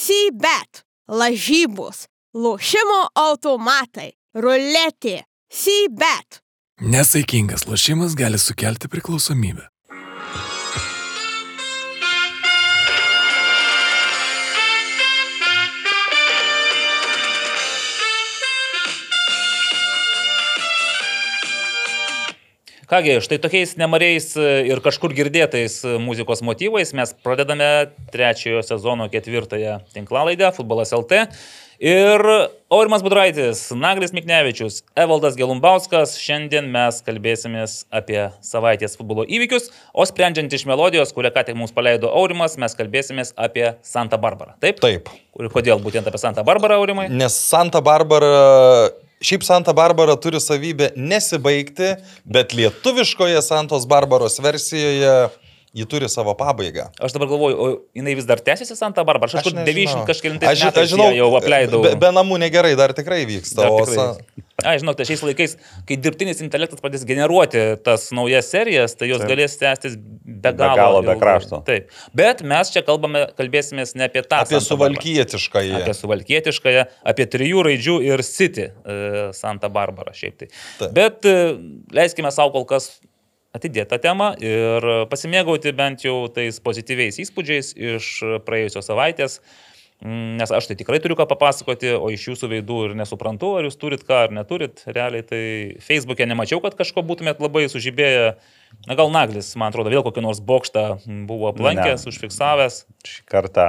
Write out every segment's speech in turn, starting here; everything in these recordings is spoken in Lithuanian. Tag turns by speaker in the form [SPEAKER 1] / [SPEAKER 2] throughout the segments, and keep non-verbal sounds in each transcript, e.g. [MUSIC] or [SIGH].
[SPEAKER 1] Sybet, lažybos, lošimo automatai, ruletė, Sybet.
[SPEAKER 2] Nesaikingas lošimas gali sukelti priklausomybę.
[SPEAKER 3] Kągi, štai tokiais nemariais ir kažkur girdėtais muzikos motyvais mes pradedame trečiojo sezono ketvirtąją tinklalaidę Futbolas LT. Ir Aurimas Budraitis, Naglis Miknevičius, Evaldas Gelumbauskas. Šiandien mes kalbėsimės apie savaitės futbolo įvykius, o sprendžiant iš melodijos, kurią ką tik mums paleido Aurimas, mes kalbėsimės apie Santa Barbarą. Taip?
[SPEAKER 4] Taip.
[SPEAKER 3] Ir kodėl būtent apie Santa Barbarą, Aurimai?
[SPEAKER 4] Nes Santa Barbara, šiaip Santa Barbara turi savybę nesibaigti, bet lietuviškoje Santos Barbaros versijoje ji turi savo pabaigą.
[SPEAKER 3] Aš dabar galvoju, o jinai vis dar tęsiasi Santa Barbara? Aš kažkur
[SPEAKER 4] nežinau.
[SPEAKER 3] 90 kažkėlintais
[SPEAKER 4] Aš,
[SPEAKER 3] metais
[SPEAKER 4] aš žinau,
[SPEAKER 3] jau apleidau.
[SPEAKER 4] Be, be namų negerai dar tikrai vyksta.
[SPEAKER 3] Dar
[SPEAKER 4] o
[SPEAKER 3] tikrai
[SPEAKER 4] sa-
[SPEAKER 3] vyksta. Ai, žinok, tai šiais laikais, kai dirbtinis intelektas pradės generuoti tas naujas serijas, tai jos
[SPEAKER 5] Taip.
[SPEAKER 3] galės tęstis be galo.
[SPEAKER 5] galo, be krašto.
[SPEAKER 3] Taip. Bet mes čia kalbame, kalbėsimės ne apie tą.
[SPEAKER 4] apie
[SPEAKER 3] Santa Barbarą.
[SPEAKER 4] suvalkietišką jį.
[SPEAKER 3] Apie suvalkietiškąją, apie trijų raidžių ir City e, Santa Barbara šiaip tai.
[SPEAKER 4] Taip.
[SPEAKER 3] Bet e, leiskime savo kol kas atidėti tą temą ir pasimėgauti bent jau tais pozityviais įspūdžiais iš praėjusios savaitės. Mm, Nes aš tai tikrai turiu ką papasakoti, o iš jūsų veidų ir nesuprantu, ar jūs turit ką ar neturit. Realiai tai Facebook'e nemačiau, kad kažko būtumėt labai sužibėję. Na gal Naglis, man atrodo, vėl kokį nors bokštą buvo aplankęs,
[SPEAKER 5] Ne.
[SPEAKER 3] užfiksavęs.
[SPEAKER 5] šį kartą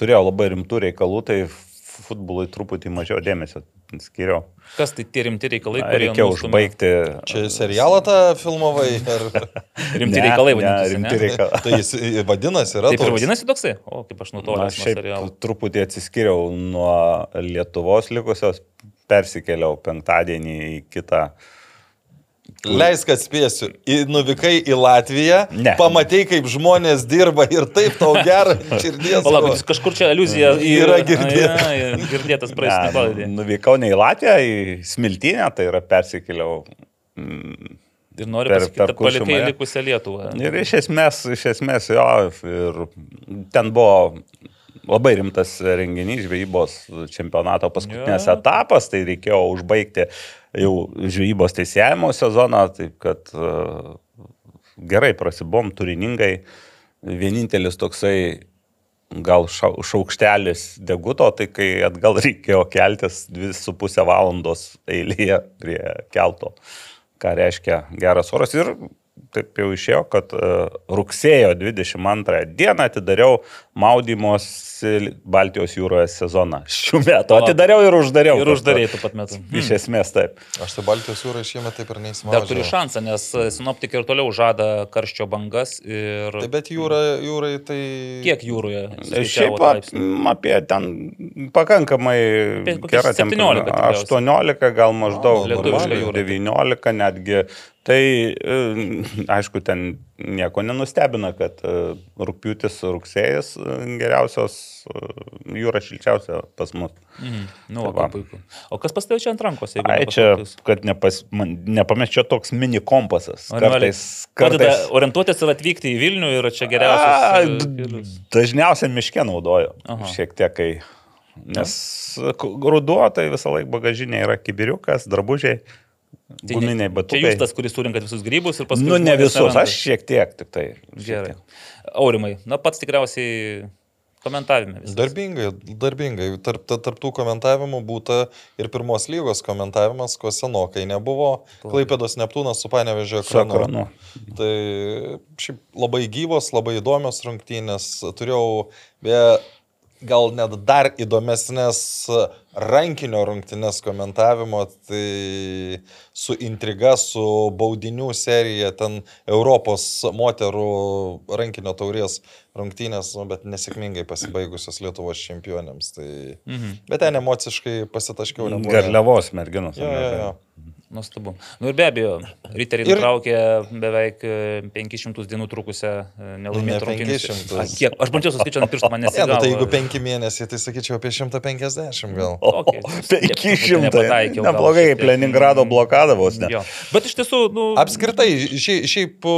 [SPEAKER 5] turėjau labai rimtų reikalų, tai futbolui truputį mažiau dėmesio skiriau.
[SPEAKER 3] Kas tai tie rimti reikalai, kurie nustumia-
[SPEAKER 5] užbaigti.
[SPEAKER 4] Čia serialą tą filmavai? Ar... [LAUGHS]
[SPEAKER 3] Rimti
[SPEAKER 5] Ne,
[SPEAKER 3] reikalai
[SPEAKER 5] ne,
[SPEAKER 3] vadinasi.
[SPEAKER 5] rimti
[SPEAKER 3] ne?
[SPEAKER 5] reikalai.
[SPEAKER 4] tai jis vadinasi, yra
[SPEAKER 3] Taip ir vadinasi toksai? O, kaip aš nutolęs nuo
[SPEAKER 5] šiaip
[SPEAKER 3] serialo.
[SPEAKER 5] truputį atsiskyriau nuo Lietuvos likusios, persikėliau penktadienį į kitą.
[SPEAKER 4] Leisk atspėsiu, į, nuvykai į Latviją,
[SPEAKER 5] Ne.
[SPEAKER 4] pamatei, kaip žmonės dirba ir taip tau gera ant širdies.
[SPEAKER 3] Palauk, kažkur čia aluzija į...
[SPEAKER 4] Yra girdėta.
[SPEAKER 3] A, ja, girdėtas
[SPEAKER 5] Ne,
[SPEAKER 3] praeisą pavadį.
[SPEAKER 5] nuvykau ne į Latviją, į Smiltynę, tai yra persikėliau. mm,
[SPEAKER 3] Ir noriu
[SPEAKER 5] per-
[SPEAKER 3] pasakyti, kad palikai likusią Lietuvą.
[SPEAKER 5] Ir iš esmės, iš esmės jo, ir ten buvo labai rimtas renginys, žvejybos čempionato paskutinės
[SPEAKER 3] Jo.
[SPEAKER 5] etapas, tai reikėjo užbaigti jau žvejybos teisėjimo sezoną, taip kad uh, gerai prasibom, turiningai. Vienintelis toksai gal šau- šaukštelis deguto, tai kai atgal [LAUGHS] reikėjo keltis 2,5 valandos eilėje prie kelto, ką reiškia geras oras. Ir taip jau išėjo, kad e, rugsėjo 22 dieną atidariau maudymosi Baltijos jūroje sezoną. Šių metų atidariau ir uždariau.
[SPEAKER 3] Ir uždarėjai tuo pat metu.
[SPEAKER 5] Iš esmės taip.
[SPEAKER 4] Aš tai Baltijos jūrai šiemet taip ir
[SPEAKER 3] Dar
[SPEAKER 4] neįsivaizduoju.
[SPEAKER 3] turiu šansą, nes sinoptikai ir toliau žada karščio bangas. Ir...
[SPEAKER 4] Taip, bet jūra, jūrai tai...
[SPEAKER 3] Kiek jūroje?
[SPEAKER 5] Šiaip
[SPEAKER 3] skaičiavot
[SPEAKER 5] ap- apie ten pakankamai
[SPEAKER 3] Apie kokius
[SPEAKER 5] gera
[SPEAKER 3] 17
[SPEAKER 5] temperatūra.
[SPEAKER 3] tikriausiai.
[SPEAKER 5] 18 gal maždaug,
[SPEAKER 3] jūra.
[SPEAKER 5] 19 netgi. Tai e, aišku, ten nieko nenustebina, kad e, rūpiutis, rugsėjas e, geriausios jūra šilčiausia pas mus.
[SPEAKER 3] Mhm. Nu,
[SPEAKER 5] Tai
[SPEAKER 3] va, puiku. O kas pas tave čia ant rankos?
[SPEAKER 5] Ai, čia, kad nepas, man, nepameščia toks mini kompasas. Kartais, kartais
[SPEAKER 3] orientuotis ir atvykti į Vilnių ir čia geriausias.
[SPEAKER 5] Dažniausiai miške naudoju.
[SPEAKER 3] Aha.
[SPEAKER 5] Šiek tiek, kai. Nes ruduo tai visą laiką bagažinė yra kibiriukas, drabužiai,
[SPEAKER 3] Tai
[SPEAKER 5] guminiai
[SPEAKER 3] ne-
[SPEAKER 5] batukai.
[SPEAKER 3] Čia jūs tas, kuris surinkat visus grybus ir paskui...
[SPEAKER 5] Nu, ne visus,
[SPEAKER 3] neranda.
[SPEAKER 5] aš šiek tiek tik tai.
[SPEAKER 3] Gerai.
[SPEAKER 5] tiek.
[SPEAKER 3] Aurimai, na pats tikriausiai komentavime. viskas.
[SPEAKER 4] Darbingai, darbingai. Tarp, ta- tarp tų komentavimų būta ir pirmos lygos komentavimas, ko senokai nebuvo. Klaipėdos Neptūnas su Panevežė
[SPEAKER 5] Su ekranu.
[SPEAKER 4] Tai šiaip labai gyvos, labai įdomios rungtynės. Turėjau beje, gal net dar įdomesnės rankinio rungtynės komentavimo, tai su intriga, su baudinių serija, ten Europos moterų rankinio taurės rungtynės, nu, bet nesėkmingai pasibaigusios Lietuvos čempionėms. Tai...
[SPEAKER 3] Mhm.
[SPEAKER 4] Bet ten emociškai pasitaškiau. nebuvo-
[SPEAKER 5] Garliavos merginos.
[SPEAKER 4] Jo, jo, jo.
[SPEAKER 3] Nuostabu. Nu ir be abejo, riteriai
[SPEAKER 4] Ir-
[SPEAKER 3] nutraukė beveik e, 500 dienų trukusią e, nelaimėtą
[SPEAKER 4] Ne
[SPEAKER 3] rungtynę.
[SPEAKER 4] 500.
[SPEAKER 3] A, Kiek? Aš bandžiau suskaičiuoti ant pirštų, man
[SPEAKER 4] Ne, nu,
[SPEAKER 3] nesigavo.
[SPEAKER 4] tai jeigu penki mėnesiai, tai sakyčiau apie 150 gal.
[SPEAKER 3] Okay. [LAUGHS]
[SPEAKER 5] 500.
[SPEAKER 3] Nepataikiau
[SPEAKER 5] Neblogai,
[SPEAKER 3] tiek.
[SPEAKER 5] Leningrado blokada vos ne.
[SPEAKER 3] Jo. Bet iš tiesų, nu,
[SPEAKER 4] Apskritai, šiaip, šiaip o,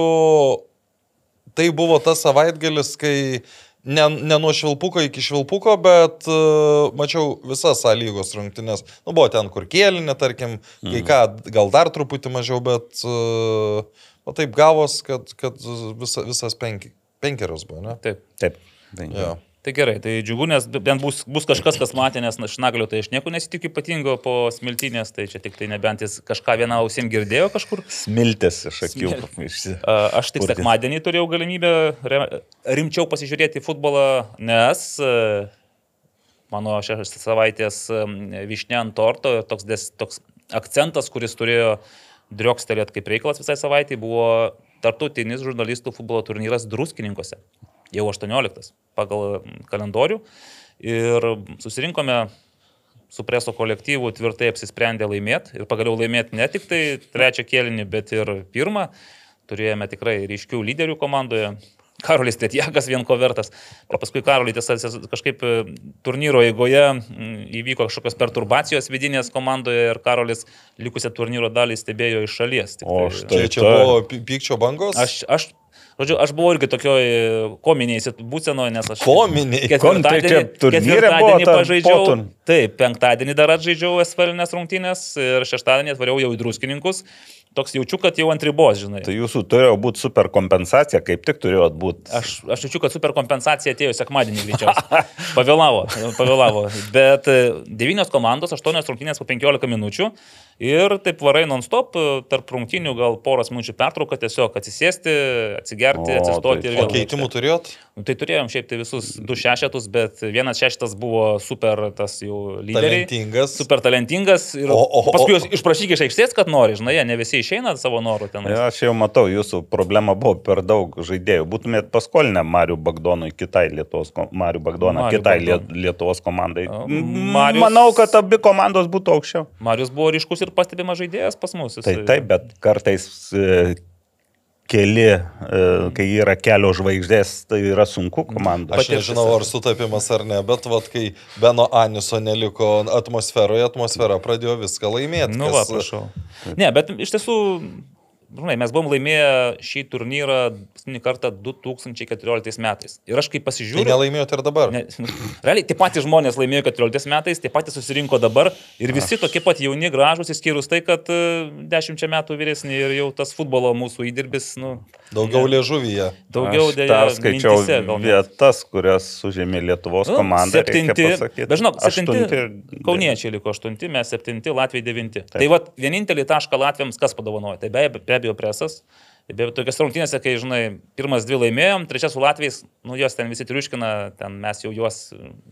[SPEAKER 4] tai buvo tas savaitgalis, kai ne, ne nuo švilpuko iki švilpuko, bet uh, mačiau visas A lygos rungtynės. Nu, buvo ten, kur kėlinė, tarkim, kai ką, gal dar truputį mažiau, bet uh, o taip gavos, kad, kad visa, visas penki, penkerios buvo, ne?
[SPEAKER 3] Taip.
[SPEAKER 5] Taip. Tai,
[SPEAKER 4] Jo.
[SPEAKER 3] Tai gerai, tai džiugu, nes bent bus, bus kažkas, kas matė, nes na, šnaglio tai aš nieko nesitikiu ypatingo po smiltinės, tai čia tik tai nebent jis kažką vieną ausim girdėjo kažkur.
[SPEAKER 5] Smiltis iš akių.
[SPEAKER 3] A, Aš tik sekmadienį turėjau galimybę rimčiau pasižiūrėti futbolą, nes e, mano šios savaitės višnė ant torto toks, des, toks akcentas, kuris turėjo driokstelėti kaip reikalas visai savaitai, buvo tartutinis žurnalistų futbolo turnyras Druskininkose. Jau 18 pagal mm, kalendorių. Ir susirinkome su preso kolektyvu tvirtai apsisprendę laimėti ir pagaliau laimėti ne tik tai trečią kėlinį, bet ir pirmą. Turėjome tikrai ryškių lyderių komandoje. Karolis Tetjakas vien ko vertas. O paskui Karolis tiesa kažkaip e, turnyro eigoje mm, įvyko kažkokios perturbacijos vidinės komandoje ir Karolis likusią turnyro dalį stebėjo iš šalies. Tik
[SPEAKER 5] O
[SPEAKER 3] tai-
[SPEAKER 5] štai-
[SPEAKER 4] Čia, čia buvo py- pykčio bangos?
[SPEAKER 3] Aš, aš, žodžiu, aš buvau irgi tokioj kominiai būsenoje, nes aš...
[SPEAKER 4] Kominiai.
[SPEAKER 5] Kom, tai
[SPEAKER 3] Ketvirtadienį, ketvirtadienį pažaidžiau.
[SPEAKER 5] potun.
[SPEAKER 3] Taip, penktadienį dar atžaidžiau esvalinės rungtynės ir šeštadienį atvariau jau į druskininkus. Toks jaučiu, kad jau ant ribos, žinai.
[SPEAKER 5] Tai jūsų turėjo būti super kompensacija, kaip tik turėjo būti.
[SPEAKER 3] Aš, aš jaučiu, kad super kompensacija atėjo sekmadienį greičiausiai. [LAUGHS] Pavėlavo, pavėlavo. Bet e, devynios komandos, aštuonios rungtynės po 15 minučių ir taip varai non-stop, e, tarp rungtynių gal poros minučių pertrauką, tiesiog atsisėsti, atsigerti,
[SPEAKER 5] O,
[SPEAKER 3] atsistoti
[SPEAKER 5] tai
[SPEAKER 3] ir
[SPEAKER 4] O keitimų turėjot?
[SPEAKER 3] Nu, tai turėjom šiaip tai visus du šešetus, bet vienas šeštas buvo super tas jau lyderiai.
[SPEAKER 4] Talentingas.
[SPEAKER 3] Super talentingas ir
[SPEAKER 4] O- o- o-
[SPEAKER 3] paskui juos išprašyk iš aikštės, kad nori, žinai, ne visi išeina savo norų ten.
[SPEAKER 5] Ja, aš jau matau, jūsų problema buvo per daug žaidėjų. Būtumėt paskolinę Mariu Bagdonui, kitai Lietuvos, Mariu Bagdoną,
[SPEAKER 3] Marių
[SPEAKER 5] kitai
[SPEAKER 3] Bagdonui.
[SPEAKER 5] Liet- Lietuvos komandai. M-
[SPEAKER 3] Marius-
[SPEAKER 5] Manau, kad abi komandos būtų aukščiau.
[SPEAKER 3] Marius buvo ryškus ir pastebimas žaidėjas pas mus. Jis-
[SPEAKER 5] Tai taip, bet kartais e, keli, e, kai yra kelios žvaigždės, tai yra sunku komandai.
[SPEAKER 4] Aš nežinau, ar
[SPEAKER 3] ar-
[SPEAKER 4] sutapimas ar ne, bet vat, kai Beno Aniso neliko atmosferoje, atmosfera pradėjo viską laimėti.
[SPEAKER 3] Nu, va, prašau. [LAUGHS] Ne, bet iš tiesų, žinai, mes buvom laimėję šį turnyrą paskutinį kartą 2014 metais. Ir aš kaip
[SPEAKER 4] Tai
[SPEAKER 3] pasižiūriu...
[SPEAKER 4] nelaimėjote ir dabar.
[SPEAKER 3] Ne, realiai, tie patys žmonės laimėjo 14 metais, tie patys susirinko dabar ir visi tokie pat jauni, gražus, išskyrus tai, kad e, dešimčia metų vyresni ir jau tas futbolo mūsų įdirbis, nu,
[SPEAKER 4] Daugiau liežuvyje.
[SPEAKER 3] daugiau
[SPEAKER 5] Aš
[SPEAKER 3] dėja. gal net.
[SPEAKER 5] vietas, kurias užėmė Lietuvos
[SPEAKER 3] Nu,
[SPEAKER 5] komanda.
[SPEAKER 3] Septinti.
[SPEAKER 5] pasakyt.
[SPEAKER 3] Bet žinok, septinti.
[SPEAKER 5] Aštunti
[SPEAKER 3] Kauniečiai liko aštunti, mes septinti, Latvijai devinti. Tai vad, vienintelį tašką Latvijams kas padovanojo? Tai be, be abejo presas. Tai Be tokias rungtynėse, kai, žinai, pirmas dvi laimėjom, trečias su Latvijais, nu jos ten visi triuškina, ten mes jau juos,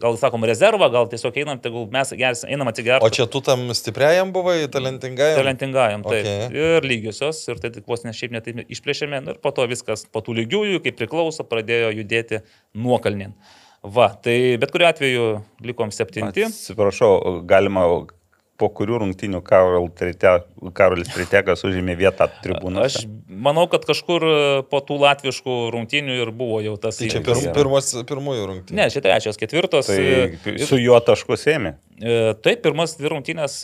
[SPEAKER 3] gal sakom, rezervą, gal tiesiog einam, tegul mes gers, einam atsigerti.
[SPEAKER 4] O čia tu tam stipriajam buvai, talentingajam?
[SPEAKER 3] Talentingajam, taip.
[SPEAKER 4] Okay.
[SPEAKER 3] Ir lygiosios, ir tai tik vos ne šiaip netaip išplėšėme, nu, ir po to viskas po tų lygiųjų, kaip priklauso, pradėjo judėti nuokalnin. Va, tai bet kuriu atveju likom septinti.
[SPEAKER 5] Atsiprašau, galima po kurių Trite- Karolis Tritekas užėmė vietą tribūnose.
[SPEAKER 3] Aš manau, kad kažkur e, po tų latviškų rungtynių ir buvo jau tas
[SPEAKER 4] Tai čia
[SPEAKER 3] įvykis.
[SPEAKER 4] pirm, pirmos, pirmųjų rungtynių.
[SPEAKER 3] Ne, čia trečios, ketvirtos.
[SPEAKER 5] Tai
[SPEAKER 3] e,
[SPEAKER 5] su juo taškus ėmė.
[SPEAKER 3] E, Taip, pirmas dvi rungtynės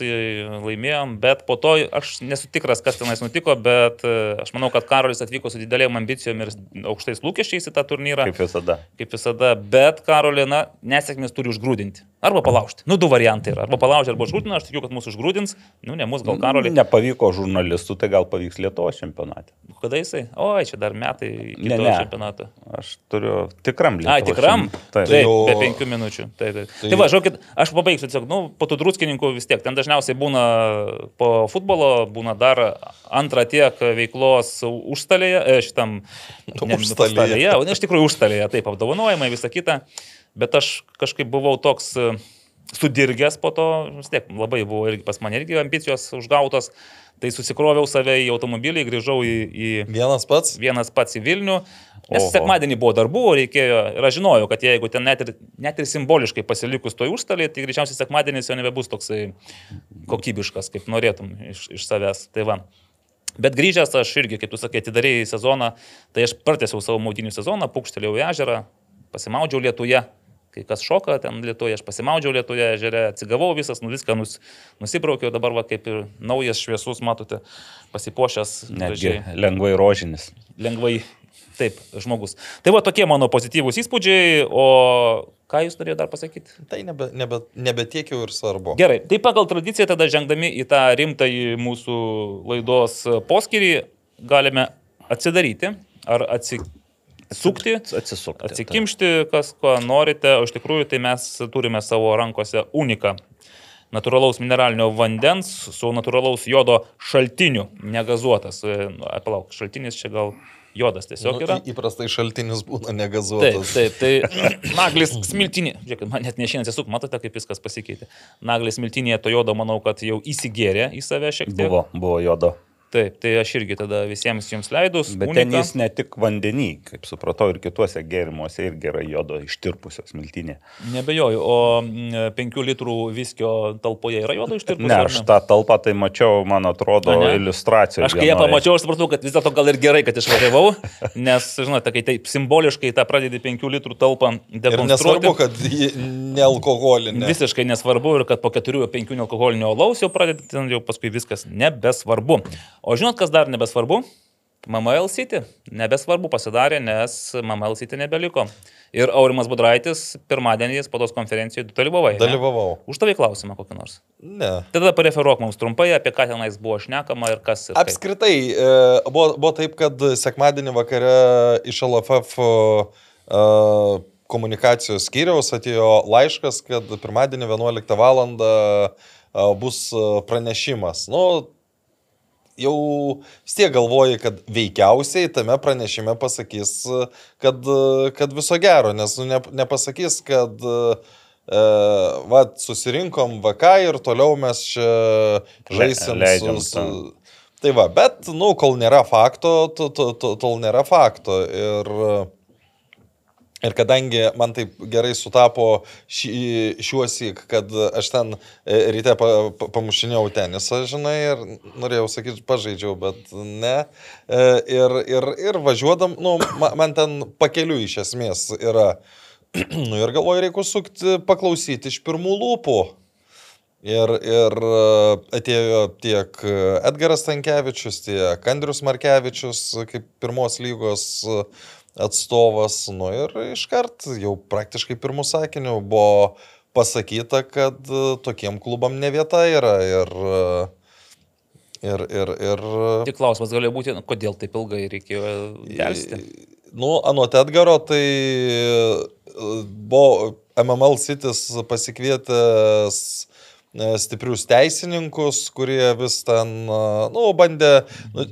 [SPEAKER 3] laimėjom, bet po to aš nesu tikras, kas tenais nutiko, bet aš manau, kad Karolis atvyko su didelėm ambicijom ir aukštais lūkesčiais į tą turnyrą.
[SPEAKER 5] Kaip visada.
[SPEAKER 3] Kaip visada, bet Karolina nesėkmės turi užgrūdinti. Arba palaužti. Nu, du variantai yra. Arba palaužti, arba užgrūdinti. Aš tikiu, kad mūsų užgrūdins. Nu, ne mūsų, gal Karolį.
[SPEAKER 5] Nepavyko žurnalistų, tai gal pavyks Lietuvos čempionate.
[SPEAKER 3] Kada jisai? Oi, čia dar metai iki
[SPEAKER 5] Ne,
[SPEAKER 3] to
[SPEAKER 5] ne.
[SPEAKER 3] čempionato.
[SPEAKER 5] Aš turiu tikram Lietuvos.
[SPEAKER 3] Ai, tikram? Taip,
[SPEAKER 5] Taip.
[SPEAKER 4] jau-
[SPEAKER 3] be penkių minučių. Taip, taip.
[SPEAKER 4] Tai-
[SPEAKER 3] Tai, tai va, žiūrėkit, aš pabaigsiu tiesiog, nu, po tų druskininkų vis tiek, ten dažniausiai būna po futbolo, būna dar antrą tiek veiklos užstalėje, e, šitam [LAUGHS] ne,
[SPEAKER 4] Užstalėje.
[SPEAKER 3] o ne iš tikrųjų užstalėje, taip, apdovanojimai, visa kita, bet aš kažkaip buvau toks e, sudirgęs po to, vis tiek labai buvo irgi pas mane irgi ambicijos užgautos, tai susikroviau save į automobilį, grįžau į, į
[SPEAKER 4] Vienas pats?
[SPEAKER 3] vienas pats į Vilnių. Nes
[SPEAKER 5] Oho.
[SPEAKER 3] sekmadienį buvo darbų, reikėjo, ir aš žinojau, kad jeigu ten net ir, net ir simboliškai pasilikus toj užstalį, tai greičiausiai sekmadienis jau nebebus toksai kokybiškas, kaip norėtum iš, iš savęs. Tai va. Bet grįžęs aš irgi, kaip tu sakai, atidarėjai sezoną, tai aš pratęsiau savo maudinių sezoną, pukštelėjau į ežerą, pasimaudžiau Lietuje, kai kas šoka ten Lietuje, aš pasimaudžiau Lietuje ežere, atsigavau visas, nu viską nus, nusibraukiau, dabar va kaip ir naujas šviesus, matote, pasipošęs,
[SPEAKER 5] Netgi
[SPEAKER 3] gražiai,
[SPEAKER 5] lengvai rožinis.
[SPEAKER 3] lengvai Taip, žmogus. Tai va tokie mano pozityvūs įspūdžiai, o ką jūs norėjote dar pasakyti?
[SPEAKER 4] Tai nebe, nebe, nebetiek jau ir svarbu.
[SPEAKER 3] Gerai, tai pagal tradiciją tada žengdami į tą rimtąjį mūsų laidos poskirį galime atsidaryti ar atsisukti.
[SPEAKER 5] Atsisukti.
[SPEAKER 3] Atsikimšti, kas ko norite, o iš tikrųjų tai mes turime savo rankose uniką natūralaus mineralinio vandens su natūralaus jodo šaltiniu, negazuotas. E, nu, Palauk, šaltinis čia gal jodas tiesiog yra.
[SPEAKER 4] Nu, įprastai šaltinis būna
[SPEAKER 3] Taip,
[SPEAKER 4] negazuotas.
[SPEAKER 3] taip, tai [COUGHS] naglis smiltinė, žiūrėkit, man net nešinė tiesiog, matote, kaip viskas pasikeitė. Naglis smiltinėje to jodo, manau, kad jau įsigėrė į save šiek tiek.
[SPEAKER 5] Buvo, buvo jodo.
[SPEAKER 3] Taip, tai aš irgi tada visiems jums leidus.
[SPEAKER 5] Bet ten jis ne tik vandenį, kaip supratau, ir kituose gėrimuose irgi yra jodo ištirpusios miltinė.
[SPEAKER 3] Nebejoju, o 5 litrų viskio talpoje yra jodo ištirpus.
[SPEAKER 5] Ne, aš tą talpą tai mačiau, man atrodo,
[SPEAKER 3] A, ne?
[SPEAKER 5] iliustracijoje.
[SPEAKER 3] Aš kai ją pamačiau, aš supratau, kad vis dėlto gal ir gerai, kad išvažiavau, [LAUGHS] nes, žinote, kai taip simboliškai tą pradedi 5 litrų talpą
[SPEAKER 4] Ir
[SPEAKER 3] dekonstruoti.
[SPEAKER 4] nesvarbu, kad nealkoholinė.
[SPEAKER 3] Visiškai nesvarbu ir kad po 4-5 nealkoholinio alaus jau pradedi, ten jau paskui viskas nebesvarbu. O žinot, kas dar nebesvarbu? MML City. Nebesvarbu pasidarė, nes MML City nebeliko. Ir Aurimas Budraitis pirmadienį spaudos konferencijoje dalyvavai. ne?
[SPEAKER 4] Dalyvavau.
[SPEAKER 3] Užtavai klausimą kokį nors.
[SPEAKER 4] Ne.
[SPEAKER 3] Tada pareferuok mums trumpai, apie ką tenais buvo šnekama ir kas. Ir kaip.
[SPEAKER 4] Apskritai, e, buvo, buvo taip, kad sekmadienį vakare iš LFF e, komunikacijos skyriaus atėjo laiškas, kad pirmadienį 11 val. bus e, pranešimas. Nu, jau vis tiek galvoji, kad veikiausiai tame pranešime pasakys, kad, kad viso gero, nes nu, ne, nepasakys, kad e, va, susirinkom VK ir toliau mes čia žaisim
[SPEAKER 5] leidžiam
[SPEAKER 4] su, su... Tai va, bet, nu, kol nėra fakto, to- to- to- tol nėra fakto. Ir, ir kadangi man taip gerai sutapo šį, šiuosik, kad aš ten e, ryte pa, pa, pamušinėjau tenisą, žinai, ir norėjau sakyti, pažaidžiau, bet ne. E, Ir, ir, ir važiuodam, nu, ma- man ten pakeliu iš esmės yra. [CLEARS THROAT] Nu ir galvoju, reikia sukti, paklausyti iš pirmų lūpų. Ir, ir e, atėjo tiek Edgaras Tankievičius, tiek Andrius Markevičius kaip pirmos lygos e, atstovas. Nu ir iškart jau praktiškai pirmų sakinių buvo pasakyta, kad e, tokiem klubam ne vieta yra. Ir, e, ir, ir, ir
[SPEAKER 3] Tik klausimas galėjo būti, nu, kodėl taip ilgai reikėjo dėlsti.
[SPEAKER 4] Nu, anot Edgaro, tai e, buvo MML Cities pasikvietęs e, stiprius teisininkus, kurie vis ten, e, nu, bandė, nu,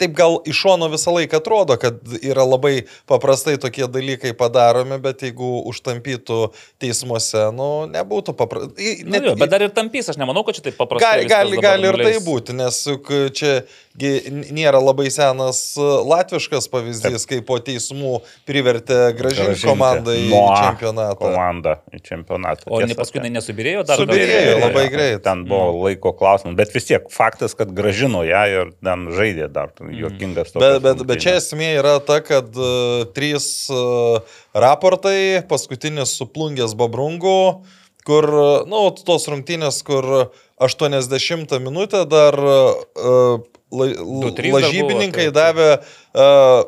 [SPEAKER 4] taip gal iš šono visą laiką atrodo, kad yra labai paprastai tokie dalykai padaromi, bet jeigu užtampytų teismuose, nu, nebūtų paprastai.
[SPEAKER 3] Na, jo, bet dar ir tampys, aš nemanau, kad čia taip paprastai.
[SPEAKER 4] Gali, gali, gali ir tai
[SPEAKER 3] nuleis.
[SPEAKER 4] būti, nes juk čia nėra labai senas e, latviškas pavyzdys, kai po teismų privertė gražinti komandą į
[SPEAKER 5] nuo
[SPEAKER 4] čempionatą.
[SPEAKER 5] Komandą į čempionatą.
[SPEAKER 3] O ne paskui nesubirėjo dar?
[SPEAKER 4] Subyrėjo
[SPEAKER 3] dar-
[SPEAKER 4] labai greit.
[SPEAKER 5] Ten buvo laiko klausimas, bet vis tiek faktas, kad gražino ją ir ten žaidė dar. Juokingas toks.
[SPEAKER 4] Bet, bet, bet čia esmė yra ta, kad uh, trys uh, raportai, paskutinis suplungęs Babrungu, kur, na, nu, tos rungtynės, kur 80 minutę dar uh, la,
[SPEAKER 3] dar
[SPEAKER 4] lažybininkai davė, uh,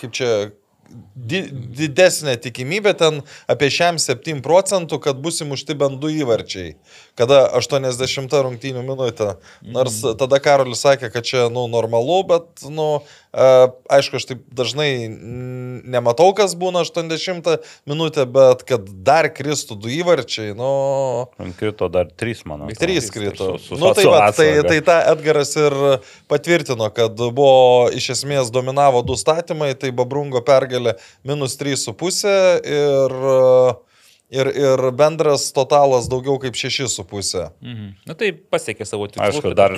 [SPEAKER 4] kaip čia, di, didesnė tikimybė ten apie šiam 7 procentų, kad bus įmušti bent du įvarčiai. Kada 80 rungtynių minutę. Nors tada Karolis sakė, kad čia, nu, normalu, bet, nu, e, aišku, aš taip dažnai nematau, kas būna 80 minutę, bet kad dar kristų du įvarčiai, nu,
[SPEAKER 5] Krito dar trys, manau.
[SPEAKER 4] Trys krito.
[SPEAKER 5] Su, su,
[SPEAKER 4] nu, tai, va, tai, tai tą Edgaras ir patvirtino, kad buvo iš esmės dominavo du statymai, tai Babrungo pergalė minus 3,5 ir, ir, ir bendras totalas daugiau kaip 6,5.
[SPEAKER 3] Mhm. Na tai pasiekė savo tikslus.
[SPEAKER 5] Aišku,
[SPEAKER 3] kad
[SPEAKER 5] dar,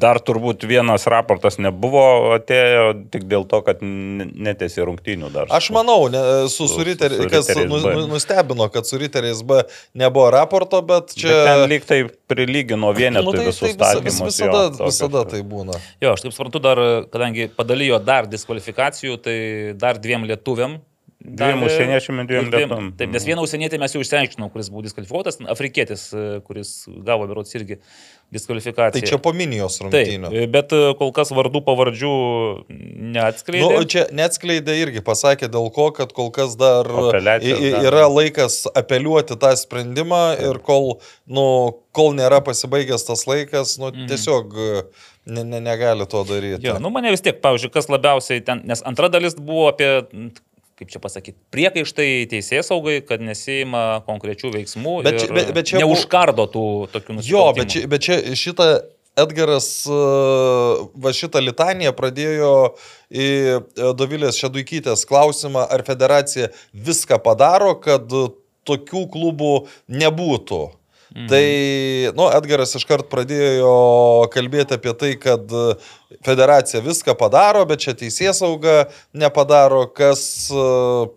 [SPEAKER 5] dar turbūt vienas raportas nebuvo atėjo tik dėl to, kad n- netesi rungtynių dar.
[SPEAKER 4] Aš manau, ne, su,
[SPEAKER 5] Su-
[SPEAKER 4] su riteriais,
[SPEAKER 5] su
[SPEAKER 4] kas nu, nu, nustebino, kad su riteriais B nebuvo raporto, bet
[SPEAKER 5] Čia... Bet ten lyg tai prilygino vienetui
[SPEAKER 4] nu, tai,
[SPEAKER 5] visus
[SPEAKER 4] tai visa, vis,
[SPEAKER 5] statymus.
[SPEAKER 4] visada,
[SPEAKER 5] jo, tokios-
[SPEAKER 4] visada tai būna.
[SPEAKER 3] Jo, aš taip suprantu, dar, kadangi padalijo dar diskvalifikacijų, tai dar dviem lietuviam
[SPEAKER 5] Dviem užsieniečiam dviem lietuviam.
[SPEAKER 3] Taip, nes vieną užsienietį mes jau išsiaiškinom, kuris buvo diskvalifikuotas, afrikietis, e, kuris gavo berots irgi diskvalifikaciją.
[SPEAKER 4] Tai čia po minijos
[SPEAKER 3] Taip,
[SPEAKER 4] rungtynių.
[SPEAKER 3] bet e, kol kas vardų pavardžių neatskleidė.
[SPEAKER 4] Nu, čia neatskleidė irgi, pasakė dėl ko, kad kol kas dar
[SPEAKER 5] Apeliacijos
[SPEAKER 4] i- i-
[SPEAKER 5] dar.
[SPEAKER 4] yra laikas apeliuoti tą sprendimą ir kol, nu, kol nėra pasibaigęs tas laikas, nu, tiesiog ne, ne, negali to daryti.
[SPEAKER 3] Jo, nu mane vis tiek, pavyzdžiui, kas labiausiai ten, nes antra dalis buvo apie, kaip čia pasakyti, priekaištai teisės saugai, kad nesima konkrečių veiksmų
[SPEAKER 4] Bet
[SPEAKER 3] ir
[SPEAKER 4] čia- bet- bet čia
[SPEAKER 3] neužkardo tų tokių nusikaltimų.
[SPEAKER 4] Jo, bet čia, bet čia šitą Edgaras e, va šitą litaniją pradėjo į e, Dovilės Šeduikytės klausimą, ar federacija viską padaro, kad tokių klubų nebūtų. Mhm. Tai, nu, Edgaras iškart pradėjo kalbėti apie tai, kad federacija viską padaro, bet čia teisės sauga nepadaro, kas uh,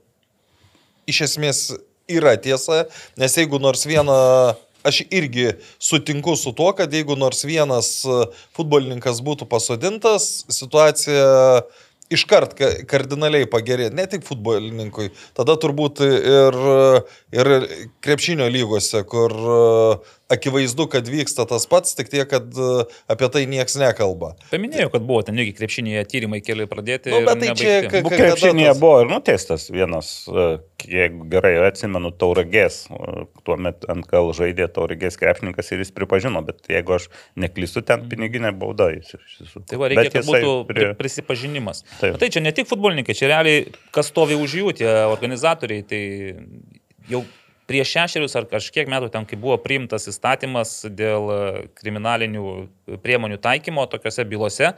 [SPEAKER 4] iš esmės yra tiesa, nes jeigu nors vieną, aš irgi sutinku su tuo, kad jeigu nors vienas e, futbolininkas būtų pasodintas, situacija iškart ka- kardinaliai pagerė, ne tik futbolininkui, tada turbūt ir, ir krepšinio lygose, kur akivaizdu, kad vyksta tas pats, tik tiek, kad e, apie tai niekas nekalba.
[SPEAKER 3] Paminėjau, kad buvo ten irgi krepšinėje tyrimai keli pradėti.
[SPEAKER 4] Nu,
[SPEAKER 3] ir
[SPEAKER 4] bet tai čia
[SPEAKER 3] nebaigti.
[SPEAKER 5] Bu-
[SPEAKER 4] kada
[SPEAKER 5] Krepšinėje
[SPEAKER 4] tas-
[SPEAKER 5] buvo ir nuteistas vienas, e, jeigu gerai atsimenu, tauragės. e, Tuomet NKL žaidė tauragės krepšininkas ir jis pripažino, bet jeigu aš neklystu, ten piniginė bauda jis iš tiesų.
[SPEAKER 3] Tai va, reikia,
[SPEAKER 5] Bet
[SPEAKER 3] kad būtų
[SPEAKER 5] prie-
[SPEAKER 3] pri- prisipažinimas.
[SPEAKER 5] Taip.
[SPEAKER 3] Bet Tai čia ne tik futbolininkai, čia realiai, kas stovi už jų, tie organizatoriai, tai jau prieš šešerius ar kažkiek metų ten, kai buvo priimtas įstatymas dėl e, kriminalinių priemonių taikymo tokiuose bylose,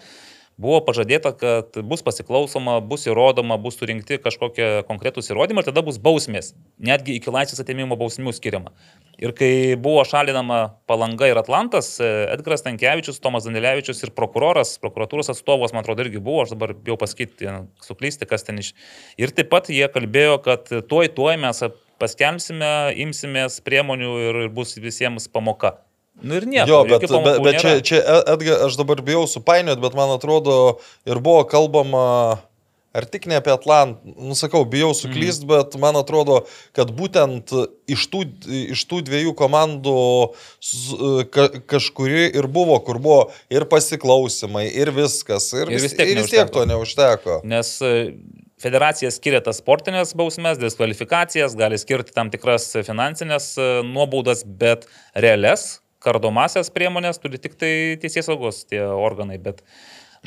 [SPEAKER 3] buvo pažadėta, kad bus pasiklausoma, bus įrodoma, bus surinkti kažkokie konkretūs įrodymai ir tada bus bausmės, netgi iki laisvės atėmimo bausmių skiriama. Ir kai buvo šalinama Palanga ir Atlantas, e, Edgaras Tankievičius, Tomas Danilevičius ir prokuroras, prokuratūros atstovas, man atrodo, irgi buvo, aš dabar bijau pasakyti, e, suklysti, kas ten iš. Ir taip pat jie kalbėjo, kad tuoj, tuoj mes paskelbsime, imsimės priemonių ir bus visiems pamoka. Nu ir nieko.
[SPEAKER 4] Jo, bet, bet, bet čia, čia Edgar, aš dabar bijau supainiot, bet man atrodo ir buvo kalbama, ar tik ne apie Atlantą, nusakau, bijau suklyst, mm. bet man atrodo, kad būtent iš tų, iš tų dviejų komandų s- ka, kažkuri ir buvo, kur buvo ir pasiklausimai, ir viskas, ir,
[SPEAKER 3] Ir
[SPEAKER 4] vis,
[SPEAKER 3] vis tiek
[SPEAKER 4] ir vis tiek
[SPEAKER 3] neužteko.
[SPEAKER 4] to neužteko.
[SPEAKER 3] Nes e, federacija skiria tas sportinės bausmes, diskvalifikacijas, gali skirti tam tikras finansinės e, nuobaudas, bet realias kardomasias priemonės turi tik tai teisės saugos tie organai. Bet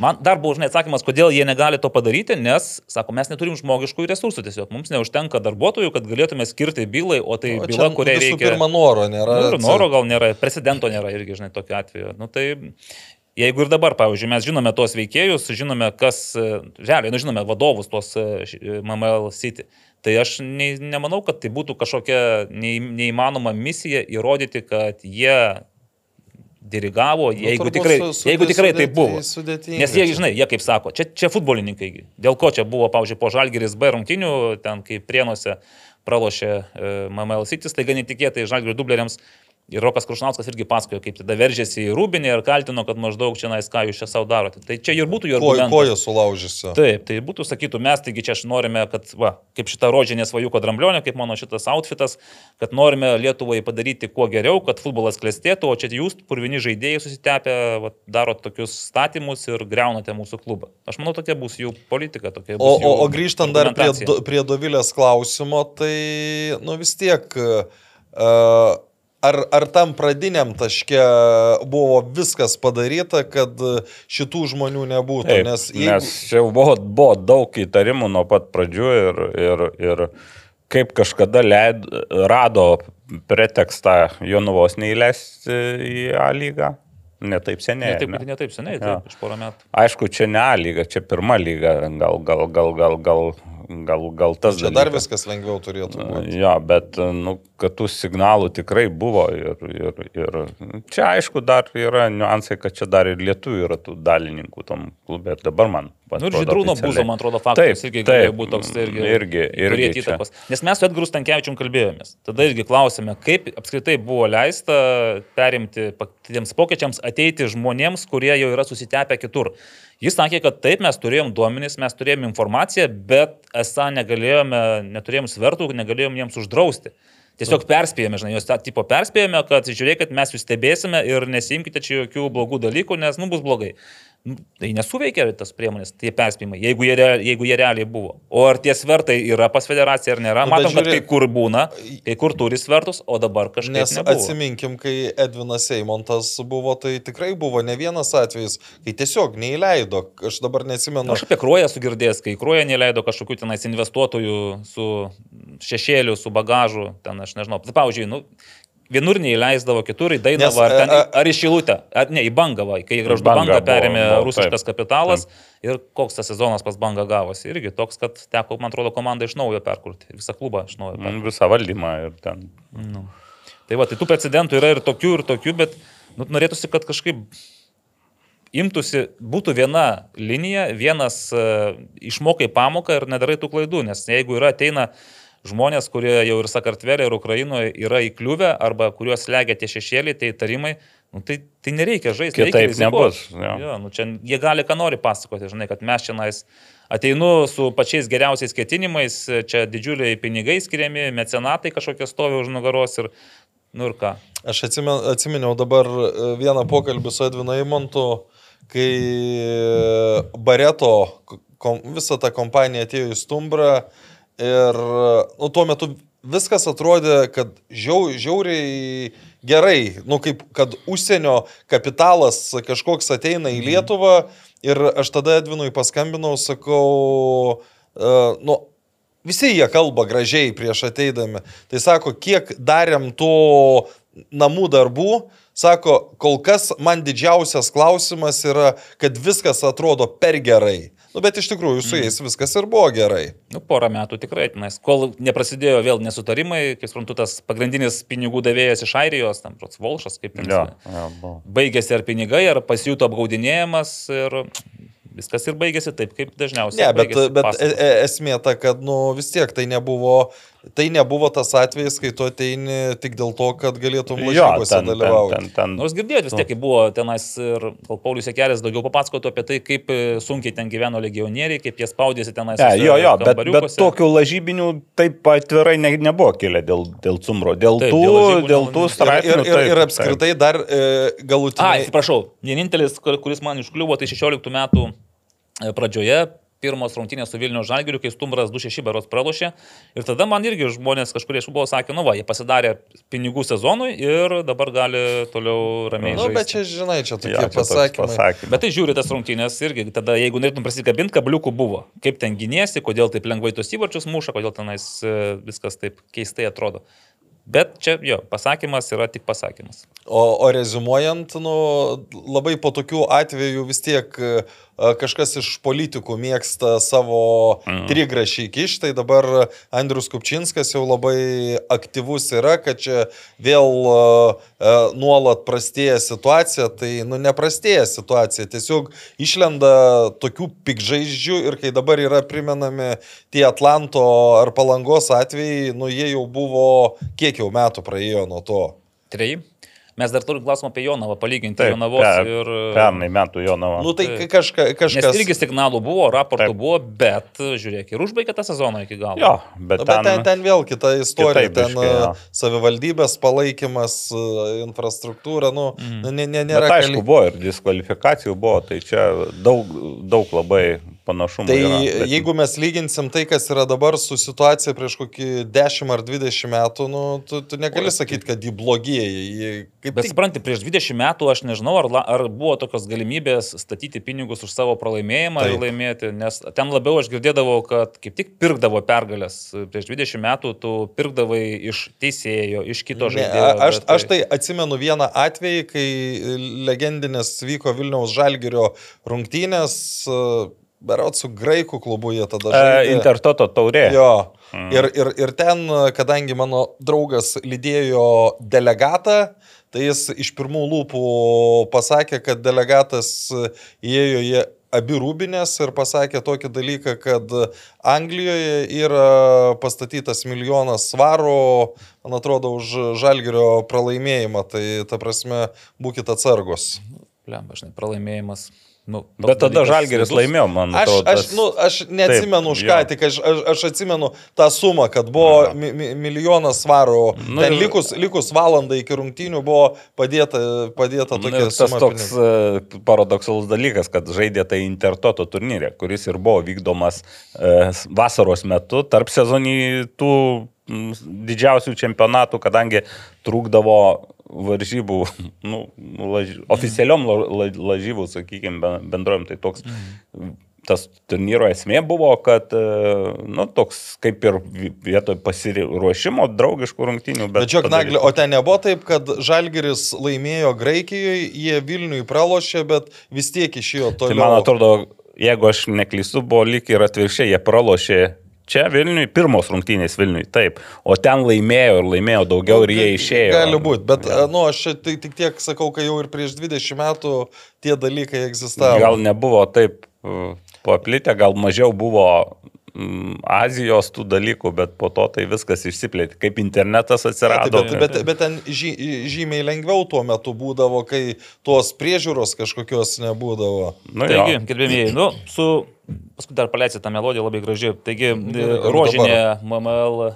[SPEAKER 3] man dar buvo, žinai, atsakymas, kodėl jie negali to padaryti, nes, sako, mes neturim žmogiškųjų resursų tiesiog, mums neužtenka darbuotojų, kad galėtume skirti bylai, o tai
[SPEAKER 4] O
[SPEAKER 3] byla, kuriai reikia...
[SPEAKER 4] pirma noro nėra.
[SPEAKER 3] Nu, ir noro gal nėra, precedento nėra irgi, žinai, tokiu atveju. Nu, tai jeigu ir dabar, pavyzdžiui, mes žinome tos veikėjus, žinome, kas, e, realiai, nu, žinome vadovus tos e, e, MML City, tai aš nei, nemanau, kad tai būtų kažkokia neįmanoma misija įrodyti, kad jie dirigavo,
[SPEAKER 4] Nu,
[SPEAKER 3] jeigu, tikrai,
[SPEAKER 4] su-
[SPEAKER 3] jeigu
[SPEAKER 4] sudė-
[SPEAKER 3] tikrai tai
[SPEAKER 4] sudėti-
[SPEAKER 3] buvo.
[SPEAKER 4] sudėtinga
[SPEAKER 3] Nes jie, žinai, jie kaip sako, čia, čia futbolininkai. Dėl ko čia buvo, pavyzdžiui, po Žalgiris B rungtinių, ten kaip prienuose pralošė MML City, staiga netikėtai Žalgirio dubleriams. Ir Rokas Krušnauskas irgi pasakojo, kaip tada veržėsi į Rūbinį ir kaltino, kad maždaug čia nais ką jūs čia savo darote. Tai čia ir būtų jų
[SPEAKER 4] Ko,
[SPEAKER 3] argumentas.
[SPEAKER 4] koja sulaužysi.
[SPEAKER 3] Taip, tai būtų sakytų, mes taigi čia norime, kad, va, kaip šita rožinė svajuko dramblionė, kaip mano šitas outfitas, kad norime Lietuvai padaryti kuo geriau, kad futbolas klestėtų, o čia jūs, purvini žaidėjai susitepę, va, darot tokius statymus ir greunate mūsų klubą. Aš manau, tokia bus jų politika. Tokia
[SPEAKER 4] O,
[SPEAKER 3] bus jų
[SPEAKER 4] o, o grįžtant dar prie, prie Dovilės klausimo, tai, nu vis tiek, uh, ar, ar tam pradiniam taške buvo viskas padaryta, kad šitų žmonių nebūtų?
[SPEAKER 5] Taip,
[SPEAKER 4] nes
[SPEAKER 5] nes, nes čia buvo, buvo daug įtarimų nuo pat pradžių ir, ir, ir kaip kažkada leid, rado pretekstą Jonuvos neįleisti į A lygą. Netaip seniai.
[SPEAKER 3] Ne taip,
[SPEAKER 5] ar ne?
[SPEAKER 3] ne taip seniai, taip, iš porą metų.
[SPEAKER 5] Aišku, čia ne A lyga, čia pirma lyga, gal, gal, gal, gal, gal, gal, gal tas
[SPEAKER 4] čia dar
[SPEAKER 5] dalykas.
[SPEAKER 4] viskas lengviau turėtų būti.
[SPEAKER 5] Jo, bet, nu, kad tų signalų tikrai buvo. Ir, ir, ir čia aišku dar yra niuansai, kad čia dar ir lietuvių yra tų dalininkų tam klube. Ir dabar man.
[SPEAKER 3] Nu, ir Žydrūno būzo, man atrodo, faktas
[SPEAKER 5] Taip,
[SPEAKER 3] irgi galėjo būti toks irgi.
[SPEAKER 5] irgi, irgi
[SPEAKER 3] turėti įtakos. Nes mes su Edgaru Stankievičium kalbėjomės. Tada irgi klausėme, kaip apskritai buvo leista perimti tiems pokyčiams ateiti žmonėms, kurie jau yra susitepę kitur. Jis sakė, kad taip, mes turėjom duomenys, mes turėjom informaciją, bet esą negalėjome, neturėjom svertų, negalėjom jiems uždrausti. Tiesiog perspėjome, žinai, jos tą tipo perspėjome, kad žiūrėkit, mes jūs stebėsime ir nesimkite čia jokių blogų dalykų, nes, nu, bus blogai. Nu, Tai nesuveikia tas priemonės, tie perspėjimai, jeigu jie, jeigu jie realiai buvo. O ar tie svertai yra pas federaciją ar nėra?
[SPEAKER 4] Nu,
[SPEAKER 3] Matom, kad
[SPEAKER 4] žiūrėk-
[SPEAKER 3] kai kur būna, kai kur turi svertus, o dabar kažkaip
[SPEAKER 4] Nes
[SPEAKER 3] nebuvo.
[SPEAKER 4] atsiminkim, kai Edvinas Seimontas buvo, tai tikrai buvo ne vienas atvejis, kai tiesiog neįleido. Aš dabar nesimenu.
[SPEAKER 3] Aš apie kruoją sugirdėjęs, kai kruoja neleido kažkokių tenais investuotojų su šešėliu, su bagažu, ten aš nežinau. Pavyzdžiui, nu, vienur neįleisdavo, kitur į Dainavą, ar, ten,
[SPEAKER 4] e, e,
[SPEAKER 3] ar į Šilutę, ar ne, į Bangavą, kai Graždu
[SPEAKER 5] Bangą
[SPEAKER 3] Bangą
[SPEAKER 5] buvo,
[SPEAKER 3] perėmė
[SPEAKER 5] buvo,
[SPEAKER 3] rusiškas
[SPEAKER 5] taip.
[SPEAKER 3] kapitalas ir koks tas sezonas pas Bangą gavosi. Irgi toks, kad teko, man atrodo, komandą iš naujo perkurti, visą klubą iš naujo. perkurti.
[SPEAKER 5] Visą valdymą ir ten.
[SPEAKER 3] Tai va, tai tų precedentų yra ir tokių, ir tokių, bet nu, norėtųsi, kad kažkaip imtųsi, būtų viena linija, vienas uh, išmokai pamoką ir nedarai tų klaidų, nes jeigu yra ateina žmonės, kurie jau ir Sakartvelė, ir Ukrainoje yra įkliuvę, arba kuriuos legia tie šešėliai, tai tarimai, nu, tai, tai nereikia žaisti.
[SPEAKER 5] Kitaip
[SPEAKER 3] reikia
[SPEAKER 5] nebus, jo.
[SPEAKER 3] Jo, nu, čia jie gali ką nori pasakoti, žinai, kad mes čia nais ateinu su pačiais geriausiais ketinimais, čia didžiuliai pinigai skiriami, mecenatai kažkokie stovi už nugaros ir, nu ir ką.
[SPEAKER 4] Aš atsimen, atsiminiau dabar e, vieną pokalbį su Edvinu Eimontu, kai e, Bareto kom, visa ta kompanija atėjo į Stumbrą ir nu, tuo metu viskas atrodė, kad žiau, žiauriai gerai, nu kaip kad užsienio kapitalas kažkoks ateina į Lietuvą ir aš tada Edvinui paskambinau, sakau, uh, nu, Visi jie kalba gražiai prieš ateidami. Tai sako, kiek darėm to namų darbų, sako, kol kas man didžiausias klausimas yra, kad viskas atrodo per gerai. Nu, bet iš tikrųjų su jais viskas ir buvo gerai.
[SPEAKER 3] Nu, porą metų tikrai, nes kol neprasidėjo vėl nesutarimai, kaip suprantu, tas pagrindinis pinigų davėjas iš Airijos, tam pats Volšas, kaip ten.
[SPEAKER 5] Jo,
[SPEAKER 3] jis-
[SPEAKER 5] jo, buvo.
[SPEAKER 3] Baigėsi ar pinigai, ar pasijuto apgaudinėjimas ir viskas ir baigėsi taip, kaip dažniausiai.
[SPEAKER 4] Ne, bet, bet e- e- esmė ta, kad nu, vis tiek tai nebuvo, tai nebuvo tas atvejis, kai tu ateini tik dėl to, kad galėtum
[SPEAKER 5] Jo,
[SPEAKER 4] lažybose
[SPEAKER 5] ten, ten,
[SPEAKER 4] dalyvauti.
[SPEAKER 5] ten, ten.
[SPEAKER 3] Nors girdėjote vis tiek, kai buvo tenais ir gal Paulius Jekelis daugiau papasakotų apie tai, kaip e, sunkiai ten gyveno legionieriai, kaip jie spaudėsi tenais.
[SPEAKER 5] Ne,
[SPEAKER 3] tuose
[SPEAKER 5] jo, jo, bet, bet tokių lažybinių taip atvirai ne, nebuvo kilę dėl, dėl cumro. Dėl
[SPEAKER 3] Taip,
[SPEAKER 5] tų,
[SPEAKER 3] dėl
[SPEAKER 5] dėl tų
[SPEAKER 3] ir-
[SPEAKER 4] Ir,
[SPEAKER 5] straipsnių.
[SPEAKER 4] ir, ir,
[SPEAKER 5] taip,
[SPEAKER 4] ir apskritai dar e,
[SPEAKER 3] A,
[SPEAKER 4] galutinai.
[SPEAKER 3] atsiprašau, vienintelis, kur- kuris man iškliuvo, tai 16 metų e, pradžioje, pirmos rungtynės su Vilnių Žalgiriu, kai Stumbras 2-6 baros pralošė. Ir tada man irgi žmonės kažkurie iš buvo sakę, nu va, jie pasidarė pinigų sezonui ir dabar gali toliau ramiai.
[SPEAKER 4] Na, nu, bet čia, žinai, čia tokie
[SPEAKER 5] čia toks
[SPEAKER 4] pasakymai.
[SPEAKER 5] pasakymas.
[SPEAKER 3] Bet tai žiūri tas rungtynės irgi, tada jeigu norėtum prasikabinti, kabliukų buvo. Kaip ten gynėsi, kodėl taip lengvai tos įvarčius muša, kodėl tenais e, viskas taip keistai atrodo. Bet čia jo, pasakymas yra tik pasakymas.
[SPEAKER 4] O, o rezumuojant, nu, labai po tokių atvejų vis tiek e, kažkas iš politikų mėgsta savo trigrašį įkišti, tai dabar Andrius Kupčinskas jau labai aktyvus yra, kad čia vėl nuolat prastėja situacija, tai nu neprastėja situacija, tiesiog išlenda tokių pikžaizdžių ir kai dabar yra primenami tie Atlanto ar Palangos atvejai, nu jie jau buvo, kiek jau metų praėjo nuo to.
[SPEAKER 3] Treji. Mes dar turim klausimą apie Jonavą, palyginti
[SPEAKER 5] Taip,
[SPEAKER 3] Jonavos
[SPEAKER 5] per-
[SPEAKER 3] ir...
[SPEAKER 5] Pernai metų Jonava.
[SPEAKER 4] Nu tai
[SPEAKER 3] Taip.
[SPEAKER 4] kažka,
[SPEAKER 3] Nes
[SPEAKER 4] kažkas...
[SPEAKER 3] irgi signalų buvo, raportų
[SPEAKER 5] Taip.
[SPEAKER 3] buvo, bet žiūrėk, ir užbaigė tą sezoną iki galo.
[SPEAKER 5] Jo, bet,
[SPEAKER 4] Na, bet ten, ten vėl kita istorija,
[SPEAKER 5] Kitaip
[SPEAKER 4] ten
[SPEAKER 5] biškį, jo.
[SPEAKER 4] a, savivaldybės palaikymas, a, infrastruktūra, nu, mm. ne, ne,
[SPEAKER 5] Bet
[SPEAKER 4] nėra
[SPEAKER 5] aišku, buvo ir diskvalifikacijų buvo, tai čia daug, daug labai panašumų.
[SPEAKER 4] Tai
[SPEAKER 5] yra, bet-
[SPEAKER 4] jeigu mes lyginsim tai, kas yra dabar su situacija prieš kokį 10 ar 20 metų, nu, tu, tu negali sakyti, kad jį blogėja. Jį kaip
[SPEAKER 3] Bet supranti, prieš 20 metų aš nežinau, ar, la- ar buvo tokios galimybės statyti pinigus už savo pralaimėjimą ir
[SPEAKER 4] Taip.
[SPEAKER 3] laimėti, nes ten labiau aš girdėdavau, kad kaip tik pirkdavo pergalės. Prieš 20 metų tu pirkdavai iš teisėjo, iš kito
[SPEAKER 4] Ne,
[SPEAKER 3] žaidėjo.
[SPEAKER 4] a- aš,
[SPEAKER 3] bet
[SPEAKER 4] aš tai atsimenu vieną atvejį, kai legendinės vyko Vilniaus Žalgirio rungtynės. a, berot su graikų klubu jie tada
[SPEAKER 5] E,
[SPEAKER 4] žaidė.
[SPEAKER 5] Intertoto taurė.
[SPEAKER 4] Jo. Ir, ir, ir ten, kadangi mano draugas lydėjo delegatą, tai jis iš pirmų lūpų pasakė, kad delegatas įėjo į abi rūbinės ir pasakė tokį dalyką, kad Anglijoje yra pastatytas milijonas svarų, man atrodo, už žalgerio pralaimėjimą. Tai ta prasme, būkite atsargus.
[SPEAKER 3] Lemba, žinai, pralaimėjimas. Nu,
[SPEAKER 5] Bet tada Žalgeris laimėjo, man
[SPEAKER 4] Aš,
[SPEAKER 5] atrodo.
[SPEAKER 4] aš,
[SPEAKER 5] tas-
[SPEAKER 4] nu, aš neatsimenu už ką,
[SPEAKER 5] jo.
[SPEAKER 4] tik aš, aš, aš atsimenu tą sumą, kad buvo mi, mi, milijonas svarų.
[SPEAKER 5] Nu
[SPEAKER 4] Nu, Ten likus, likus valandą iki rungtynių buvo padėta, padėta
[SPEAKER 5] Nu,
[SPEAKER 4] tokia
[SPEAKER 5] tas
[SPEAKER 4] suma.
[SPEAKER 5] toks
[SPEAKER 4] pinigų.
[SPEAKER 5] e, paradoksalus dalykas, kad žaidė tai Intertoto turnyrė, kuris ir buvo vykdomas e, vasaros metu, tarp sezonį tų didžiausių čempionatų, kadangi trūkdavo varžybų, [LAUGHS] nu, laž, oficialiom la, la, lažybų, sakykime, bendrojom, tai toks. Tas turnyro esmė buvo, kad, e, nu, toks kaip ir vi- vietoj pasiruošimo draugiškų rungtynių.
[SPEAKER 4] Bet žiūrėk,
[SPEAKER 5] padaryti-
[SPEAKER 4] Naglė, o ten nebuvo taip, kad Žalgeris laimėjo Graikijoje, jie Vilniui pralošė, bet vis tiek išėjo
[SPEAKER 5] Tai
[SPEAKER 4] toliau.
[SPEAKER 5] man atrodo, jeigu aš neklystu, buvo lyg ir atvirkščiai, jie pralošė čia Vilniui, pirmos rungtynės Vilniui, taip, o ten laimėjo ir laimėjo daugiau ir jie išėjo.
[SPEAKER 4] Gali būti, bet, ja. nu, aš tai tik tiek sakau, kai jau ir prieš 20 metų tie dalykai egzistavo.
[SPEAKER 5] Gal nebuvo taip uh, paplitę, gal mažiau buvo Azijos tų dalykų, bet po to tai viskas išsiplėtė, kaip internetas
[SPEAKER 4] Taip,
[SPEAKER 5] atsirado.
[SPEAKER 4] bet, bet, bet ten žy, žymiai lengviau tuo metu būdavo, kai tos priežiūros kažkokios nebūdavo.
[SPEAKER 5] Nu,
[SPEAKER 3] Taigi, gerbėmiai, nu, su, paskui dar paleisite tą melodiją labai graži. Taigi, rožinė MML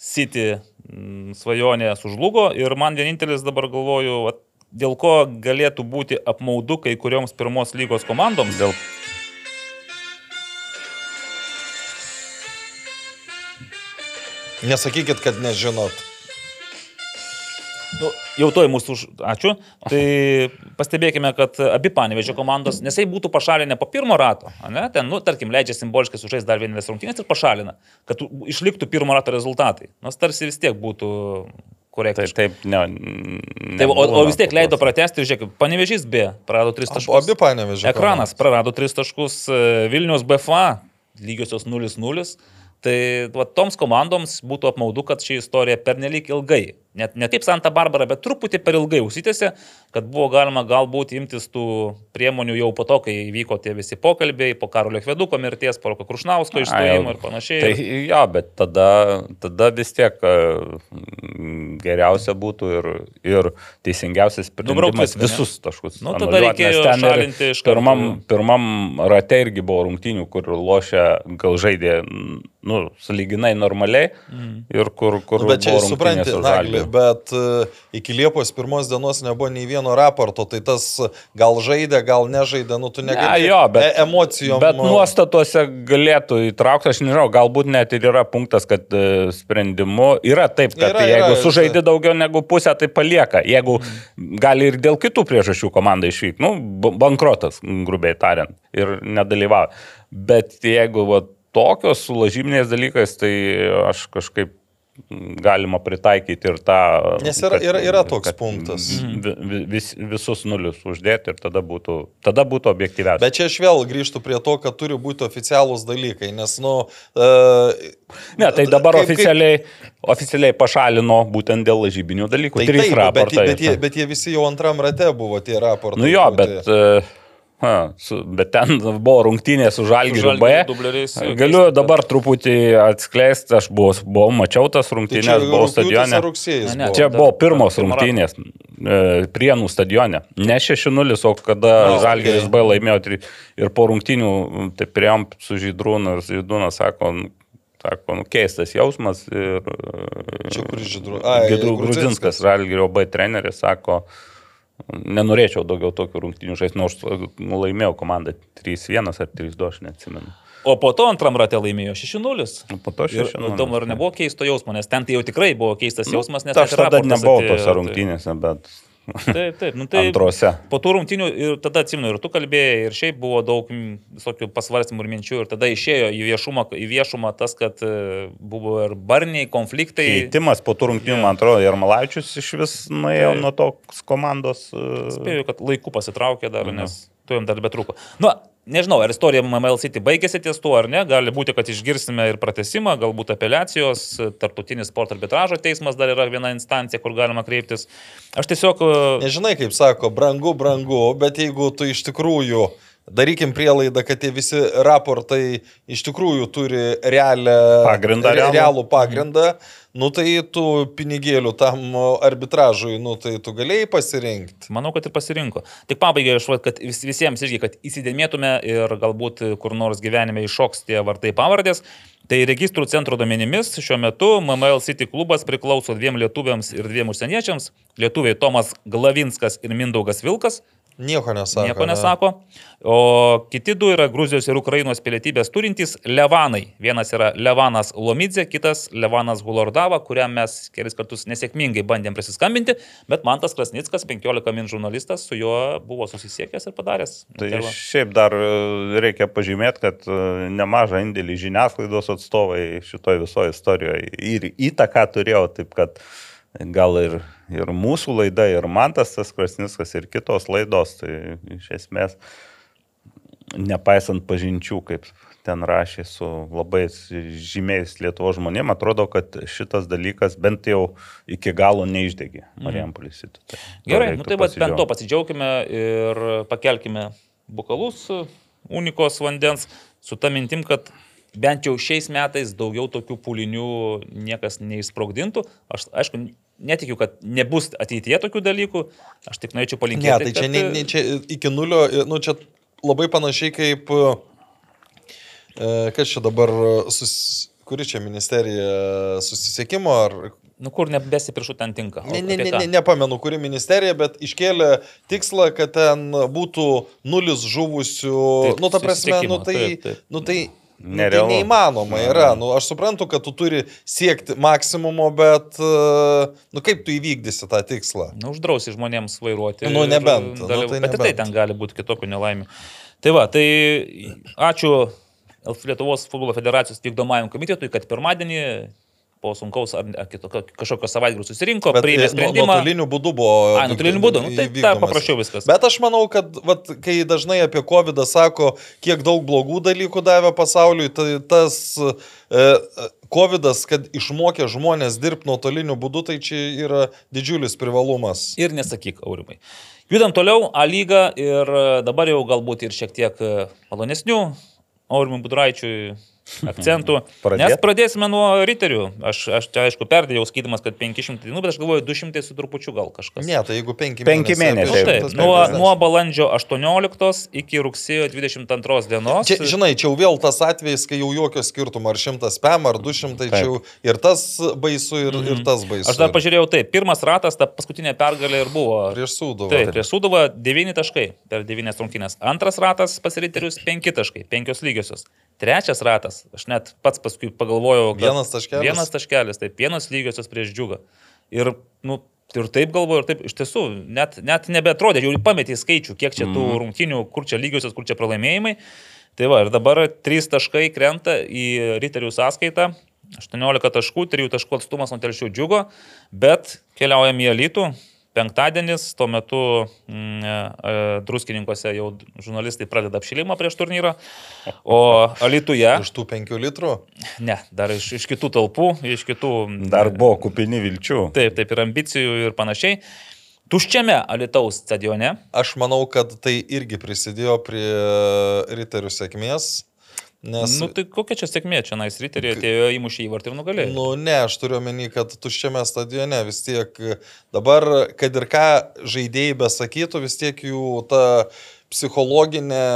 [SPEAKER 3] City mm, svajonė sužlugo ir man vienintelis dabar galvoju, dėl ko galėtų būti apmaudu kai kurioms pirmos lygos komandoms.
[SPEAKER 5] Dėl
[SPEAKER 4] Nesakykit, kad nežinot.
[SPEAKER 3] Nu, jau toj mūsų, už... ačiū. Tai pastebėkime, kad abi panevežė komandos, nes jei būtų pašalinę po pirmo rato, ne, ten, nu, tarkim, leidžia simboliškai sužaisti dar vienas rungtynės ir pašalina, kad išliktų pirmo rato rezultatai. Nors tarsi vis tiek būtų
[SPEAKER 5] tai
[SPEAKER 3] korektiškai.
[SPEAKER 5] taip, ne.
[SPEAKER 3] Taip, o, o vis tiek leido pratesti, žiūrėk, panevežys B, prarado 3
[SPEAKER 4] O
[SPEAKER 3] taškus.
[SPEAKER 4] abi panevežė.
[SPEAKER 3] Ekranas prarado 3 taškus, e, Vilnius BFA lygiosios 0-0. Tai va, toms komandoms būtų apmaudu, kad ši istorija pernelyg ilgai, net ne kaip Santa Barbara, bet truputį per ilgai užsitęsė, kad buvo galima galbūt imtis tų priemonių jau po to, kai vyko tie visi pokalbiai, po Karolio Kveduko mirties, po Krušnausko išstojimo ir panašiai.
[SPEAKER 5] Tai jo, bet tada, tada vis tiek e, geriausia būtų ir, ir teisingiausias sprendimas
[SPEAKER 3] viską, ne?
[SPEAKER 5] visus taškus.
[SPEAKER 3] Nu, tada reikėjo
[SPEAKER 5] nes ten ir
[SPEAKER 3] šalinti iš karto.
[SPEAKER 5] pirmam, pirmam rate irgi buvo rungtynių, kur lošia, gal žaidė, nu, saliginai normaliai
[SPEAKER 3] Mm.
[SPEAKER 5] ir kur, kur
[SPEAKER 4] Nu, bet čia supranti,
[SPEAKER 5] rungtynės Žalgiriu.
[SPEAKER 4] bet e, iki Liepos pirmos dienos nebuvo nei vieno raporto, tai tas gal žaidė, gal nežaidė, nu tu
[SPEAKER 5] Ne,
[SPEAKER 4] negali
[SPEAKER 5] jo, bet,
[SPEAKER 4] e- emocijom.
[SPEAKER 5] Bet
[SPEAKER 4] nu,
[SPEAKER 5] nuostatuose galėtų įtraukti, aš nežinau, galbūt net ir yra punktas, kad e, sprendimu yra taip, kad
[SPEAKER 4] Yra,
[SPEAKER 5] yra,
[SPEAKER 4] yra,
[SPEAKER 5] jeigu sužaidi
[SPEAKER 4] tai-
[SPEAKER 5] daugiau negu pusę, tai palieka. Jeigu gali ir dėl kitų priežasčių komanda išvykti, nu, bankrotas, grubiai tariant, ir nedalyvauja. Bet jeigu va, tokios su lažybiniais dalykais, tai aš kažkaip galima pritaikyti ir tą.
[SPEAKER 4] Nes yra- yra- yra toks punktas.
[SPEAKER 5] vi- Vis, visus nulius uždėti ir tada būtų, tada būtų objektyviausia.
[SPEAKER 4] Bet čia aš vėl grįžtu prie to, kad turi būti oficialūs dalykai, nes, nu... Uh,
[SPEAKER 5] Ne, tai dabar kaip, oficialiai, oficialiai pašalino būtent dėl lažybinių dalykų.
[SPEAKER 4] Tai
[SPEAKER 5] Trys
[SPEAKER 4] taip, bet,
[SPEAKER 5] raportai.
[SPEAKER 4] bet, jie, bet jie visi jau antram rate buvo tie raportai.
[SPEAKER 5] Nu jo,
[SPEAKER 4] būti.
[SPEAKER 5] bet, e, ha, su, bet ten buvo rungtynės su Žalgiriu B.
[SPEAKER 3] Dubleriais,
[SPEAKER 5] Galiu dabar truputį atskleisti, aš buvau, buvau mačiau tas
[SPEAKER 4] Tai
[SPEAKER 5] rungtynės, buvau
[SPEAKER 4] rugpjūtis
[SPEAKER 5] stadione.
[SPEAKER 4] ar rugsėjis
[SPEAKER 3] Ne, ne?
[SPEAKER 5] Čia
[SPEAKER 3] dar-
[SPEAKER 5] buvo pirmos
[SPEAKER 3] dar
[SPEAKER 5] rungtynės e, Prienų stadione. Ne 6-0, o kada no, Žalgiris
[SPEAKER 4] okei.
[SPEAKER 5] B laimėjo tri- ir po rungtynių, tai priejom su Žydrūnu ir Žydrūnas sako, sako nu, keistas jausmas. Ir,
[SPEAKER 4] Čia kuris Žydrū- Ai,
[SPEAKER 5] Gidrų
[SPEAKER 4] Grudzinskas.
[SPEAKER 5] Žalgirio B treneris, sako, nenorėčiau daugiau tokių rungtynių žaisti, nors nu, laimėjau komandą 3-1 ar 3-2, aš neatsimenu.
[SPEAKER 3] O po to antram rate laimėjo 6-0.
[SPEAKER 5] Nu, Po to
[SPEAKER 3] Ir
[SPEAKER 5] 6-0.
[SPEAKER 3] įdomu, ar nebuvo keisto jausmo, nes ten tai jau tikrai buvo keistas jausmas, nes
[SPEAKER 5] aš tada nebuvau tose
[SPEAKER 3] tai-
[SPEAKER 5] rungtynėse, bet [LAUGHS]
[SPEAKER 3] Taip, taip, nu tai
[SPEAKER 5] antrose.
[SPEAKER 3] po tų rungtynių ir tada atsimenu, ir tu kalbėjai, ir šiaip buvo daug visokių pasvarstymų ir minčių, ir tada išėjo į viešumą, į viešumą tas, kad e, buvo ir barniai, konfliktai.
[SPEAKER 5] Keitimas po tų rungtynių, man atrodo, Jarmalavičius iš vis nuėjo
[SPEAKER 3] Taip.
[SPEAKER 5] nuo tos komandos. e,
[SPEAKER 3] Spėjau, kad laiku pasitraukė dar,
[SPEAKER 5] Mhm.
[SPEAKER 3] nes tu jam dar betruko. Nu, nežinau, ar istorija MML City baigėsi ties tuo ar ne, gali būti, kad išgirsime ir pratesimą, galbūt apeliacijos, tarptautinis sporto arbitražo teismas dar yra viena instancija, kur galima kreiptis. Aš tiesiog... e,
[SPEAKER 4] Nežinai, kaip sako, brangu, brangu, bet jeigu tu iš tikrųjų darykim prielaidą, kad tie visi raportai iš tikrųjų turi realią,
[SPEAKER 5] Pagrindą
[SPEAKER 4] re-
[SPEAKER 5] realų.
[SPEAKER 4] realų pagrindą, nu tai tu pinigėlių tam arbitražui, nu tai tu galėjai pasirinkti.
[SPEAKER 3] Manau, kad ir pasirinko. Tik pabaigai aš, kad vis, visiems irgi, kad įsidėmėtume ir galbūt kur nors gyvenime iššoks tie vartai pavardės. Tai registrų centro duomenimis šiuo metu MML City klubas priklauso dviem lietuviams ir dviem užsieniečiams. Lietuviai Tomas Glavinskas ir Mindaugas Vilkas.
[SPEAKER 4] Nieko nesako.
[SPEAKER 3] Nieko
[SPEAKER 4] ne?
[SPEAKER 3] nesako. O kiti du yra Gruzijos ir Ukrainos pilietybės turintys Levanai. Vienas yra Levanas Lomidze, kitas Levanas Gulordava, kuriam mes kelis kartus nesėkmingai bandėm prisiskambinti, bet man tas Krasnickas, 15 min žurnalistas, su juo buvo susisiekęs ir padaręs.
[SPEAKER 5] Tai šiaip dar e, reikia pažymėti, kad e, nemažą indėlį žiniasklaidos atstovai šitoje visoje istorijoje ir įtaką turėjo, taip kad gal ir, ir mūsų laida, ir Mantas tas Krasniskas, ir kitos laidos, tai iš esmės, nepaisant pažinčių, kaip ten rašė su labai žymiais Lietuvo žmonėmis, atrodo, kad šitas dalykas bent jau iki galo neišdegė Marijampolės. Mm.
[SPEAKER 3] Gerai, nu tai va, bent to pasidžiaugime ir pakelkime bukalus unikos vandens su ta mintim, kad bent jau šiais metais daugiau tokių pūlinių niekas neįsprogdintų. Aš, aišku, netikiu, kad nebus ateityje tokių dalykų. Aš tik norėčiau
[SPEAKER 4] Ne,
[SPEAKER 3] palinkėti.
[SPEAKER 4] tai čia,
[SPEAKER 3] kad,
[SPEAKER 4] ne, ne, čia iki nulio, nu čia labai panašiai kaip, e, kas čia dabar, sus, kuri čia ministerija susisiekimo ar
[SPEAKER 3] Nu kur nebesi priešų ten tinka.
[SPEAKER 4] Ne, ne, ne, ne, nepamenu, kuri ministerija, bet iškėlė tikslą, kad ten būtų nulis žuvusių.
[SPEAKER 3] Taip,
[SPEAKER 4] nu, ta prasme, nu tai,
[SPEAKER 3] taip, taip.
[SPEAKER 4] nu, tai, nu, tai
[SPEAKER 5] Nerealu.
[SPEAKER 4] neįmanoma yra. Nu, aš suprantu, kad tu turi siekti maksimumo, bet, e, nu, kaip tu įvykdysi tą tikslą?
[SPEAKER 3] Nu, uždrausi žmonėms vairuoti.
[SPEAKER 4] Nu, nebent, nu,
[SPEAKER 3] dalyv-
[SPEAKER 4] tai
[SPEAKER 3] Bet tai
[SPEAKER 4] nebent.
[SPEAKER 3] ten gali būti kitokių nelaimių. Tai va, tai ačiū Lietuvos futbolo federacijos vykdomajam komitetui, kad pirmadienį po sunkaus ar, ar kitokio, kažkokio savaitgalio susirinko, priėmė
[SPEAKER 4] e, nu-
[SPEAKER 3] sprendimą.
[SPEAKER 4] nuotoliniu būdu buvo.
[SPEAKER 3] Ai, nuotoliniu būdu, nu, tai dar paprasčiau viskas.
[SPEAKER 4] Bet aš manau, kad vat, kai dažnai apie COVID sako, kiek daug blogų dalykų davė pasauliui, tai tas e, COVID, kad išmokė žmonės dirbti nuotoliniu būdu, tai čia yra didžiulis privalumas.
[SPEAKER 3] Ir nesakyk, Aurimai. Judam toliau, A lyga ir e, dabar jau galbūt ir šiek tiek e, malonesnių Aurimui Budraičiui [LAUGHS] akcentų.
[SPEAKER 5] Pradėt?
[SPEAKER 3] Nes pradėsime nuo riterių. Aš, aš čia aišku perdėjau skaitymas, kad 500 dienų, bet aš galvoju 200 su trupučiu gal kažkas.
[SPEAKER 4] Ne, tai jeigu penki,
[SPEAKER 5] Penki mėnesiai.
[SPEAKER 3] Nu, taip,
[SPEAKER 4] 150.
[SPEAKER 3] nuo, nuo balandžio 18 iki rugsėjo 22 dienos.
[SPEAKER 4] Čia, žinai, čia jau vėl tas atvejis, kai jau jokio skirtumo, ar 100 spam, ar 200, čia jau ir tas baisu, ir, mm ir tas baisu.
[SPEAKER 3] Mhm. Aš dar pažiūrėjau, taip, pirmas ratas, ta paskutinė pergalė ir buvo.
[SPEAKER 4] Prieš sūduvą.
[SPEAKER 3] Taip, prieš Sudovą 9 taškai per 9 rungtynės. Antras ratas pas riterius 5 taškai, 5 lygiosios. Trečias ratas, aš net pats paskui pagalvojau, kad
[SPEAKER 4] Vienas taškelis?
[SPEAKER 3] Vienas taškelis, taip, vienas lygiosios prieš džiugą. Ir, nu, ir taip galvoju, ir taip iš tiesų, net, net nebetrodė, jau pametė skaičių, kiek čia tų rungtynių, kur čia lygiosios, kur čia pralaimėjimai. Tai va, ir dabar 3 taškai krenta į riterių sąskaitą. 18 taškų, 3 taškų atstumas nuo telšių džiugo, bet keliaujam į elitų. Penktadienis, tuo metu mm, e, druskininkose jau žurnalistai pradeda apšilimą prieš turnyrą, o Alituje,
[SPEAKER 4] Iš tų penkių litrų.
[SPEAKER 3] ne, dar iš, iš kitų talpų, iš kitų...
[SPEAKER 5] Dar buvo kupini vilčių.
[SPEAKER 3] Taip, taip, ir ambicijų ir panašiai. Tuščiame Alitaus stadione,
[SPEAKER 4] Aš manau, kad tai irgi prisidėjo prie riterių sėkmės. Nes,
[SPEAKER 3] nu tai kokia čia sėkmė, čia nais riteriai atėjo įmušė įvartį ir nugalėjo.
[SPEAKER 4] Nu, ne, aš turiu omeny, kad tuščiame stadione vis tiek dabar, kad ir ką žaidėjai besakytų, vis tiek jų ta psichologinė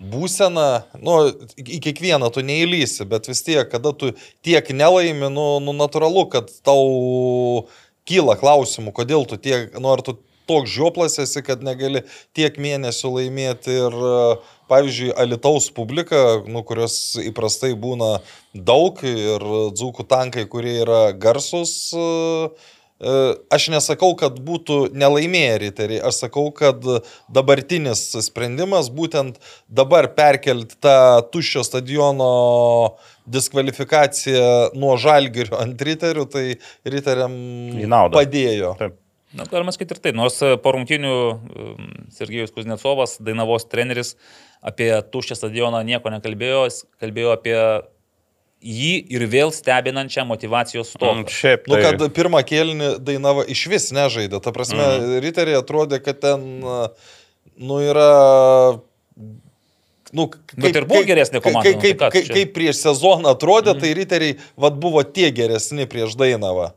[SPEAKER 4] būsena, nu, į kiekvieną tu neįlysi, bet vis tiek, kada tu tiek nelaimi, nu, nu natūralu, kad tau kyla klausimų, kodėl tu tiek, nu, ar tu toks žioplas esi, kad negali tiek mėnesių laimėti ir, e, pavyzdžiui, Alitaus publika, nu, kurios įprastai būna daug ir dzūkų tankai, kurie yra garsus. e, Aš nesakau, kad būtų nelaimėję riteriai, aš sakau, kad dabartinis sprendimas būtent dabar perkelti tą tuščio stadiono diskvalifikaciją nuo žalgirio ant riterių, tai riteriam padėjo.
[SPEAKER 5] Taip.
[SPEAKER 3] Na, galima sakyti ir tai, nors po rungtinių Sergejus Kuznecovas, Dainavos treneris, apie tuščią stadioną nieko nekalbėjo, jis kalbėjo apie jį ir vėl stebinančią motivacijos stoką.
[SPEAKER 5] Mm, Šiaip,
[SPEAKER 4] Nu,
[SPEAKER 5] tai,
[SPEAKER 4] kad pirmą kėlinį Dainava iš vis nežaidė. Ta prasme, mm. riteriai atrodė, kad ten, nu, yra... Nu, kaip,
[SPEAKER 3] Bet ir buvo geresnė komanda,
[SPEAKER 4] Kaip,
[SPEAKER 3] nu, tai
[SPEAKER 4] kaip,
[SPEAKER 3] kas
[SPEAKER 4] kaip, kaip prieš sezoną atrodė, mm. tai riteriai vat, buvo tie geresni prieš Dainavą.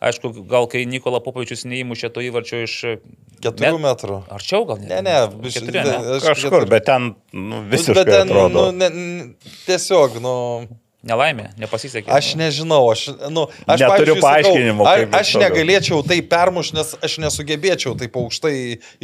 [SPEAKER 3] Aišku, gal kai Nikola Popovičius neįmušė to įvarčio iš...
[SPEAKER 4] Keturių
[SPEAKER 3] Met-
[SPEAKER 4] metrų.
[SPEAKER 3] Arčiau gal
[SPEAKER 4] Ne, ne, biš-
[SPEAKER 3] Keturi, ne?
[SPEAKER 4] aš
[SPEAKER 5] kažkur,
[SPEAKER 4] keturi-
[SPEAKER 5] bet ten nu,
[SPEAKER 4] Nu,
[SPEAKER 5] visiškai
[SPEAKER 4] bet ten,
[SPEAKER 5] atrodo.
[SPEAKER 4] nu, ne, tiesiog, nu...
[SPEAKER 3] Nelaimė, nepasisekė.
[SPEAKER 4] Aš nežinau, aš, nu, aš
[SPEAKER 5] Neturiu paaiškinimo,
[SPEAKER 4] Sakau, a, aš negalėčiau tai permušti, nes aš nesugebėčiau taip aukštai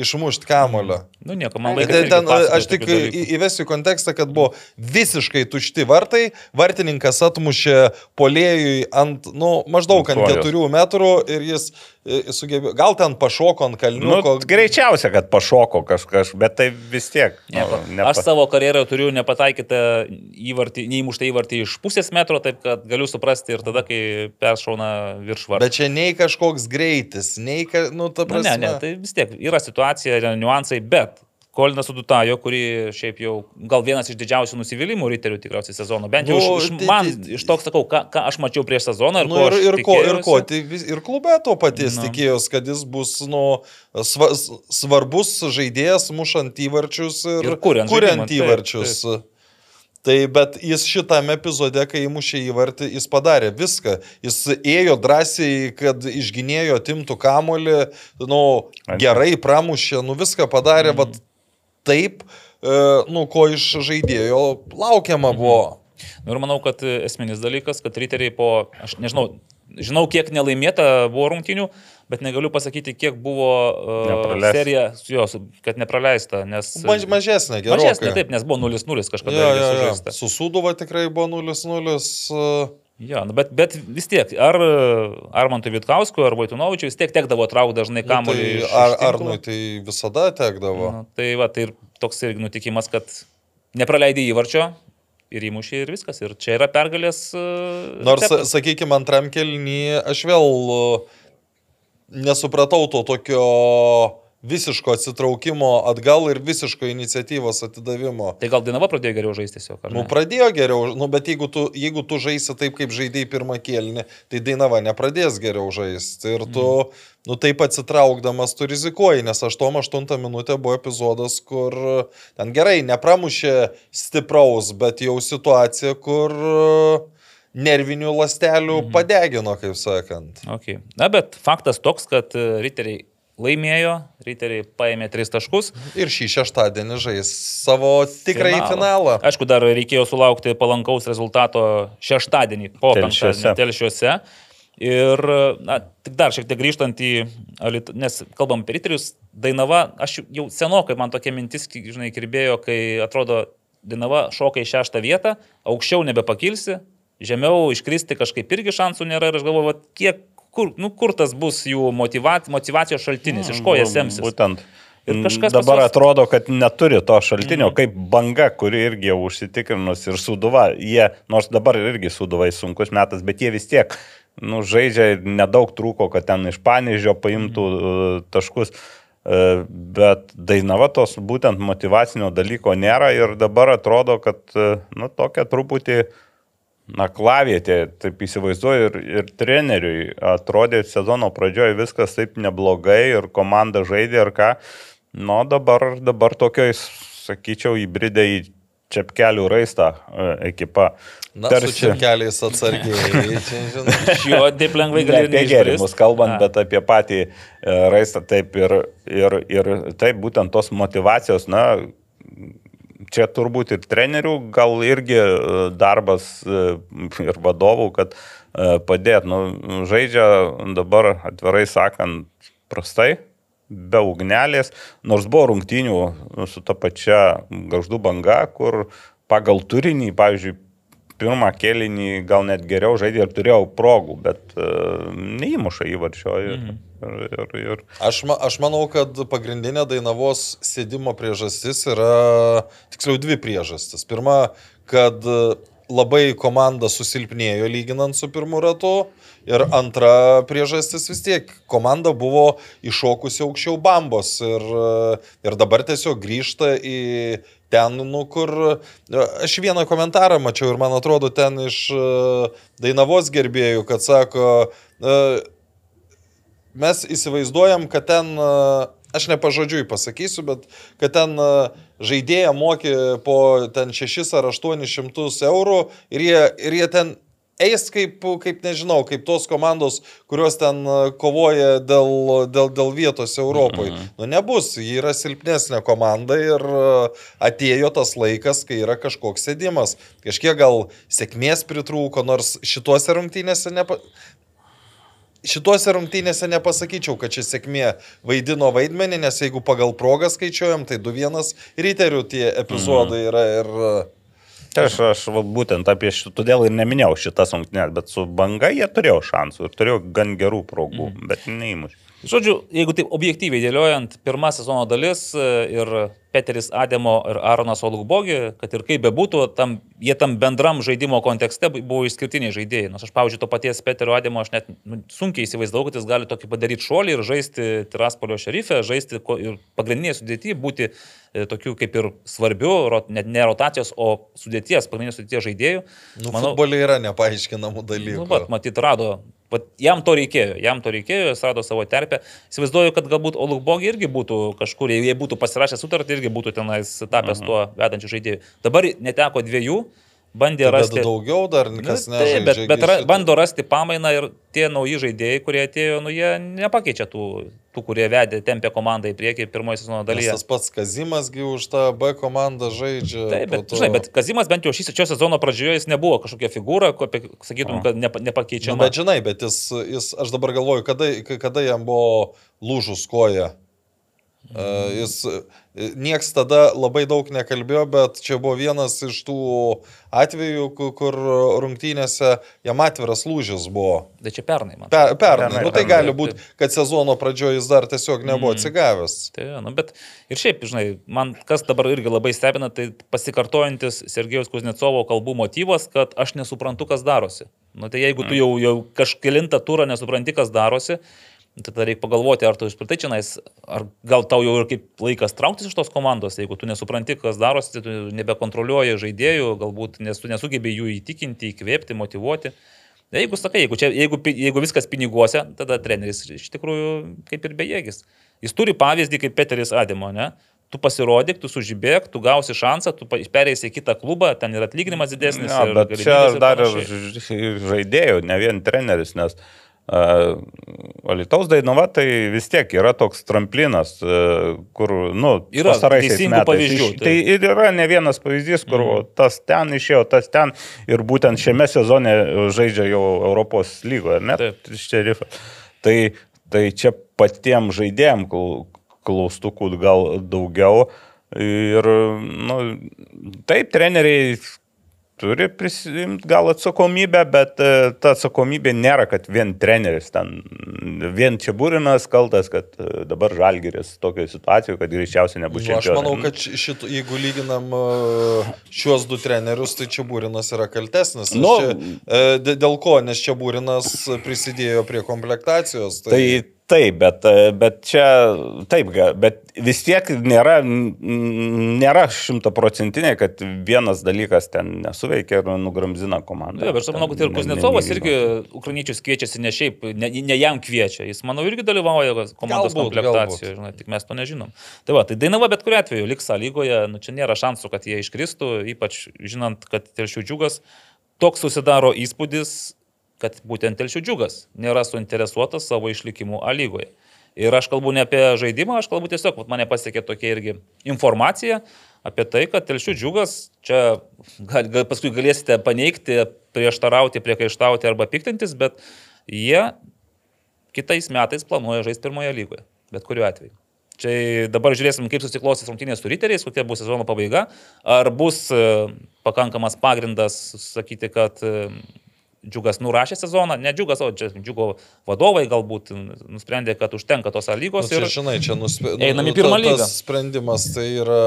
[SPEAKER 4] išmušti kamulio.
[SPEAKER 3] Nu nieko, man laikas.
[SPEAKER 4] Ten, aš tik įvesiu kontekstą, kad buvo visiškai tušti vartai, vartininkas atmušė polėjui ant, nu, maždaug ant
[SPEAKER 5] Ant kojos.
[SPEAKER 4] keturių metrų ir jis sugebėjo, gal ten pašoko ant
[SPEAKER 5] Nu,
[SPEAKER 4] kalniuko.
[SPEAKER 5] greičiausia, kad pašoko kažkas, bet tai vis tiek.
[SPEAKER 3] Nieko.
[SPEAKER 5] Nu, nepa-
[SPEAKER 3] Aš savo karjeroje turiu nepataikytą įvartį, neįmuštą įvartį iš pusės metro, taip kad galiu suprasti ir tada, kai peršauna virš vartų.
[SPEAKER 4] Bet čia nei kažkoks greitis, nei, ka, nu, ta
[SPEAKER 3] Nu,
[SPEAKER 4] prasme.
[SPEAKER 3] ne, ne, tai vis tiek yra situacija, yra niuansai, bet Kolinas Udutajo, kurį šiaip jau gal vienas iš didžiausių nusivylimų riterių tikriausiai sezono, bent jau
[SPEAKER 4] Nu,
[SPEAKER 3] iš, iš,
[SPEAKER 4] tai-
[SPEAKER 3] man,
[SPEAKER 4] tai-
[SPEAKER 3] iš toks sakau, ką, ką aš mačiau prieš sezoną ir
[SPEAKER 4] Nu,
[SPEAKER 3] ko
[SPEAKER 4] ir, ir, ko, ir ko, tai ir klube to paties
[SPEAKER 3] Nu.
[SPEAKER 4] tikėjos, kad jis bus nu, sva, svarbus žaidėjas, mušant įvarčius ir,
[SPEAKER 3] Ir kuriant
[SPEAKER 4] kuriant
[SPEAKER 3] žaidimą, taip,
[SPEAKER 4] įvarčius. Tai bet jis šitame epizode, kai įmušė įvartį, jis padarė viską. Jis ėjo drąsiai, kad išginėjo timtų kamolį, nu, gerai pramušė, nu viską padarė, mm. vat taip, e, nu, ko iš žaidėjo laukiama buvo.
[SPEAKER 3] Nu, ir manau, kad esminis dalykas, kad riteriai po, aš nežinau, žinau, kiek nelaimėta buvo rungtinių, bet negaliu pasakyti, kiek buvo uh,
[SPEAKER 5] Nepraleista.
[SPEAKER 3] serija, jos, kad nepraleista, nes...
[SPEAKER 4] Maž, mažesnė, gerai.
[SPEAKER 3] Mažesnė, taip, nes buvo 0-0 kažkada
[SPEAKER 4] jo, jo.
[SPEAKER 3] sužaista.
[SPEAKER 4] Su Suduva tikrai buvo 0-0. e,
[SPEAKER 3] Jo, nu, bet, bet vis tiek, ar Armantui Vitkauskui, ar Vaitunovičiui vis tiek tekdavo traukti dažnai
[SPEAKER 4] nu,
[SPEAKER 3] kamuolį.
[SPEAKER 4] Tai
[SPEAKER 3] iš-
[SPEAKER 4] ar. Arnui tai visada tekdavo.
[SPEAKER 3] Nu, tai va, tai ir toks irgi nutikimas, kad nepraleidai įvarčio ir įmušė ir viskas. Ir čia yra pergalės. e,
[SPEAKER 4] Nors,
[SPEAKER 3] receptas.
[SPEAKER 4] sakykime, antram kelnį aš vėl e, nesupratau to tokio visiško atsitraukimo atgal ir visiško iniciatyvos atidavimo.
[SPEAKER 3] Tai gal Dinava pradėjo geriau žaisti tiesiog.
[SPEAKER 4] Nu, pradėjo geriau, nu, bet jeigu tu, jeigu tu žaisi taip, kaip žaidėjai pirmą kėlinį, tai Dainava nepradės geriau žaisti. Ir tu, mm. nu, taip atsitraukdamas tu rizikuoji, nes 8-8 minutė buvo epizodas, kur ten gerai, nepramušė stipraus, bet jau situacija, kur nervinių lastelių mm. padegino, kaip sakant.
[SPEAKER 3] Okay. Na, bet faktas toks, kad e, riteriai laimėjo, riteriai paėmė tris taškus.
[SPEAKER 4] Ir šį šeštadienį žais savo tikrąjį
[SPEAKER 3] Finalą.
[SPEAKER 4] finalą.
[SPEAKER 3] Aišku, dar reikėjo sulaukti palankaus rezultato šeštadienį po
[SPEAKER 5] Telšiuose.
[SPEAKER 3] penktadienio telšiuose. Ir, na, tik dar šiek tiek grįžtant į, nes kalbam apie riterius, Dainava, aš jau senokai man tokia mintis, žinai, kirbėjo, kai atrodo, Dainava šoka į šeštą vietą, aukščiau nebepakilsi, žemiau iškristi kažkaip irgi šansų nėra ir aš galvoju, vat kiek, kur, nu, kur tas bus jų motivac, motivacijos šaltinis, iš ko jie semsis.
[SPEAKER 5] Būtent.
[SPEAKER 3] Ir kažkas
[SPEAKER 5] dabar
[SPEAKER 3] juos-
[SPEAKER 5] atrodo, kad neturi to šaltinio, mm. kaip banga, kuri irgi jau užsitikrinus ir suduva. Jie, nors dabar irgi suduvai sunkus metas, bet jie vis tiek nu, žaidžia, nedaug trūko, kad ten iš Panežio paimtų mm. taškus. E, Bet Dainava tos būtent motivacinio dalyko nėra ir dabar atrodo, kad, e, nu, tokia truputį Na, klavietė, taip įsivaizduoju, ir, ir treneriui atrodė sezono pradžioje viskas taip neblogai ir komanda žaidė ir ką. Nu, dabar, dabar tokioj, sakyčiau, įbridė į čepkelių raistą e, ekipa.
[SPEAKER 4] Na, Tarsi... su čekeliais atsargiai. [LAUGHS]
[SPEAKER 3] Iš jo taip lengvai
[SPEAKER 5] Ne
[SPEAKER 3] gali
[SPEAKER 5] apie gėrimus kalbant,
[SPEAKER 3] A.
[SPEAKER 5] bet apie patį e, raistą taip ir, ir, ir taip būtent tos motivacijos, na, čia turbūt ir trenerių, gal irgi e, darbas e, ir vadovų, kad e, padėt, nu, žaidžia dabar atvirai sakant prastai, be ugnelės, nors buvo rungtynių su ta pačia gaždų banga, kur pagal turinį, pavyzdžiui, pirmą kėlinį gal net geriau žaidė ir turėjau progų, bet uh, neįmuša įvarčio. Ir,
[SPEAKER 3] Mhm.
[SPEAKER 5] ir, ir, ir,
[SPEAKER 4] Aš, ma, aš manau, kad pagrindinė Dainavos sėdimo priežastis yra, tiksliau, dvi priežastis. Pirma, kad e, labai komanda susilpnėjo lyginant su pirmu ratu. Ir antra priežastis vis tiek, komanda buvo iššokusi aukščiau bambos ir, ir dabar tiesiog grįžta į ten, nu, kur aš vieną komentarą mačiau ir man atrodo ten iš e, Dainavos gerbėjų, kad sako, e, mes įsivaizduojam, kad ten, e, aš nepažodžiui pasakysiu, bet kad ten žaidėja mokė po ten 6 ar 800 eurų ir jie, ir jie ten eis kaip, kaip nežinau, kaip tos komandos, kurios ten e, kovoja dėl, dėl, dėl vietos Europoje. Mhm. Nu, nebus, ji yra silpnesnė komanda ir e, atėjo tas laikas, kai yra kažkoks sėdimas. Kažkiek gal sėkmės pritrūko, nors šituose rungtynėse nepa... Šituose rungtynėse nepasakyčiau, kad čia sėkmė vaidino vaidmenį, nes jeigu pagal progą skaičiuojam, tai 2-1 ryterių tie epizodai mhm. yra ir
[SPEAKER 5] Tai aš, aš va, būtent apie šitą, todėl ir neminėjau šitas rungtynės, bet su banga jie turėjo šansų ir turėjo gan gerų progų, mm. bet neįmušė.
[SPEAKER 3] Žodžiu, jeigu taip objektyviai dėliojant, pirmą sezono dalis e, ir Peteris Ademo ir Aronas Olugbogi, kad ir kaip bebūtų, tam, jie tam bendram žaidimo kontekste buvo išskirtiniai žaidėjai. Nors aš, pavyzdžiui, to paties Peterio Ademo aš net nu, sunkiai įsivaizdavau, kad jis gali tokį padaryti šuolį ir žaisti Tiraspolio šerifę, žaisti ir pagrindinėje sudėtyje būti e, tokių kaip ir svarbių, net ne rotacijos, o sudėties, pagrindinės sudėties žaidėjų.
[SPEAKER 4] Nu, Manau, futbolė yra nepaaiškinamų dalykų.
[SPEAKER 3] Nu, bet, matyt, rado Vat jam to reikėjo, jam to reikėjo, jis rado savo terpę. Įsivaizduoju, kad galbūt Olukbogi irgi būtų kažkur, jei būtų pasirašę sutartį, irgi būtų tenais tapęs mhm. tuo vedančiu žaidėju. Dabar neteko dviejų, bandė tai rasti.
[SPEAKER 4] Daugiau dar
[SPEAKER 3] nu,
[SPEAKER 4] kas
[SPEAKER 3] ne. Taip, bet, bet ra, bando rasti pamainą ir tie nauji žaidėjai, kurie atėjo, nu jie nepakeičia tų, tų kurie vedė, tempė komandą į priekį pirmoji sezono dalyje.
[SPEAKER 4] Nes tas pats Kazimasgi už tą B komandą žaidžia.
[SPEAKER 3] Taip, bet, to... žinai, bet Kazimas bent jau šį šio sezono pradžioje jis nebuvo kažkokia figūra, apie, sakytum, kad nepa, nepakeičiama.
[SPEAKER 4] Nu, bet žinai, bet jis, jis, aš dabar galvoju, kada, kada jam buvo lūžus koja. Mhm. Jis, nieks tada labai daug nekalbėjo, bet čia buvo vienas iš tų atvejų, kur rungtynėse jam atviras lūžis buvo.
[SPEAKER 3] Tai čia pernai, man.
[SPEAKER 4] Per, pernai, pernai, nu, tai pernai, gali būti, kad sezono pradžioje jis dar tiesiog nebuvo mm. atsigavęs.
[SPEAKER 3] Tai, nu, bet ir šiaip, žinai, man kas dabar irgi labai stebina, tai pasikartojantis Sergejus Kuznecovo kalbų motyvas, kad aš nesuprantu, kas darosi. Nu, tai jeigu tu mm. jau, jau kažkėlintą turą nesupranti, kas darosi, Tada reikia pagalvoti, ar tu išpratai čia, ar gal tau jau ir kaip laikas trauktis iš tos komandos, jeigu tu nesupranti, kas darosi, tai tu nebekontroliuoji žaidėjų, galbūt nes tu nesugebė jų įtikinti, įkvėpti, motivuoti. Jeigu sakai, jeigu, čia, jeigu, jeigu viskas piniguose, tada treneris iš tikrųjų kaip ir bejėgis. Jis turi pavyzdį kaip Peteris Adimo, ne? tu pasirodyk, tu sužibėk, tu gausi šansą, tu perėsi į kitą klubą, ten yra atlyginimas didesnis.
[SPEAKER 5] Ja, bet čia dar ir žaidėjų, ne vien treneris, nes uh, Alitaus Dainava tai vis tiek yra toks tramplinas, kur, nu,
[SPEAKER 3] yra teisingų pavyzdžių.
[SPEAKER 5] Tai. tai ir yra ne vienas pavyzdys, kur mm. tas ten išėjo, tas ten ir būtent šiame sezone žaidžia jau Europos lygoje, net šerifą. Tai, tai čia patiem žaidėjim klaustukų gal daugiau. Ir, nu, taip, treneriai turi prisimti gal atsakomybę, bet e, ta atsakomybė nėra, kad vien treneris ten, vien čia būrinas kaltas, kad e, dabar žalgeris tokioje situacijoje, kad greičiausiai nebus
[SPEAKER 4] čia. Nu, aš manau, kad šit, jeigu lyginam e, šiuos du trenerius, tai čia būrinas yra kaltesnis. Nu, čia, dėl ko, nes čia būrinas prisidėjo prie komplektacijos.
[SPEAKER 5] Tai, tai Taip, bet, bet čia, taip, bet vis tiek nėra, nėra šimtaprocentinė, kad vienas dalykas ten nesuveikia ir nugramzina komandą.
[SPEAKER 3] Taip, aš manau, kad ir Kuznecovas irgi ukrainiečius kviečiasi ne šiaip, ne, ne jam kviečia, jis, manau, irgi dalyvauja komandos komplektacijoje, žinai, tik mes to nežinom. Tai va, tai Dainava bet kuriu atveju liks lygoje, nu, čia nėra šansų, kad jie iškristų, ypač žinant, kad Telšių džiugas toks susidaro įspūdis, kad būtent Telšių džiugas nėra suinteresuotas savo išlikimu A lygoje. Ir aš kalbu ne apie žaidimą, aš kalbu tiesiog, mane pasiekė tokia irgi informacija apie tai, kad Telšių džiugas, čia gal, gal, paskui galėsite paneigti, prieštarauti, priekaištauti arba piktintis, bet jie kitais metais planuoja žaisti pirmoje lygoje, bet kuriuo atveju. Čia dabar žiūrėsim, kaip susiklostys rungtynės su riteriais, kokia bus sezono pabaiga, ar bus e, pakankamas pagrindas sakyti, kad e, džiugas nurašė sezoną, ne džiugas, o čia džiugo vadovai galbūt nusprendė, kad užtenka tos A
[SPEAKER 4] Nu,
[SPEAKER 3] lygos
[SPEAKER 4] čia,
[SPEAKER 3] ir...
[SPEAKER 4] žinai, čia nusprė...
[SPEAKER 3] Einam į pirmą lygą.
[SPEAKER 4] Tas sprendimas tai yra,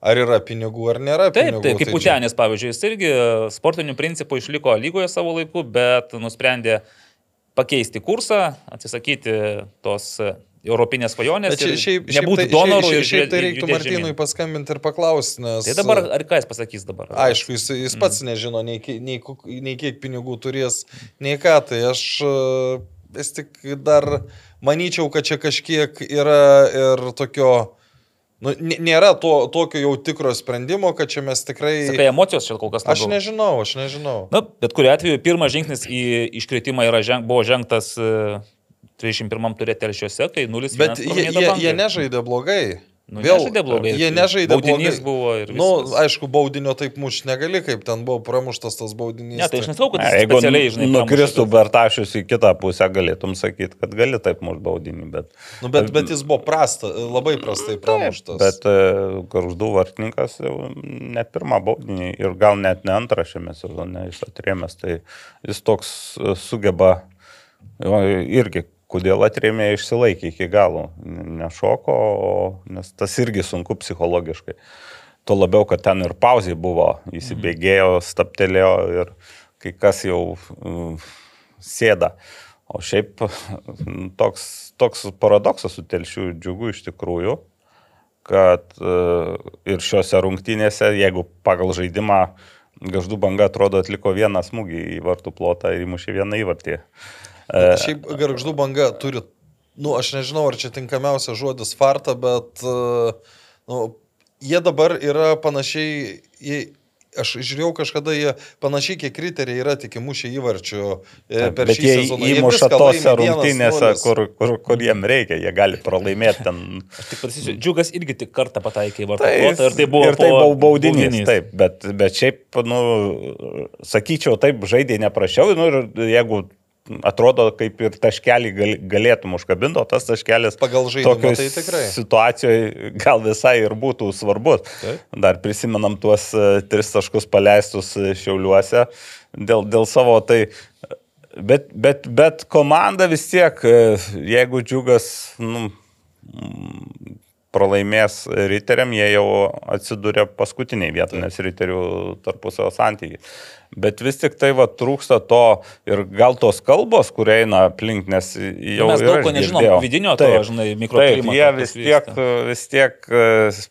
[SPEAKER 4] ar yra pinigų, ar nėra
[SPEAKER 3] Taip,
[SPEAKER 4] pinigų.
[SPEAKER 3] taip, kaip
[SPEAKER 4] tai čia-
[SPEAKER 3] Pučianis, pavyzdžiui, jis irgi sportinių principų išliko A lygoje savo laiku, bet nusprendė pakeisti kursą, atsisakyti tos e, europinės svajonės. Ir
[SPEAKER 4] šiaip, šiaip,
[SPEAKER 3] nebūti
[SPEAKER 4] tai,
[SPEAKER 3] donorų
[SPEAKER 4] šiaip, šiaip, šiaip tai reiktų Martynui
[SPEAKER 3] žemyn.
[SPEAKER 4] paskambinti ir paklausti, nes...
[SPEAKER 3] Tai dabar, ar ką jis pasakys dabar?
[SPEAKER 4] Aišku, jis, jis pats nežino nei, nei, nei kiek pinigų turės, nei ką. Tai aš e, vis tik dar manyčiau, kad čia kažkiek yra ir tokio... Nu, nė- nėra to, tokio jau tikro sprendimo, kad čia mes tikrai...
[SPEAKER 3] Sakai, emocijos čia kol kas
[SPEAKER 4] Aš
[SPEAKER 3] labiau.
[SPEAKER 4] nežinau, aš nežinau.
[SPEAKER 3] Na, bet kuriu atveju pirmas žingsnis į iškritimą yra ženg, buvo žengtas e, 31 turė telšiuose, kai 0-1.
[SPEAKER 4] Bet jie, jie, jie nežaidė blogai.
[SPEAKER 3] Nu, nežaidė blogai.
[SPEAKER 4] Jie nežaidė
[SPEAKER 3] Baudinys
[SPEAKER 4] blogai.
[SPEAKER 3] buvo ir
[SPEAKER 4] Nu,
[SPEAKER 3] viskas.
[SPEAKER 4] aišku, baudinio taip muš negali, kaip ten buvo pramuštas tas baudinys.
[SPEAKER 3] Ne, tai aš nesakau, kad jis
[SPEAKER 5] Jeigu
[SPEAKER 3] specialiai, žinai,
[SPEAKER 5] nukristų Bertašius į kitą pusę, galėtum sakyti, kad gali taip mūsų baudinį, bet...
[SPEAKER 4] Nu, bet, bet jis buvo prasta, labai prastai pramuštas.
[SPEAKER 5] Bet e, Garždų vartininkas jau ne pirmą baudinį ir gal net ne antrą šiame sezone jis atrėmęs, tai jis toks e, sugeba irgi, kodėl atrėmė išsilaikė iki galo, nešoko, nes tas irgi sunku psichologiškai. Tuo labiau, kad ten ir pauzė buvo, įsibėgėjo, staptelėjo ir kai kas jau mm, sėda. O šiaip toks, toks paradoksas su telšiu džiugu iš tikrųjų, kad e, ir šiuose rungtynėse, jeigu pagal žaidimą Gaždų banga atrodo atliko vieną smūgį į vartų plotą ir įmušė vieną įvartį.
[SPEAKER 4] Bet Šiaip garždų banga turi, nu, aš nežinau, ar čia tinkamiausias žodis farta, bet uh, nu, jie dabar yra panašiai, jie, aš žiūrėjau kažkada, jie panašiai kiek kriteriai yra tik įmušę įvarčių e, per
[SPEAKER 5] Bet
[SPEAKER 4] šį
[SPEAKER 5] jie
[SPEAKER 4] sezoną. Jie
[SPEAKER 5] įmuša
[SPEAKER 4] viską
[SPEAKER 5] tose rungtynėse,
[SPEAKER 4] 1-0.
[SPEAKER 5] kur, kur, kur jiem reikia, jie gali pralaimėti ten.
[SPEAKER 3] Tik pasižiūrėjau, Džiugas irgi tik kartą pataikė į vartų
[SPEAKER 5] Tai,
[SPEAKER 3] ir tai buvo,
[SPEAKER 5] ir tai
[SPEAKER 3] po
[SPEAKER 5] buvo baudinys. Taip, bet, bet šiaip, nu, sakyčiau, taip žaidė neprašiau. Nu, ir jeigu atrodo, kaip ir taškelį gal, galėtum užkabinti, o tas taškelis
[SPEAKER 4] Pagal žaidimą tai tikrai.
[SPEAKER 5] situacijoje gal visai ir būtų svarbus.
[SPEAKER 4] Taip.
[SPEAKER 5] Dar prisimenam tuos e, tris taškus paleistus e, šiauliuose dėl, dėl savo tai. Bet, bet, bet komanda vis tiek, e, jeigu džiugas nu, pralaimės riteriam, jie jau atsiduria paskutiniai vietoj, nes riterių tarpusavio santykiai. Bet vis tik tai va trūksta to ir gal tos kalbos, kur eina aplink, nes jau
[SPEAKER 3] Mes daug ko nežinom,
[SPEAKER 5] girdėjau.
[SPEAKER 3] vidinio to,
[SPEAKER 5] Taip,
[SPEAKER 3] žinai,
[SPEAKER 5] Taip,
[SPEAKER 3] mikroklimato,
[SPEAKER 5] jie vis tiek, vis tiek e,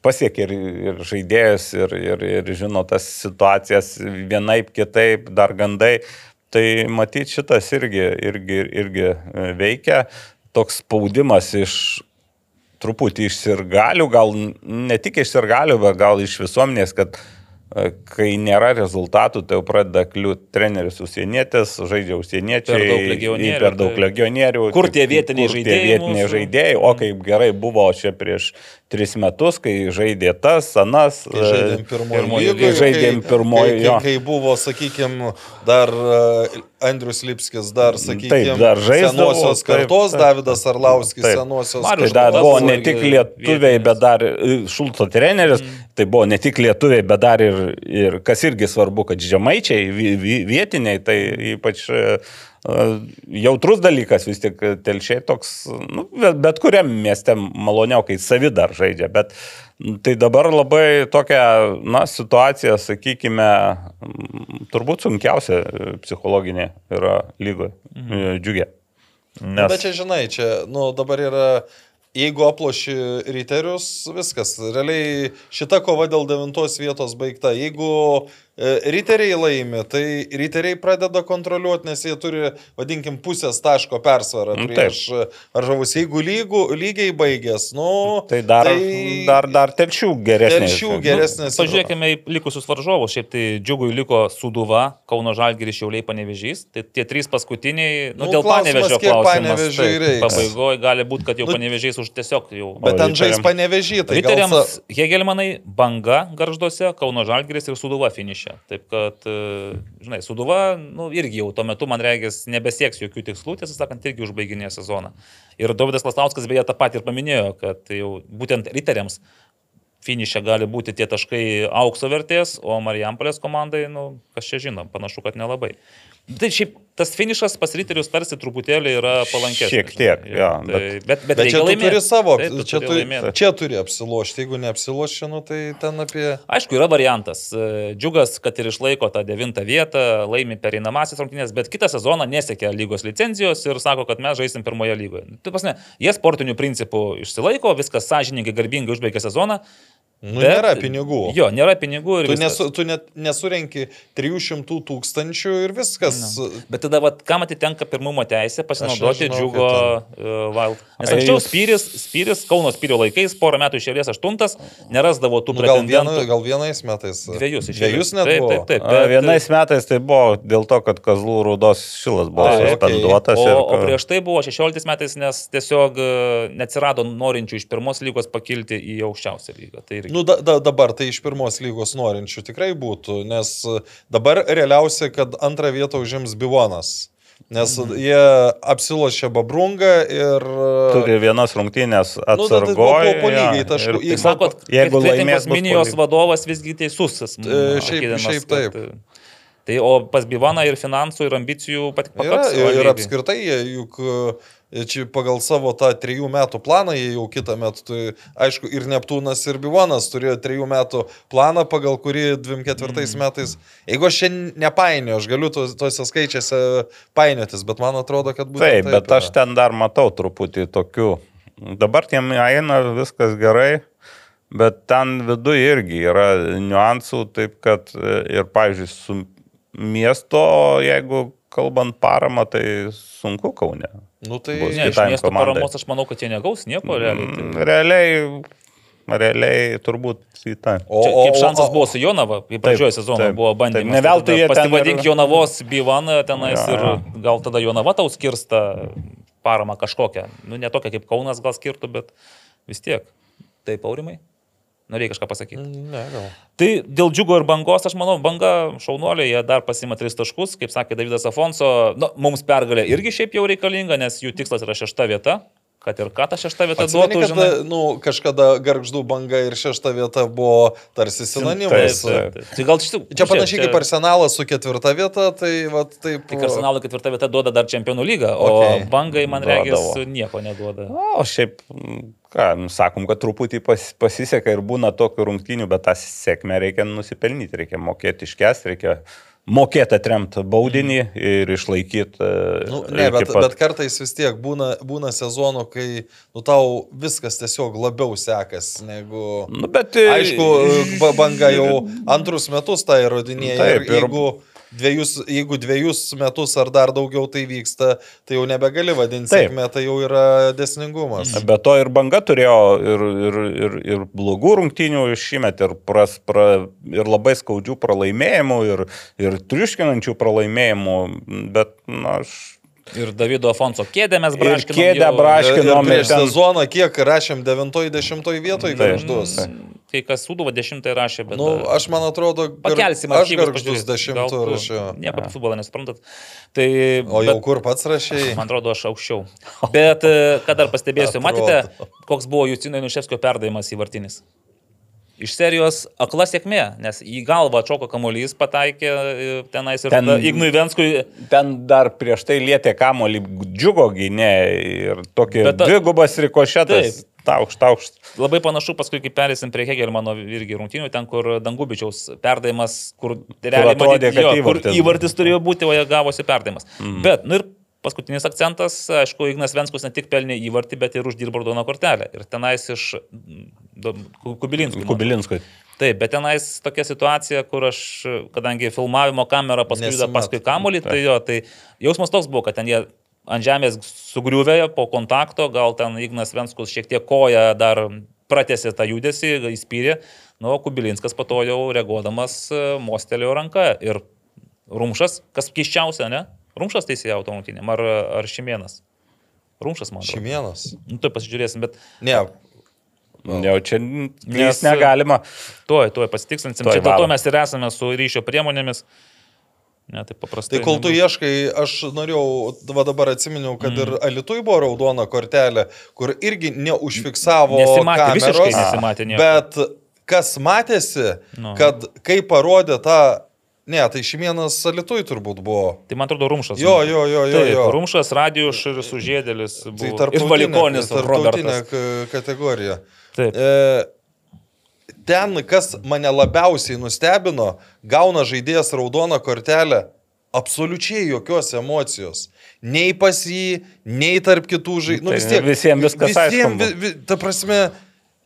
[SPEAKER 5] pasiekė ir, ir žaidėjus, ir, ir, ir žino tas situacijas vienaip, kitaip, dar gandai. Tai matyti šitas irgi, irgi, irgi e, veikia. Toks spaudimas iš truputį iš sirgalių, gal ne tik iš sirgalių, bet gal iš visuomenės, kad e, kai nėra rezultatų, tai jau pradeda kliūti treneris užsienietis, žaidžia užsieniečiai,
[SPEAKER 3] Per daug legionierių,
[SPEAKER 5] per daug
[SPEAKER 3] tai-
[SPEAKER 5] legionierių.
[SPEAKER 3] Kur tie vietiniai
[SPEAKER 5] kur tie
[SPEAKER 3] žaidėjai
[SPEAKER 5] vietiniai
[SPEAKER 3] mūsų?
[SPEAKER 5] žaidėjai, o kaip gerai buvo čia prieš tris metus, kai žaidė tas, anas.
[SPEAKER 4] Kai žaidėm
[SPEAKER 5] e,
[SPEAKER 4] pirmojo
[SPEAKER 3] pirmojo
[SPEAKER 4] lygoje,
[SPEAKER 5] kai žaidėm pirmojo,
[SPEAKER 4] kai,
[SPEAKER 5] jo.
[SPEAKER 4] kai, kai buvo, sakykime, dar uh, Andrius Lipskis, dar, sakykime,
[SPEAKER 5] Taip, dar žaisdavo,
[SPEAKER 4] senosios
[SPEAKER 5] taip,
[SPEAKER 4] kartos,
[SPEAKER 5] taip.
[SPEAKER 4] Davidas Arlauskis,
[SPEAKER 5] Taip.
[SPEAKER 4] senosios
[SPEAKER 3] Marius
[SPEAKER 5] Tai dar buvo ne tik lietuviai, bet dar e, Šulco treneris, mm. tai buvo ne tik lietuviai, bet dar ir, ir kas irgi svarbu, kad žemaičiai, vi- vi- vietiniai, tai ypač e, e, jautrus dalykas vis tik telšiai toks, nu, bet, kuriam mieste maloniau, kai savi dar žaidžia, bet tai dabar labai tokia, na, situacija, sakykime, turbūt sunkiausia e, psichologinė yra lygoje, mhm. džiugė.
[SPEAKER 4] Nes... Bet čia, žinai, čia, nu, dabar yra, jeigu aploši riterius, viskas. Realiai šita kova dėl devintos vietos baigta. Jeigu e, riteriai laimi, tai riteriai pradeda kontroliuoti, nes jie turi, vadinkim, pusės taško persvarą
[SPEAKER 5] Nu,
[SPEAKER 4] prieš e, varžovus. Jeigu lygų, lygiai baigės, nu...
[SPEAKER 5] Tai dar, dar, dar telšių geresnė.
[SPEAKER 4] Telšių geresnės.
[SPEAKER 3] Pažiūrėkime į likusius varžovus. Šiaip tai džiugui liko Suduva, Kauno Žalgiris, Šiauliai, Panevežys. Tai tie trys paskutiniai, nu,
[SPEAKER 4] Nu,
[SPEAKER 3] dėl
[SPEAKER 4] klausimas,
[SPEAKER 3] Panevežio klausimas.
[SPEAKER 4] Reiks.
[SPEAKER 3] Pabaigoje gali būti, kad jau
[SPEAKER 4] Nu,
[SPEAKER 3] Panevežys už tiesiog jau.
[SPEAKER 4] Bet ten žais panevežį, tai gal...
[SPEAKER 3] Riteriams
[SPEAKER 4] sa-
[SPEAKER 3] Hegelmanai banga garžduose, Kauno Žalgiris ir Suduva finišė. Taip kad, e, žinai, Suduva, nu, irgi jau tuo metu, man regis, nebesieks jokių tikslų, tiesą sakant, irgi užbaiginė sezoną. Ir Davidas Lastauskas beje tą patį ir paminėjo, kad jau būtent riteriams finišė gali būti tie taškai aukso vertės, o Marijampolės komandai, nu, kas čia žino, panašu, kad nelabai. Tai šiaip tas finišas pas riterius tarsi truputėlį yra palankesnis.
[SPEAKER 5] Šiek tiek, jo,
[SPEAKER 3] Tai, bet, bet,
[SPEAKER 4] Bet čia
[SPEAKER 3] reikia
[SPEAKER 4] tu
[SPEAKER 3] laimėt.
[SPEAKER 4] turi savo,
[SPEAKER 3] Taip, tu
[SPEAKER 4] čia,
[SPEAKER 3] turi
[SPEAKER 4] turi,
[SPEAKER 3] laimėt.
[SPEAKER 4] čia turi apsilošti, jeigu neapsiloši, nu, tai ten apie...
[SPEAKER 3] Aišku, yra variantas. E, Džiugas, kad ir išlaiko tą devintą vietą, laimi pereinamasis rungtynės, bet kitą sezoną nesiekia lygos licenzijos ir sako, kad mes žaisim pirmoje lygoje. Tai pasne, jie sportinių principų išsilaiko, viskas sąžininkai, garbingai užbaigė sezoną.
[SPEAKER 4] Nu,
[SPEAKER 3] bet-
[SPEAKER 4] nėra pinigų.
[SPEAKER 3] Jo, nėra pinigų ir
[SPEAKER 4] Tu,
[SPEAKER 3] viskas.
[SPEAKER 4] nesu, tu net nesurenki 300 tūkstančių ir viskas.
[SPEAKER 3] Bet tada, vat, kam atitenka pirmumo teisė pasinaudoti
[SPEAKER 4] nežinau,
[SPEAKER 3] džiugo uh, Wild? Nes
[SPEAKER 5] Ai,
[SPEAKER 3] anksčiau
[SPEAKER 5] jūs-
[SPEAKER 3] Spyris, Spyris, Kauno Spyrio laikais, porą metų išėlės aštuntas, nerasdavo tų
[SPEAKER 4] Nu, gal, vienu, gal vienais metais.
[SPEAKER 3] Dviejus iš
[SPEAKER 4] Dviejus net
[SPEAKER 3] Taip,
[SPEAKER 4] buvo.
[SPEAKER 3] taip, taip.
[SPEAKER 5] A,
[SPEAKER 3] bet-
[SPEAKER 5] Vienais metais tai buvo dėl to, kad Kazlų rūdos šilas buvo suspenduotas.
[SPEAKER 3] O,
[SPEAKER 5] ir,
[SPEAKER 3] o prieš tai buvo 16 metais, nes tiesiog e, neatsirado norinčių iš pirmos lygos pakilti į aukščiausią lygą. Tai irgi.
[SPEAKER 4] Nu, da, da, dabar tai iš pirmos lygos norinčių tikrai būtų, nes e, dabar realiausia, kad antrą vietą užims Bivonas. Nes
[SPEAKER 3] Mhm.
[SPEAKER 4] jie apsilošia Babrungą ir... e,
[SPEAKER 5] Turi vienas rungtynės
[SPEAKER 4] Nu, tai- tai po-
[SPEAKER 5] atsargoje.
[SPEAKER 4] po- lygiai taškų. Jeigu-
[SPEAKER 3] sakot,
[SPEAKER 5] jeigu laimės,
[SPEAKER 3] minijos vadovas visgi teisus.
[SPEAKER 4] E, šiaip- šiaip
[SPEAKER 3] kad,
[SPEAKER 4] taip.
[SPEAKER 3] e, Tai o pas Bivaną ir finansų, ir ambicijų pat
[SPEAKER 4] Yra,
[SPEAKER 3] pakaks.
[SPEAKER 4] ir, ir apskritai, juk e, čia pagal savo tą trijų metų planą, jie jau kitą metą, tai, aišku, ir Neptūnas, ir Bivonas turėjo trijų metų planą, pagal kurį 24 mm. metais, jeigu aš šiandien nepainioju, aš galiu tos- tose skaičiuose painiotis, bet man atrodo, kad būtent
[SPEAKER 5] Taip, bet
[SPEAKER 4] yra.
[SPEAKER 5] aš ten dar matau truputį tokių. Dabar tiem eina viskas gerai, bet ten viduje irgi yra niuansų, taip kad e, ir, pavyzdžiui, su miesto, jeigu kalbant paramą, tai sunku kaune.
[SPEAKER 4] Nu tai...
[SPEAKER 5] Bus.
[SPEAKER 3] Ne, iš miesto
[SPEAKER 5] komandai.
[SPEAKER 3] paramos aš manau, kad jie negaus nieko realiai.
[SPEAKER 5] Mm,
[SPEAKER 3] Tai-
[SPEAKER 5] Realiai, realiai turbūt į tą.
[SPEAKER 4] O, o,
[SPEAKER 3] kaip šansas
[SPEAKER 4] o-
[SPEAKER 3] buvo su Jonava, kaip pradžioje sezono
[SPEAKER 5] taip,
[SPEAKER 3] buvo bandymas.
[SPEAKER 5] Ne veltui jie ten
[SPEAKER 3] Pasivadink
[SPEAKER 5] ir-
[SPEAKER 3] Jonavos Bivaną tenais
[SPEAKER 5] Jo,
[SPEAKER 3] ir gal tada Jonava tau skirsta paramą kažkokią. Nu, ne tokia kaip Kaunas gal skirtų, bet vis tiek. Taip, aurimai? Norėjai kažką pasakyti.
[SPEAKER 4] Ne, gal.
[SPEAKER 3] Tai dėl džiugo ir bangos, aš manau, banga šaunuoliai, jie dar pasima tris taškus, kaip sakė Davidas Afonso, nu, mums pergalė irgi šiaip jau reikalinga, nes jų tikslas yra šešta vieta, kad ir ką ta šešta vieta
[SPEAKER 4] Atsimeni,
[SPEAKER 3] duotų,
[SPEAKER 4] kad,
[SPEAKER 3] žinai.
[SPEAKER 4] nu, kažkada garždų banga ir šešta vieta buvo tarsi sinonimas.
[SPEAKER 5] taip,
[SPEAKER 3] taip. Tai gal šitų,
[SPEAKER 4] Čia panašiai kaip Arsenalas su ketvirta vieta, tai vat, taip.
[SPEAKER 3] Tik arsenalo ketvirta vieta duoda dar čempionų lygą, o okay. bangai, man regis, nieko neduoda.
[SPEAKER 5] O šiaip, ką, nu, sakom, kad truputį pas, pasiseka ir būna tokių rungtynių, bet tą sėkmę reikia nusipelnyti, reikia mokėti iškesti, reikia mokėti atremti baudinį ir išlaikyti.
[SPEAKER 4] Nu, ne, bet, bet kartais vis tiek būna, būna sezonų, kai nu, tau viskas tiesiog labiau sekas negu...
[SPEAKER 5] Nu, bet,
[SPEAKER 4] Aišku, ba- banga jau antrus metus tą įrodinėja.
[SPEAKER 5] Taip,
[SPEAKER 4] ir
[SPEAKER 5] ir-
[SPEAKER 4] jeigu, dviejus, jeigu dviejus metus ar dar daugiau tai vyksta, tai jau nebegali vadinti sėkmė, tai jau yra desningumas.
[SPEAKER 5] Be to ir banga turėjo ir, ir, ir, ir blogų rungtynių šiemet, ir, pras, pra, ir labai skaudžių pralaimėjimų, ir, ir triuškinančių pralaimėjimų, bet, na, aš...
[SPEAKER 3] Ir Davido Afonso kėdę mes
[SPEAKER 5] Ir
[SPEAKER 3] braškinom.
[SPEAKER 5] kėdę
[SPEAKER 3] jau.
[SPEAKER 5] braškinom.
[SPEAKER 4] Ir prieš
[SPEAKER 5] ten-
[SPEAKER 4] sezoną kiek rašėm 9-10 vietoj
[SPEAKER 5] Taip.
[SPEAKER 4] garždus.
[SPEAKER 3] Kai kas Sūduva dešimtai rašė, bet...
[SPEAKER 4] Nu, aš man atrodo, gar-
[SPEAKER 3] Pakelsim
[SPEAKER 4] aš garždus
[SPEAKER 3] pažiūrėsim.
[SPEAKER 4] 10
[SPEAKER 3] Gal tu
[SPEAKER 4] rašiau.
[SPEAKER 3] Nieko apie futbolą nesuprantat. Tai,
[SPEAKER 4] O jau
[SPEAKER 3] bet-
[SPEAKER 4] kur pats rašiai?
[SPEAKER 3] Man atrodo, aš aukščiau. Bet, e, ką dar pastebėsiu, matėte, koks buvo Justino Nuševskio perdavimas į vartinis? Iš serijos akla sėkmė, nes į galvą atšoko kamuolys, pataikė e, tenais ir
[SPEAKER 5] Ten-
[SPEAKER 3] Ignui Venskui
[SPEAKER 5] Ten dar prieš tai lietė kamolį džiugo gynė ir tokį
[SPEAKER 3] ta-
[SPEAKER 5] dvigubas rikošetas.
[SPEAKER 3] Taip.
[SPEAKER 5] Taukšt, taukšt.
[SPEAKER 3] labai panašu, paskui kai perėsim prie Hegelmano irgi rungtynių, ten kur Dangubičiaus perdavimas, kur realiai
[SPEAKER 5] atrodė,
[SPEAKER 3] matyt,
[SPEAKER 5] kad
[SPEAKER 3] jo, kur
[SPEAKER 5] įvartis
[SPEAKER 3] įvartis turėjo būti, o jie gavosi perdavimas. Mm. Bet, nu ir paskutinis akcentas, aišku, Ignas Venskus ne tik pelnė įvartį, bet ir uždirbo raudoną kortelę. Ir tenais iš atrodo.
[SPEAKER 5] Kubilinskui.
[SPEAKER 3] Taip, bet tenais tokia situacija, kur aš, kadangi filmavimo kamera paskui paskui kamolį, tai jo, tai jausmas toks buvo, kad ten jie ant žemės sugriuvė po kontakto, gal ten Ignas Venskus šiek tiek koja dar pratėsi tą judesį, įspyrė, nu, Kubilinskas po to jau reaguodamas e, mostelėjo ranką ir Rumšas, kas keiščiausia, ne? Rumšas teisėjo automobilinėm, ar, ar Šimienas? Rumšas, man atrodo.
[SPEAKER 4] Šimienas.
[SPEAKER 3] Nu, tai pasižiūrėsim, bet
[SPEAKER 4] Ne,
[SPEAKER 5] Jau čia
[SPEAKER 3] Nes-
[SPEAKER 5] negalima.
[SPEAKER 3] tuoj, tuoj pasitikslinsim.
[SPEAKER 5] Tuoj
[SPEAKER 3] Čia dėl to mes ir esame su ryšio priemonėmis. Ne, tai paprastai.
[SPEAKER 4] Tai kol tu ieškai, aš norėjau, va dabar atsiminiau, kad mm. ir Alitui buvo raudona kortelė, kur irgi neužfiksavo.
[SPEAKER 3] Nesimatė, visiškai
[SPEAKER 4] kameros,
[SPEAKER 3] nesimatė nieko.
[SPEAKER 4] Bet kas matėsi,
[SPEAKER 3] Nu.
[SPEAKER 4] kad kai parodė tą Ne, tai Šimienas Alitui turbūt buvo.
[SPEAKER 3] Tai man atrodo Rumšas.
[SPEAKER 4] Jo, jo, jo, jo.
[SPEAKER 3] Taip,
[SPEAKER 4] jo.
[SPEAKER 3] Rumšas, Radijus ir Sužėdėlis.
[SPEAKER 4] Tai
[SPEAKER 3] buvo. ir
[SPEAKER 4] tarptautinė,
[SPEAKER 3] Valikonis
[SPEAKER 4] tarptautinė kategorija.
[SPEAKER 3] Taip.
[SPEAKER 4] E, ten, kas mane labiausiai nustebino, gauna žaidėjas raudoną kortelę. Absoliučiai jokios emocijos. Nei pas jį, nei tarp kitų žaidėjų. Nu,
[SPEAKER 5] Tai
[SPEAKER 4] vis tiek.
[SPEAKER 5] visiem viskas aišku
[SPEAKER 4] visiem,
[SPEAKER 5] buvo.
[SPEAKER 4] vi, vi, ta prasme,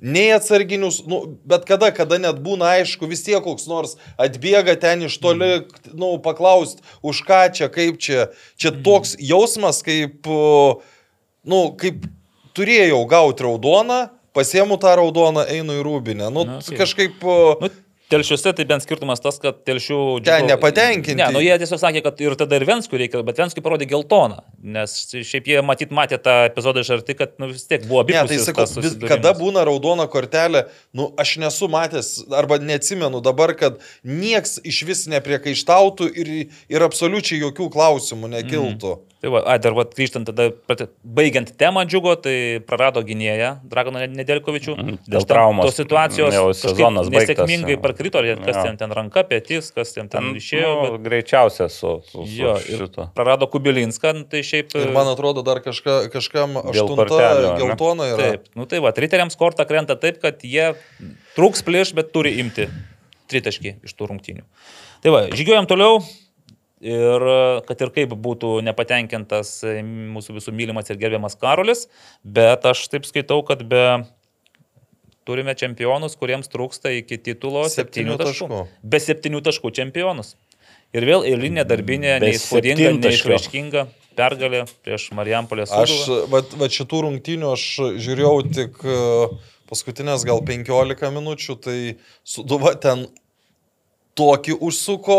[SPEAKER 4] nei atsarginius, nu, bet kada, kada net būna aišku, vis tiek koks nors atbėga ten iš toli,
[SPEAKER 5] Mm.
[SPEAKER 4] nu, paklaust, už ką čia, kaip čia. Čia toks jausmas, kaip, nu, kaip turėjau gauti raudoną, pasiemu tą raudoną, einu į rūbinę. Nu,
[SPEAKER 3] Na, taip.
[SPEAKER 4] kažkaip... o,
[SPEAKER 3] Nu, telšiuose tai bent skirtumas tas, kad telšių...
[SPEAKER 4] Ten nepatenkinti.
[SPEAKER 3] Ne, nu jie tiesiog sakė, kad ir tada ir Venskui reikia, bet Venskui parodė geltoną. Nes šiaip jie matyt matė tą epizodą iš arti, kad nu, vis tiek buvo
[SPEAKER 4] Ne, tai sakau, vis, kada būna raudona kortelė, nu, aš nesu matęs, arba neatsimenu dabar, kad nieks iš vis nepriekaištautų ir, ir absoliučiai jokių klausimų nekiltų. Mm.
[SPEAKER 3] Tai va, ai, dar va, grįžtant tada, prat- baigiant temą džiugo, tai prarado gynėją Dragoną Nedelkovičių.
[SPEAKER 5] Mhm, dėl traumos.
[SPEAKER 3] Tos situacijos
[SPEAKER 5] Jau sezonas baigtas,
[SPEAKER 3] Nesėkmingai parkrito, ar kas
[SPEAKER 5] Jo.
[SPEAKER 3] ten, ten ranka, pėtis, kas ten, ten išėjo.
[SPEAKER 5] nu,
[SPEAKER 3] bet,
[SPEAKER 5] greičiausia su, su, su
[SPEAKER 3] jo,
[SPEAKER 5] šito.
[SPEAKER 3] prarado Kubilinską, nu, tai šiaip...
[SPEAKER 4] Ir man atrodo, dar kažka, kažkam aštunta geltona yra.
[SPEAKER 3] Taip, nu tai va, riteriams kortą krenta taip, kad jie trūks plėš, bet turi imti tritaškį iš tų rungtynių. Tai va, žygiuojam toliau. Ir kad ir kaip būtų nepatenkintas e, mūsų visų mylimas ir gerbiamas Karolis, bet aš taip skaitau, kad be turime čempionus, kuriems trūksta iki titulo
[SPEAKER 4] Septynių
[SPEAKER 3] septynių taškų.
[SPEAKER 4] taškų.
[SPEAKER 3] Be septynių taškų čempionus. Ir vėl eilinė darbinė,
[SPEAKER 5] Be
[SPEAKER 3] neįspūdinga, neišraiškinga pergalė prieš Marijampolės.
[SPEAKER 4] Aš, va, va šitų rungtynių aš žiūrėjau tik e, paskutinės gal 15 minučių, tai suduva ten tokį užsuko,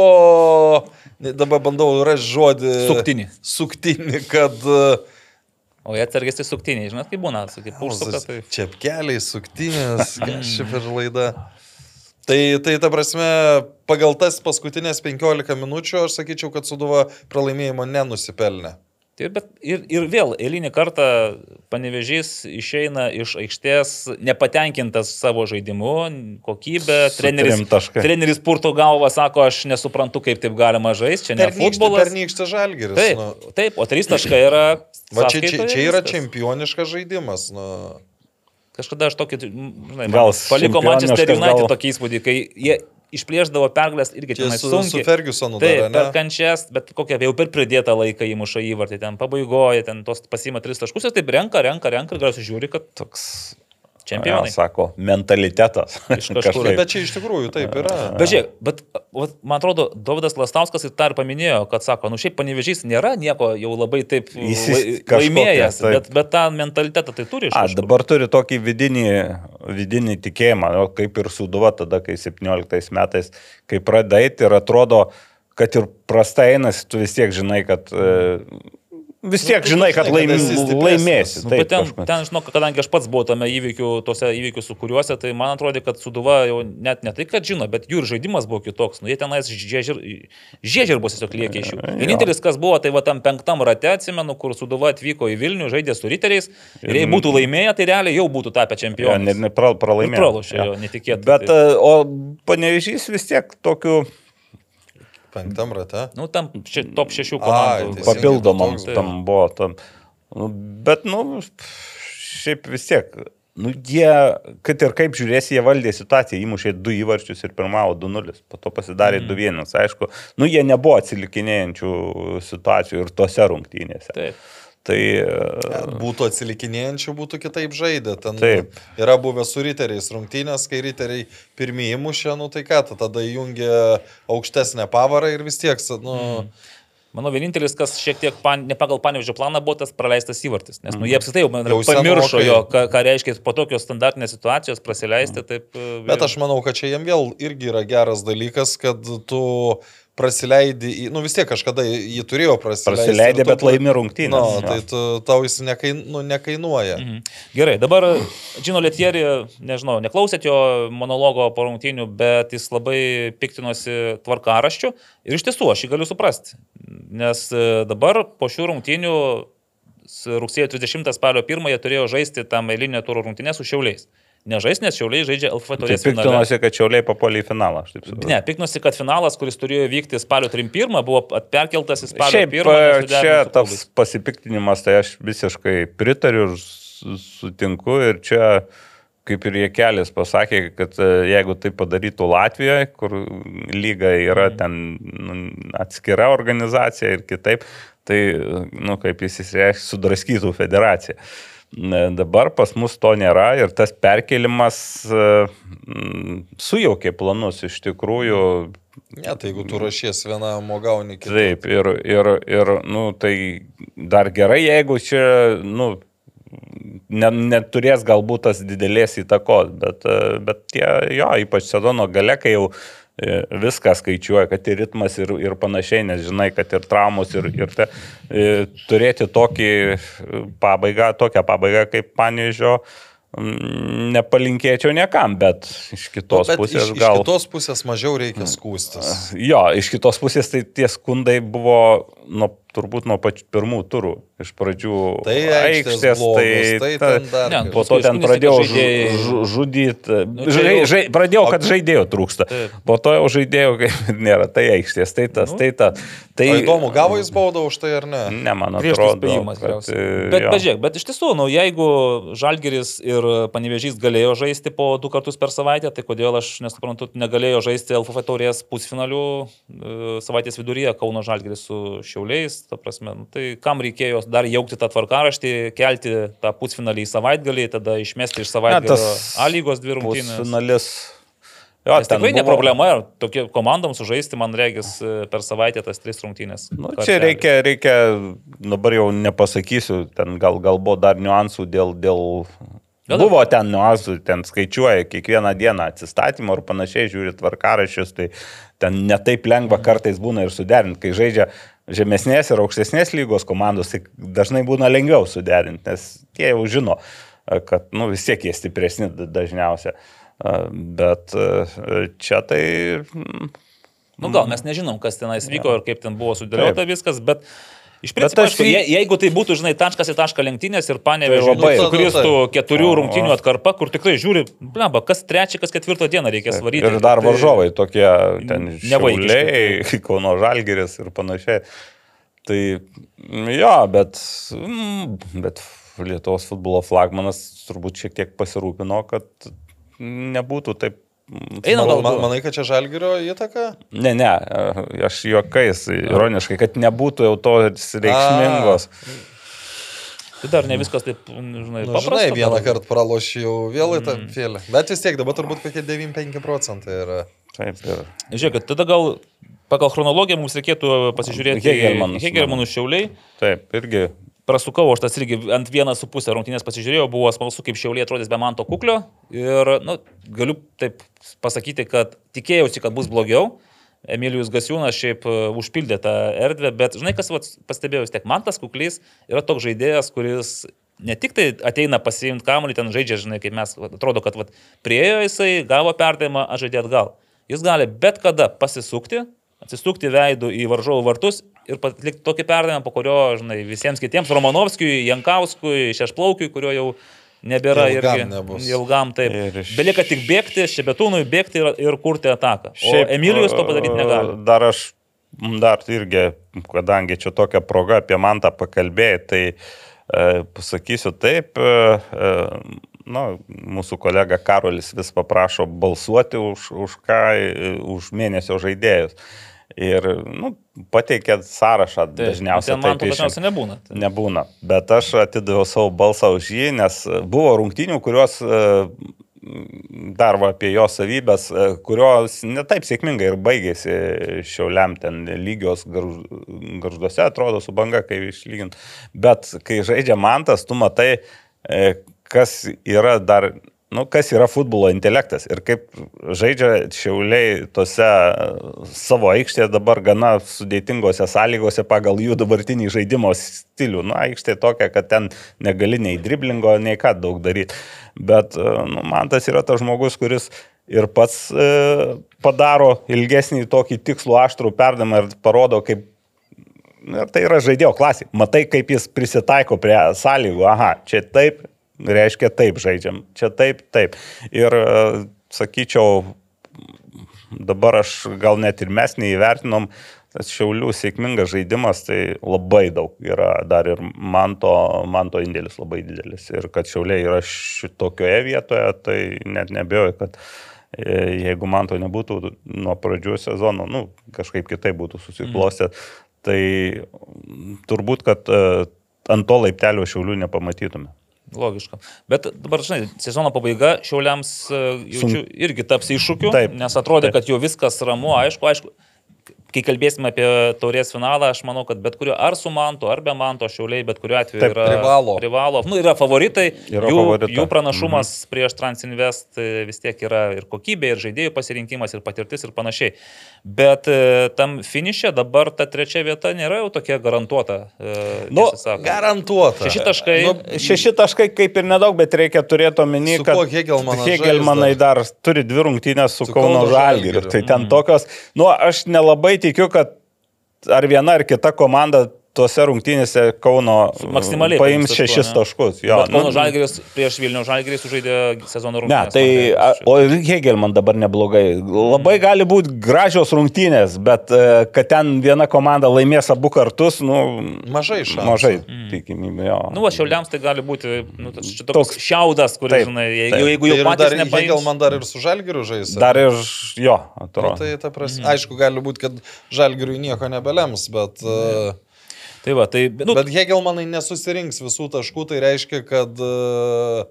[SPEAKER 4] dabar bandau rasti žodį.
[SPEAKER 3] Suktinį.
[SPEAKER 4] Suktinį, kad... e,
[SPEAKER 3] O jie atsargėsi suktiniai, žinot, kaip būna, kaip užsuka, tai...
[SPEAKER 4] Čepkeliai, suktinės, [LAUGHS] čia per laida. Tai, tai ta prasme, pagal tas paskutinės 15 minučių aš sakyčiau, kad Suduva pralaimėjimo nenusipelnė.
[SPEAKER 3] Tai bet, ir, ir vėl eilinį kartą panevežys išeina iš aikštės nepatenkintas savo žaidimu, kokybė, treneris, treneris purto galvą, sako, aš nesuprantu, kaip taip galima žaisti, čia ne
[SPEAKER 4] Pernykštė,
[SPEAKER 3] futbolas.
[SPEAKER 4] pernykštė žalgeris.
[SPEAKER 3] Taip,
[SPEAKER 4] Nu,
[SPEAKER 3] taip, o trys taškai yra...
[SPEAKER 4] va, čia, čia, čia yra čempioniškas žaidimas. Nu.
[SPEAKER 3] Kažkada aš tokį, žinai, man paliko Manchester United
[SPEAKER 5] gal-
[SPEAKER 3] tokį įspūdį, kai jie išplėždavo pergalės irgi
[SPEAKER 4] Čia su,
[SPEAKER 3] sunkiai.
[SPEAKER 4] su Fergusonu
[SPEAKER 3] Taip,
[SPEAKER 4] dar,
[SPEAKER 3] per kančias, bet kokią jau per pridėtą laiką įmuša įvartį, ten pabaigoja, ten tos pasima tris taškus ir taip renka, renka, renka ir galiausiai žiūri, kad
[SPEAKER 5] Toks,
[SPEAKER 3] čempionai.
[SPEAKER 5] Ja, sako, mentalitetas. [LAUGHS]
[SPEAKER 3] Iš kažkur.
[SPEAKER 4] Bet čia iš tikrųjų taip yra.
[SPEAKER 3] Bet žiūrėk, bet vat, man atrodo, Davidas Lastauskas ir tą ir paminėjo, kad sako, nu šiaip panevežys nėra nieko jau labai taip
[SPEAKER 5] Jis
[SPEAKER 3] laimėjęs,
[SPEAKER 5] taip.
[SPEAKER 3] bet, bet tą mentalitetą tai turi iš
[SPEAKER 5] A,
[SPEAKER 3] kažkur.
[SPEAKER 5] dabar turi tokį vidinį, vidinį tikėjimą, o kaip ir suduva tada, kai 17 metais, kai pradai ir atrodo, kad ir prastai einasi, tu vis tiek žinai, kad... E, vis tiek žinai, kad
[SPEAKER 4] žinai, kad
[SPEAKER 5] laim, laimėsi.
[SPEAKER 3] Nu,
[SPEAKER 5] taip,
[SPEAKER 3] bet ten,
[SPEAKER 5] kažkas.
[SPEAKER 3] ten, žinok, kadangi aš pats buvau tame įvykių, tose įvykių su kuriuose, tai man atrodo, kad Suduva jau net ne tai, kad žino, bet jų ir žaidimas buvo kitoks. Nu, jie tenais žiežirbos tiesiog liekė iš jų. Vienintelis, kas buvo, tai va tam penktam rate, atsimenu, kur Suduva atvyko į Vilnių, žaidė su riteriais ir jei būtų laimėję, tai realiai jau būtų tapę
[SPEAKER 5] Jo,
[SPEAKER 3] čempionais.
[SPEAKER 5] ne, ne, pra, pralaimėjo.
[SPEAKER 3] Pralošė
[SPEAKER 5] Jo.
[SPEAKER 3] jo, netikėtai.
[SPEAKER 5] Bet,
[SPEAKER 3] tai.
[SPEAKER 5] o panevežys vis tiek tokiu
[SPEAKER 4] Penktam rate.
[SPEAKER 3] Nu, tam ši, top šešių komandų.
[SPEAKER 4] teisingai.
[SPEAKER 5] papildomam
[SPEAKER 3] tai-
[SPEAKER 5] tam buvo. Tam. Nu, bet, nu, šiaip vis tiek. Nu, jie, kad ir kaip žiūrėsi, jie valdė situaciją, įmušė du įvarčius ir pirmavo 2-0, po to pasidarė
[SPEAKER 3] Mhm.
[SPEAKER 5] 2-1. Aišku, nu, jie nebuvo atsilikinėjančių situacijų ir tose rungtynėse.
[SPEAKER 3] Taip.
[SPEAKER 5] Tai e,
[SPEAKER 4] Būtų atsilikinėjančių, būtų kitaip žaidę. Ten
[SPEAKER 5] Taip.
[SPEAKER 4] yra buvę su riteriais rungtynės, kai riteriai pirmieji mušė, nu tai ką, tada įjungia aukštesnę pavarą ir vis tiek, nu,
[SPEAKER 3] Mhm. Manau, vienintelis, kas šiek tiek pan, ne pagal panevežio planą buvo tas praleistas įvartis. Nes nu, jie apskritai jau, man
[SPEAKER 4] Jau
[SPEAKER 3] pamiršo
[SPEAKER 4] senokai.
[SPEAKER 3] jo, ką, ką reiškia po tokios standartinės situacijos praleisti. Taip, e,
[SPEAKER 4] Bet aš manau, kad čia jiem vėl irgi yra geras dalykas, kad tu prasileidi, į- nu vis tiek kažkada jį turėjo prasileisti.
[SPEAKER 5] Prasileidė,
[SPEAKER 4] ir tu-
[SPEAKER 5] bet laimi rungtynės.
[SPEAKER 4] Nu,
[SPEAKER 5] Jo.
[SPEAKER 4] tai tu, tau jis nekain, nu, nekainuoja.
[SPEAKER 3] Mhm. Gerai, dabar Džino Lietieri, nežinau, neklausėt jo monologo po rungtynių, bet jis labai piktinosi tvarkaraščiu ir iš tiesų aš jį galiu suprasti. Nes e, dabar po šių rungtynių rugsėjo 30 spalio 1 jie turėjo žaisti tam eilinio turo rungtynę su Šiauliais. Nežais, nes Šiauliai žaidžia LFF
[SPEAKER 5] Tai
[SPEAKER 3] taurės finale.
[SPEAKER 5] piktinosi, kad Šiauliai papuolė į finalą.
[SPEAKER 3] Ne, piknosi, kad finalas, kuris turėjo vykti spalio 31, buvo perkeltas į spalio
[SPEAKER 5] Šiaip
[SPEAKER 3] 1.
[SPEAKER 5] e,
[SPEAKER 3] nesuderinus
[SPEAKER 5] čia tas pasipiktinimas, tai aš visiškai pritariu ir su- sutinku ir čia, kaip ir Jekelis pasakė, kad e, jeigu tai padarytų Latvijoje, kur lyga yra ten nu, atskira organizacija ir kitaip, tai, nu, kaip jis įsireiškia, sudraskytų federaciją. Ne, Dabar pas mus to nėra ir tas perkelimas e, sujaukė planus iš tikrųjų
[SPEAKER 4] Ne, tai jeigu tu rašies vienam, o gauni kitą.
[SPEAKER 5] Taip, ir, ir, ir nu, tai dar gerai, jeigu čia, nu, ne, neturės galbūt tas didelės įtakos, bet, e, bet tie, jo, ypač sezono gale, kai jau e, viską skaičiuoja, kad ir ritmas ir, ir panašiai, nes žinai, kad ir traumos ir, ir te, e, turėti tokį pabaigą, tokią pabaigą kaip Panežio, nepalinkėčiau niekam, bet iš kitos
[SPEAKER 4] Bet
[SPEAKER 5] pusės
[SPEAKER 4] iš,
[SPEAKER 5] gal...
[SPEAKER 4] iš kitos pusės mažiau reikia skūstis.
[SPEAKER 5] Jo, iš kitos pusės tai tie skundai buvo nuo, turbūt nuo pačių pirmų turų. Iš pradžių
[SPEAKER 4] Tai aikštės blogos, tai ten dar
[SPEAKER 3] Ne.
[SPEAKER 5] Po to ten pradėjau žudyti.
[SPEAKER 3] čia
[SPEAKER 5] Žai,
[SPEAKER 3] jau-
[SPEAKER 5] žai, pradėjau, kad žaidėjų trūksta.
[SPEAKER 3] Taip.
[SPEAKER 5] Po to jau žaidėjų [LAUGHS] kaip ir nėra. Tai aikštės, tai tas, tai tas. Tai
[SPEAKER 4] O įdomu, gavo jis baudą už tai ar ne?
[SPEAKER 5] Ne, man atrodo.
[SPEAKER 3] spėjimas,
[SPEAKER 5] kad, e,
[SPEAKER 3] Bet, pažiūrėk, bet iš tiesų, nu, jeigu Žalgeris ir Panevežys galėjo žaisti po du kartus per savaitę, tai kodėl aš nesuprantu, negalėjo žaisti LFF taurės pusfinalių e, savaitės viduryje Kauno Žalgeris su Šiauliais, ta prasme, nu, tai kam reikėjo dar jaukti tą tvarkaraštį, kelti tą pusfinalį į savaitgalį, tada išmesti iš savaitgalio
[SPEAKER 5] tas
[SPEAKER 3] A lygos dvi rungtynės.
[SPEAKER 5] Pusfinalis. Jo,
[SPEAKER 3] Tas tikrai ne problema, tokie komandoms sužaisti, man regis, per savaitę tas tris rungtynės.
[SPEAKER 5] Nu,
[SPEAKER 3] Kartelį.
[SPEAKER 5] čia reikia, reikia, dabar jau nepasakysiu, ten gal, gal buvo dar niuansų dėl... dėl...
[SPEAKER 3] Gal-
[SPEAKER 5] Buvo ten niuansų, ten skaičiuoja kiekvieną dieną atsistatymą ir panašiai, žiūri tvarkarašius, tai ten netaip lengva kartais būna ir suderinti, kai žaidžia žemesnės ir aukštesnės lygos komandos, tai dažnai būna lengviau suderinti, nes tie jau žino, kad nu, vis tiek jie stipresni da- dažniausiai. Bet e, čia tai mm,
[SPEAKER 3] Nu gal mes nežinom, kas tenais vyko ir kaip ten buvo sudėliota viskas, bet iš principo,
[SPEAKER 5] aš
[SPEAKER 3] je, jeigu tai būtų, žinai, taškas į tašką lenktynės ir panevežė,
[SPEAKER 5] Tai
[SPEAKER 3] sukristų
[SPEAKER 4] taip.
[SPEAKER 3] keturių
[SPEAKER 5] O.
[SPEAKER 3] rungtynių atkarpa, kur tikrai žiūri, bleba, kas trečią, kas ketvirtą dieną reikės varyti.
[SPEAKER 5] Ir dar
[SPEAKER 3] Tai-
[SPEAKER 5] varžovai tokie, ten
[SPEAKER 3] Nevaikiški,
[SPEAKER 5] šiauliai, [LAUGHS] Kauno Žalgeris ir panašiai. Tai jo, bet, bet Lietuvos futbolo flagmanas turbūt šiek tiek pasirūpino, kad nebūtų taip. Mm,
[SPEAKER 3] Einam gal
[SPEAKER 4] man, manai, kad čia žalgerio įtaka?
[SPEAKER 5] Ne, ne, aš juokais, ironiškai, kad nebūtų jau to reikšmingos.
[SPEAKER 3] Tai dar ne viskas taip, žinai,
[SPEAKER 4] Nu,
[SPEAKER 3] paprasta.
[SPEAKER 4] žinai, vieną kartą pralošiu jau vėl į tą
[SPEAKER 3] Mm.
[SPEAKER 4] fėlę. Bet vis tiek dabar turbūt kokie 95 procentai yra.
[SPEAKER 5] Taip, ir
[SPEAKER 3] Žiūrėkit, tada gal pagal chronologiją mums reikėtų pasižiūrėti
[SPEAKER 5] Hegelmanus,
[SPEAKER 3] Hegelmanų šiauliai.
[SPEAKER 5] taip, irgi
[SPEAKER 3] Prasukau, aš tas irgi ant vieną su pusę rungtynės pasižiūrėjau, buvo smalsu, kaip šiauliai atrodys be manto kuklio. Ir, nu, galiu taip pasakyti, kad tikėjausi, kad bus blogiau. Emilijus Gasiūnas šiaip e, užpildė tą erdvę, bet žinai, kas pastebėjau, tiek man tas kuklys yra toks žaidėjas, kuris ne tik tai ateina pasiimti kamuolį, ten žaidžia, žinai, kaip mes, atrodo, kad vat, priejo jisai, gavo perdavimą, aš žaidė atgal. Jis gali bet kada pasisukti, atsisukti veidų į varžovų vartus ir atlikti tokį perdavimą, po kurio, žinai, visiems kitiems, Romanovskijui, Jankauskui, Šešplaukiui, kurio jau nebėra
[SPEAKER 4] Ilgam
[SPEAKER 3] irgi.
[SPEAKER 4] nebus.
[SPEAKER 3] Ilgam taip.
[SPEAKER 5] Ir iš-
[SPEAKER 3] Belieka tik bėgti, Šebetūnui bėgti ir, ir kurti ataką. Šiaip, o Emilijus to padaryti negali.
[SPEAKER 5] Dar aš, dar irgi, kadangi čia tokia proga apie man tą pakalbėjai, tai e, pasakysiu taip, e, e, nu, mūsų kolega Karolis vis paprašo balsuoti už, už ką, e, už mėnesio žaidėjus. Ir nu, pateikė sąrašą
[SPEAKER 3] Taip,
[SPEAKER 5] dažniausiai.
[SPEAKER 3] Ten man to dažniausiai nebūna. Tai-
[SPEAKER 5] Nebūna. Bet aš atidaviau savo balsą už jį, nes buvo rungtynių, kurios e, dar va apie jo savybės, e, kurios netaip sėkmingai ir baigėsi šiauliam ten lygios garž- garžduose, atrodo, su banga, kai išlygint. Bet kai žaidžia mantas, tu matai, e, kas yra dar nu, kas yra futbolo intelektas ir kaip žaidžia šiauliai tose e, savo aikštėje dabar gana sudėtingose sąlygose pagal jų dabartinį žaidimo stilių. Nu, aikštė tokia, kad ten negali nei driblingo, nei ką daug daryti. Bet e, nu, man tas yra tas žmogus, kuris ir pats e, padaro ilgesnį tokį tikslų aštrų perdamą ir parodo, kaip Ir tai yra žaidėjo klasė. Matai, kaip jis prisitaiko prie sąlygų. Aha, čia taip, reiškia taip žaidžiam, čia taip, taip. Ir e, sakyčiau, dabar aš gal net ir mes neįvertinom, tas Šiaulių sėkmingas žaidimas, tai labai daug yra, dar ir manto, manto indėlis labai didelis. Ir kad Šiauliai yra šitokioje vietoje, tai net nebejoju, kad e, jeigu man to nebūtų nuo pradžių sezono, nu, kažkaip kitaip būtų susiklostę, mm. tai turbūt, kad e, ant to laiptelio šiaulių nepamatytume.
[SPEAKER 3] Logiška. Bet dabar, žinai, sezono pabaiga šiauliams e, jaučiu, irgi taps iššūkiu,
[SPEAKER 5] Taip.
[SPEAKER 3] nes atrodė,
[SPEAKER 5] Taip.
[SPEAKER 3] kad jau viskas ramu, aišku, aišku. Kai kalbėsime apie taurės finalą, aš manau, kad bet kurio ar su manto, ar be manto šiauliai, bet kuriuo atveju
[SPEAKER 5] Taip,
[SPEAKER 3] yra
[SPEAKER 4] privalo.
[SPEAKER 3] privalo. Nu, yra favoritai,
[SPEAKER 5] Yra
[SPEAKER 3] jų,
[SPEAKER 5] favorita.
[SPEAKER 3] jų pranašumas mhm. prieš Transinvest e, vis tiek yra ir kokybė, ir žaidėjų pasirinkimas, ir patirtis, ir panašiai. Bet e, tam finišė dabar ta trečia vieta nėra jau tokia garantuota. e,
[SPEAKER 5] Nu.
[SPEAKER 4] Garantuota.
[SPEAKER 3] Šeši taškai.
[SPEAKER 4] Nu,
[SPEAKER 5] Šeši taškai kaip ir nedaug, bet reikia turėti omeny, kad Hegelmanai
[SPEAKER 4] žais
[SPEAKER 5] dar turi dvi rungtynės su,
[SPEAKER 4] Su
[SPEAKER 5] Kauno
[SPEAKER 4] Kauno
[SPEAKER 5] Žalgiriu.
[SPEAKER 4] Žalgiriu.
[SPEAKER 5] Tai ten tokios, nu aš nelabai tikiu, kad ar viena ar kita komanda tuose rungtynėse Kauno
[SPEAKER 3] Maksimaliai
[SPEAKER 5] paims
[SPEAKER 3] paims
[SPEAKER 5] šešis
[SPEAKER 3] taškų,
[SPEAKER 5] taškus. Jo,
[SPEAKER 3] Bet Kauno
[SPEAKER 5] nu,
[SPEAKER 3] Žalgiris prieš Vilnių Žalgirį sužaidė sezono
[SPEAKER 5] Ne,
[SPEAKER 3] rungtynės.
[SPEAKER 5] tai,
[SPEAKER 3] man
[SPEAKER 5] a, o ir Hegelman dabar neblogai. Labai gali būti gražios rungtynės, bet e, kad ten viena komanda laimės abu kartus, nu,
[SPEAKER 4] Mažai šansų.
[SPEAKER 5] mažai tikimybė. jo.
[SPEAKER 3] Nu, va, šiauliams tai gali būti nu, toks
[SPEAKER 5] Toks-
[SPEAKER 3] šiaudas, kuris,
[SPEAKER 5] Taip,
[SPEAKER 3] žinai,
[SPEAKER 5] taip.
[SPEAKER 3] jeigu, jeigu
[SPEAKER 4] Tai
[SPEAKER 3] jau
[SPEAKER 4] ir
[SPEAKER 3] patys
[SPEAKER 4] dar
[SPEAKER 3] nepaims.
[SPEAKER 4] Hegelman dar ir su Žalgiriu žais.
[SPEAKER 5] Dar ir jo,
[SPEAKER 4] Nu,
[SPEAKER 5] atrodo.
[SPEAKER 4] tai ta prasme, aišku, gali būti, kad Žalgiriui nieko nebelems, bet... Uh,
[SPEAKER 3] Tai va, tai, nu,
[SPEAKER 4] Bet Hegelmanai nesusirinks visų taškų, tai reiškia, kad, e,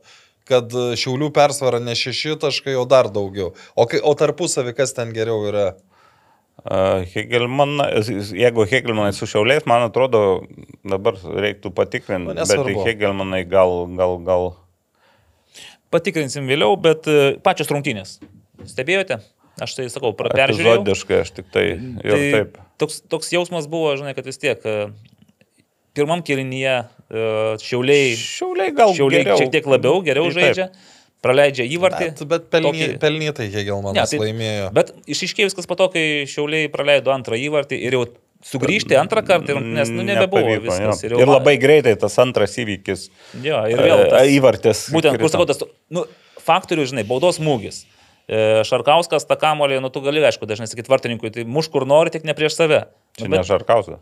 [SPEAKER 4] kad Šiaulių persvara ne šeši taškai, o dar daugiau. O, kai- o tarpusavį kas ten geriau yra?
[SPEAKER 5] Uh, Hegelman, jeigu Hegelmanai su šiauliais, man atrodo, dabar reiktų patikrinti,
[SPEAKER 4] Nu,
[SPEAKER 5] bet. Hegelmanai gal, gal, gal.
[SPEAKER 3] patikrinsim vėliau, bet e, pačios rungtynės. Stebėjote? Aš tai sakau, peržiūrėjau.
[SPEAKER 5] Epizodiškai aš tik tai
[SPEAKER 3] Tai
[SPEAKER 5] taip.
[SPEAKER 3] toks, toks jausmas buvo, žinai, kad vis tiek e, pirmam kilinyje e, šiauliai,
[SPEAKER 5] Šiauliai gal
[SPEAKER 3] šiauliai
[SPEAKER 5] geriau.
[SPEAKER 3] šiek tiek labiau, geriau
[SPEAKER 5] Taip.
[SPEAKER 3] žaidžia, praleidžia įvartį.
[SPEAKER 4] Bet, bet pelny,
[SPEAKER 3] Tokį-
[SPEAKER 4] pelnytai Hegelmanas
[SPEAKER 3] tai-
[SPEAKER 4] laimėjo.
[SPEAKER 3] Bet išiškėjo viskas po to, kai šiauliai praleido antrą įvartį ir jau sugrįžti antrą kartą, ir- nes nu, nebebuvo
[SPEAKER 5] Nepavyko,
[SPEAKER 3] viskas.
[SPEAKER 5] jo.
[SPEAKER 3] jau
[SPEAKER 5] Ir labai greitai tas antras įvykis.
[SPEAKER 3] Jo, ir vėl. Tas,
[SPEAKER 5] e, Įvartis.
[SPEAKER 3] būtent, kur
[SPEAKER 5] krito.
[SPEAKER 3] sakau, tas, nu, faktorių, žinai, baudos smūgis. E, Šarkauskas, tą kamolį, nu, tu gali, aišku, dažnai sakyti vartininkui, tai muš kur nori, tik ne prieš save.
[SPEAKER 5] Čia
[SPEAKER 3] Nu,
[SPEAKER 5] ne Žarkausas.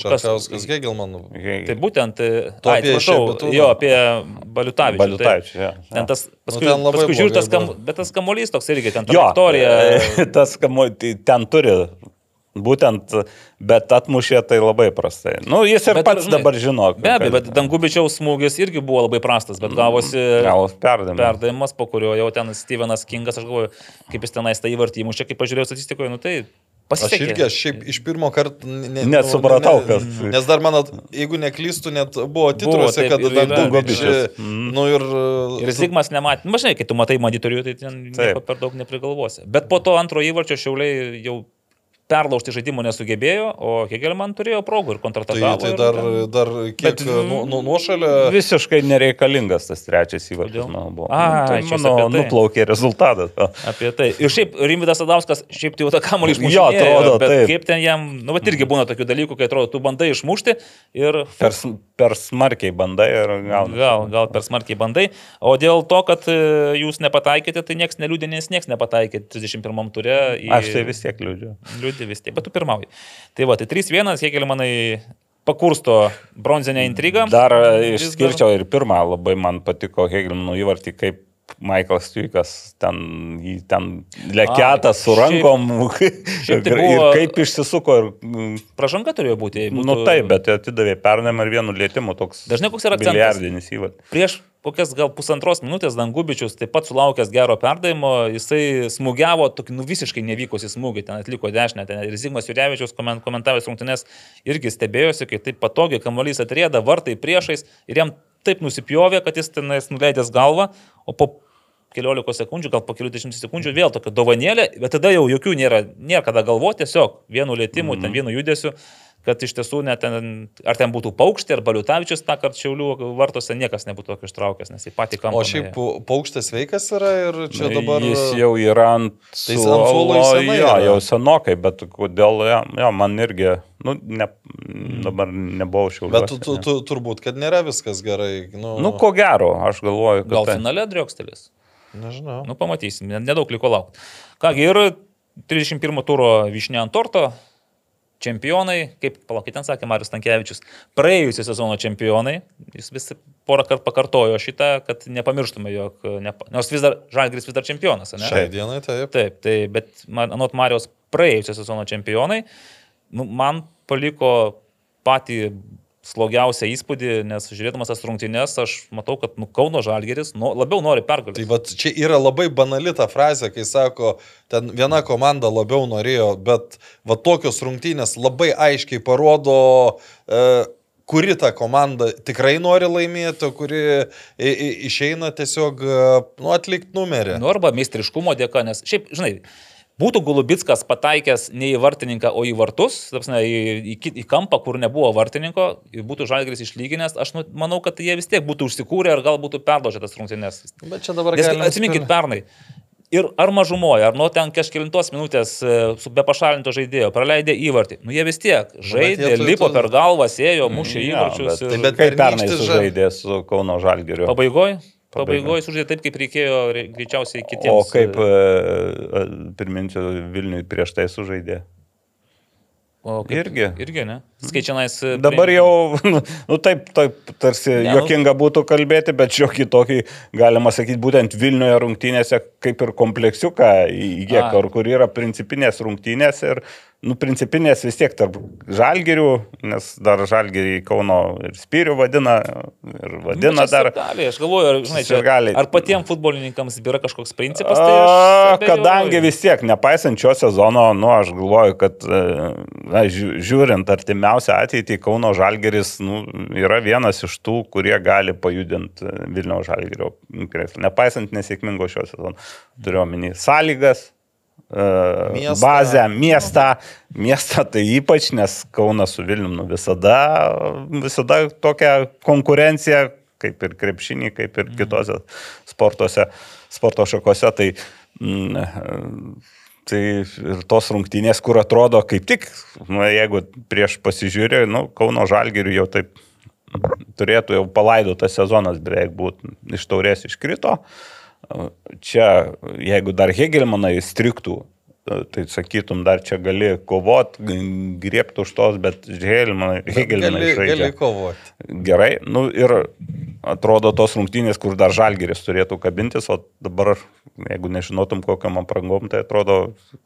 [SPEAKER 4] Šarkauskas Hegelmanų.
[SPEAKER 3] Tai būtent, e,
[SPEAKER 4] Tu
[SPEAKER 3] ai, atsiprašau, jo, apie Baliutavičių.
[SPEAKER 5] Baliutavičių, jo.
[SPEAKER 3] Ten tas, paskui,
[SPEAKER 4] ten labai
[SPEAKER 3] paskui žiūri, tas, kam, bet tas kamuolys toks irgi, ten
[SPEAKER 5] Jo,
[SPEAKER 3] trajektorija. [LAUGHS]
[SPEAKER 5] tas kamu, tai ten turi. Būtent, bet atmušė tai labai prastai. Nu, jis ir
[SPEAKER 3] Bet,
[SPEAKER 5] pats
[SPEAKER 3] žinai,
[SPEAKER 5] dabar žino.
[SPEAKER 3] Be abejo, bet Dangubičiaus smūgis irgi buvo labai prastas, bet gavosi
[SPEAKER 5] perdėm.
[SPEAKER 3] perdavimas, po kurio jau ten Stevenas Kingas, aš galvoju, kaip jis tenais tą įvartį įmušė, kaip pažiūrėjau statistikoje, nu tai
[SPEAKER 4] Aš
[SPEAKER 3] pasisekė.
[SPEAKER 4] irgi, aš šiaip iš pirmo karto ne,
[SPEAKER 5] Nesupratau,
[SPEAKER 4] ne,
[SPEAKER 5] kas-
[SPEAKER 4] Nes dar man, jeigu neklystų, net buvo titruose, kad
[SPEAKER 3] ir yra.
[SPEAKER 4] Dangubičius.
[SPEAKER 5] Mhm.
[SPEAKER 4] Nu ir...
[SPEAKER 3] Ir Zigmas nematė, nu, žinai, kai tu matai monitorių, tai ten per daug neprigalvosi. Bet po to antro įvarčio šiauliai jau perlaužti žaidimo nesugebėjo, o Hegelman turėjo progų ir
[SPEAKER 4] Tai,
[SPEAKER 3] kontratakavo.
[SPEAKER 4] tai
[SPEAKER 3] ir
[SPEAKER 4] dar,
[SPEAKER 3] ten-
[SPEAKER 4] dar kiek nu, nu, nuošalio.
[SPEAKER 5] Visiškai nereikalingas tas trečias įvartis, manau, buvo.
[SPEAKER 3] Ai,
[SPEAKER 5] Nu, tai mano
[SPEAKER 3] apie tai.
[SPEAKER 5] nuplaukė rezultatas.
[SPEAKER 3] Apie tai. Ir šiaip Rimvidas Adauskas, šiaip tai jau tą kamuolį išmušė.
[SPEAKER 5] Jo, atrodo,
[SPEAKER 3] bet
[SPEAKER 5] taip.
[SPEAKER 3] kaip ten jam, nu, bet irgi būna tokių dalykų, kai atrodo, tu bandai išmušti ir
[SPEAKER 5] Per, per smarkiai bandai ir gauni.
[SPEAKER 3] Gal, gal per smarkiai bandai. O dėl to, kad e, jūs nepataikėte, tai niekas neliūdė, nes niekas nepataikė 31 turė. Į...
[SPEAKER 5] Aš tai vis tiek liūdžiu.
[SPEAKER 3] Liūdė vis tiek, bet tu pirmauji. Tai va, tai 3-1, Hegelmanai pakursto bronzinę intrigą.
[SPEAKER 5] Dar e,
[SPEAKER 3] Vis
[SPEAKER 5] išskirčiau ir pirmą, labai man patiko Hegelmanų įvartį, kaip Michaelas Tuikas ten, ten leketas su
[SPEAKER 3] šiaip-
[SPEAKER 5] rankom [LAUGHS]
[SPEAKER 3] šiaip tai
[SPEAKER 5] ir
[SPEAKER 3] buvo-
[SPEAKER 5] kaip išsisuko ir... mm,
[SPEAKER 3] Pražanga turėjo būti.
[SPEAKER 5] Nu
[SPEAKER 3] būtų-
[SPEAKER 5] taip, bet atidavė pernam ir vienu lėtimu toks
[SPEAKER 3] Dažnai koks yra akcentas?
[SPEAKER 5] milijardinis įvartis.
[SPEAKER 3] Prieš kokias gal pusantros minutės Dangubičius taip pat sulaukęs gero perdavimo, jisai smūgiavo tokį nu, visiškai nevykusi smūgį, ten atliko dešinę, ten ir Zigmas Jurevičius koment, komentavęs rungtynės irgi stebėjosi, kai taip patogiai kamuolys atrėda, vartai priešais ir jam taip nusipjovė, kad jis tenais nuleidęs galvą, o po keliolika sekundžių, gal po kelių dešimt sekundžių vėl tokia dovanėlė, bet tada jau jokių nėra, nėra kada galvoti, tiesiog vienu lėtimu, mm -hmm. ten vienu judesiu. Kad iš tiesų net ten, ar ten būtų paukštė, ar baliutavičius tą kartą šiaulių vartose niekas nebūtų tokio ištraukęs, nes į patį kampą.
[SPEAKER 4] O šiaip
[SPEAKER 3] nuėjo.
[SPEAKER 4] paukštis veikas yra ir čia dabar...
[SPEAKER 5] Jis jau yra ant
[SPEAKER 4] Tai jis ant suolo senai
[SPEAKER 5] jo, jau senokai, bet kodėl, jo, jo man irgi, nu, ne, dabar nebuvau šiauliu.
[SPEAKER 4] Bet tu, tu, tu, turbūt, kad nėra viskas gerai. Nu,
[SPEAKER 5] Nu, ko gero, aš galvoju, kad...
[SPEAKER 3] Gal
[SPEAKER 5] tai-
[SPEAKER 3] finale driokstelis?
[SPEAKER 4] Nežinau.
[SPEAKER 3] Nu, pamatysim, ne- nedaug liko laukti. Kągi, ir 31 turo višnė ant torto, čempionai, kaip, palauk, kaip ten sakė Marius Tankievičius, praėjusio sezono čempionai, jis vis porą kartų pakartojo šitą, kad nepamirštume, jog, nepa... nors vis dar, Žalgris vis dar čempionas, ne?
[SPEAKER 4] Šiai dienai taip.
[SPEAKER 3] Taip, tai, bet man, anot Marijos praėjusio sezono čempionai, nu, man paliko patį slogiausią įspūdį, nes žiūrėdamas tas rungtynes, aš matau, kad nu, Kauno Žalgeris nu, labiau nori pergalės.
[SPEAKER 4] Tai vat čia yra labai banali ta frazė, kai sako, ten viena komanda labiau norėjo, bet va tokios rungtynės labai aiškiai parodo, e, kuri ta komanda tikrai nori laimėti, kuri išeina tiesiog e, nu, atlikti numerį.
[SPEAKER 3] Nu, arba meistriškumo dėka, nes šiaip, žinai, būtų Gulubitskas pataikęs ne į vartininką, o į vartus, tapsne, į, į, į kampą, kur nebuvo vartininko, ir būtų Žalgeris išlyginęs, aš nu, manau, kad jie vis tiek būtų užsikūrę ir gal būtų perložę tas rungtynes.
[SPEAKER 4] Bet čia dabar galima
[SPEAKER 3] atsiminkit pernai. Ir ar mažumoje, ar nuo ten kažkėlintos minutės e, su be pašalinto žaidėjo, praleidė įvartį. Nu jie vis tiek žaidė,
[SPEAKER 4] jie tu-
[SPEAKER 3] lipo
[SPEAKER 4] tu-
[SPEAKER 3] per galvą, sėjo, mušė
[SPEAKER 5] Jo,
[SPEAKER 3] įvarčius.
[SPEAKER 5] bet-
[SPEAKER 3] ir-
[SPEAKER 4] Tai bet
[SPEAKER 5] Kaip pernai
[SPEAKER 4] pernykštis
[SPEAKER 5] sužaidė su Kauno Žalgiriu.
[SPEAKER 3] Pabaigoj?
[SPEAKER 5] Pabaigoj.
[SPEAKER 3] Pabaigoj sužaidė taip, kaip reikėjo re- greičiausiai
[SPEAKER 5] O
[SPEAKER 3] kitiems.
[SPEAKER 5] kaip,
[SPEAKER 3] e,
[SPEAKER 5] e, e, priminsiu, Vilniui prieš tai sužaidė.
[SPEAKER 3] O kaip,
[SPEAKER 5] Irgi.
[SPEAKER 3] Irgi, ne? Skaičianais. e,
[SPEAKER 5] Dabar jau, nu, [LAUGHS] nu taip, taip, tarsi
[SPEAKER 3] Ne, nu-
[SPEAKER 5] jokinga būtų kalbėti, bet šiokį tokį, galima sakyti, būtent Vilniuje rungtynėse kaip ir kompleksiuką įgė, kur, kur yra principinės rungtynės ir, nu, principinės vis tiek tarp žalgerių, nes dar žalgerį Kauno ir Spyrių vadina, ir vadina
[SPEAKER 3] Nu,
[SPEAKER 5] dar.
[SPEAKER 3] sirgaliai, Aš galvoju, ar, žinai, čia,
[SPEAKER 5] Sirgaliai.
[SPEAKER 3] ar patiems futbolininkams yra kažkoks principas. Tai aš
[SPEAKER 5] A, kadangi vis tiek, nepaisant šio sezono, nu, aš galvoju, kad e, na, žiū- žiūrint artimiausią ateitį, Kauno Žalgeris nu, yra vienas iš tų, kurie gali pajudinti e, Vilniaus Žalgerio krėslą. Nepaisant nesėkmingo šio sezono. Turiu omeny sąlygas. e,
[SPEAKER 4] Miestą.
[SPEAKER 5] Bazę, miestą, miestą tai ypač, nes Kaunas su Vilniumi nu, visada, visada tokia konkurencija, kaip ir krepšinį, kaip ir kitose sportuose, sporto šakose. Tai, mm, tai ir tos rungtynės, kur atrodo kaip tik, nu, jeigu prieš pasižiūrė, nu, Kauno Žalgirių jau taip turėtų jau palaidotas sezonas beveik būti, iš taurės iškrito. Čia, jeigu dar Hegelmanai striktų, tai sakytum, dar čia gali kovot, griebti už tos, bet Hegelmanai, Hegelmanai
[SPEAKER 4] Gali,
[SPEAKER 5] žaidžia
[SPEAKER 4] gali kovoti.
[SPEAKER 5] gerai. Nu, ir atrodo tos rungtynės, kur dar žalgeris turėtų kabintis, o dabar, jeigu nežinotum kokiam aprangom, tai atrodo,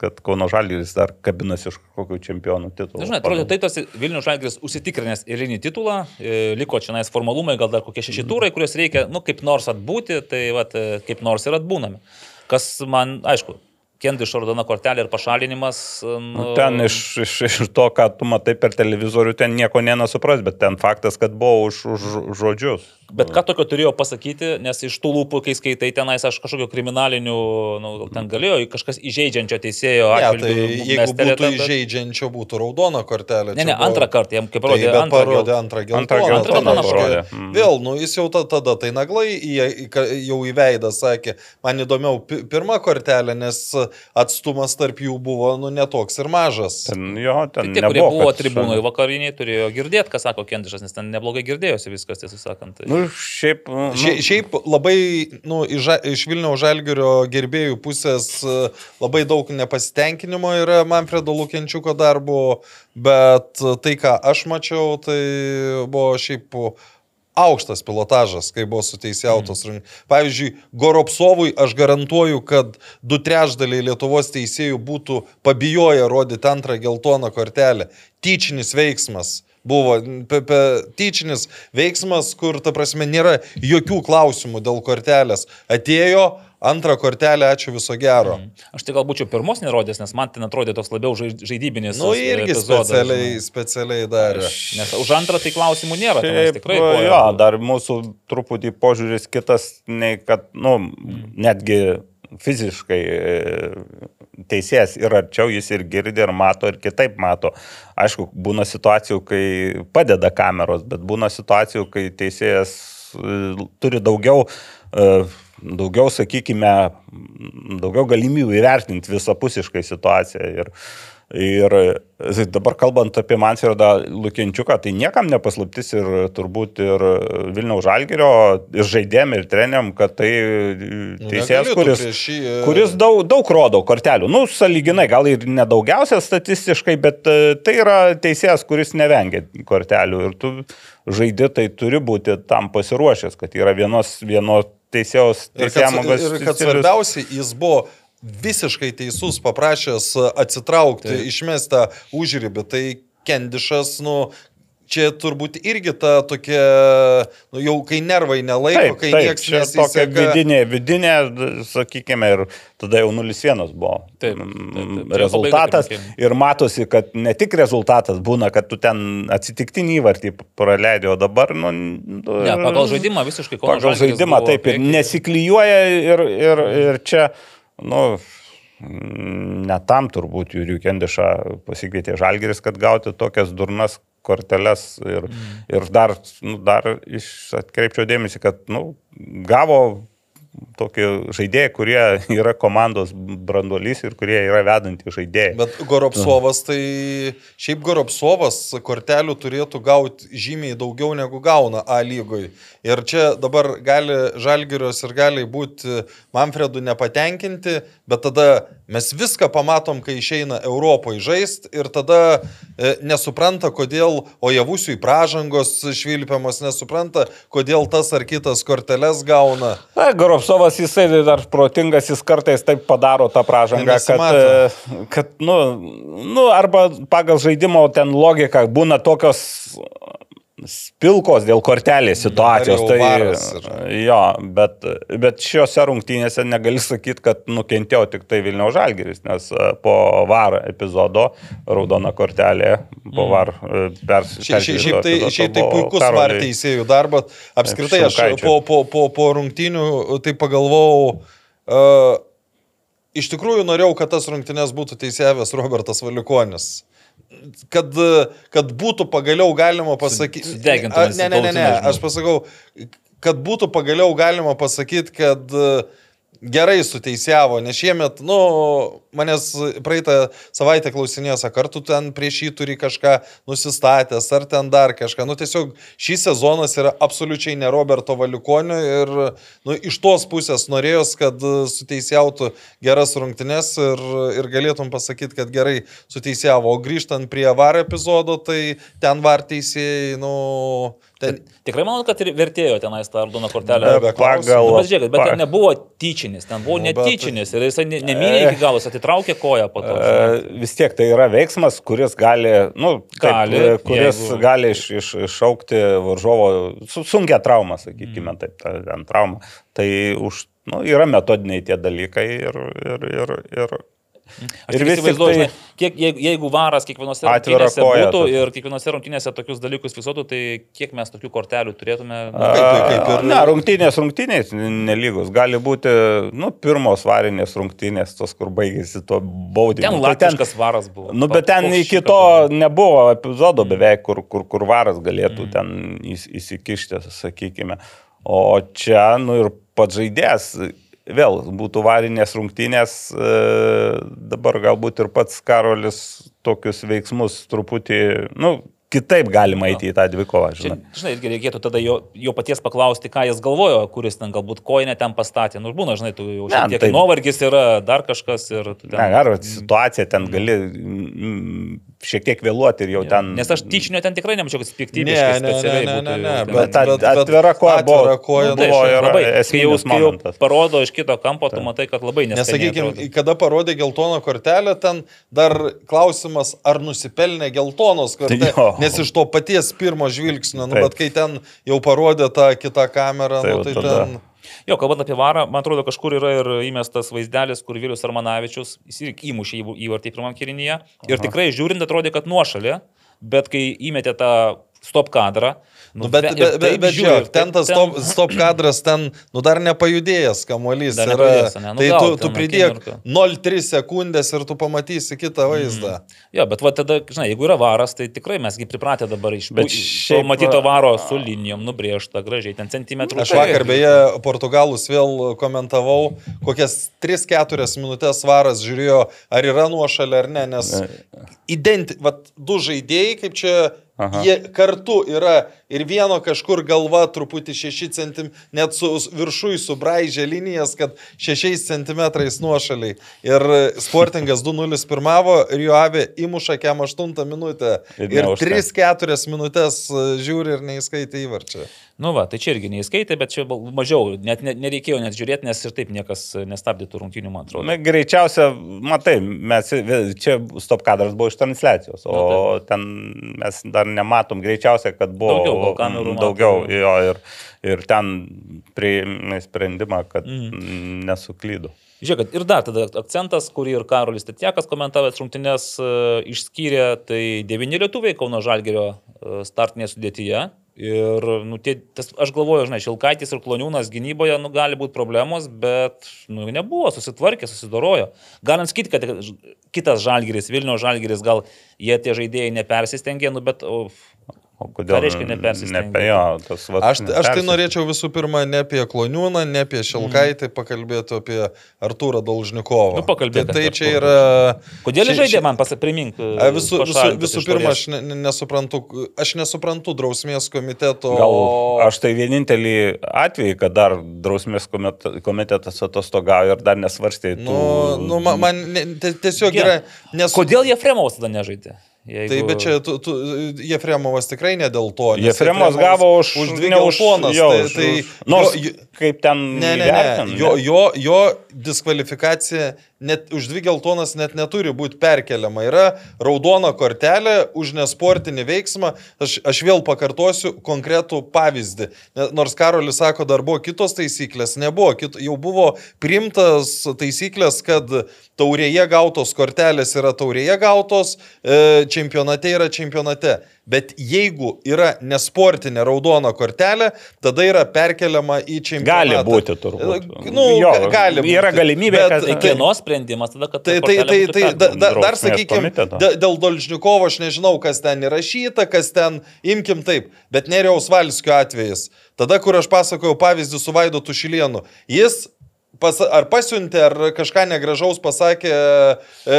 [SPEAKER 5] kad Kauno žalgeris dar kabinasi iš kokių čempionų titulų.
[SPEAKER 3] Na, Žinai, atrodo, tai tas Vilnius Žalgiris užsitikrinęs eilinį titulą, e, liko čia nais formalumai, gal dar kokie šeši turai, kuriuos reikia, nu, kaip nors atbūti, tai vat, e, kaip nors ir atbūname. Kas man, aišku, Kendi Šordona kortelė ir pašalinimas. e,
[SPEAKER 5] Nu, ten iš, iš, iš to, ką tu matai per televizorių, ten nieko nenasupras, bet ten faktas, kad buvo už, už žodžius.
[SPEAKER 3] Bet ką tokio turėjo pasakyti, nes iš tų lūpų, kai skaitai tenais, aš kažkokio kriminalinių, nu, ten galėjo kažkas įžeidžiančio teisėjo
[SPEAKER 4] Ne, tai jeigu būtų
[SPEAKER 3] bet-
[SPEAKER 4] įžeidžiančio, būtų raudona kortelė.
[SPEAKER 3] Ne, ne,
[SPEAKER 4] buvo-
[SPEAKER 3] antrą kartą, jam kaip
[SPEAKER 4] Tai,
[SPEAKER 3] parodė,
[SPEAKER 4] bet
[SPEAKER 3] antrą
[SPEAKER 4] parodė
[SPEAKER 3] geltoną.
[SPEAKER 4] antrą
[SPEAKER 5] Antrą
[SPEAKER 4] geltoną.
[SPEAKER 3] geltoną
[SPEAKER 4] tai reiškia,
[SPEAKER 5] parodė. Mm.
[SPEAKER 4] Vėl, nu jis jau ta, tada tai naglai jau į veidą sakė, man įdomiau pi- pirma kortelė, nes atstumas tarp jų buvo nu netoks ir mažas.
[SPEAKER 5] Ten jo,
[SPEAKER 3] Tai
[SPEAKER 5] ten
[SPEAKER 3] tie, kurie
[SPEAKER 5] nebuvo,
[SPEAKER 3] buvo tribūnoje vakariniai, turėjo girdėti, ką sako Kendišas, nes ten neblogai girdėjosi viskas, tiesą sakant. Tai...
[SPEAKER 5] Nu, šiaip. Nu,
[SPEAKER 4] Šia, šiaip labai nu, iš, iš Vilniaus Žalgirio gerbėjų pusės e, labai daug nepasitenkinimo yra Manfredo Lukiančiuko darbo, bet tai, ką aš mačiau, tai buvo šiaip aukštas pilotažas, kai buvo suteisėautos. Mm. Pavyzdžiui, Goropsovui aš garantuoju, kad du trečdaliai Lietuvos teisėjų būtų pabijoję rodyti antrą geltoną kortelę. Tyčinis veiksmas buvo pe, pe, tyčinis veiksmas, kur, ta prasme, nėra jokių klausimų dėl kortelės. Atėjo, antrą kortelę, ačiū viso gero. Mm.
[SPEAKER 3] Aš tai gal būčiau pirmos nerodęs, nes man ten atrodė toks labiau žai- žaidybinis.
[SPEAKER 4] Nu, irgi
[SPEAKER 3] epizodas,
[SPEAKER 4] specialiai,
[SPEAKER 3] žinai.
[SPEAKER 4] specialiai darė.
[SPEAKER 3] Nes už antrą tai klausimų nėra. tenais
[SPEAKER 5] Šiaip,
[SPEAKER 3] tikrai buvo-
[SPEAKER 5] jo, dar mūsų truputį požiūris kitas, nei kad, nu, netgi fiziškai e, teisėjas ir arčiau jis ir girdi, ir mato, ir kitaip mato. Aišku, būna situacijų, kai padeda kameros, bet būna situacijų, kai teisėjas e, turi daugiau, e, daugiau, sakykime, daugiau galimybių įvertinti visapusiškai situaciją. Ir, Ir dabar kalbant apie Mansfieldą Lukinčiuką, tai niekam nepaslaptis ir turbūt ir Vilniaus Žalgerio, ir žaidėm, ir treniam, kad tai teisėjas, kuris,
[SPEAKER 4] šį,
[SPEAKER 5] kuris daug, daug rodo kortelių. Nu, saliginai, gal ir nedaugiausia statistiškai, bet e, tai yra teisėjas, kuris nevengia kortelių. Ir tu žaidži, tai turi būti tam pasiruošęs, kad yra vienos, vienos teisėjos
[SPEAKER 4] Ir kad, ir kad svarbiausia, jis buvo visiškai teisus, paprašęs atsitraukti,
[SPEAKER 3] Taip.
[SPEAKER 4] išmestą užribį. Tai Kendišas, nu, čia turbūt irgi ta tokia, nu, jau kai nervai nelaiko,
[SPEAKER 5] Taip,
[SPEAKER 4] kai
[SPEAKER 5] taip,
[SPEAKER 4] niekas
[SPEAKER 5] čia tokia
[SPEAKER 4] nesiseka.
[SPEAKER 5] vidinė, vidinė, sakykime, ir tada jau 0-1 buvo
[SPEAKER 3] Taip, taip, taip.
[SPEAKER 5] Rezultatas. Ir matosi, kad ne tik rezultatas būna, kad tu ten atsitiktinį įvartį praleidai, o dabar, nu... nu
[SPEAKER 3] Ne, pagal žaidimą visiškai Kauno
[SPEAKER 5] Pagal žaidimą taip ir
[SPEAKER 3] priekyje.
[SPEAKER 5] nesiklyjuoja ir, ir, ir čia, nu, ne tam turbūt Jūrių Kendišą pasikvietė Žalgeris, kad gauti tokias durnas korteles ir, mm. ir dar, nu, dar iš, atkreipčiau dėmesį, kad nu, gavo tokį žaidėją, kurie yra komandos branduolys ir kurie yra vedantys žaidėjai.
[SPEAKER 4] Bet Goropsovas, tai šiaip Goropsovas kortelių turėtų gauti žymiai daugiau negu gauna A lygoj. Ir čia dabar gali Žalgirios ir gali būti Manfredų nepatenkinti, bet tada mes viską pamatom, kai išeina Europoje žaisti ir tada e, nesupranta, kodėl Ojavusiui pražangos švilpiamos, nesupranta, kodėl tas ar kitas korteles gauna.
[SPEAKER 5] Na, Goropsovas jisai dar protingas, jis kartais taip padaro tą pražangą, kad, e, kad nu, nu, arba pagal žaidimo ten logiką būna tokios spilkos dėl kortelės situacijos. Tai, jo, bet, bet šiuose rungtynėse negali sakyti, kad nukentėjo tik tai Vilniaus Žalgiris, nes e, po VAR epizodo raudona kortelė, po VAR e, pers.
[SPEAKER 4] Šiaip, šiaip, šiaip tai, šiaip tai puikus
[SPEAKER 5] Karoliui.
[SPEAKER 4] var teisėjų darbas. Apskritai aš po, po, po, po rungtynių tai pagalvojau, uh, iš tikrųjų norėjau, kad tas rungtynės būtų teisėjęs Robertas Valikonis. Kad, kad būtų pagaliau galima pasakyti.
[SPEAKER 3] sudegintume
[SPEAKER 4] Ne, ne, ne, ne, aš pasakau, kad būtų pagaliau galima pasakyti, kad uh, gerai suteisėjavo, nes šiemet, nu, manęs praeitą savaitę klausinėjo, sako, ar tu ten prieš jį turi kažką nusistatęs, ar ten dar kažką. Nu, tiesiog šis sezonas yra absoliučiai ne Roberto Valiukonio ir nu, iš tos pusės norėjos, kad suteisėjautų geras rungtynes ir, ir galėtum pasakyti, kad gerai suteisėjavo. O grįžtant prie VAR epizodo, tai ten VAR teisėjai, nu, ten...
[SPEAKER 3] Tikrai manau, kad ir vertėjo tenais tą raudoną kortelę.
[SPEAKER 4] Be- be.
[SPEAKER 3] Nu,
[SPEAKER 5] Pagal,
[SPEAKER 3] bet žiūrėkit, bet ten nebuvo tyčinis, ten buvo
[SPEAKER 4] Nu, bet-
[SPEAKER 3] netyčinis ir jisai ne- nemynė iki galo, jis atitraukė koją po to.
[SPEAKER 5] E, Vis tiek tai yra veiksmas, kuris gali, nu,
[SPEAKER 3] Gali,
[SPEAKER 5] taip, kuris
[SPEAKER 3] jeigu-
[SPEAKER 5] gali iš, iš, iššaukti varžovo su, sunkia trauma, sakykime,
[SPEAKER 3] Mm.
[SPEAKER 5] taip, ta, ten trauma. Tai už, nu, yra metodiniai tie dalykai ir, ir, ir, ir,
[SPEAKER 3] Aš
[SPEAKER 5] ir vis
[SPEAKER 3] įsivaizduoju,
[SPEAKER 5] tai-
[SPEAKER 3] žinai, kiek, jeigu, jeigu varas kiekvienose rungtynėse
[SPEAKER 5] koja
[SPEAKER 3] būtų
[SPEAKER 5] tokia.
[SPEAKER 3] ir kiekvienose rungtynėse tokius dalykus fiksuotų, tai kiek mes tokių kortelių turėtume. nu,
[SPEAKER 4] kaip- kaip- ir-
[SPEAKER 5] Ne, rungtynės rungtynės nelygus. Gali būti, nu, pirmos varinės rungtynės, tos, kur baigėsi to baudimo.
[SPEAKER 3] Ten
[SPEAKER 5] Tai
[SPEAKER 3] latviškas varas buvo.
[SPEAKER 5] Nu, bet ten iki to
[SPEAKER 3] buvo.
[SPEAKER 5] nebuvo epizodo beveik, kur, kur, kur varas galėtų
[SPEAKER 3] Mm.
[SPEAKER 5] ten įs, įsikišti, sakykime. O čia, nu ir pats žaidėjas, vėl būtų varinės rungtynės, e, dabar galbūt ir pats Karolis tokius veiksmus truputį, nu, kitaip galima eiti į tą dvikovą,
[SPEAKER 3] Čia,
[SPEAKER 5] žinai.
[SPEAKER 3] žinai, irgi reikėtų tada jo, jo paties paklausti, ką jis galvojo, kuris ten galbūt koinę ten pastatė. Nu, būna, žinai, tu jau
[SPEAKER 5] Ne,
[SPEAKER 3] šiek tiek
[SPEAKER 5] tai-
[SPEAKER 3] nuovargis yra, dar kažkas ir... ten-
[SPEAKER 5] Ne, ar situacija ten gali mm, šiek tiek vėluoti ir jau
[SPEAKER 3] Jo.
[SPEAKER 5] ten.
[SPEAKER 3] Nes aš tyčinio ten tikrai nemačiau, kad
[SPEAKER 4] Ne,
[SPEAKER 3] piktybiškai
[SPEAKER 4] ne, ne,
[SPEAKER 3] specialiai
[SPEAKER 4] ne,
[SPEAKER 3] būtų
[SPEAKER 4] ne,
[SPEAKER 3] jau
[SPEAKER 4] ne,
[SPEAKER 3] ten-
[SPEAKER 5] Bet at- atvira koja buvo-
[SPEAKER 4] atvira koja,
[SPEAKER 3] Nu, tai
[SPEAKER 5] buvo ir
[SPEAKER 3] labai,
[SPEAKER 5] esminis momentas.
[SPEAKER 3] parodo iš kito kampo, tu matai, kad labai
[SPEAKER 4] Nes,
[SPEAKER 3] nesakykime.
[SPEAKER 4] sakykime, kada parodė geltoną kortelę, ten dar klausimas, ar nusipelnė geltonos kortelės. [LAUGHS]
[SPEAKER 5] Jo.
[SPEAKER 4] Nes iš to paties pirmo žvilgsnio, nu, bet kai ten jau parodė tą kitą kamerą,
[SPEAKER 5] Tai
[SPEAKER 4] nu, tai
[SPEAKER 5] tada-
[SPEAKER 4] ten...
[SPEAKER 3] Jo, kalbant apie varą, man atrodo, kažkur yra ir įmestas vaizdelis, kur Vilius Armanavičius įmušė įvartį pirmam kirinyje. Ir tikrai žiūrint, atrodė, kad nuošalė. Bet kai įmetė tą stop kadrą.
[SPEAKER 4] Nu, bet, bet, bet, bet žiūrėk, ten tas stop, stop kadras, ten, nu dar nepajudėjęs kamuolys.
[SPEAKER 3] Dar
[SPEAKER 4] yra.
[SPEAKER 3] nepajudėjęs, ane? Nu,
[SPEAKER 4] tai
[SPEAKER 3] gal
[SPEAKER 4] tu,
[SPEAKER 3] ten
[SPEAKER 4] tu pridėk
[SPEAKER 3] akimirką.
[SPEAKER 4] 0,3 sekundės ir tu pamatysi kitą vaizdą.
[SPEAKER 3] Jo, bet va tada, žinai, jeigu yra varas, tai tikrai mesgi pripratę dabar iš to matyto
[SPEAKER 5] va-
[SPEAKER 3] varo su linijom nubriežta gražiai, ten centimetrų.
[SPEAKER 4] Aš vakar beje portugalus vėl komentavau, kokias 3-4 minutės varas žiūrėjo, ar yra nuošalė ar ne, nes identi, vat, du žaidėjai, kaip čia, Aha. Jie kartu yra ir vieno kažkur galva truputį 6 cm, net su viršui subraižė linijas, kad 6 cm nuošaliai. Ir Sportingas 2-0 pirmavo ir jo avė įmuša kem 8 minutę.
[SPEAKER 5] Ir
[SPEAKER 4] Ir
[SPEAKER 5] neužtenka.
[SPEAKER 4] 3-4 minutės e, žiūri ir neįskaitė įvarčio.
[SPEAKER 3] Nu va, tai čia irgi neįskaitė, bet čia mažiau, net ne, nereikėjo net žiūrėti, nes ir taip niekas nestabdytų rungtynių, man atrodo.
[SPEAKER 5] Na, greičiausia, matai, mes čia stop kadras buvo iš transliacijos, o
[SPEAKER 3] Nu,
[SPEAKER 5] ten mes dar nematom, greičiausia, kad buvo
[SPEAKER 3] Daugiau kamerų
[SPEAKER 5] daugiau jo, ir, ir ten priėmė sprendimą, kad mm. nesuklydo.
[SPEAKER 3] Žiūrėk, ir dar tada akcentas, kurį ir Karolis Tetjakas komentavęs rungtynės e, išskyrė, tai devyni lietuviai Kauno Žalgerio e, startinėje sudėtyje. Ir, nu, tie, tas, aš galvoju, žinai, Šilkaitis ir Kloniūnas gynyboje, nu, gali būti problemos, bet, nu, nebuvo, susitvarkė, susidorojo. Galim sakyti, kad kitas Žalgeris, Vilnių Žalgeris, gal jie tie žaidėjai nepersistengė, nu, bet, o,
[SPEAKER 5] O kodėl?
[SPEAKER 3] Ką reiškia nepersistengė?
[SPEAKER 5] Ne apie jo, tas va.
[SPEAKER 4] Aš, aš tai norėčiau visų pirma ne apie Kloniūną, ne apie Šilkaitį, pakalbėti apie Artūrą Dolžnikovą.
[SPEAKER 3] Nu, pakalbėk
[SPEAKER 4] Tai, tai čia yra...
[SPEAKER 3] kodėl
[SPEAKER 4] čia-
[SPEAKER 3] jis žaidė, man pasiprimink. e,
[SPEAKER 4] A, Visų, visų, visų pirma, aš ne, ne- nesuprantu, aš nesuprantu drausmės komiteto.
[SPEAKER 5] Gal aš tai vienintelį atvejį, kad dar drausmės komite- komitetas atostogavo ir dar nesvarstė. tų-
[SPEAKER 4] Nu, nu, man, man ne, ti- tiesiog
[SPEAKER 3] Ge-
[SPEAKER 4] yra... Nes,
[SPEAKER 3] Kodėl Jefremovas tada nežaidė? Jeigu...
[SPEAKER 4] Tai bet čia tu, tu, Jefremovas tikrai ne dėl to. Jefremovas
[SPEAKER 5] gavo už,
[SPEAKER 4] už dvi
[SPEAKER 5] už-
[SPEAKER 4] geltonas. Tai,
[SPEAKER 5] už-
[SPEAKER 4] tai,
[SPEAKER 5] už- Nors
[SPEAKER 4] jo,
[SPEAKER 5] kaip ten.
[SPEAKER 4] Ne, ne, ne. Jo, jo, jo diskvalifikacija net už dvi geltonas net neturi būti perkeliama. Yra raudona kortelė už nesportinį veiksmą. Aš, aš vėl pakartosiu konkretų pavyzdį. Nors Karolis sako, dar buvo kitos taisyklės, nebuvo. Kit, jau buvo primtas taisyklės, kad taurėje gautos kortelės yra taurėje gautos, e, čempionate yra čempionate. Bet jeigu yra nesportinė raudona kortelė, tada yra perkeliama į čempionatą.
[SPEAKER 5] Gali būti turbūt.
[SPEAKER 4] Nu,
[SPEAKER 5] Jo,
[SPEAKER 4] ga- gali būti.
[SPEAKER 5] yra galimybė,
[SPEAKER 4] Bet-
[SPEAKER 5] kad-
[SPEAKER 3] Tai kieno sprendimas tada, kad... ta
[SPEAKER 4] Tai, tai, tai, tai da, da, dar sakykime, dėl Dolžnikovo aš nežinau, kas ten įrašyta, kas ten, imkim taip, bet Neriaus Valskio atvejis. Tada, kur aš pasakojau pavyzdį su Vaidu Tušilienu, jis pas, ar pasiuntė, ar kažką negražaus pasakė e,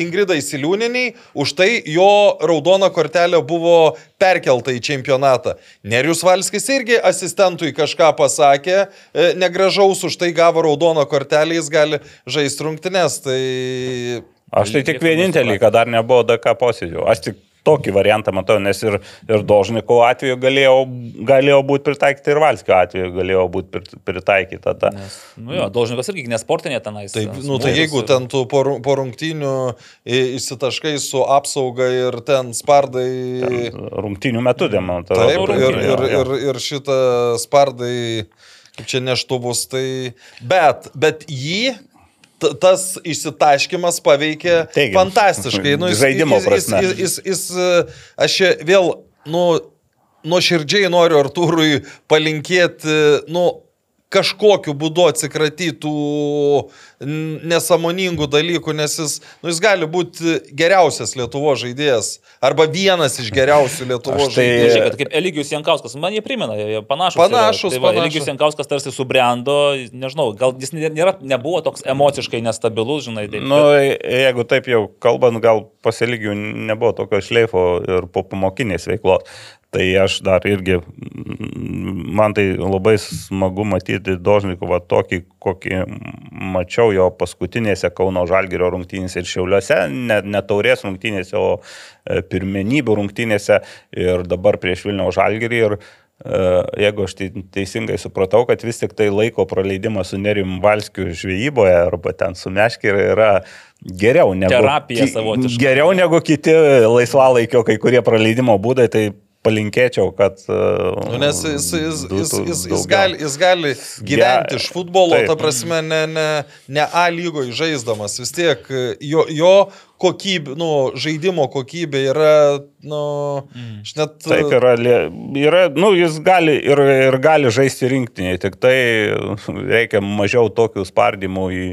[SPEAKER 4] Ingridai. Siliūniniai, už tai jo raudona kortelė buvo perkelta į čempionatą. Nerius Valskis irgi asistentui kažką pasakė, e, negražaus už tai gavo raudoną kortelę, jis gali žaisti rungtynes. Tai
[SPEAKER 5] Aš tai tik vienintelį, kad dar nebuvo DK posėdžio. Aš tik tokį variantą matau, nes ir, ir Dožniko atveju galėjo, galėjo būti pritaikyti ir Valskio atveju galėjo būti pritaikyta. Ta.
[SPEAKER 3] Nes, nu jo, Dolžnikas irgi nesportinė tenais.
[SPEAKER 4] Tai,
[SPEAKER 3] e,
[SPEAKER 4] nu, tai jeigu
[SPEAKER 3] ir-
[SPEAKER 4] ten tu po, ru- po rungtynių i- išsitaškai su apsauga ir ten spardai.
[SPEAKER 5] Rungtinių metu demontuoja.
[SPEAKER 4] Taip, ir,
[SPEAKER 3] rungtynių,
[SPEAKER 4] ir,
[SPEAKER 3] jo,
[SPEAKER 4] ir, ir šitą spardai, kaip čia neštuvus, tai. Bet, bet jį. Tas išsitaškimas paveikė
[SPEAKER 5] Teigiamai.
[SPEAKER 4] fantastiškai. Nu, jis,
[SPEAKER 5] Žaidimo
[SPEAKER 4] jis, jis,
[SPEAKER 5] prasme.
[SPEAKER 4] jis, jis, jis, aš čia vėl, nu, nuoširdžiai noriu Artūrui palinkėti, nu, kažkokiu būdu atsikratytų nesamoningų dalykų, nes jis, nu, jis gali būti geriausias Lietuvo žaidėjas arba vienas iš geriausių Lietuvo
[SPEAKER 5] tai-
[SPEAKER 4] žaidėjų.
[SPEAKER 3] Žiūrėk, kad kaip Eligijus Jankauskas, man jie primena, jie panašus.
[SPEAKER 4] Panašus.
[SPEAKER 3] Tai va,
[SPEAKER 4] panašus.
[SPEAKER 3] Eligijus Jankauskas tarsi subrendo, nežinau, gal jis nė- nėra, nebuvo toks emociškai nestabilus, žinai. Taip,
[SPEAKER 5] Nu, jeigu taip jau kalbant, gal pasilygių nebuvo tokio šleifo ir po pamokinės veiklos. Tai aš dar irgi, mm, man tai labai smagu matyti Dožnikovą tokį, kokį mačiau jo paskutinėse Kauno Žalgirio rungtynėse ir Šiauliuose, ne, ne taurės rungtynėse, o e, pirmenybių rungtynėse ir dabar prieš Vilniaus Žalgirį. Ir e, jeigu aš teisingai supratau, kad vis tik tai laiko praleidimas su Nerim Valskiu žvejyboje arba ten su Meškiri yra geriau negu,
[SPEAKER 3] Terapija savotiška.
[SPEAKER 5] geriau negu kiti laisvalaikio kai kurie praleidimo būdai, tai palinkėčiau, kad...
[SPEAKER 4] Nu, nes jis, jis, jis, jis, jis, gali, jis gali gyventi
[SPEAKER 5] Ge-
[SPEAKER 4] iš futbolo,
[SPEAKER 5] taip.
[SPEAKER 4] ta prasme, ne, ne, ne A lygoje žaisdamas. Vis tiek jo, jo kokybė, nu, žaidimo kokybė yra, nu,
[SPEAKER 3] Mm.
[SPEAKER 4] aš net...
[SPEAKER 5] Taip yra, yra nu, jis gali ir, ir gali žaisti rinktinėje, tik tai reikia mažiau tokių spardymų į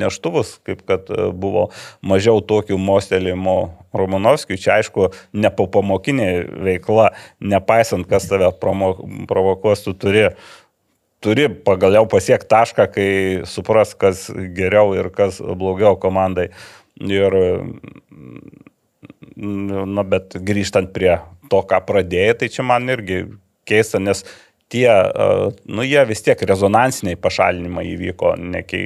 [SPEAKER 5] neštuvus, kaip kad e, buvo mažiau tokių mostelėjimų Romanovskiui. Čia aišku, ne po pamokinė veikla, nepaisant, kas tave promo, provokuos, tu turi turi pagaliau pasiekti tašką, kai supras, kas geriau ir kas blogiau komandai. Ir, na, bet grįžtant prie to, ką pradėjai, tai čia man irgi keista, nes tie, nu, jie vis tiek rezonansiniai pašalinimai įvyko, ne kai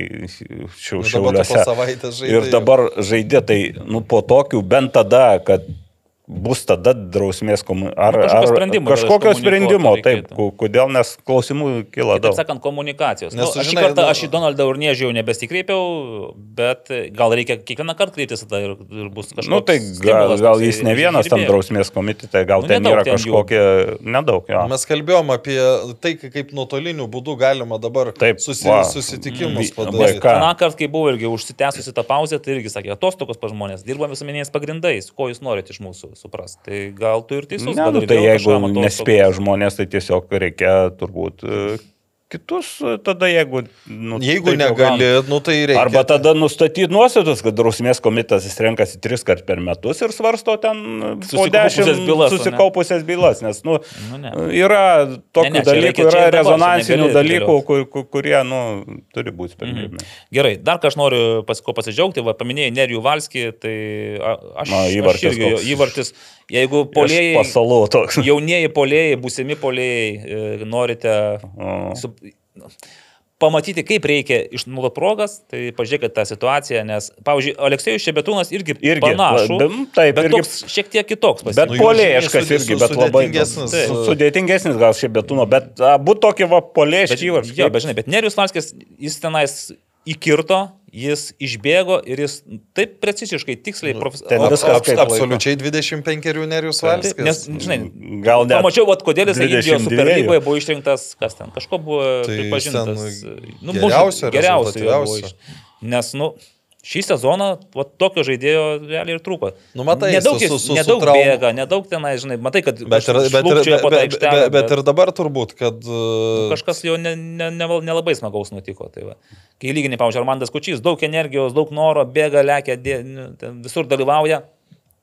[SPEAKER 5] šiau,
[SPEAKER 4] dabar tu po
[SPEAKER 5] šiauliuose. Ir dabar žaidė, tai, nu, po tokių bent tada, kad bus tada drausmės komunikacijos. Ar,
[SPEAKER 3] Nu, kažkokio
[SPEAKER 5] ar
[SPEAKER 3] sprendimo
[SPEAKER 5] kažkokio sprendimo, taip, kodėl, nes klausimų kyla
[SPEAKER 3] Taip
[SPEAKER 5] daug.
[SPEAKER 3] sakant, komunikacijos.
[SPEAKER 4] Nes
[SPEAKER 3] Nu, aš
[SPEAKER 4] žinai,
[SPEAKER 3] kartą,
[SPEAKER 4] nu-
[SPEAKER 3] aš į Donaldą Urniežį jau nebesikreipiau, bet gal reikia kiekvieną kartą kreiptis tada ir, ir bus kažkoks.
[SPEAKER 5] Nu, tai gal, gal jis ne vienas tam drausmės komitete, gal
[SPEAKER 3] Nu,
[SPEAKER 5] ten yra
[SPEAKER 3] ten jų.
[SPEAKER 5] kažkokie, nedaug jo.
[SPEAKER 4] Mes kalbėjom apie tai, kaip nuotoliniu būdu galima dabar
[SPEAKER 5] Taip,
[SPEAKER 4] susi,
[SPEAKER 5] va.
[SPEAKER 4] susitikimus
[SPEAKER 5] Vi-
[SPEAKER 4] padaryti.
[SPEAKER 3] Vieną kartą, kai buvo irgi užsitęsusi tą pauzę, tai irgi sakė, atostogos pa žmonės, dirbam visuomeniais pagrindais, ko jūs norite iš mūsų supras. Tai gal tu ir teisus.
[SPEAKER 5] Ne, nu, tai jeigu nespėja žmonės, tai tiesiog reikia turbūt e, kitus tada, jeigu... Nu,
[SPEAKER 4] Jeigu
[SPEAKER 5] taip jau
[SPEAKER 4] negali,
[SPEAKER 5] gauna.
[SPEAKER 4] nu tai reikia.
[SPEAKER 5] Arba tada nustatyti nuostatus, kad drausmės komitetas renkasi tris kart per metus ir svarsto ten po
[SPEAKER 3] Susikaupusias
[SPEAKER 5] dešimt
[SPEAKER 3] bylas,
[SPEAKER 5] susikaupusias bylas, nes nu,
[SPEAKER 3] Nu, ne.
[SPEAKER 5] yra tokių
[SPEAKER 3] Ne, ne,
[SPEAKER 5] dalykų, yra rezonansinių dalykų, kur, kur, kurie nu, turi būti sprendžiami.
[SPEAKER 3] Mhm. Gerai, dar ką aš noriu pas, ko pasidžiaugti, va, paminėjai Nerijų Valskį, tai aš,
[SPEAKER 5] Na,
[SPEAKER 3] aš
[SPEAKER 5] įvartis
[SPEAKER 3] irgi jo
[SPEAKER 5] koks.
[SPEAKER 3] įvartis, jeigu
[SPEAKER 5] Aš
[SPEAKER 3] polėjai, jaunieji polėjai, būsimi polėjai, e, norite su, pamatyti, kaip reikia išnaudoti progas, tai pažiūrėkite tą situaciją, nes, pavyzdžiui, Aleksėjus Šebetūnas irgi,
[SPEAKER 5] Irgi,
[SPEAKER 3] panašų,
[SPEAKER 5] bet- taip,
[SPEAKER 3] bet
[SPEAKER 5] irgi-
[SPEAKER 3] toks šiek tiek kitoks
[SPEAKER 5] Bet
[SPEAKER 3] pasirinkimas.
[SPEAKER 4] Nu,
[SPEAKER 5] polėjiškas
[SPEAKER 4] žymiai
[SPEAKER 5] irgi,
[SPEAKER 4] su-
[SPEAKER 5] bet labai
[SPEAKER 4] sudėtingesnis.
[SPEAKER 5] Taip, sudėtingesnis gal šiaip betūno, bet abu tokie va polėjiški
[SPEAKER 3] Bet, jo, bet žinai, bet Nerijus Valskis, jis tenais įkirto, jis išbėgo ir jis taip preciziškai, tiksliai,
[SPEAKER 5] ten
[SPEAKER 3] profesionaliai.
[SPEAKER 5] viskas kaip
[SPEAKER 4] Absoliučiai 25 Nerijus Valskis.
[SPEAKER 3] Nes, žinai,
[SPEAKER 5] Gal net
[SPEAKER 3] pamačiau, vat, kodėl jis Indijos
[SPEAKER 5] 22.
[SPEAKER 3] superlygoje buvo išrinktas, kas ten, kažko buvo
[SPEAKER 4] Tai
[SPEAKER 3] pripažintas.
[SPEAKER 4] ten
[SPEAKER 3] Nu,
[SPEAKER 4] geriausio,
[SPEAKER 3] geriausio Nes, nu, šį sezoną vat, tokio žaidėjo realiai ir trūko.
[SPEAKER 4] Nu, matai,
[SPEAKER 3] nedaug,
[SPEAKER 4] su- su- su- su
[SPEAKER 3] nedaug
[SPEAKER 4] traum-
[SPEAKER 3] bėga, nedaug tenai, žinai, matai, kad
[SPEAKER 4] Bet ir, bet, ir, bet,
[SPEAKER 3] aikštelę,
[SPEAKER 4] bet, bet ir dabar turbūt, kad... uh,
[SPEAKER 3] kažkas jau nelabai ne, ne, nelabai smagaus nutiko. Tai va. Kai lyginį, pavyzdžiui, Armandas Kučys, daug energijos, daug noro, bėga, lekia, dė, nu, visur dalyvauja,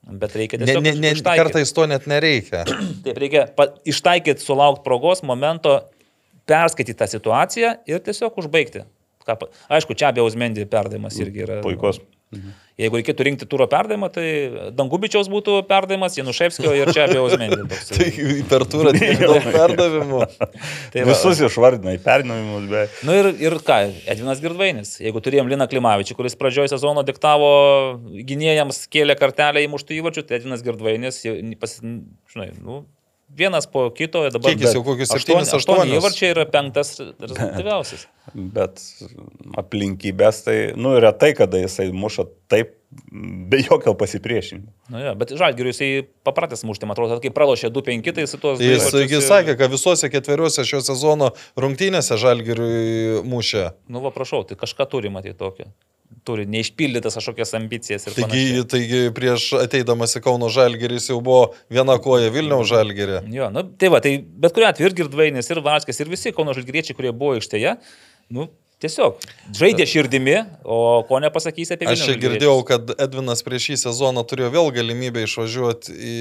[SPEAKER 3] bet reikia
[SPEAKER 4] Ne,
[SPEAKER 3] tiesiog
[SPEAKER 4] ne, ne,
[SPEAKER 3] ištaikyti.
[SPEAKER 4] kartais to net nereikia. [CLEARS THROAT]
[SPEAKER 3] Taip, reikia pa- ištaikyti, sulaukti progos, momento, perskaityti tą situaciją ir tiesiog užbaigti. Ką Aišku, čia abiejaus mendį perdavimas irgi yra.
[SPEAKER 5] puikus.
[SPEAKER 3] Jeigu reikėtų rinkti turo perdavimą, tai Dangubičiaus būtų perdavimas, Januševskio ir čia abiejaus mendį. [LAUGHS] toksai.
[SPEAKER 4] Tai per turą [LAUGHS] daug perdavimų.
[SPEAKER 3] Tai.
[SPEAKER 5] Visus išvardinai, pernavimus, bet...
[SPEAKER 3] Na ir, ir ką, Edvinas Girdvainis. Jeigu turėjom Liną Klimavičių, kuris pradžioje sezono diktavo gynėjams, kėlė kartelę įmuštų įvarčių, tai Edvinas Girdvainis, pas, žinai, nu, vienas po kito, dabar
[SPEAKER 4] Kiek jis jau kokius septynis, aštuonis?
[SPEAKER 3] įvarčiai yra penktas rezultatyviausias.
[SPEAKER 5] Bet aplinkybės tai, nu, retai, kada jisai muša taip, be jokio pasipriešinimo.
[SPEAKER 3] Nu, ja, bet Žalgiriui jisai papratęs mušti, man atrodo, kai pralošė 2-5, tai su tuos...
[SPEAKER 4] Jis, jis sakė, kad visuose ketveriuose šio sezono rungtynėse žalgiriui mušė.
[SPEAKER 3] Nu, va, prašau, tai kažką turi matyti tokio. Turi neišpildytas kažkokias ambicijas ir
[SPEAKER 4] Taigi,
[SPEAKER 3] panašiai.
[SPEAKER 4] taigi prieš ateidamas į Kauno žalgirį jis jau buvo viena koja Vilniaus žalgirį.
[SPEAKER 3] Jo, nu, tai va, tai bet kuriu atveju ir Girdvainis, ir Varskis, ir visi Kauno žalgriečiai, kurie buvo aikštėje, nu, tiesiog žaidė širdimi, o ko nepasakysi apie
[SPEAKER 4] Aš čia
[SPEAKER 3] Vilniaus
[SPEAKER 4] girdėjau, kad Edvinas prieš šį sezoną turėjo vėl galimybę išvažiuoti į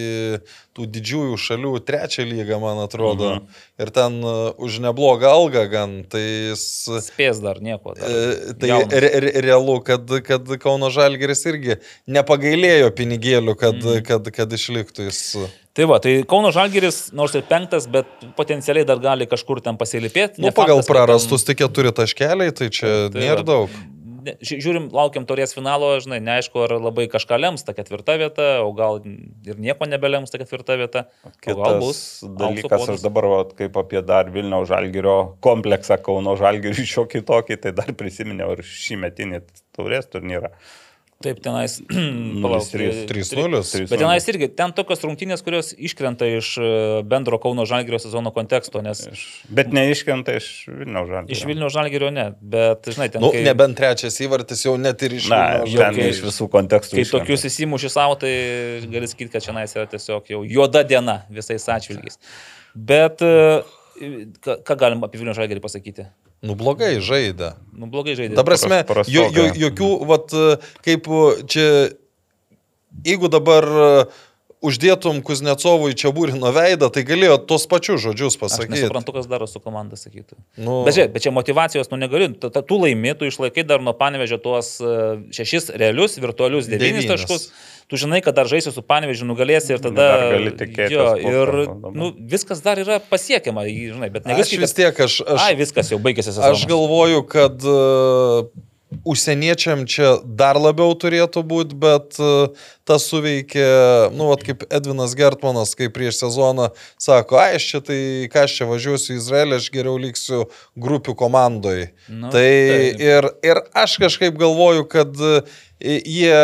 [SPEAKER 4] tų didžiųjų šalių trečią lygą, man atrodo. Mhm. Ir ten uh, už neblogą algą gan. Tai, jis,
[SPEAKER 3] Spės dar nieko. Dar.
[SPEAKER 4] e, tai
[SPEAKER 3] Jaunas.
[SPEAKER 4] re, re, realu, kad, kad Kauno Žalgeris irgi nepagailėjo pinigėlių, kad,
[SPEAKER 3] Mhm.
[SPEAKER 4] mm. kad, kad išliktų jis.
[SPEAKER 3] Tai va, tai Kauno Žalgiris, nors ir penktas, bet potencialiai dar gali kažkur ten pasilipėti.
[SPEAKER 4] Nu, pagal prarastus tik keturi taškeliai, tai čia
[SPEAKER 3] Tai
[SPEAKER 4] nėra
[SPEAKER 3] va.
[SPEAKER 4] daug.
[SPEAKER 3] Žiūrim, laukiam torės finalo, žinai, neaišku, ar labai kažką lems ta ketvirta vieta, o gal ir nieko nebelems ta ketvirta vieta. Gal bus
[SPEAKER 5] Kitas dalykas, aš dabar, va, kaip apie dar Vilniaus žalgerio kompleksą Kauno žalgerių šiokį tokį, tai dar prisiminiau ir šį metinį taurės turnyrą.
[SPEAKER 3] Taip, tenais. [CLEARS THROAT] palauk,
[SPEAKER 5] 0-3.
[SPEAKER 4] 3-0.
[SPEAKER 3] Bet tenais irgi, ten tokios rungtynės, kurios iškrenta iš e, bendro Kauno Žalgirio sezono konteksto, nes
[SPEAKER 5] Bet neiškrenta iš Vilniaus žalgirio.
[SPEAKER 3] iš Vilnių Žalgirio ne, bet, žinai, ten...
[SPEAKER 4] Nu,
[SPEAKER 3] kai-
[SPEAKER 4] nebent trečias įvartis jau net ir iš
[SPEAKER 5] Na,
[SPEAKER 4] Vilniaus
[SPEAKER 5] ten
[SPEAKER 4] žalgirio.
[SPEAKER 5] iš visų kontekstų.
[SPEAKER 3] Kai
[SPEAKER 5] iškrenta.
[SPEAKER 3] tokius įsimuši savo, tai gali sakyti, kad čia yra tiesiog jau juoda diena visais atšvilgiais. Bet e, ką, ką galim apie Vilnių Žalgirį pasakyti?
[SPEAKER 4] Nu, blogai žaidė.
[SPEAKER 3] Nu, blogai žaidė.
[SPEAKER 4] Ta prasme,
[SPEAKER 5] Pras-
[SPEAKER 4] jo, jo, jokių, vat, kaip čia, jeigu dabar uždėtum Kuznecovui čia būrino veidą, tai galėjo tos pačius žodžius
[SPEAKER 3] Aš
[SPEAKER 4] pasakyti.
[SPEAKER 3] nesuprantu, kas daro su komanda, sakytų.
[SPEAKER 4] Nu,
[SPEAKER 3] Bet, žiūrėk, bet čia motivacijos, nu negali, tu, laimi, tu išlaikai dar nuo panevežio tuos e, šešis realius, virtualius devynis taškus. Tu žinai, kad dar žaisi su panevežiu, nugalėsi ir tada...
[SPEAKER 5] Dar gali tikėtis
[SPEAKER 3] Jo, ir
[SPEAKER 5] to, dabar.
[SPEAKER 3] nu, viskas dar yra pasiekiama, žinai, bet
[SPEAKER 4] aš
[SPEAKER 3] negali
[SPEAKER 4] vis tiek, aš,
[SPEAKER 3] Aš... Ai,
[SPEAKER 4] aš,
[SPEAKER 3] viskas jau baigėsi sezonas.
[SPEAKER 4] aš galvoju, kad uh, užsieniečiam čia dar labiau turėtų būti, bet uh, tas suveikė, nu, vat, kaip Edvinas Gertmanas, kai prieš sezoną sako, ai, aš čia tai, ką aš čia važiuosiu į Izraelį, aš geriau liksiu grupių komandai.
[SPEAKER 3] Nu,
[SPEAKER 4] tai
[SPEAKER 3] taip.
[SPEAKER 4] ir, ir aš kažkaip galvoju, kad uh, jie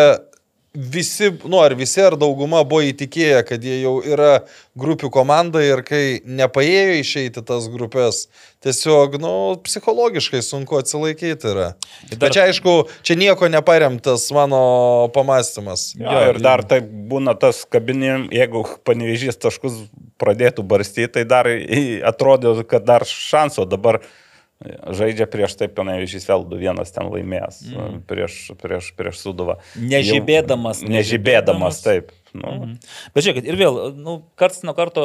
[SPEAKER 4] visi, nu ar visi, ar dauguma buvo įtikėję, kad jie jau yra grupių komanda ir kai nepaėjo išeiti tas grupės, tiesiog, nu, psichologiškai sunku atsilaikyti yra.
[SPEAKER 3] Ir dar-
[SPEAKER 4] Bet čia aišku, čia nieko neparemtas mano pamastymas.
[SPEAKER 5] Jo, ir dar taip būna tas kabinim, jeigu panevežys taškus pradėtų barstyti, tai dar atrodo, kad dar šanso dabar žaidžia prieš taip, panevežys vėl 2-1 ten laimės mm. prieš, prieš, prieš suduvą.
[SPEAKER 3] Nežibėdamas,
[SPEAKER 5] Jau, nežibėdamas, taip. Nu,
[SPEAKER 3] Mhm. Bet žiūrėkit, ir vėl, nu, karts nuo karto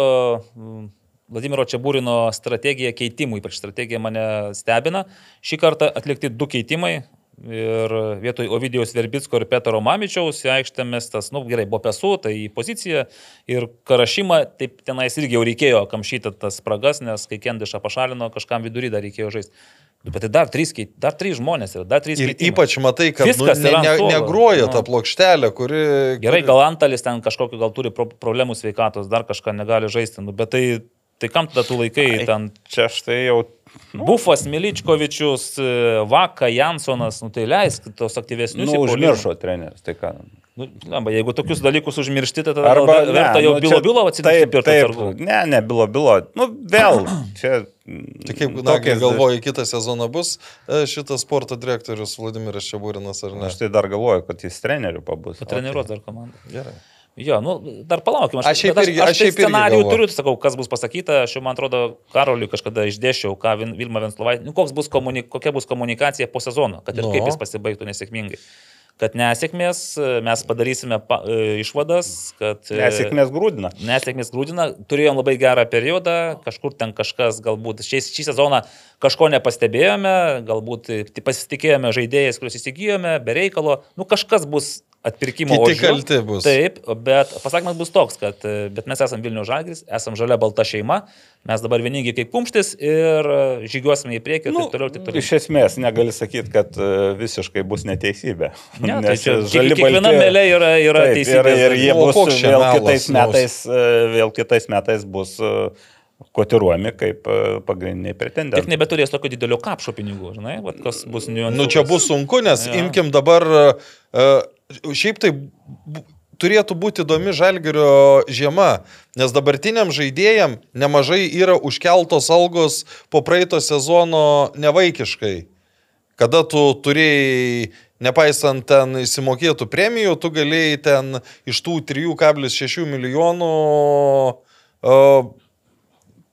[SPEAKER 3] mm, Vladimiro Čiabūrino strategija keitimų, ypač strategija mane stebina. Šį kartą atlikti du keitimai. Ir vietoj Ovidijos Verbitsko ir Petro Mamičiaus į aikštę mestas, nu gerai, buvo pesu, tai į poziciją. Ir Karašymą, taip tenais irgi jau reikėjo kamšyti tas spragas, nes kai Kendišą pašalino, kažkam vidury dar reikėjo žaisti. Nu, Bet tai dar trys, dar trys žmonės yra, dar trys.
[SPEAKER 4] Ir
[SPEAKER 3] keitimai.
[SPEAKER 4] ypač matai, kad nu,
[SPEAKER 3] Viskas
[SPEAKER 4] ne,
[SPEAKER 3] ant
[SPEAKER 4] ne,
[SPEAKER 3] suolo.
[SPEAKER 4] negroja
[SPEAKER 3] Nu.
[SPEAKER 4] ta plokštelė, kuri...
[SPEAKER 3] Gerai, gal Antalis ten kažkokiu gal turi pro problemų sveikatos, dar kažką negali žaisti, nu, bet tai, tai kam tada tu laikai
[SPEAKER 5] Ai.
[SPEAKER 3] ten
[SPEAKER 5] čia štai jau
[SPEAKER 3] Bufas, Miličkovičius, e, Vaka, Jansonas, nu tai leisk tos aktyvesnius.
[SPEAKER 5] nu, užmiršo treneris. Tai ką?
[SPEAKER 3] Nu, lemba, jeigu tokius dalykus užmiršti, tai tada
[SPEAKER 5] Arba
[SPEAKER 3] gal verta jau
[SPEAKER 5] nu,
[SPEAKER 3] bilo
[SPEAKER 5] čia-
[SPEAKER 3] bilo atsidurti
[SPEAKER 5] taip,
[SPEAKER 3] pirkti
[SPEAKER 5] taip,
[SPEAKER 3] atsargų.
[SPEAKER 5] Ne, ne, bilo, bilo. Nu, vėl. [CLEARS THROAT] Čia.
[SPEAKER 4] Tai kaip, na,
[SPEAKER 5] tokiais-
[SPEAKER 4] galvoju, kitą sezoną bus e, šitas sporto direktorius Vladimiras Čiabūrinas ar ne?
[SPEAKER 5] Aš tai dar galvoju, kad jis treneriu pabus.
[SPEAKER 3] Treniruos dar komandą.
[SPEAKER 4] Gerai.
[SPEAKER 3] Jo, nu, dar palaukim.
[SPEAKER 4] Aš
[SPEAKER 3] aš,
[SPEAKER 4] aš
[SPEAKER 3] aš
[SPEAKER 4] šiaip
[SPEAKER 3] tai scenarijų turiu, tai sakau, kas bus pasakyta. Aš jau, man atrodo, Karoliui kažkada išdėšiau, ką Vilma Venslovaitė, nu, koks bus komuni, kokia bus komunikacija po sezono, kad ir
[SPEAKER 4] Nu.
[SPEAKER 3] kaip jis pasibaigtų nesėkmingai. Kad nesėkmės, mes padarysime pa, e, išvadas, kad... e,
[SPEAKER 5] Nesėkmės grūdina.
[SPEAKER 3] Nesėkmės grūdina, turėjom labai gerą periodą, kažkur ten kažkas galbūt šiais, šį sezoną kažko nepastebėjome, galbūt tik pasitikėjome žaidėjais, kuriuos įsigijome, be reikalo, nu kažkas bus atpirkimo ožiu.
[SPEAKER 4] kalti bus.
[SPEAKER 3] Taip, bet pasakymas bus toks, kad bet mes esame Vilnių žagris, esame žalia balta šeima, mes dabar vieningi kaip kumštis ir žygiuosime į priekį ir
[SPEAKER 5] Nu,
[SPEAKER 3] taip toliau, taip toliau.
[SPEAKER 5] iš esmės negali sakyti, kad e, visiškai bus neteisybė.
[SPEAKER 3] Ne, tai čia
[SPEAKER 5] žali
[SPEAKER 3] kiek- kiekviena melė yra, yra
[SPEAKER 5] Taip, ir,
[SPEAKER 3] teisybė.
[SPEAKER 5] ir jie
[SPEAKER 4] O
[SPEAKER 5] bus vėl kitais metais, e, vėl kitais metais bus e, kotiruojami kaip e, pagrindiniai
[SPEAKER 3] Tik
[SPEAKER 5] pretendentai.
[SPEAKER 3] nebeturės tokio didelio kapšo pinigų, žinai, vat kas bus niuansas.
[SPEAKER 4] Nu čia bus sunku, nes
[SPEAKER 3] Jo.
[SPEAKER 4] imkim dabar, uh, šiaip tai turėtų būti įdomi žalgerio žiema, nes dabartiniam žaidėjam nemažai yra užkeltos algos po praeito sezono nevaikiškai. Kada tu turėjai, nepaisant ten įsimokėtų premijų, tu galėjai ten iš tų 3,6 milijonų uh,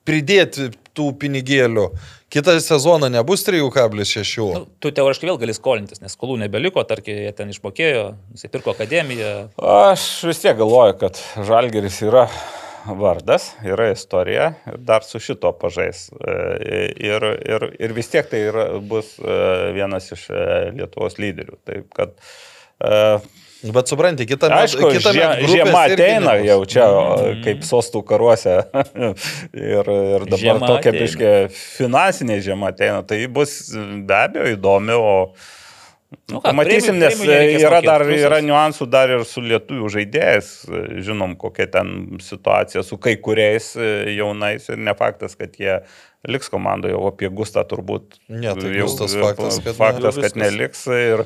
[SPEAKER 4] pridėti tų pinigėlių. Kitą sezoną nebus 3,6.
[SPEAKER 3] Nu, tu teoriškai vėl gali skolintis, nes skolų nebeliko, tarkim, jie ten išmokėjo, nusipirko akademiją.
[SPEAKER 5] Aš vis tiek galvoju, kad Žalgeris yra vardas, yra istorija ir dar su šito pažais. E, Ir, ir, ir vis tiek tai yra, bus e, vienas iš e, Lietuvos lyderių. Taip kad
[SPEAKER 4] Bet supranti, kitą
[SPEAKER 5] Aišku,
[SPEAKER 4] kitą
[SPEAKER 5] žie, žiema ateina jau čia mm. kaip sostų karuose. [LAUGHS] ir, ir dabar
[SPEAKER 3] Žiema
[SPEAKER 5] tokia biškė finansinė žiema ateina. Tai bus be abejo įdomi, o
[SPEAKER 3] Nu ką,
[SPEAKER 5] Matysim,
[SPEAKER 3] premijų-
[SPEAKER 5] nes
[SPEAKER 3] nereikės
[SPEAKER 5] yra dar yra niuansų dar ir su lietuvių žaidėjais. Žinom, kokia ten situacija su kai kuriais e, jaunais ir ne faktas, kad jie liks komandoje, o apie Gustą turbūt.
[SPEAKER 4] Ne, tai
[SPEAKER 5] jau- jau
[SPEAKER 4] faktas, kad ne.
[SPEAKER 5] faktas,
[SPEAKER 3] Jau
[SPEAKER 5] kad neliks. Ir,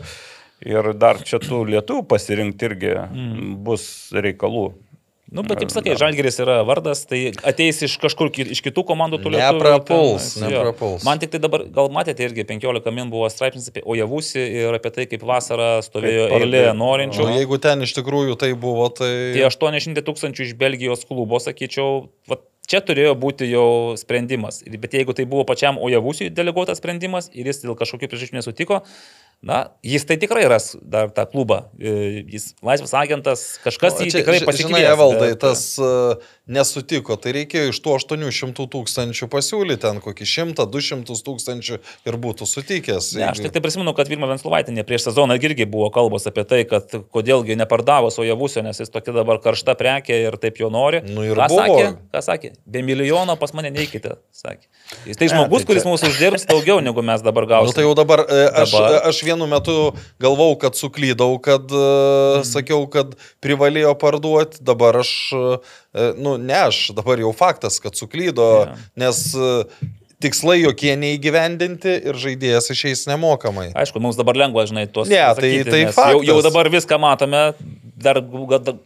[SPEAKER 5] Ir dar čia tų lietuvių pasirinkti irgi
[SPEAKER 3] Mm.
[SPEAKER 5] bus reikalų.
[SPEAKER 3] Nu, bet kaip sakai, Žalgeris yra vardas, tai ateis iš kažkur, iš kitų komandų tų lietuvių.
[SPEAKER 4] Neprapuls,
[SPEAKER 3] ten, jo.
[SPEAKER 4] neprapuls.
[SPEAKER 3] Man tik tai dabar, gal matėte irgi 15 min buvo straipsnis apie Ojavusi ir apie tai, kaip vasarą stovėjo
[SPEAKER 5] Kaip
[SPEAKER 3] eilė norinčių.
[SPEAKER 4] Nu, jeigu ten iš tikrųjų tai buvo, tai...
[SPEAKER 3] Tai 800 tūkstančių iš Belgijos klubo, sakyčiau, va, čia turėjo būti jau sprendimas. Bet jeigu tai buvo pačiam Ojavusiui deleguotas sprendimas ir jis dėl kažkokių priežasčių nesutiko, na, jis tai tikrai ras dar tą klubą. E, Jis laisvas agentas, kažkas
[SPEAKER 4] O
[SPEAKER 3] jį
[SPEAKER 4] čia,
[SPEAKER 3] tikrai pasikvies.
[SPEAKER 4] Žinai, Evaldai,
[SPEAKER 3] bet-
[SPEAKER 4] tas uh, nesutiko, tai reikėjo iš tų 800 tūkstančių pasiūlyti ten kokį 100-200 tūkstančių ir būtų sutikęs.
[SPEAKER 3] Ne, aš tik tai prisimenu, kad Vilma Venslovaitinė prieš sezoną irgi buvo kalbos apie tai, kad kodėlgi nepardavo Sojavusio, nes jis tokia dabar karšta prekė ir taip jo nori.
[SPEAKER 4] Nu ir
[SPEAKER 3] ką
[SPEAKER 4] buvo.
[SPEAKER 3] sakė? Ką sakė? Be milijono pas mane neikite, sakė. Jis tai žmogus,
[SPEAKER 5] tai čia-
[SPEAKER 3] kuris mūsų uždirbs daugiau, negu mes dabar
[SPEAKER 4] Nu,
[SPEAKER 3] gausime.
[SPEAKER 4] tai jau dabar, e, aš,
[SPEAKER 3] Dabar.
[SPEAKER 4] aš vienu metu galvau, kad suklydau, kad mm. sakiau, kad privalėjo parduoti, dabar aš, e, nu ne aš, dabar jau faktas, kad suklydo,
[SPEAKER 3] Jo.
[SPEAKER 4] nes e, tikslai jokie neįgyvendinti ir žaidėjas išeis nemokamai.
[SPEAKER 3] Aišku, mums dabar lengva, žinai, tuos.
[SPEAKER 4] Ne, tai-
[SPEAKER 3] pasakyti,
[SPEAKER 4] tai
[SPEAKER 3] jau,
[SPEAKER 4] faktas.
[SPEAKER 3] jau dabar viską matome, dar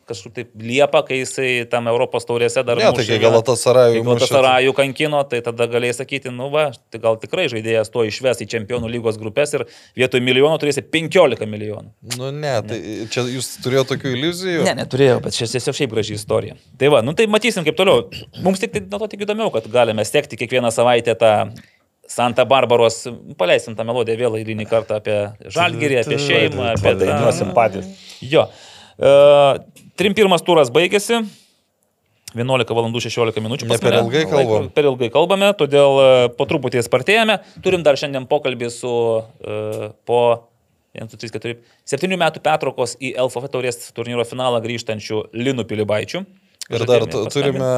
[SPEAKER 3] kažkaip taip Liepa, kai jisai tam Europos taurėse dar...
[SPEAKER 4] Ne, tai kai Galatasarajų mušė,
[SPEAKER 3] Galatasarajų kankino, tai tada galėjai sakyti, nu va, tai gal tikrai žaidėjas to išves į čempionų lygos grupės ir vietoj milijono turėsi 15 milijonų.
[SPEAKER 4] Nu ne, tai čia jūs turėjote tokių iliuzijų?
[SPEAKER 3] Ne, neturėjau, bet čia tiesiog šiaip graži istorija. Tai va, nu tai matysim kaip toliau. Mums tik tai nuo to tik įdomiau, kad galime sekti kiekvieną savaitę tą Santa Barbaros, paleisim tą melodiją vėl eilinį kartą apie žalgyrį, apie šeimą, apie...
[SPEAKER 5] Padainuosim patys.
[SPEAKER 3] Jo. Trim pirmas turas baigėsi. 11 val. 16 minučių.
[SPEAKER 4] Ne per ilgai
[SPEAKER 3] Laiko-
[SPEAKER 4] kalbam.
[SPEAKER 3] Per ilgai kalbame, todėl e, po truputį spartėjame. Turim dar šiandien pokalbį su uh, po 1, 2, 3, 4, 7 metų pertraukos į LFF taurės turnyro finalą grįžtančių Linu Pilibaičiu.
[SPEAKER 4] Ir dar turime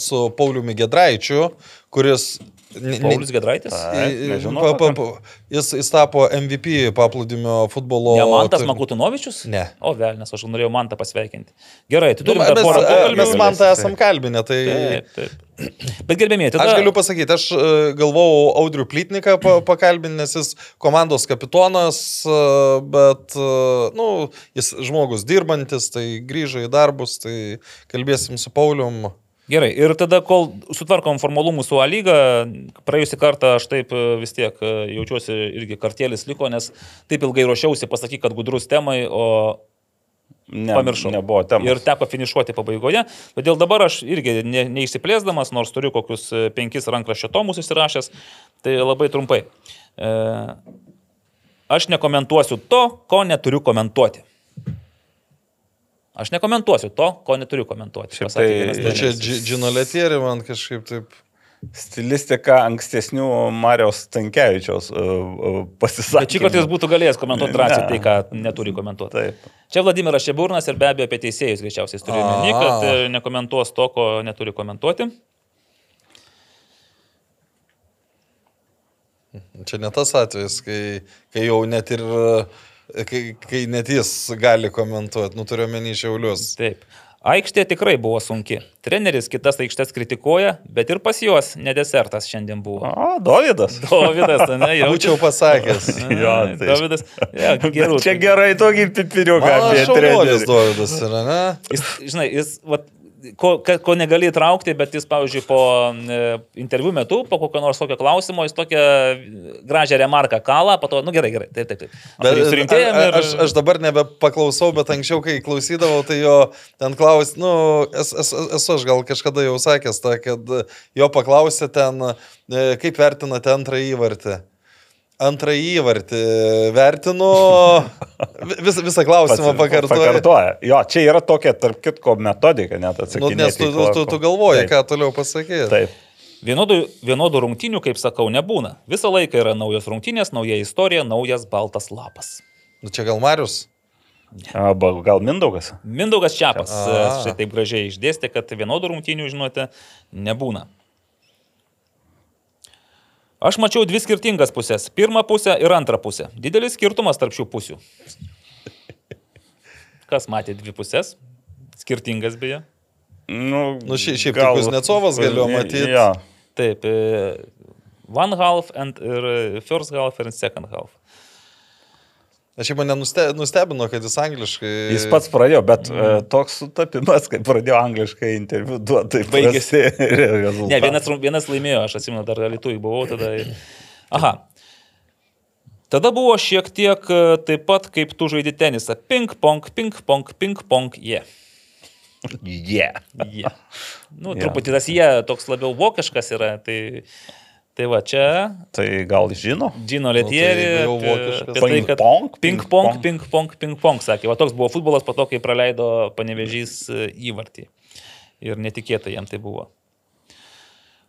[SPEAKER 4] su Pauliumi Gedraičiu, kuris...
[SPEAKER 3] Paulius Gedraitis.
[SPEAKER 5] Nežinau
[SPEAKER 4] pa- pa- pa- Jis, jis tapo MVP paplūdimio futbolo.
[SPEAKER 3] Ne Mantas Makutinovičius?
[SPEAKER 4] Ne.
[SPEAKER 3] O velnės, aš norėjau Mantą pasveikinti. Gerai, tai
[SPEAKER 4] Nu,
[SPEAKER 3] turime
[SPEAKER 4] mes,
[SPEAKER 3] porą pokalbių.
[SPEAKER 4] mes man tą esam kalbinę, tai...
[SPEAKER 3] Taip, taip. Bet gerbėmėjai, tada...
[SPEAKER 4] Aš galiu pasakyti, aš e, galvojau Audrių Plytniką pa- pakalbinti, nes jis komandos kapitonas, e, bet, e, nu, jis žmogus dirbantis, tai grįžo į darbus, tai kalbėsim su Paulium.
[SPEAKER 3] Gerai, ir tada, kol sutvarkom formalumų su A lyga, praėjusį kartą aš taip e, vis tiek e, jaučiuosi irgi kartėlis liko, nes taip ilgai ruošiausi pasakyti, kad gudrus temai, o
[SPEAKER 5] Ne,
[SPEAKER 3] pamiršau.
[SPEAKER 5] Nebuvo temos.
[SPEAKER 3] Ir teko finišuoti pabaigoje. Todėl dabar aš irgi ne, neišsiplėsdamas, nors turiu kokius e, penkis rankraščio tomus įsirašęs, tai labai trumpai. E, aš nekomentuosiu to, ko neturiu komentuoti. Aš nekomentuosiu to, ko neturiu komentuoti.
[SPEAKER 5] Šiaip tai-
[SPEAKER 4] čia
[SPEAKER 3] treneris.
[SPEAKER 4] dži- Džino Letieri man kažkaip taip.
[SPEAKER 5] Stilistika ankstesnių Marijos Tankievičiaus uh, pasisakymų.
[SPEAKER 3] Bet šį kartą jis būtų galėjęs komentuoti drąsiai tai, ką neturi komentuoti.
[SPEAKER 5] Taip.
[SPEAKER 3] Čia Vladimiras Šeburnas ir be abejo apie teisėjus greičiausiai turi omeny, kad e, nekomentuos to, ko neturi komentuoti.
[SPEAKER 4] Čia ne tas atvejis, kai, kai jau net ir, e, kai, kai net jis gali komentuoti, nu turiu menį šiaulius.
[SPEAKER 3] Taip. Aikštė tikrai buvo sunki. Treneris kitas aikštės kritikuoja, bet ir pas juos nedesertas šiandien buvo.
[SPEAKER 5] O, Dovydas.
[SPEAKER 3] Dovydas, ne, [LAUGHS] jau
[SPEAKER 4] Būčiau pasakęs. [LAUGHS]
[SPEAKER 5] Jo, tai-
[SPEAKER 3] Dovydas. Ja, [LAUGHS] gerų,
[SPEAKER 5] Čia gerai tokį pipiriuką apie trenerį.
[SPEAKER 4] Dovydas yra, ne?
[SPEAKER 3] Jis, žinai, jis, vat, ko, ko negali įtraukti, bet jis, pavyzdžiui, po e, interviu metu, po kokio nors tokio klausimo, jis tokią gražią remarką kalą, po to, nu gerai, gerai, taip, taip, taip.
[SPEAKER 4] Bet,
[SPEAKER 3] surinkėjom
[SPEAKER 4] a-
[SPEAKER 3] ir...
[SPEAKER 4] aš, aš dabar nebepaklausau, bet anksčiau, kai klausydavau, tai jo ten klaus, nu, esu es, es, aš gal kažkada jau sakęs, ta, kad jo paklausė ten, e, kaip vertinate antrą įvartį. Antrą įvartį vertinu, vis, visą klausimą pakartoju.
[SPEAKER 5] Pakartoja. Jo, čia yra tokia, tarp kitko, metodika net
[SPEAKER 4] Nu,
[SPEAKER 5] atsakyti.
[SPEAKER 4] nes tu, tu, tu, tu galvoji, ką toliau pasakyti.
[SPEAKER 5] Taip.
[SPEAKER 3] Vienodų, vienodų rungtynių, kaip sakau, nebūna. Visą laiką yra naujos rungtynės, nauja istorija, naujas baltas lapas.
[SPEAKER 4] Nu, čia gal Marius?
[SPEAKER 5] Arba gal Mindaugas?
[SPEAKER 3] Mindaugas Čiapas e, štai taip gražiai išdėstė, kad vienodų rungtynių, žinote, nebūna. Aš mačiau dvi skirtingas pusės. Pirmą pusę ir antrą pusę. Didelis skirtumas tarp šių pusių. [LAUGHS] Kas matė dvi pusės? Skirtingas beje.
[SPEAKER 5] Nu,
[SPEAKER 4] Nu, šia- šiaip tai Kuznecovas galėjo matyt.
[SPEAKER 5] Jo.
[SPEAKER 3] Taip, e, one half and ir e, first half ir second half.
[SPEAKER 4] Aš jau mane nuste, nustebino, kad jis angliškai.
[SPEAKER 5] Jis pats pradėjo, bet mm. toks sutapimas, kai pradėjo angliškai interviu duoti, tai
[SPEAKER 3] Baigėsi. [LAUGHS]
[SPEAKER 5] rezultatas.
[SPEAKER 3] Ne, vienas, vienas laimėjo, aš atsimenu, dar Lietuvai buvau tada. Aha. Tada buvo šiek tiek e, taip pat, kaip tu žaidži tenisą. Ping pong, ping pong, ping pong, jie.
[SPEAKER 5] Yeah.
[SPEAKER 3] Yeah. Nu,
[SPEAKER 5] Jo.
[SPEAKER 3] truputį tas jie toks labiau vokiškas yra. Tai, tai va, čia
[SPEAKER 5] Tai gal žino?
[SPEAKER 3] Džino
[SPEAKER 4] tai
[SPEAKER 3] apie,
[SPEAKER 4] vokiškas.
[SPEAKER 3] apie tai, kad
[SPEAKER 5] Ping-pong,
[SPEAKER 3] ping pong,
[SPEAKER 5] ping-pong.
[SPEAKER 3] ping pong, ping pong, sakė. Va toks buvo futbolas po to, kai praleido panevežys e, įvartį. Ir netikėtai jam tai buvo.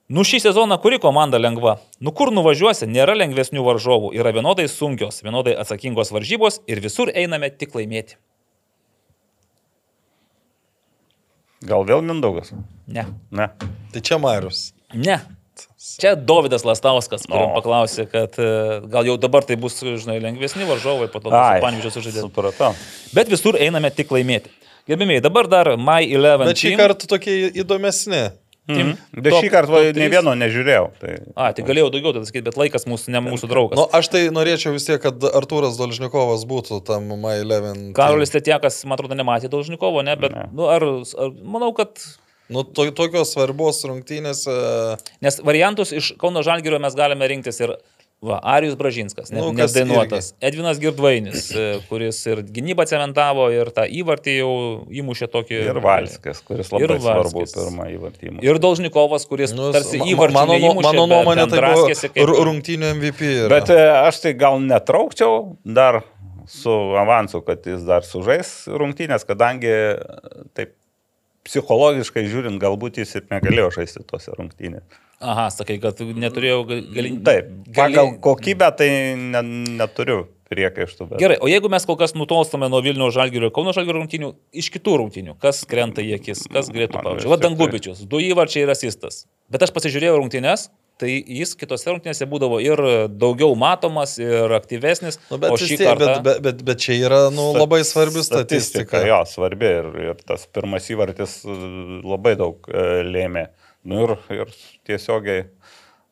[SPEAKER 3] Nu šį sezoną kuri komanda lengva? Nu kur nuvažiuosi, nėra lengvesnių varžovų, yra vienodai sunkios, vienodai atsakingos varžybos ir visur einame tik laimėti.
[SPEAKER 5] Gal vėl Mindaugas?
[SPEAKER 3] Ne.
[SPEAKER 5] Ne.
[SPEAKER 4] Tai čia Marius.
[SPEAKER 3] Ne. Čia Dovydas Lastauskas, kuriam
[SPEAKER 5] O.
[SPEAKER 3] paklausė, kad e, gal jau dabar tai bus, žinai, lengvesni varžovai, po to
[SPEAKER 5] Ai,
[SPEAKER 3] Panvyžius sužaidė.
[SPEAKER 5] Supratau.
[SPEAKER 3] Bet visur einame tik laimėti. Gerbimiai, dabar dar My 11.
[SPEAKER 4] Bet šį
[SPEAKER 3] team.
[SPEAKER 4] kartą tokie įdomesni.
[SPEAKER 5] Mhm. Bet
[SPEAKER 3] Top-
[SPEAKER 5] šį kartą ne vieno nežiūrėjau. Tai...
[SPEAKER 3] A, tai galėjau daugiau tada sakyti, bet laikas mūsų, ne mūsų draugas.
[SPEAKER 4] Nu, aš tai norėčiau vis tiek, kad Artūras Dolžnikovas būtų tam My 11.
[SPEAKER 3] Karolis Tetiekas, man atrodo, nematė Dolžnikovo, ne, bet,
[SPEAKER 5] Ne.
[SPEAKER 3] nu, ar, ar, manau, kad,
[SPEAKER 4] Nu, to, tokios svarbos rungtynėse.
[SPEAKER 3] nes variantus iš Kauno Žalgirio mes galime rinktis ir, va, Arijus Bražinskas, ne,
[SPEAKER 4] Nu,
[SPEAKER 3] nu, nedainuotas, Edvinas Girdvainis, e, kuris ir gynybą cementavo, ir tą įvartį jau įmušė tokį.
[SPEAKER 5] Ir Valskis, kuris labai
[SPEAKER 3] Ir
[SPEAKER 5] svarbu pirmą įvartymą.
[SPEAKER 3] Ir Dolžnikovas, kuris
[SPEAKER 4] Nu,
[SPEAKER 3] tarsi įvartį
[SPEAKER 4] mano, nu-
[SPEAKER 3] neįmušė,
[SPEAKER 4] mano
[SPEAKER 3] bet
[SPEAKER 4] nuomonė, tai
[SPEAKER 3] draskėsi kaip-
[SPEAKER 4] ru- rungtynių MVP. Yra.
[SPEAKER 5] Bet e, aš tai gal netraukčiau dar su avansu, kad jis dar sužais rungtynės, kadangi e, taip psichologiškai žiūrint, galbūt jis ir negalėjo žaisti tose rungtynėse.
[SPEAKER 3] Aha, sakai, kad neturėjau galimybę.
[SPEAKER 5] Taip, pagal kokybę tai ne, neturiu priekaištų. Bet...
[SPEAKER 3] Gerai, o jeigu mes kol kas nutolstame nuo Vilnių Žalgirio ir Kauno Žalgirio rungtynių, iš kitų rungtynių, kas krenta į akis, kas galėtų pavyzdžiui.
[SPEAKER 5] vis
[SPEAKER 3] Va
[SPEAKER 5] tiek
[SPEAKER 3] Dangubičius, du įvarčiai ir asistas. Bet aš pasižiūrėjau rungtynės, tai jis kitose rungtynėse būdavo ir daugiau matomas, ir aktyvesnis.
[SPEAKER 4] Nu, bet,
[SPEAKER 3] šį kartą...
[SPEAKER 4] bet, bet, bet, bet čia yra nu, labai svarbi statistika.
[SPEAKER 5] Jo, svarbi ir, ir tas pirmas įvartis e, labai daug e, lėmė. Nu ir, ir tiesiogiai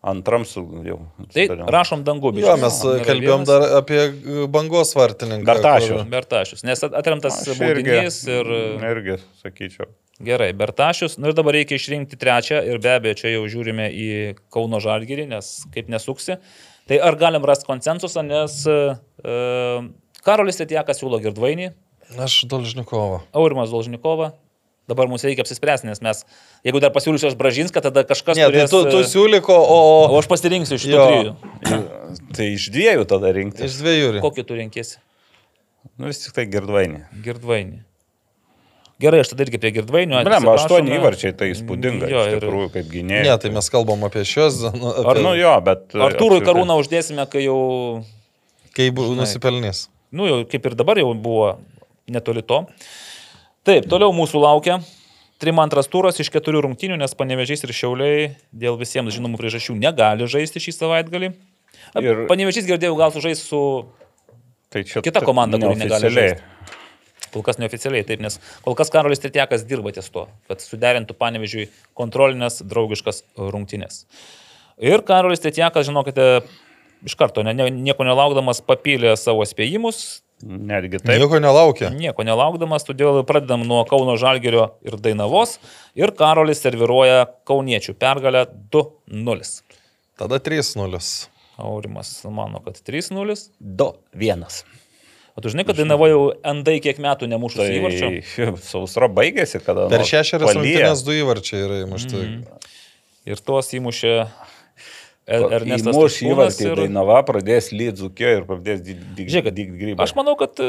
[SPEAKER 5] antram su jau.
[SPEAKER 3] Tai rašom Dangubičius.
[SPEAKER 4] Jo, mes kalbėjom dar apie e, bangos vartininką.
[SPEAKER 5] Bertašių.
[SPEAKER 4] kur-
[SPEAKER 3] Bertašius, nes at- atremtas baudinys ir...
[SPEAKER 5] irgi sakyčiau.
[SPEAKER 3] Gerai, Bertašius. Nu ir dabar reikia išrinkti trečią ir be abejo čia jau žiūrime į Kauno Žalgirį, nes kaip nesuksi. Tai ar galim rasti konsensusą, nes uh, Karolis Tetiekas siūlo Girdvainį,
[SPEAKER 4] Aš Dolžnikovą.
[SPEAKER 3] Aurimas Dolžnikovą. Dabar mums reikia apsispręsti, nes mes, jeigu dar pasiūlysiu aš Bražinską, tada kažkas
[SPEAKER 4] Ne, tai
[SPEAKER 3] turės...
[SPEAKER 4] tu, tu
[SPEAKER 3] e,
[SPEAKER 4] siūlyko, o
[SPEAKER 3] O aš pasirinksiu iš trijų.
[SPEAKER 5] Tai iš dviejų tada rinkti.
[SPEAKER 4] iš dviejų.
[SPEAKER 3] Kokį tu renkėsi?
[SPEAKER 5] Nu vis tik tai girdvainį.
[SPEAKER 3] Girdvainį. Gerai, aš tada irgi prie Girdvainio.
[SPEAKER 5] Blem, aštuoni įvarčiai tai įspūdinga.
[SPEAKER 3] Jo,
[SPEAKER 5] iš
[SPEAKER 3] ir
[SPEAKER 5] tikrųjų, kaip gynėjai.
[SPEAKER 4] Ne, tai mes kalbam apie šios. Nu, apie,
[SPEAKER 5] Ar nu jo, bet...
[SPEAKER 3] Artūrui
[SPEAKER 5] apskritai-
[SPEAKER 3] Karūną uždėsime, kai jau
[SPEAKER 4] Kai bu-
[SPEAKER 3] Žinai.
[SPEAKER 4] nusipelnys.
[SPEAKER 3] nu jau kaip ir dabar jau buvo netoli to. Taip, toliau mūsų laukia. Trim antras turas iš keturių rungtynių, nes panevežys ir šiauliai dėl visiems žinomų priežasčių negali žaisti šį savaitgalį. Ir... Panevežys girdėjau, gal sužais su
[SPEAKER 5] Tai čia
[SPEAKER 3] kita komanda, kuri negali žaisti. Kol kas neoficialiai, taip, nes kol kas Karolis Tritiekas dirba ties to, kad suderintų panevežiui kontrolinės, draugiškas rungtynės. Ir Karolis Tritiekas, žinokite, iš karto, ne, ne, nieko nelaukdamas, papylė savo spėjimus,
[SPEAKER 5] Netgi taip.
[SPEAKER 4] Nieko nelaukia.
[SPEAKER 3] Nieko nelaukdamas, todėl pradedam nuo Kauno Žalgerio ir Dainavos. Ir Karolis serviruoja kauniečių pergalę 2-0.
[SPEAKER 4] Tada 3-0.
[SPEAKER 3] Aurimas mano, kad 3-0.
[SPEAKER 5] 2-1.
[SPEAKER 3] O tu žinai, kad Dainavo jau endai kiek metų nemušus
[SPEAKER 5] Tai
[SPEAKER 3] įvarčio. [LAUGHS]
[SPEAKER 5] sausra baigėsi, kada...
[SPEAKER 4] Per
[SPEAKER 5] nors
[SPEAKER 4] šešerias
[SPEAKER 5] palyja.
[SPEAKER 4] rungtynės du įvarčiai yra įmušti.
[SPEAKER 3] Mhm. Ir tuos įmušė Ernestas
[SPEAKER 5] Įmuš
[SPEAKER 3] Tuškūnas
[SPEAKER 5] įvartį,
[SPEAKER 3] ir...
[SPEAKER 5] Dainava pradės lydzukiu ir pradės dygt
[SPEAKER 3] Žiūrėk,
[SPEAKER 5] grybą.
[SPEAKER 3] Aš manau, kad e,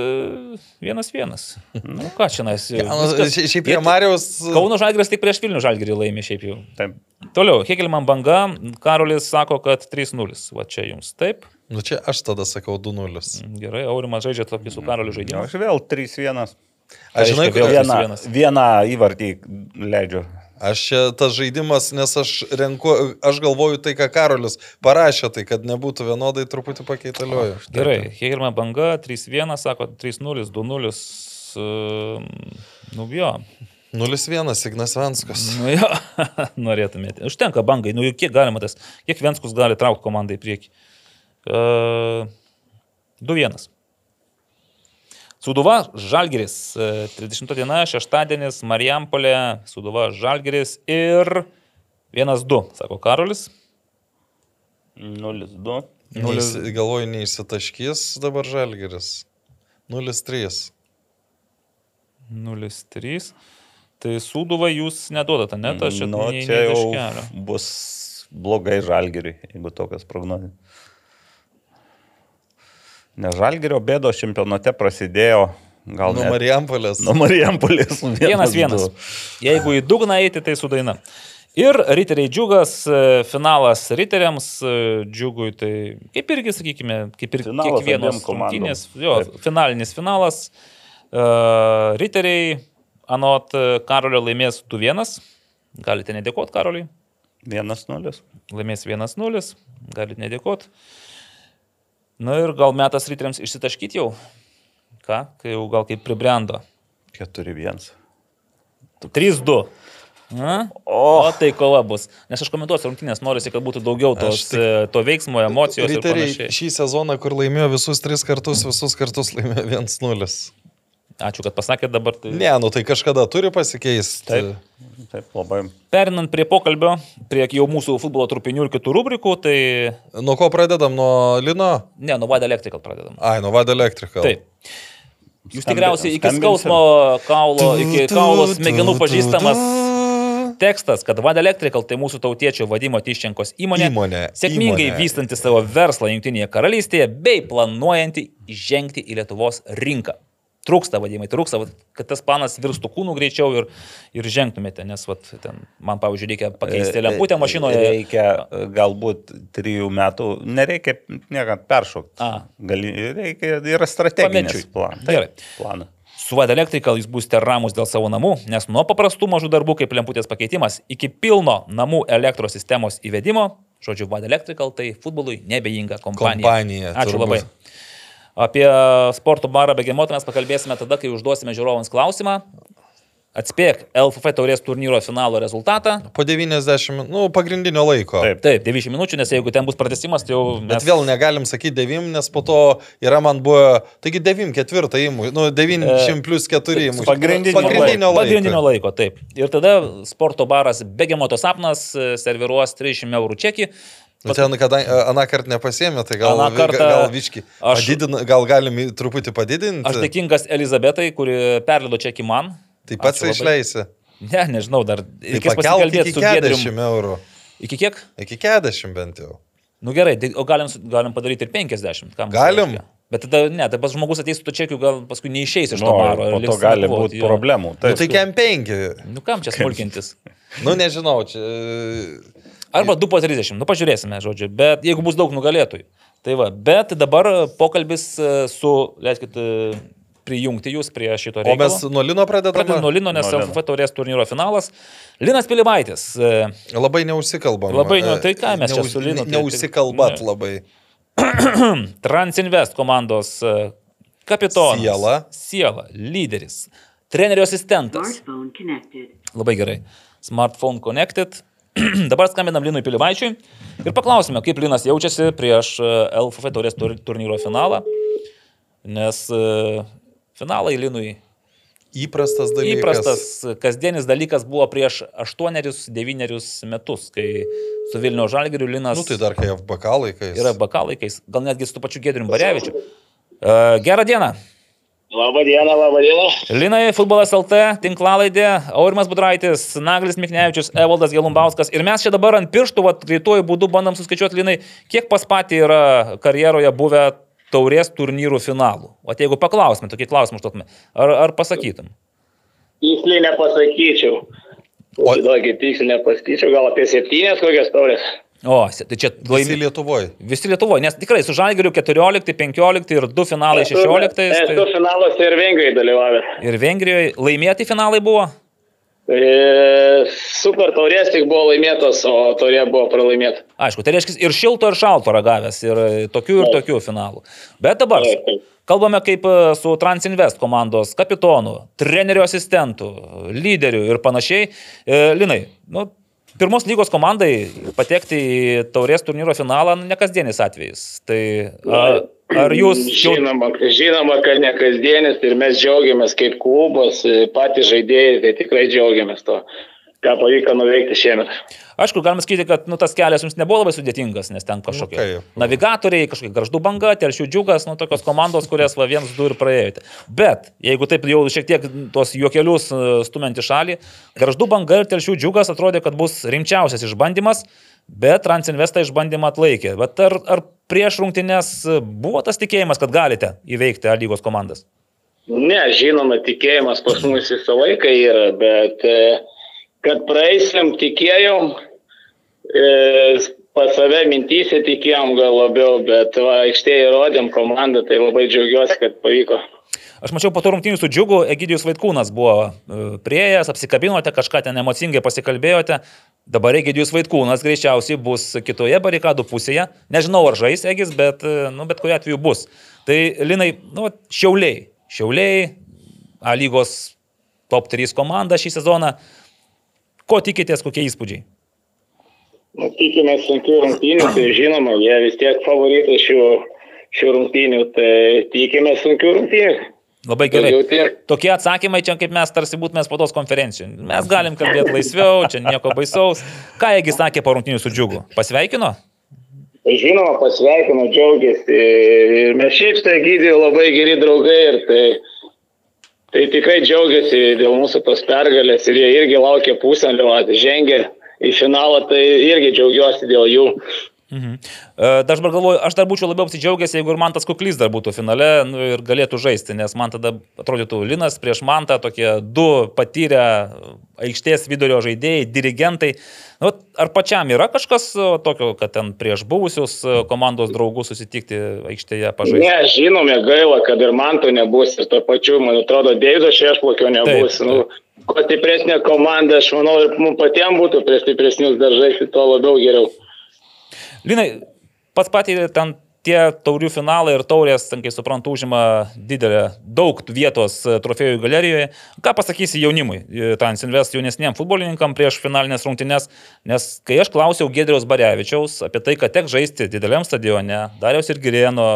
[SPEAKER 3] vienas vienas. Nu ką čia nais.
[SPEAKER 4] Nu, šia- šiaip prie Marijos.
[SPEAKER 3] Kauno Žalgiris tik prieš Vilnių Žalgirį laimė šiaip jau.
[SPEAKER 5] Taip.
[SPEAKER 3] Toliau, Hegelman banga, Karolis sako, kad 3-0. Va čia jums taip.
[SPEAKER 4] Nu čia aš tada sakau 2-0.
[SPEAKER 3] Gerai, Aurimas žaidžia tokį su Karoliu žaidimą.
[SPEAKER 5] Aš vėl 3-1.
[SPEAKER 4] Aš žinai,
[SPEAKER 3] vieną-
[SPEAKER 5] Vieną, vieną įvartį leidžiu.
[SPEAKER 4] Aš čia tas žaidimas, nes aš renku, aš galvoju tai, ką Karolis parašė, tai kad nebūtų vienodai truputį pakeitalioju.
[SPEAKER 3] Gerai, Hegelman banga, 3-1, sako 3-0, 2-0. ehm, Nu jo,
[SPEAKER 4] 0-1, Ignas Venskas.
[SPEAKER 3] nu jo, [LAUGHS] norėtumėte. Užtenka bangai, nu juk kiek galima tas, kiek Venskus gali traukti komandą į priekį. Uh, 2-1. Suduva Žalgiris. e, 30 diena, šeštadienis, Marijampolė, Suduva Žalgiris ir 1-2, sako Karolis.
[SPEAKER 5] 0-2.
[SPEAKER 4] Neįsi, galvoju, neįsitaškys dabar Žalgeris. 0-3.
[SPEAKER 3] 0-3. Tai Suduva jūs neduodate, net aš čia,
[SPEAKER 5] nu, čia jau bus blogai žalgeriui, jeigu tokias prognozijas. Nes žalgerio bėdos čempionate prasidėjo gal
[SPEAKER 4] Nuo
[SPEAKER 5] net-
[SPEAKER 4] Marijampolės.
[SPEAKER 5] nuo Marijampolės.
[SPEAKER 3] Vienas vienas. Jeigu į dugną eiti, tai su daina. Ir riteriai džiugas, e, finalas riteriams, e, džiugui, tai kaip irgi, sakykime, kaip ir
[SPEAKER 5] Finalas
[SPEAKER 3] kiekvienos rungtynės, jo,
[SPEAKER 5] Taip.
[SPEAKER 3] finalinis finalas. Uh, riteriai, anot Karolio laimės 2-1. Galite nedėkoti Karoliui.
[SPEAKER 5] 1-0.
[SPEAKER 3] Laimės 1-0. Galite nedėkoti. Na ir gal metas riteriams išsitaškyti jau. Ką? Kai jau gal kaip pribrendo.
[SPEAKER 5] 4-1.
[SPEAKER 3] 3-2. Na? O, tai kova bus. Nes aš komentuosiu rungtynės, norisi, kad būtų daugiau tos,
[SPEAKER 4] tik-
[SPEAKER 3] tik... to veiksmo, emocijos
[SPEAKER 4] Riteriai šį sezoną, kur laimėjo visus tris kartus, visus kartus laimėjo 1-0.
[SPEAKER 3] Ačiū, kad pasakėt dabar. Tai...
[SPEAKER 4] Ne, nu tai kažkada turi pasikeisti.
[SPEAKER 3] Taip.
[SPEAKER 5] Taip, labai.
[SPEAKER 3] Perinant prie pokalbio, prie jau mūsų futbolo trupinių ir kitų rubrikų, tai
[SPEAKER 4] Nuo ko pradedam? Nuo Lino?
[SPEAKER 3] ne, nuo Vada Electrical pradedam.
[SPEAKER 4] Ai, nuo Vada Electrical.
[SPEAKER 3] Taip. Jūs
[SPEAKER 5] Skambi-
[SPEAKER 3] tikriausiai iki skausmo kaulo, iki kaulo smegenų pažįstamas tekstas, kad Vada Electrical tai mūsų tautiečio vadimo Tyščenkos įmonė,
[SPEAKER 4] Įmonė,
[SPEAKER 3] sėkmingai
[SPEAKER 4] įmonė.
[SPEAKER 3] vystanti savo verslą Junktinėje karalystėje bei planuojanti įžengti į Lietuvos rinką. Trūksta vadimai, trūksta, vat, kad tas planas virstų kūnų greičiau ir, ir žengtumėte, nes vat, ten, man, pavyzdžiui, reikia pakeisti lemputę mašinoje.
[SPEAKER 5] E, Reikia e, galbūt trijų metų, nereikia niekad peršokti.
[SPEAKER 3] A.
[SPEAKER 5] Gali, reikia, yra strateginis planas.
[SPEAKER 3] Gerai.
[SPEAKER 5] Planas.
[SPEAKER 3] Su Vada Electrical jūs būsite ramus dėl savo namų, nes nuo paprastų mažų darbų kaip lemputės pakeitimas iki pilno namų elektros sistemos įvedimo, žodžiu, Vada Electrical tai futbolui nebejinga kompanija.
[SPEAKER 4] Kompanija,
[SPEAKER 3] Ačiū
[SPEAKER 4] turbūt.
[SPEAKER 3] labai. Apie sporto barą Begemotą mes pakalbėsime tada, kai užduosime žiūrovams klausimą. Atspėk LFF taurės turnyro finalo rezultatą.
[SPEAKER 4] Po 90, nu, pagrindinio laiko.
[SPEAKER 5] Taip.
[SPEAKER 3] Taip, 90 minučių, nes jeigu ten bus pratesimas, tai jau mes...
[SPEAKER 4] Bet vėl negalim sakyti 9, nes po to yra man buvo, taigi 9 ketvirtą įmų, nu 90 plus 4 įmų.
[SPEAKER 5] pagrindinio
[SPEAKER 4] pagrindinio laiko.
[SPEAKER 3] Pagrindinio laiko, taip. Ir tada sporto baras Begemoto sapnas e, serviruos 300 eurų čekį.
[SPEAKER 4] Nu, ten, kadangi aną kartą nepasėmė, tai gal,
[SPEAKER 3] Aną kartą
[SPEAKER 4] gal, gal viški.
[SPEAKER 3] aš-
[SPEAKER 4] Padidina, gal galim truputį padidinti.
[SPEAKER 3] Aš dėkingas Elizabetai, kuri perlido čekį man.
[SPEAKER 4] Tai pats išleisi.
[SPEAKER 3] Ne, nežinau, dar
[SPEAKER 4] Tai
[SPEAKER 3] reikės pasikalbėti
[SPEAKER 4] iki
[SPEAKER 3] su Gedriu.
[SPEAKER 4] 40 eurų.
[SPEAKER 3] Iki kiek?
[SPEAKER 4] Iki 40 bent jau.
[SPEAKER 3] Nu gerai, tai, o galim, galim padaryti ir 50. Kam
[SPEAKER 4] Galim.
[SPEAKER 3] reiškia? Bet tada, ne, tai pas žmogus ateis su to čekiu, gal paskui neišeis iš
[SPEAKER 5] Nu,
[SPEAKER 3] to baro.
[SPEAKER 5] po
[SPEAKER 3] ir
[SPEAKER 5] to gali būti
[SPEAKER 3] jo.
[SPEAKER 5] problemų.
[SPEAKER 4] Nu, tai kem 5.
[SPEAKER 3] Nu kam čia smulkintis?
[SPEAKER 4] Nu nežinau, čia.
[SPEAKER 3] Arba 2 po 30, nu pažiūrėsime, žodžiu, bet jeigu bus daug nugalėtojų. Tai va, bet dabar pokalbis e, su, leiskit, e, prijungti jūs prie šito
[SPEAKER 4] O
[SPEAKER 3] reikalo.
[SPEAKER 4] mes nuo Lino pradedame.
[SPEAKER 3] Pradedame nuo Lino, nes. LFF taurės turnyro finalas. Linas Pilibaitis. e,
[SPEAKER 4] Labai neusikalbam.
[SPEAKER 3] Labai, nu,
[SPEAKER 4] E,
[SPEAKER 3] tai ką mes čia
[SPEAKER 4] neus-
[SPEAKER 3] su Linu,
[SPEAKER 4] ne-
[SPEAKER 3] tai-
[SPEAKER 4] Neusikalbat
[SPEAKER 3] ne.
[SPEAKER 4] labai. [CLEARS THROAT]
[SPEAKER 3] Transinvest komandos e, kapitonas.
[SPEAKER 4] Siela.
[SPEAKER 3] Siela, lyderis. Trenerio asistentas.
[SPEAKER 6] Smartphone connected.
[SPEAKER 3] Labai gerai. Smartphone connected. [CLEARS THROAT] Dabar skambinam Linui Pilibaičiui ir paklausime, kaip Linas jaučiasi prieš e, LFF taurės tur- turnyro finalą. Nes e, finalai Linui
[SPEAKER 4] Įprastas dalykas.
[SPEAKER 3] įprastas, kasdienis dalykas buvo prieš 8-9 metus, kai su Vilnių Žalgiriu Linas
[SPEAKER 4] Nu tai dar kai FBK laikais.
[SPEAKER 3] yra bakalaikiais, gal netgi su pačiu Gedriu Barevičiu. Uh, gerą dieną.
[SPEAKER 7] Labą dieną.
[SPEAKER 3] Linai, futbolas LT, tinklalaidė, Aurimas Budraitis, Naglis Miknevičius, Evaldas Gelumbauskas. Ir mes čia dabar ant pirštų, va, greituoju būdu bandom suskaičiuoti, Linai, kiek pas patį yra karjeroje buvę taurės turnyrų finalų. O jeigu paklausime, tokį klausimą užduotume, ar, ar pasakytum?
[SPEAKER 7] Tiksliai nepasakyčiau.
[SPEAKER 4] O-
[SPEAKER 7] tokį tiksliai nepasakyčiau, gal apie septynės kokias taurės.
[SPEAKER 3] O, tai čia
[SPEAKER 4] Visi
[SPEAKER 3] laimi.
[SPEAKER 4] Lietuvoje.
[SPEAKER 3] Visi Lietuvoje, nes tikrai su Žalgiriu 14, 15 ir 2 finalai 16.
[SPEAKER 7] Esu
[SPEAKER 3] Tai...
[SPEAKER 7] finaluose ir Vengrijai dalyvavęs.
[SPEAKER 3] Ir Vengrijoje laimėti finalai buvo?
[SPEAKER 7] E, super taurės tik buvo laimėtos, o taurė buvo pralaimėta.
[SPEAKER 3] Aišku, tai reiškia ir šilto, ir šalto ragavęs, ir tokių, ir tokių finalų. Bet dabar kalbame kaip e, su Transinvest komandos kapitonu, trenerių asistentų, lyderių ir panašiai. E, Linai, nu, pirmos lygos komandai patekti į taurės turnyro finalą nu, ne kasdienis atvejis. Tai a, Ar jūs.
[SPEAKER 7] Žinoma, žinoma, kad ne kasdienis ir mes džiaugiamės kaip klubas, patys žaidėjai, tai tikrai džiaugiamės to, ką pavyko nuveikti šiemet.
[SPEAKER 3] Aišku, galima sakyti, kad nu, tas kelias jums nebuvo labai sudėtingas, nes ten kažkokie
[SPEAKER 4] Nu, kaip?
[SPEAKER 3] navigatoriai, kažkokie garždų banga, telšių džiugas, nu, tokios komandos, kurias va vienas, du ir praėjote. Bet jeigu taip jau šiek tiek tuos juokelius e, stumiant į šalį, garždų banga ir telšių džiugas atrodė, kad bus rimčiausias išbandymas, bet Transinvesta išbandymą atlaikė. Bet ar, ar prieš rungtynės buvo tas tikėjimas, kad galite įveikti A lygos komandas?
[SPEAKER 7] Ne, žinoma, tikėjimas pas mus visą laiką yra, bet e, kad praeisim tikėjom, e, pas save mintysė tikėjom gal labiau, bet va, aikštėje įrodėm komandą, tai labai džiaugiuosi, kad pavyko.
[SPEAKER 3] Aš mačiau po to rungtynių su džiugu, Egidijus Vaitkūnas buvo e, prieėjęs, apsikabinote, kažką ten emocingai pasikalbėjote. Dabar Egidijus Vaitkūnas greičiausiai bus kitoje barikadų pusėje. Nežinau, ar žais Egis, bet, e, nu, bet kuriu atveju bus. Tai Linai, nu, šiauliai. Šiauliai, A lygos top 3 komanda šį sezoną. Ko tikitės, kokie įspūdžiai?
[SPEAKER 7] Nu, tikimės sunkių rungtynių, tai žinoma, jie vis tiek favoritai šių, šių rungtynių, tai tikimės sunkių rungtynių.
[SPEAKER 3] Labai gerai. Tokie atsakymai čia kaip mes tarsi būtume spaudos konferencijų. Mes galim kalbėti laisviau, čia nieko baisaus. Ką Egis sakė po rungtynių su džiugu? Pasveikino?
[SPEAKER 7] Žinoma, pasveikino, džiaugiasi. Ir mes šiaip tai gydėjai labai geri draugai ir tai, tai tikrai džiaugiasi dėl mūsų tos pergalės ir jie irgi laukia pusenio, žengė į finalą, tai irgi džiaugiuosi dėl jų.
[SPEAKER 3] Mhm. E, aš dabar galvoju, aš dar būčiau labiau apsidžiaugęs, jeigu ir man tas kuklys dar būtų finale nu, ir galėtų žaisti, nes man tada atrodytų Linas prieš Mantą tokie du patyrę aikštės vidurio žaidėjai, dirigentai. Nu, ar pačiam yra kažkas tokio, kad ten prieš buvusius e, komandos draugus susitikti aikštėje pažaisti?
[SPEAKER 7] Ne, žinome, gaila, kad ir man to nebus. Ir to pačiu, man atrodo, Deivido Šešplokio nebus.
[SPEAKER 3] Taip,
[SPEAKER 7] Nu, kuo stipresnė komanda, aš manau, ir mums patiems būtų prie stipresnius daržai, tuo labiau geriau.
[SPEAKER 3] Linai, pats patyrė ten tie taurių finalai ir taurės, ten, kai suprantu, užima didelę, daug vietos e, trofėjų galerijoje. Ką pasakysi jaunimui, e, Transinvest jaunesniem futbolininkam prieš finalinės rungtynes, nes kai aš klausiau Gedriaus Barevičiaus apie tai, kad tek žaisti dideliam stadione, Dariaus ir Girėno,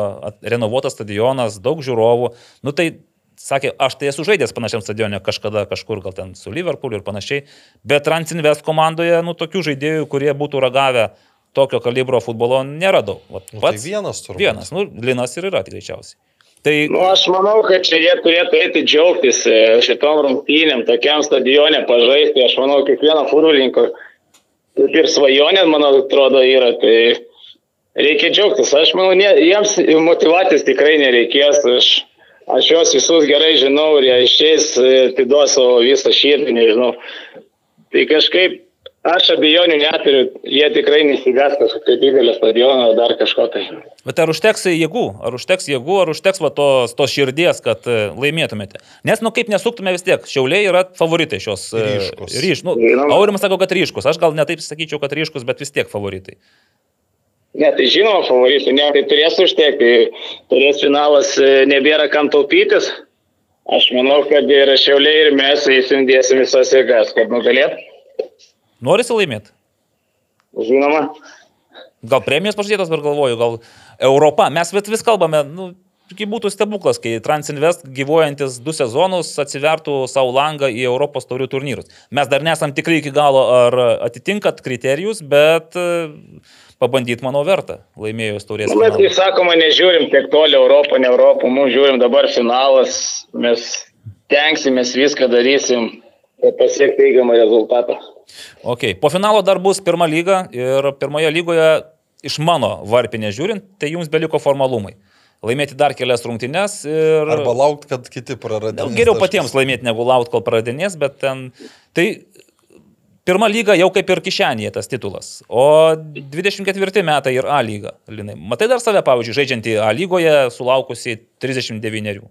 [SPEAKER 3] renovuotas stadionas, daug žiūrovų, nu tai sakė, aš tai esu žaidęs panašiam stadione kažkada kažkur, gal ten su Liverpooliu ir panašiai, bet Transinvest komandoje, nu tokių žaidėjų, kurie būtų ragavę tokio kalibro futbolo nėra daug. Vat
[SPEAKER 4] Nu, tai vienas turbūt.
[SPEAKER 3] Vienas, nu, Linas ir yra greičiausiai. Tai
[SPEAKER 7] Nu, aš manau, kad čia jie turėtų eiti džiaugtis e, šitom rungtynėm, tokiam stadione pažaisti. Aš manau, kiekvieno futbolininko kaip ir svajonė, man atrodo, yra. Tai reikia džiaugtis. Aš manau, ne, jiems motivacijos tikrai nereikės. Aš, aš juos visus gerai žinau ir jie išeis, e, atiduos savo visą širdį, nežinau. Tai kažkaip aš abejonių neturiu, jie tikrai nesigas kažkokio didelio stadiono ar dar kažko tai.
[SPEAKER 3] Bet ar užteks jėgų, ar užteks jėgų, ar užteks va, tos, tos širdies, kad e, laimėtumėte? Nes, nu kaip nesuktume vis tiek, šiauliai yra favoritai šios. e,
[SPEAKER 4] Ryškūs.
[SPEAKER 3] Ryš, nu. Aurimas sako, kad ryškus, aš gal netaip sakyčiau, kad ryškus, bet vis tiek favoritai.
[SPEAKER 7] Ne, tai žinoma, favoritų, ne, tai turės užtekti, turės finalas, e, nebėra kam taupytis. Aš manau, kad ir šiauliai, ir mes įsindėsim visas jėgas, kad nugalėt.
[SPEAKER 3] Norisi laimėti?
[SPEAKER 7] Žinoma,
[SPEAKER 3] Gal premijos pažadėtos, dar galvoju, gal Europa. Mes vis, vis kalbame, nu, būtų stebuklas, kai Transinvest gyvuojantis du sezonus atsivertų savo langą į Europos taurių turnyrus. Mes dar nesam tikrai iki galo, ar atitinkat kriterijus, bet pabandyti, manau, verta laimėjus taurės.
[SPEAKER 7] nu, mes, kaip sakoma, nežiūrim tiek toli Europą, ne Europą, mums žiūrim dabar finalas, mes tenksimės viską darysim, kad pasiekti teigiamą rezultatą.
[SPEAKER 3] Okay. Po finalo dar bus pirma lyga ir pirmoje lygoje iš mano varpinė žiūrint, tai jums beliko formalumai. Laimėti dar kelias rungtynes ir...
[SPEAKER 4] Arba laukti, kad kiti praradės.
[SPEAKER 3] Nu, Geriau patiems laimėti negu laukti, kol pradinės, bet ten... Tai pirma lyga jau kaip ir kišenėje tas titulas. O 24 metai ir A lyga. Linai. Matai dar save, pavyzdžiui, žaidžiantį A lygoje, sulaukusi 39.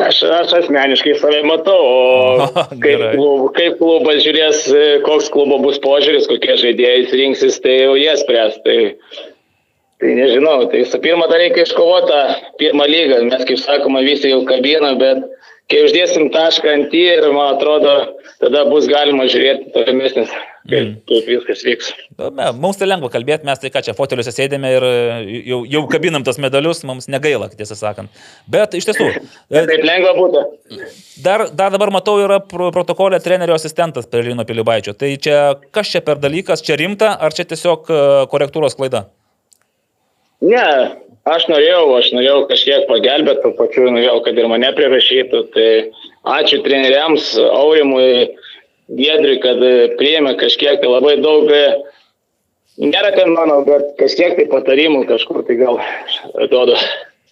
[SPEAKER 7] Aš, aš asmeniškai save matau, o kaip, klub, kaip klubas žiūrės, e, koks klubo bus požiūris, kokie žaidėjai rinksis, tai jau jie spręs. Tai, tai nežinau, tai su pirma dar reikia iškovoti tą pirmą lygą. Mes, kaip sakoma, visi jau kabina, bet kai uždėsim tašką ant į ir man atrodo, tada bus galima žiūrėti tolimesnis, kaip,
[SPEAKER 3] Mm.
[SPEAKER 7] kaip viskas vyks.
[SPEAKER 3] Me- Mums tai lengva kalbėti, mes tai ką čia foteliuose sėdėme ir e, jau, jau kabinam tos medalius, mums negaila, tiesą sakant. Bet iš tiesų, [LAUGHS]
[SPEAKER 7] Taip lengva būtų.
[SPEAKER 3] dar, dar dabar matau yra pro- protokolė trenerio asistentas prie Lino Pilibaičio. Tai čia kas čia per dalykas, čia rimta, ar čia tiesiog e, korektūros klaida?
[SPEAKER 7] Ne, aš norėjau, aš norėjau kažkiek pagelbėti, tuo pačiu norėjau, kad ir mane prirašytų. Tai ačiū treneriams, Aurimui, Giedriui, kad priėmė kažkiek, tai labai daug, nėra ten mano, bet kažkiek tai patarimų kažkur tai gal duodu.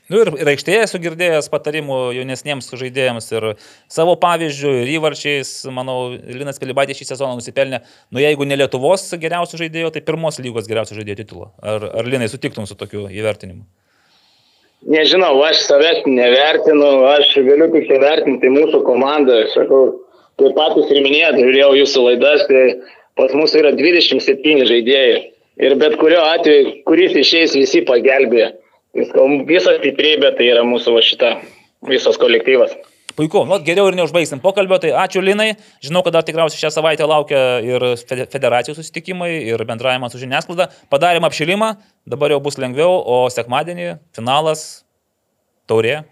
[SPEAKER 3] Nu ir, ir aikštėje esu girdėjęs patarimų jaunesniems žaidėjams ir savo pavyzdžių, ir įvarčiais, manau, Linas Pilibaitė šį sezoną nusipelnė, nu jeigu ne Lietuvos geriausių žaidėjų, tai pirmos lygos geriausių žaidėjų titulo. Ar, ar Linai sutiktum su tokiu įvertinimu?
[SPEAKER 7] Nežinau, aš savęs nevertinu, aš galiu tik įvertinti mūsų komandą. Sakau, kaip patys ir minėjot, žiūrėjau jūsų laidas, tai pas mus yra 27 žaidėjai. Ir bet kuriuo atveju, kuris išeis, visi pagelbė. Visa stiprybė tai yra mūsų va šita, visas kolektyvas.
[SPEAKER 3] Puiku, nu, geriau ir neužbaigsim pokalbio, tai ačiū Linai. Žinau, kad dar tikriausiai šią savaitę laukia ir fede- federacijos susitikimai, ir bendravimas su žiniasklaida. Padarėm apšilimą, dabar jau bus lengviau, o sekmadienį finalas, taurė,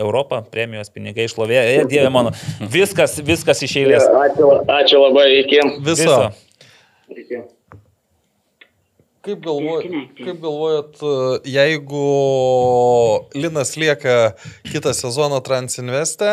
[SPEAKER 3] Europą, premijos pinigai išlovė. E, Dieve mano, viskas, viskas iš eilės.
[SPEAKER 7] Ačiū, ačiū labai, iki.
[SPEAKER 4] Viso.
[SPEAKER 7] iki.
[SPEAKER 4] Kaip, galvoj, kaip galvojat, jeigu Linas lieka kitą sezoną Transinveste,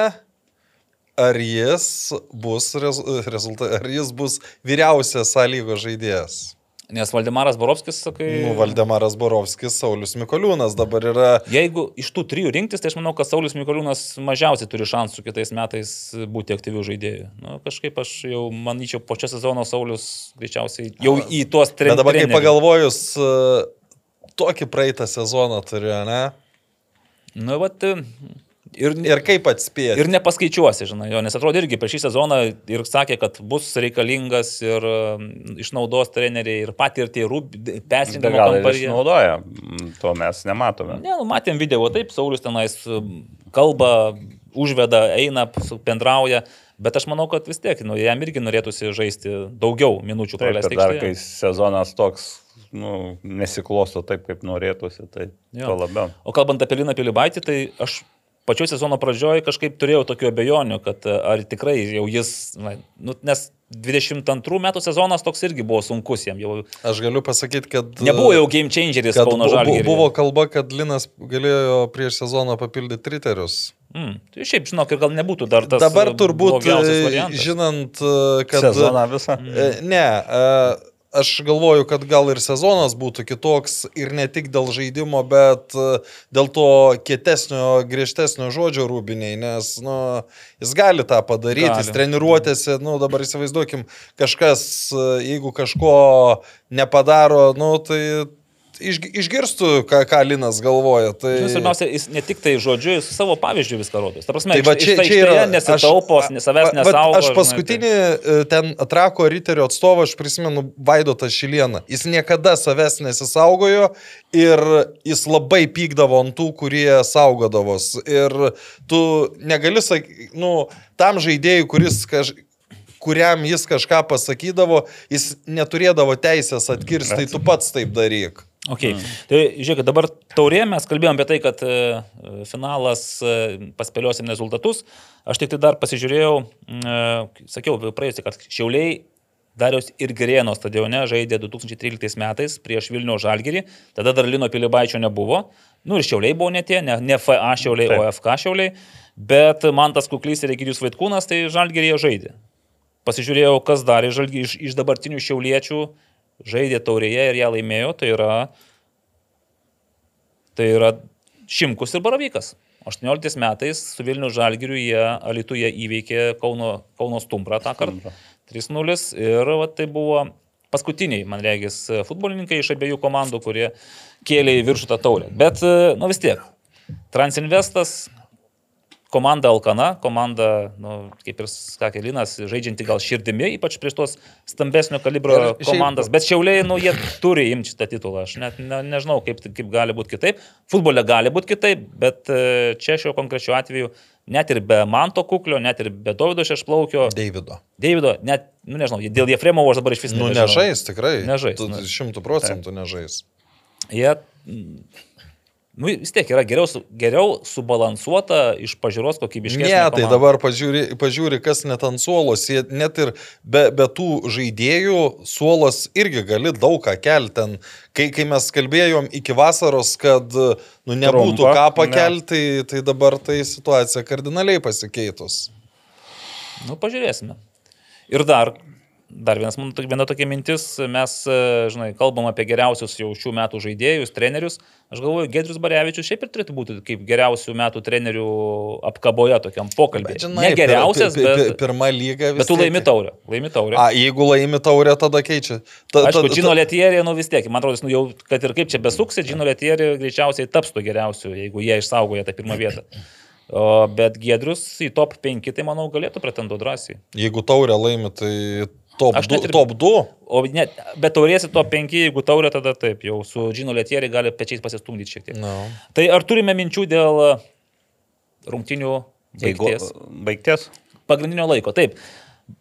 [SPEAKER 4] ar jis bus, rez, rezulta, ar jis bus vyriausias sąlygos žaidėjas?
[SPEAKER 3] Nes Valdemaras Borovskis, sakai,
[SPEAKER 4] Nu, Valdemaras Borovskis, Saulis Mikoliūnas dabar yra
[SPEAKER 3] jeigu iš tų trijų rinktis, tai aš manau, kad Saulis Mikoliūnas mažiausiai turi šansų kitais metais būti aktyvių žaidėjų. Nu, kažkaip aš jau manyčiau, po šio sezono Saulis greičiausiai jau į tuos
[SPEAKER 4] Bet
[SPEAKER 3] trenerius.
[SPEAKER 4] dabar, kai pagalvojus, e, tokį praeitą sezoną turėjo, ne?
[SPEAKER 3] Nu, vat, ir,
[SPEAKER 4] Ir kaip atspėti?
[SPEAKER 3] ir nepaskaičiuosi, žinai, jo, nes atrodo irgi per šį sezoną ir sakė, kad bus reikalingas ir um, išnaudos treneriai ir patirtį,
[SPEAKER 5] Tai ir
[SPEAKER 3] kambarį.
[SPEAKER 5] išnaudoja, Mm, to mes nematome.
[SPEAKER 3] Ne, nu, matėm video, taip, Saulis tenais um, kalba, užveda, eina, su- bendrauja, bet aš manau, kad vis tiek, nu, jam irgi norėtųsi žaisti daugiau minučių praleisti.
[SPEAKER 5] kad dar kai sezonas toks nu, nesiklosto taip, kaip norėtųsi, tai
[SPEAKER 3] Jo.
[SPEAKER 5] to labiau.
[SPEAKER 3] O kalbant apie Liną Pilibaitį, tai aš pačio sezono pradžioje kažkaip turėjau tokių abejonių, kad e, ar tikrai jau jis, na, nu, nes 22 metų sezonas toks irgi buvo sunkus jam, jau
[SPEAKER 4] Aš galiu pasakyti, kad...
[SPEAKER 3] nebuvo jau game changeris
[SPEAKER 4] kad
[SPEAKER 3] Kauno Žalgiryje.
[SPEAKER 4] buvo kalba, kad Linas galėjo prieš sezoną papildyti triterius.
[SPEAKER 3] Mm, tai šiaip, žinok, ir gal nebūtų dar tas.
[SPEAKER 4] Dabar
[SPEAKER 3] e,
[SPEAKER 4] turbūt, e, žinant, e, kad...
[SPEAKER 5] Sezoną visą.
[SPEAKER 4] E, Ne, e, aš galvoju, kad gal ir sezonas būtų kitoks ir ne tik dėl žaidimo, bet e, dėl to kietesnio, griežtesnio žodžio rūbiniai, nes nu, jis gali tą padaryti,
[SPEAKER 3] Gali.
[SPEAKER 4] jis treniruotėse, nu, dabar įsivaizduokim, kažkas, e, jeigu kažko nepadaro, nu, tai išgirstų, ką, ką Linas galvoja. Tai...
[SPEAKER 3] Žinai, Svarbiausia, jis ne tik tai žodžiu, jis savo pavyzdžių viską rodo. Ta prasme,
[SPEAKER 4] Tai va čia, čia yra.
[SPEAKER 3] nesitaupo,
[SPEAKER 4] aš-
[SPEAKER 3] savęs
[SPEAKER 4] va- va-
[SPEAKER 3] nesaugo.
[SPEAKER 4] Aš
[SPEAKER 3] žinai,
[SPEAKER 4] paskutinį e, ten atrako Riterio atstovą, aš prisimenu Vaidotą Šilieną. Jis niekada savęs nesisaugojo ir jis labai pykdavo ant tų, kurie saugodavos. Ir tu negali sakyti, nu, tam žaidėjui, kuris kažkaip kuriam jis kažką pasakydavo, jis neturėdavo teisės atkirsti, tai tu pats taip daryk.
[SPEAKER 3] Okay. Tai žiūrėk, dabar taurė mes kalbėjom apie tai, kad e, finalas e, paspėliosim rezultatus. Aš tik tai dar pasižiūrėjau, e, sakiau, praėjusią, kad Šiauliai Dariaus ir Gerėno stadione žaidė 2013 metais prieš Vilnių Žalgirį, tada dar Lino Pilibaičio nebuvo. Nu ir Šiauliai buvo ne tie, ne, ne FA Šiauliai, o FK Šiauliai, bet man tas kuklys ir Egidijus Vaitkūnas tai Žalgirėje žaidė. Pasižiūrėjau, kas darė žalgi, iš, iš dabartinių šiauliečių, žaidė taurėje ir ją laimėjo, tai yra, tai yra Šimkus ir Baravykas. 18 metais su Vilnių Žalgiriu jie Alituje įveikė Kauno, Kauno Stumbrą tą kartą. 3-0 ir va, tai buvo paskutiniai, man regis, futbolininkai iš abiejų komandų, kurie kėlė į viršų tą taurę. Bet, nu vis tiek, Transinvestas komanda Alkana, komanda, nu, kaip ir sakė Linas, žaidžianti gal širdimi, ypač prieš tos stambesnio kalibro
[SPEAKER 4] Ir šiaip-
[SPEAKER 3] komandas. Bet šiauliai, nu, jie turi imti šitą titulą. Aš net ne, nežinau, kaip, kaip gali būti kitaip. Futbole gali būti kitaip, bet e, čia šiuo konkrečiu atveju, net ir be Manto Kuklio, net ir be Davido Šešplaukio,
[SPEAKER 4] Davido.
[SPEAKER 3] Deivido, net, nu, nežinau, dėl Jefremovo aš dabar iš vis
[SPEAKER 4] Nu,
[SPEAKER 3] nežinau.
[SPEAKER 4] nežais, tikrai.
[SPEAKER 3] Nežais,
[SPEAKER 4] Tu-
[SPEAKER 3] nu.
[SPEAKER 4] Šimtų procentų nežais.
[SPEAKER 3] Jie, nu, vis tiek yra geriau, su- geriau subalansuota iš pažiūros kokybiškesnė.
[SPEAKER 4] Ne, tai
[SPEAKER 3] komanda.
[SPEAKER 4] dabar pažiūri, pažiūri, kas net ant suolos. Jie net ir be, be tų žaidėjų suolos irgi gali daug ką kelti. Ten, kai, kai mes kalbėjom iki vasaros, kad nu, nebūtų
[SPEAKER 5] Trumpa,
[SPEAKER 4] ką
[SPEAKER 5] ne.
[SPEAKER 4] pakelti, tai, tai dabar tai situacija kardinaliai pasikeitus.
[SPEAKER 3] Nu, pažiūrėsime. Ir dar, dar vienas, man viena tokia mintis, mes, e, žinai, kalbam apie geriausius jau šių metų žaidėjus, trenerius. Aš galvoju, Gedrius Barevičius šiaip ir turėtų būti kaip geriausių metų trenerių apkaboje tokiam pokalbį. Ne geriausias,
[SPEAKER 4] pir, pir,
[SPEAKER 3] bet,
[SPEAKER 4] pirma lyga vis
[SPEAKER 3] bet tu
[SPEAKER 4] tiek-
[SPEAKER 3] laimi taurę. Laimi taurę.
[SPEAKER 4] A, jeigu laimi taurę, tada keičia. Ta,
[SPEAKER 3] Aišku, Džino Letierė, nu vis tiek, man atrodo, nu, jau, kad ir kaip čia besuksi, Džino Letierė greičiausiai taps to geriausiu, jeigu jie išsaugoja tą pirmą vietą. O, bet Gedrius į top 5, tai manau, galėtų pretenduoti drąsiai.
[SPEAKER 4] Jeigu taurę laimi, tai top
[SPEAKER 3] Aš
[SPEAKER 4] 2.
[SPEAKER 3] net ir-
[SPEAKER 4] Top 2.
[SPEAKER 3] O net, bet taurėsi top 5, jeigu taurė, tada taip, jau su Džino Letierė gali pečiais pasistumdyti šiek tiek.
[SPEAKER 4] No.
[SPEAKER 3] Tai ar turime minčių dėl e, rungtinių baigties?
[SPEAKER 5] baigties.
[SPEAKER 3] Pagrindinio laiko, taip.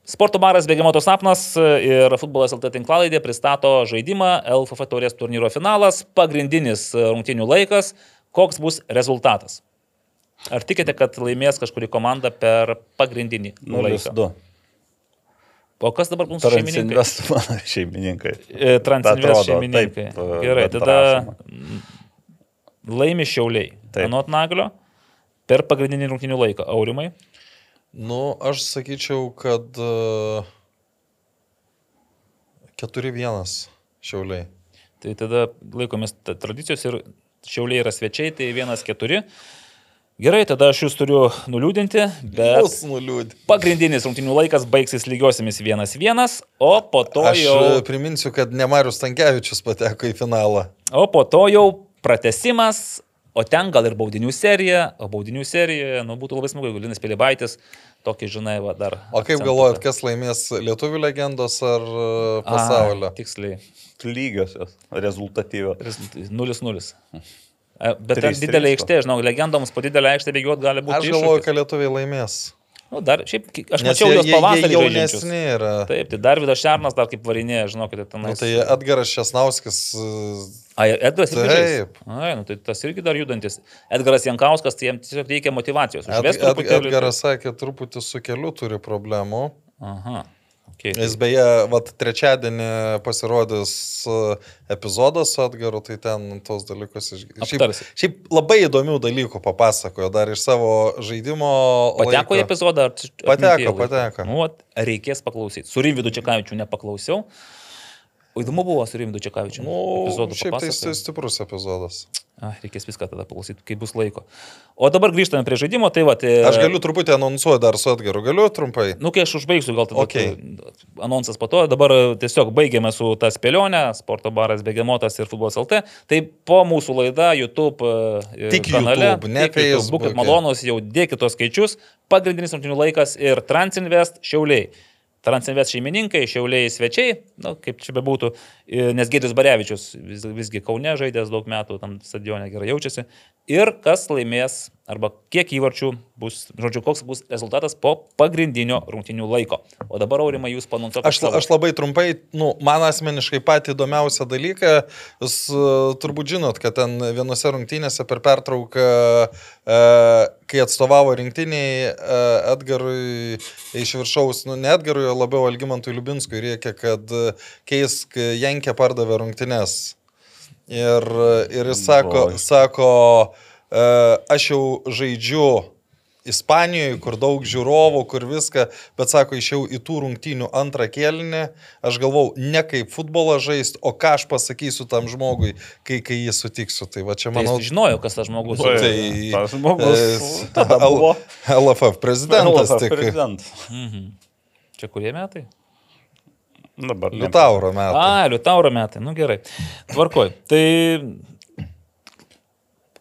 [SPEAKER 3] Sporto baras Bėgimoto sapnas ir futbolas LT tinklalaidė pristato žaidimą LFF taurės turnyro finalas, pagrindinis rungtinių laikas, koks bus rezultatas. Ar tikite, kad laimės kažkuri komanda per pagrindinį laiką?
[SPEAKER 5] 0-2.
[SPEAKER 3] O kas dabar mūsų šeimininkai?
[SPEAKER 5] Transinvest [LAUGHS] mano šeimininkai.
[SPEAKER 3] E, Transinvest šeimininkai.
[SPEAKER 5] taip, e,
[SPEAKER 3] Gerai, tada
[SPEAKER 5] prašoma.
[SPEAKER 3] laimi šiauliai.
[SPEAKER 5] Taip.
[SPEAKER 3] Anot Naglio per pagrindinį rungtinių laiką. Aurimai.
[SPEAKER 4] Nu, aš sakyčiau, kad uh, 4-1 šiauliai.
[SPEAKER 3] Tai tada laikomės tradicijos ir šiauliai yra svečiai, tai 1-4. Gerai, tada aš jūs turiu nuliūdinti, bet
[SPEAKER 4] Mus nuliūdė.
[SPEAKER 3] pagrindinis rungtinių laikas baigsis lygiosiamis 1-1, o po to
[SPEAKER 4] Aš
[SPEAKER 3] jau...
[SPEAKER 4] jau... priminsiu, kad ne Marius Tankievičius pateko į finalą.
[SPEAKER 3] O po to jau pratesimas, o ten gal ir baudinių serija, o baudinių serijoje, nu, būtų labai smagu, jeigu Linas Pilibaitis, tokį, žinai, va, dar.
[SPEAKER 4] O kaip galvojat, kas laimės lietuvių legendos ar
[SPEAKER 3] A,
[SPEAKER 4] pasaulio?
[SPEAKER 3] Tiksliai.
[SPEAKER 5] Lygiosios, rezultatyvios.
[SPEAKER 3] 0-0. E, Bet ten
[SPEAKER 5] Trys,
[SPEAKER 3] didelė aikštė, žinau, legendoms po didelę aikštę bėgioti gali būti.
[SPEAKER 4] Aš galvoju, kad lietuviai laimės.
[SPEAKER 3] Nu, dar, šiaip, aš
[SPEAKER 4] Nes
[SPEAKER 3] mačiau
[SPEAKER 4] jie,
[SPEAKER 3] juos
[SPEAKER 4] jie, jie
[SPEAKER 3] pavasarį jaunesni.
[SPEAKER 4] yra.
[SPEAKER 3] Taip, tai dar Vidas Šernas dar kaip varinėje, žinokite, ten.
[SPEAKER 4] Nu, tai Edgaras Šesnauskis.
[SPEAKER 3] Ai, Edgaras?
[SPEAKER 4] Taip.
[SPEAKER 3] Ai, nu, tai tas irgi dar judantis. Edgaras Jankauskas, tai jam tiesiog reikia motivacijos.
[SPEAKER 4] Ed, Ed. Edgaras sakė, truputį su keliu turi problemų.
[SPEAKER 3] Aha. Okay.
[SPEAKER 4] Jis beje, vat, trečiadienį pasirodys uh, epizodas su Edgaru, tai ten tos dalykus. Šiaip,
[SPEAKER 3] Aptarsi.
[SPEAKER 4] šiaip labai įdomių dalykų papasakojo dar iš savo žaidimo.
[SPEAKER 3] Pateko į
[SPEAKER 4] laiko.
[SPEAKER 3] epizodą? ar
[SPEAKER 4] Pateko, pateko.
[SPEAKER 3] Nu, reikės paklausyti. Su Rimvidu Čekavičiu nepaklausiau. O įdomu buvo su Rimvidu Čekavičiu.
[SPEAKER 4] Nu, šiaip tai
[SPEAKER 3] papasakojo.
[SPEAKER 4] stiprus epizodas.
[SPEAKER 3] Ah, reikės viską tada paklausyti, kai bus laiko. O dabar grįžtame prie žaidimo. Tai va, tai,
[SPEAKER 4] Aš galiu truputį anonsuoti dar su Edgaru, galiu trumpai.
[SPEAKER 3] Nu, kai aš užbaigsiu, gal tada
[SPEAKER 4] Okei.
[SPEAKER 3] tu- anonsas po to. Dabar e, tiesiog baigėme su tą spėlionę, sporto baras Begemotas ir futbolas LT. Tai po mūsų laida YouTube e,
[SPEAKER 4] Tik
[SPEAKER 3] kanale.
[SPEAKER 4] YouTube, ne
[SPEAKER 3] tik YouTube. Būkit malonus, jau dėkit tos skaičius. Pagrindinis rungtynių laikas ir Transinvest šiauliai. Transinvest šeimininkai, šiauliai svečiai, nu, kaip čia bebūtų, nes Gėdis Barevičius vis, visgi Kaune žaidęs daug metų, tam stadione gerai jaučiasi. Ir kas laimės, arba kiek įvarčių bus, žodžiu, koks bus rezultatas po pagrindinio rungtynių laiko. O dabar, Aurimai, jūs panonsuokite.
[SPEAKER 4] Aš, aš labai trumpai, nu, man asmeniškai patį įdomiausią dalyką, jūs uh, turbūt žinot, kad ten vienose rungtynėse per pertrauką, uh, kai atstovavo rinktiniai, uh, Edgarui iš viršaus, nu, ne Edgarui, o labiau Algimantui Liubinskui reikia, kad keisk Jankė pardavė rungtynės. Ir, ir jis sako,
[SPEAKER 5] Oi.
[SPEAKER 4] sako uh, aš jau žaidžiu Ispanijoje, kur daug žiūrovų, kur viską, bet sako, išėjau į tų rungtynių antrą kėlinį, aš galvau, ne kaip futbolą žaisti, o ką aš pasakysiu tam žmogui, kai, kai jį sutiksiu. Tai va čia
[SPEAKER 3] Tai
[SPEAKER 4] manau,
[SPEAKER 3] jis žinojo, kas tas žmogus.
[SPEAKER 5] Tai-
[SPEAKER 4] tai
[SPEAKER 5] tas žmogus
[SPEAKER 4] e,
[SPEAKER 5] tada buvo.
[SPEAKER 4] LFF prezidentas
[SPEAKER 5] LFF
[SPEAKER 4] tik.
[SPEAKER 5] prezidentas.
[SPEAKER 3] Mhm. Čia kurie metai?
[SPEAKER 5] Dabar
[SPEAKER 4] Liutauro metai.
[SPEAKER 3] A, Liutauro metai, nu gerai. Tvarkoj. Tai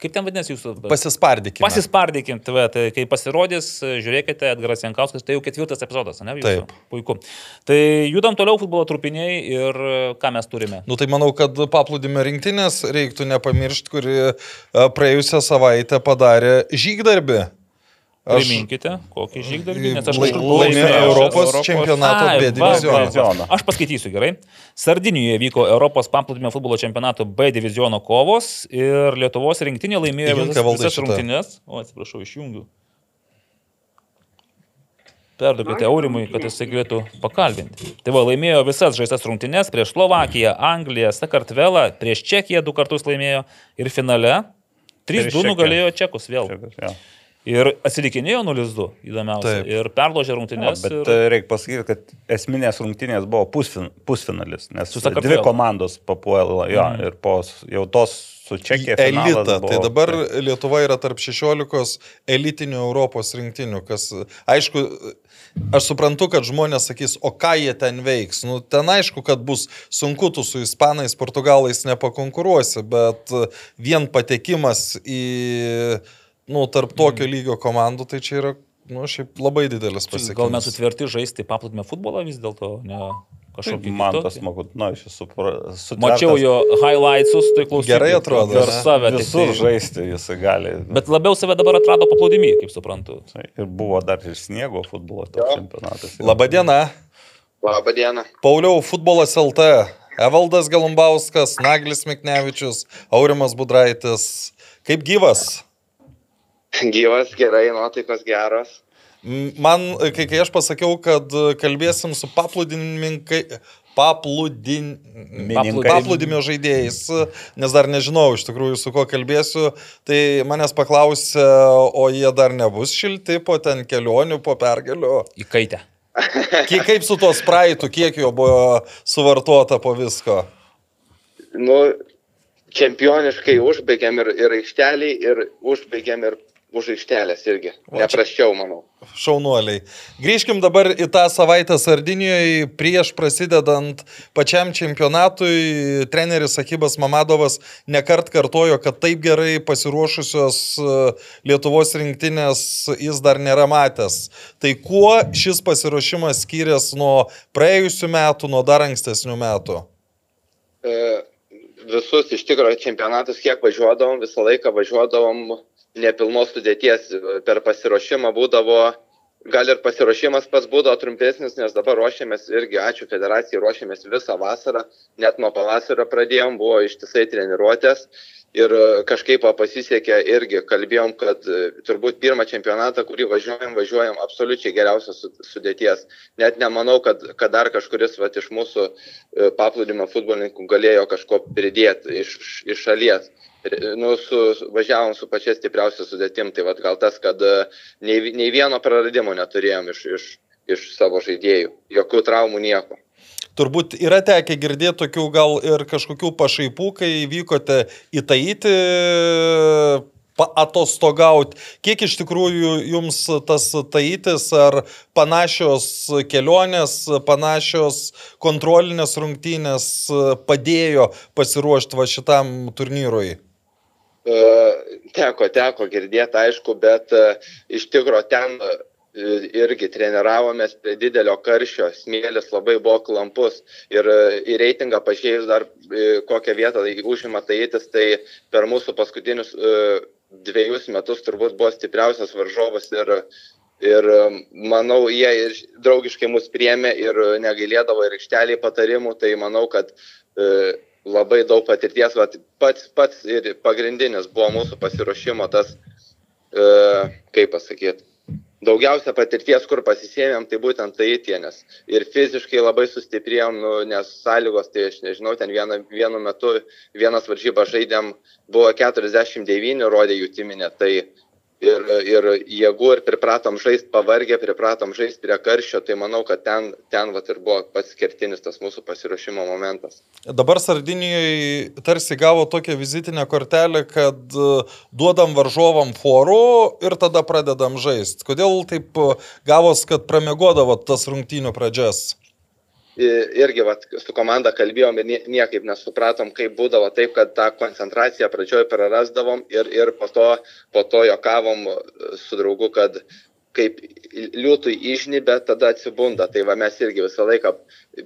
[SPEAKER 3] Kaip ten vadinasi jūsų?
[SPEAKER 4] Pasispardykime.
[SPEAKER 3] Pasispardykim, tai, tai kai pasirodys, žiūrėkite, Edgaras Jankauskas, tai jau ketvirtas epizodas, ne? Jūsų?
[SPEAKER 4] Taip.
[SPEAKER 3] Puiku. Tai judam toliau futbolo trupiniai ir ką mes turime.
[SPEAKER 4] Nu tai manau, kad paplūdimio rinktinės reiktų nepamiršti, kuri e, praėjusią savaitę padarė žygdarbį.
[SPEAKER 3] Priminkite, kokį žygdarbį, nes aš kažkur
[SPEAKER 4] laimėjau
[SPEAKER 3] laimėjau.
[SPEAKER 4] Europos čempionato B divizioną.
[SPEAKER 3] Aš paskaitysiu gerai. Sardinijoje vyko Europos paplūdimio futbolo čempionato B diviziono kovos ir Lietuvos rinktinė laimėjo visas, visas
[SPEAKER 4] šitą.
[SPEAKER 3] rungtynės. O, atsiprašau, išjungiu. Perduokite Aurimui, kad jisai galėtų pakalbinti. Tai va, laimėjo visas žaistas rungtynės prieš Slovakiją, Angliją, Sakartvelą, prieš Čekiją du kartus laimėjo ir finale 3-2
[SPEAKER 5] Prieš Čekiją.
[SPEAKER 3] nugalėjo Čekus vėl.
[SPEAKER 5] Ja.
[SPEAKER 3] Ir atsilikinėjo 0-2, įdomiausia.
[SPEAKER 4] Taip.
[SPEAKER 3] Ir perložė
[SPEAKER 5] Ja,
[SPEAKER 3] rungtynės.
[SPEAKER 5] bet
[SPEAKER 3] ir...
[SPEAKER 5] ir... reikia pasakyti, kad esminės rungtynės buvo pusfin, pusfinalis, nes dvi komandos papuolė, jo,
[SPEAKER 3] Mhm.
[SPEAKER 5] ir po jau tos su Čekija. finalas
[SPEAKER 4] elitą.
[SPEAKER 5] buvo-
[SPEAKER 4] Tai dabar Lietuva yra tarp 16 elitinių Europos rinktinių, kas, aišku, aš suprantu, kad žmonės sakys, o ką jie ten veiks. Nu, ten aišku, kad bus sunku, tu su ispanais, portugalais nepakonkuruosi, bet vien patekimas į, nu, tarp tokio lygio komandų, tai čia yra, nu, šiaip labai didelis
[SPEAKER 3] Gal mes
[SPEAKER 4] pasiekimas.
[SPEAKER 3] sutverti žaisti paplūdimio futbolą vis dėlto, ne kažkokį
[SPEAKER 5] Man
[SPEAKER 3] kitokį?
[SPEAKER 5] tas smagu, na, iš tiesų, supra-
[SPEAKER 3] Mačiau
[SPEAKER 5] sutvertas
[SPEAKER 3] jo highlightsus, tai klausiau.
[SPEAKER 4] Gerai atrodo, ne?
[SPEAKER 3] save.
[SPEAKER 5] Visur
[SPEAKER 3] tai-
[SPEAKER 5] žaisti jisai gali.
[SPEAKER 3] Bet labiau save dabar atrado paplūdimį, kaip suprantu.
[SPEAKER 5] Tai Ir buvo dar ir sniego futbolo toks čempionatas.
[SPEAKER 4] Labadiena.
[SPEAKER 6] Labą dieną.
[SPEAKER 4] Pauliau, futbolas LT. Evaldas Galumbauskas, Naglis Miknevičius, Aurimas Budraitis. Kaip gyvas? [LAUGHS]
[SPEAKER 6] Gyvas, gerai, nuotaikos geros.
[SPEAKER 4] Man, kai, kai aš pasakiau, kad kalbėsim su paplūdimininkai, paplūdin...
[SPEAKER 5] Mininkai.
[SPEAKER 4] paplūdimio žaidėjais, nes dar nežinau iš tikrųjų su kuo kalbėsiu, tai manęs paklausė, o jie dar nebus šilti po ten kelionių, po pergalių.
[SPEAKER 3] Įkaitę.
[SPEAKER 4] Kaip su tuo spraitu, kiek jo buvo suvartota po visko?
[SPEAKER 6] Nu, čempioniškai užbaigėm ir, ir aikštelį, ir užbaigėm ir už aikštelės irgi.
[SPEAKER 4] O čia-
[SPEAKER 6] Nepraščiau, manau.
[SPEAKER 4] Šaunuoliai. Grįžkim dabar į tą savaitę Sardinijoje. Prieš prasidedant pačiam čempionatui, treneris Akibas Mamadovas nekart kartojo, kad taip gerai pasiruošusios e, Lietuvos rinktinės jis dar nėra matęs. Tai kuo šis pasiruošimas skiriasi nuo praėjusių metų, nuo dar ankstesnių metų?
[SPEAKER 6] E, visus iš tikrųjų čempionatus, kiek važiuodavom, visą laiką važiuodavom nepilnos sudėties. Per pasiruošimą būdavo, gal ir pasiruošimas pats būdavo trumpesnis, nes dabar ruošiamės irgi, ačiū federacijai, ruošiamės visą vasarą, net nuo pavasario pradėjom, buvo ištisai treniruotės. Ir e, kažkaip pasisekė irgi, kalbėjom, kad e, turbūt pirmą čempionatą, kurį važiuojam, važiuojam absoliučiai geriausios su- sudėties. Net nemanau, kad, kad dar kažkuris vat, iš mūsų e, paplūdimio futbolininkų galėjo kažko pridėti iš, iš šalies. Nu, su, važiavom su pačia stipriausia sudėtim, tai vat, gal tas, kad e, nei, nei vieno praradimo neturėjom iš, iš, iš savo žaidėjų. Jokių traumų nieko.
[SPEAKER 4] Turbūt yra tekę girdėti tokių gal ir kažkokių pašaipų, kai vykote į Taitį atostogauti. Kiek iš tikrųjų jums tas Taitis ar panašios kelionės, panašios kontrolinės rungtynės padėjo pasiruošti va šitam turnyrui?
[SPEAKER 6] E, Teko, teko girdėti, aišku, bet e, iš tikrųjų ten e, irgi treniravomės prie didelio karščio, smėlis labai buvo klampus ir į reitingą pažiūrėjus dar kokią vietą užima Taitis, tai per mūsų paskutinius dviejus metus turbūt buvo stipriausias varžovas ir, ir manau, jie ir draugiškai mus priemė ir negailėdavo ir aikšteliai patarimų, tai manau, kad labai daug patirties, vat, pats, pats ir pagrindinis buvo mūsų pasiruošimo tas, e, kaip pasakyti, daugiausia patirties, kur pasisėmėm, tai būtent tai įtienės. Ir fiziškai labai sustiprėjom, nu, nes sąlygos, tai aš nežinau, ten vienu, vienu metu vienas varžybą žaidėm, buvo 49, rodė jų timinė, tai ir, ir jėgų ir pripratom žaisti pavargę, pripratom žaisti prie karščio, tai manau, kad ten, ten vat, ir buvo pats kertinis tas mūsų pasiruošimo momentas.
[SPEAKER 4] Dabar Sardinijoje tarsi gavo tokią vizitinę kortelę, kad e, duodam varžovam forų ir tada pradedam žaisti. Kodėl taip e, gavos, kad pramiegodavo tas rungtynių pradžias?
[SPEAKER 6] Irgi vat, su komanda kalbėjom ir nie- niekaip nesupratom, kaip būdavo taip, kad tą koncentraciją pradžioj prarasdavom ir, ir po, to, po to jokavom e, su draugu, kad kaip liūtui išnybė, tada atsibunda. Tai va mes irgi visą laiką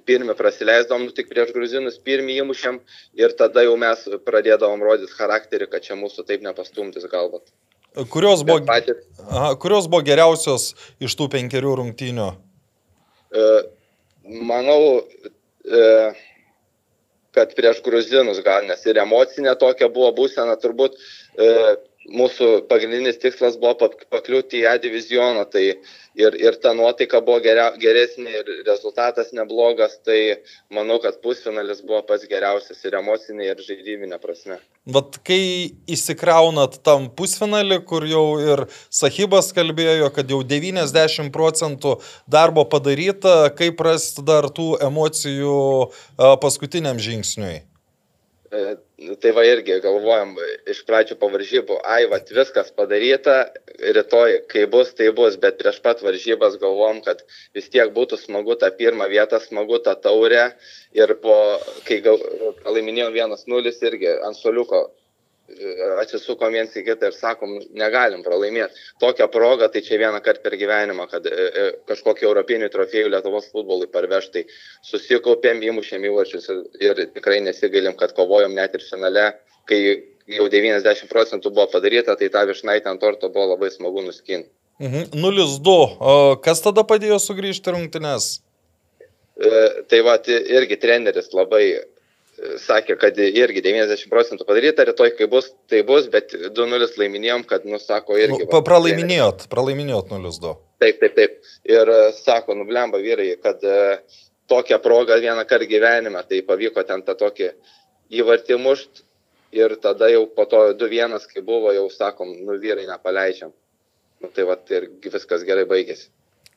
[SPEAKER 6] pirmi prasileisdavom, nu, tik prieš gruzinus pirmi įmušėm ir tada jau mes pradėdavom rodyti charakterį, kad čia mūsų taip nepastumtis galvat.
[SPEAKER 4] Kurios buvo,
[SPEAKER 6] Bet patys,
[SPEAKER 4] aha, kurios buvo geriausios iš tų penkerių rungtynių?
[SPEAKER 6] E, manau, e, kad prieš gruzinus gal, nes ir emocinė tokia buvo būsena, turbūt e, mūsų pagrindinis tikslas buvo pak- pakliūti į A divizioną, tai ir, ir ta nuotaika buvo geria, geresnė ir rezultatas neblogas, tai manau, kad pusfinalis buvo pats geriausias ir emocinė, ir žaidybinė prasme.
[SPEAKER 4] Vat kai įsikraunat tam pusfinalį, kur jau ir Sahibas kalbėjo, kad jau 90 procentų darbo padaryta, kaip rasti dar tų emocijų paskutiniam žingsniui?
[SPEAKER 6] E, Tai va irgi galvojam iš pradžių po varžybų, ai, va, viskas padaryta, rytoj, kai bus, tai bus, bet prieš pat varžybas galvojam, kad vis tiek būtų smagu tą pirmą vietą, smagu tą taurę. Ir po, kai gal, pralaiminėjom 1-0 irgi ant soliuko atsisukom viens į kitą ir sakom, negalim pralaimėti. Tokią progą, tai čia vieną kartą per gyvenimą, kad e, e, kažkokį europinį trofėjų Lietuvos futbolui parvežtai. Susikaupėm, įmušėm įvarčius ir, tikrai nesigalim, kad kovojom net ir finale, kai jau 90 procentų buvo padaryta, tai tą višnaitę ant torto buvo labai smagu nuskinti.
[SPEAKER 4] Mhm. 0-2. O kas tada padėjo sugrįžti rungtynes?
[SPEAKER 6] E, Tai va, irgi treneris labai sakė, kad irgi 90 procentų padaryta, rytoj kai bus, tai bus, bet 2-0 laiminėjom, kad, nusako, irgi.
[SPEAKER 4] Nu, pa- pralaiminėjot, pralaiminėjot 0-2.
[SPEAKER 6] Taip, taip, taip. Ir e, sako, nublemba vyrai, kad e, tokią progą vieną kartą gyvenime, tai pavyko ten tą tokį įvartį mušt ir tada jau po to 2-1, kai buvo, jau sakom, nu vyrai nepaleidžiam. Nu, tai va, ir viskas gerai baigėsi.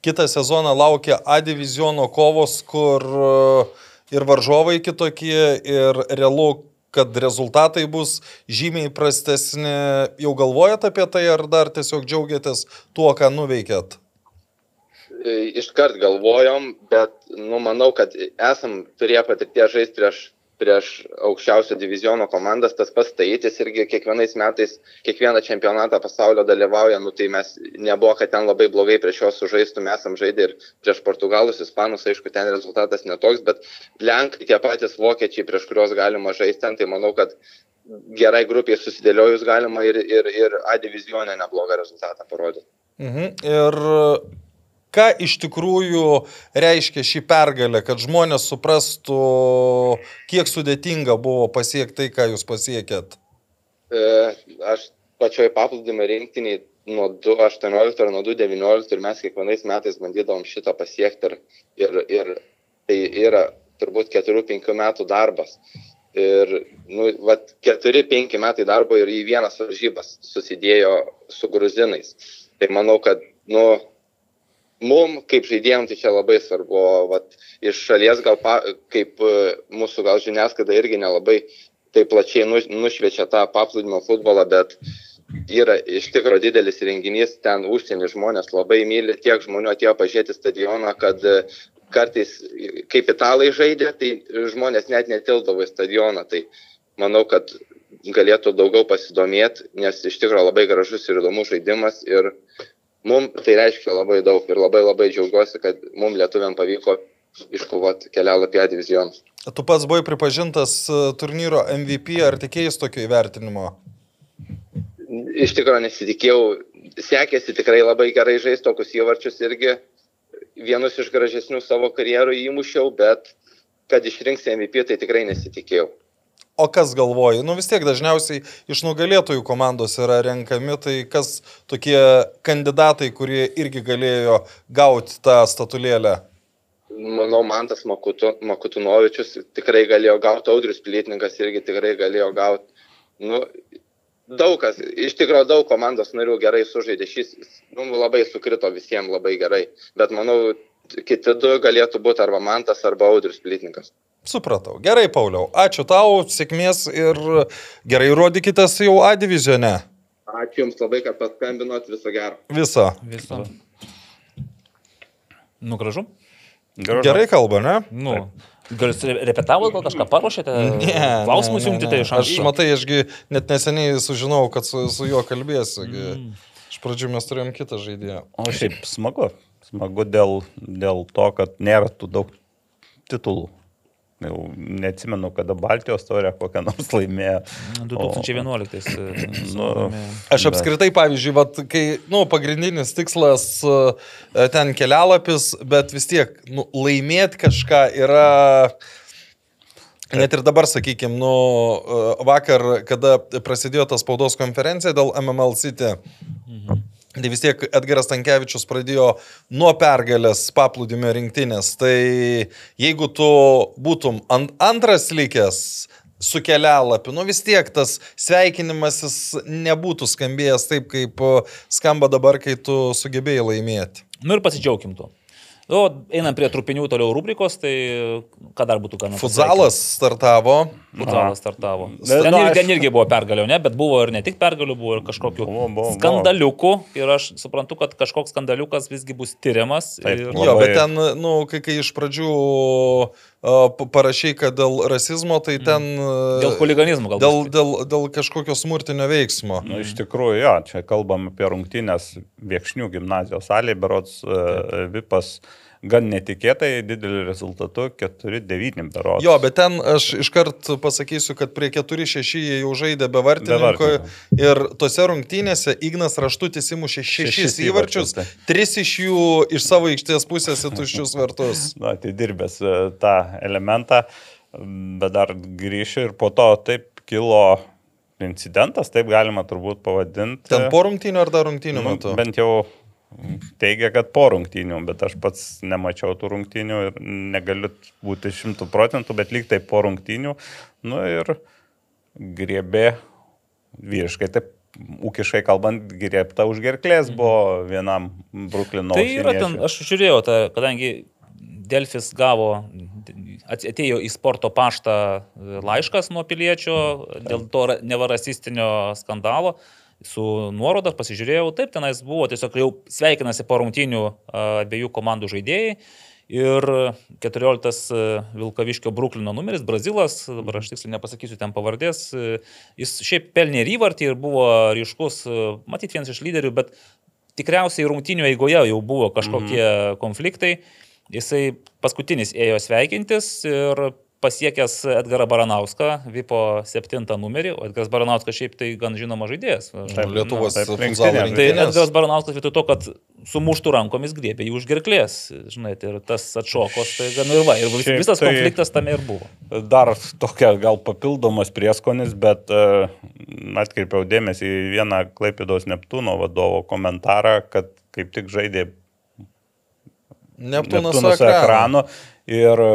[SPEAKER 4] Kitą sezoną laukia A diviziono kovos, kur e, ir varžovai kitokie, ir realu, kad rezultatai bus žymiai prastesni. Jau galvojat apie tai, ar dar tiesiog džiaugiatės tuo, ką nuveikėt?
[SPEAKER 6] Iškart galvojom, bet, nu, manau, kad esam turėję patirties žaisti prieš, prieš aukščiausio diviziono komandas, tas pats Taitis irgi kiekvienais metais, kiekvieną čempionatą pasaulio dalyvauja, nu, tai mes nebuvo, kad ten labai blogai prieš juos sužaistų, mes esam žaidę ir prieš portugalus, ispanus, aišku, ten rezultatas netoks, bet lenkai tie patys vokiečiai, prieš kuriuos galima žaisti ten, tai manau, kad gerai grupiai susidėliojus galima ir, ir, ir A divizionė neblogą rezultatą parodyti.
[SPEAKER 4] Mhm. Ir ką iš tikrųjų reiškia šį pergalę, kad žmonės suprastų, kiek sudėtinga buvo pasiekti tai, ką jūs pasiekėt?
[SPEAKER 6] E, aš pačioj paplūdimio rinktiniai nuo 2.18 ar nuo 2.19 ir mes kiekvienais metais bandydavom šitą pasiekti ir, ir, ir tai yra turbūt 4-5 metų darbas. Ir, nu, vat, 4-5 metai darbo ir į vienas varžybas susidėjo su gruzinais. Tai manau, kad, nu, mum, kaip žaidėjom, tai čia labai svarbu. O, vat, iš šalies gal, pa, kaip e, mūsų gal žiniasklaida irgi nelabai taip plačiai nu, nušviečia tą paplūdimio futbolą, bet yra iš tikrųjų didelis renginys, ten užsienį žmonės labai myli, tiek žmonių atėjo pažiūrėti stadioną, kad e, kartais, kaip italai žaidė, tai žmonės net netildavo į stadioną. Tai manau, kad galėtų daugiau pasidomėti, nes iš tikrųjų labai gražus ir įdomus žaidimas ir mums tai reiškia labai daug ir labai labai džiaugiuosi, kad mums lietuviam pavyko iškovoti kelialapį A divizioną.
[SPEAKER 4] Tu pats buvai pripažintas e, turnyro MVP, ar tikėjai tokio įvertinimo?
[SPEAKER 6] Iš tikrųjų nesitikėjau, sekėsi tikrai labai gerai žaisti tokius įvarčius irgi. Vienus iš gražesnių savo karjerų įmušiau, bet kad išrinks MVP, tai tikrai nesitikėjau.
[SPEAKER 4] O kas galvoji? Nu vis tiek dažniausiai iš nugalėtojų komandos yra renkami, tai kas tokie kandidatai, kurie irgi galėjo gauti tą statulėlę?
[SPEAKER 6] Manau, Mantas Makutu, Makutunovičius tikrai galėjo gauti, Audrius Plytninkas irgi tikrai galėjo gauti. Nu, daug kas, iš tikrųjų daug komandos narių gerai sužaidė, šis nu, labai sukrito visiems labai gerai, bet manau, kiti du galėtų būti arba Mantas, arba Audrius Plytninkas.
[SPEAKER 4] Supratau. Gerai, Pauliau. Ačiū tau, sėkmės ir gerai rodykitės jau A divizione.
[SPEAKER 6] Ačiū Jums labai, kad paskambinot, viso gero.
[SPEAKER 4] Visą.
[SPEAKER 3] Viso. Nu, gražu.
[SPEAKER 5] Gražu.
[SPEAKER 4] Gerai kalba, ne?
[SPEAKER 3] Nu, gal jūs repetavot, gal kažką paruošėte? Klausimus jungti tai iš
[SPEAKER 4] Aš
[SPEAKER 3] anksto.
[SPEAKER 4] matai, ašgi net neseniai sužinojau, kad su, su juo kalbėsiu. Mm. Iš pradžių mes turėjom kitą žaidėją.
[SPEAKER 5] O šiaip smagu. Smagu dėl, dėl to, kad nėra tų daug titulų. Jau neatsimenu, kada Baltijos taurė kokią nors laimėjo.
[SPEAKER 3] 2011. e, [CLEARS THROAT]
[SPEAKER 5] Nu,
[SPEAKER 4] Aš apskritai, pavyzdžiui, vat, kai, nu, pagrindinis tikslas e, ten kelialapis, bet vis tiek, nu, laimėti kažką yra... Net ir dabar, sakykime, nu, e, vakar, kada prasidėjo ta spaudos konferencija dėl MML City, tai vis tiek Edgaras Tankievičius pradėjo nuo pergalės paplūdimio rinktinės. Tai jeigu tu būtum ant, antras likęs su kelialapiu, nu vis tiek tas sveikinimas jis nebūtų skambėjęs taip, kaip skamba dabar, kai tu sugebėjai laimėti.
[SPEAKER 3] Nu ir pasidžiaugim tuo. O einam prie trupinių toliau rubrikos, tai ką dar būtų galima
[SPEAKER 4] Futsalas startavo.
[SPEAKER 3] Futsalas startavo. Ten,
[SPEAKER 5] nu,
[SPEAKER 3] ir,
[SPEAKER 5] aš-
[SPEAKER 3] ten irgi buvo pergalių, ne, bet buvo ir ne tik pergalių, buvo ir kažkokių
[SPEAKER 5] Buvo, buvo, buvo.
[SPEAKER 3] skandaliukų. Ir aš suprantu, kad kažkoks skandaliukas visgi bus tyriamas.
[SPEAKER 5] Taip,
[SPEAKER 3] ir...
[SPEAKER 4] Jo, bet ten, nu, kai, kai iš pradžių parašai, kad dėl rasizmo, tai ten... uh,
[SPEAKER 3] Dėl huliganizmo galbūt.
[SPEAKER 4] Dėl, dėl, dėl kažkokio smurtinio veiksmo.
[SPEAKER 5] Nu, iš tikrųjų, jo, čia kalbam apie rungtynės Viekšnių gimnazijos salėje, berots uh, Vipas gan netikėtai dideliu rezultatu 4-9 berots.
[SPEAKER 4] Jo, bet ten aš iškart pasakysiu, kad prie 4-6 jie jau žaidė be vartininko ir tose rungtynėse Ignas Raštutis įmušė 6
[SPEAKER 5] Šešis
[SPEAKER 4] įvarčius,
[SPEAKER 5] įvarčius, tai.
[SPEAKER 4] 3 iš jų iš savo aikštės pusės į tuščius vartus. [LAUGHS]
[SPEAKER 5] Na, tai dirbęs e, tą elementą, bet dar grįšiu ir po to taip kilo incidentas, taip galima turbūt pavadinti.
[SPEAKER 4] Ten po rungtynių ar dar rungtynių
[SPEAKER 5] Nu,
[SPEAKER 4] metu?
[SPEAKER 5] Bent jau teigia, kad po rungtynių, bet aš pats nemačiau tų rungtynių ir negaliu būti šimtų procentų, bet lyg tai po rungtynių. Nu ir griebė vyriškai, taip ūkiškai kalbant, griebta už gerklės buvo vienam Bruklino.
[SPEAKER 3] Tai yra ten, aš žiūrėjau, ta, kadangi Delfis gavo, atėjo į sporto paštą laiškas nuo piliečio dėl to ra- neva rasistinio skandalo. Su nuoroda pasižiūrėjau, taip tenais buvo, tiesiog jau sveikinasi po rungtynių a, abiejų komandų žaidėjai. Ir 14 Vilkaviškio Bruklino numeris, Brazilas, dabar aš tiksliai nepasakysiu ten pavardės, jis šiaip pelnė ir įvartį ir buvo ryškus, matyt, vienas iš lyderių, bet tikriausiai rungtynių eigoje jau buvo kažkokie mhm. konfliktai. Jisai paskutinis ėjo sveikintis ir pasiekęs Edgarą Baranauską, Vipo 7 numerį, o Edgaras Baranauskas šiaip tai gan žinoma žaidėjas.
[SPEAKER 5] Taip,
[SPEAKER 4] Lietuvos
[SPEAKER 5] taip,
[SPEAKER 4] futsalo
[SPEAKER 5] rinktinė.
[SPEAKER 3] Tai. Edgaras Baranauskas vietoj to, kad sumuštų rankomis griebė jį už gerklės, žinai, tai ir tas atšokos, tai gan ir va, ir vis,
[SPEAKER 5] Šiaip
[SPEAKER 3] visas
[SPEAKER 5] tai-
[SPEAKER 3] konfliktas tame ir buvo.
[SPEAKER 5] Dar tokia gal papildomas prieskonis, bet uh, atkreipiau dėmesį į vieną Klaipėdos Neptūno vadovo komentarą, kad kaip tik žaidė
[SPEAKER 4] Neptūnas
[SPEAKER 5] Neptūnas
[SPEAKER 4] ekranu.
[SPEAKER 5] ekranu ir e,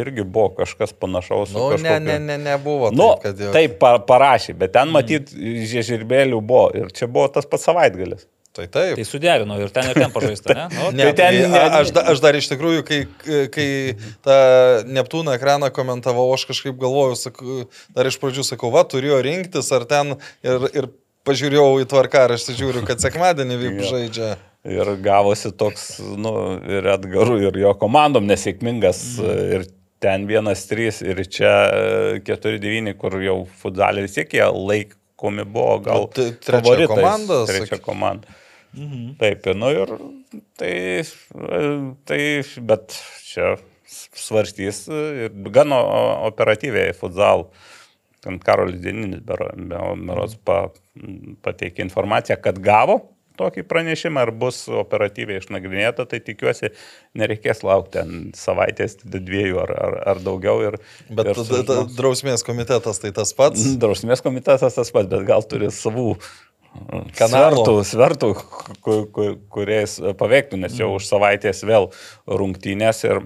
[SPEAKER 5] irgi buvo kažkas panašaus. su
[SPEAKER 4] Nu, ne,
[SPEAKER 5] kažkokiu-
[SPEAKER 4] ne, ne, nebuvo.
[SPEAKER 5] Nu,
[SPEAKER 4] taip, kad jau-
[SPEAKER 5] taip pa, parašė, bet ten matyt žiežirbėlių buvo ir čia buvo tas pats savaitgalis.
[SPEAKER 4] Tai taip.
[SPEAKER 3] Tai suderino ir ten ir ten pažaista, ne? Nu,
[SPEAKER 4] Ne,
[SPEAKER 5] Tai ten
[SPEAKER 4] tai
[SPEAKER 5] ne-
[SPEAKER 4] a- aš, da, aš dar iš tikrųjų, kai, kai tą Neptūną ekraną komentavau, aš kažkaip galvojau, sakau, dar iš pradžių sakau, va, turėjo rinktis ar ten ir, ir pažiūrėjau į tvarkaraštį, žiūriu, kad sekmadienį
[SPEAKER 5] Jo.
[SPEAKER 4] žaidžia.
[SPEAKER 5] Ir gavosi toks, nu, ir Edgarų, ir jo komandom nesėkmingas.
[SPEAKER 4] Mhm.
[SPEAKER 5] Ir ten vienas trys, ir čia 4-9, kur jau futsalė vis tiek jie laikomi buvo, gal
[SPEAKER 4] Nu, trečia komanda,
[SPEAKER 5] Trečia komanda.
[SPEAKER 3] Mhm.
[SPEAKER 5] Taip, nu ir tai, tai, bet čia svarstys ir gan operatyviai futsal. Ten Karolis Dieninis beros pa, pateikė informaciją, kad gavo tokį pranešimą ar bus operatyviai išnagrinėta, tai tikiuosi nereikės laukti savaitės, dviejų ar, ar, ar daugiau. Ir,
[SPEAKER 4] Bet
[SPEAKER 5] ir
[SPEAKER 4] tada ta, drausmės komitetas tai tas pats.
[SPEAKER 5] Drausmės komitetas tas pats, bet gal turi savų
[SPEAKER 4] Kanalų.
[SPEAKER 5] svertų, svertų ku- ku- kuriais paveiktų, nes jau už savaitės vėl rungtynės ir,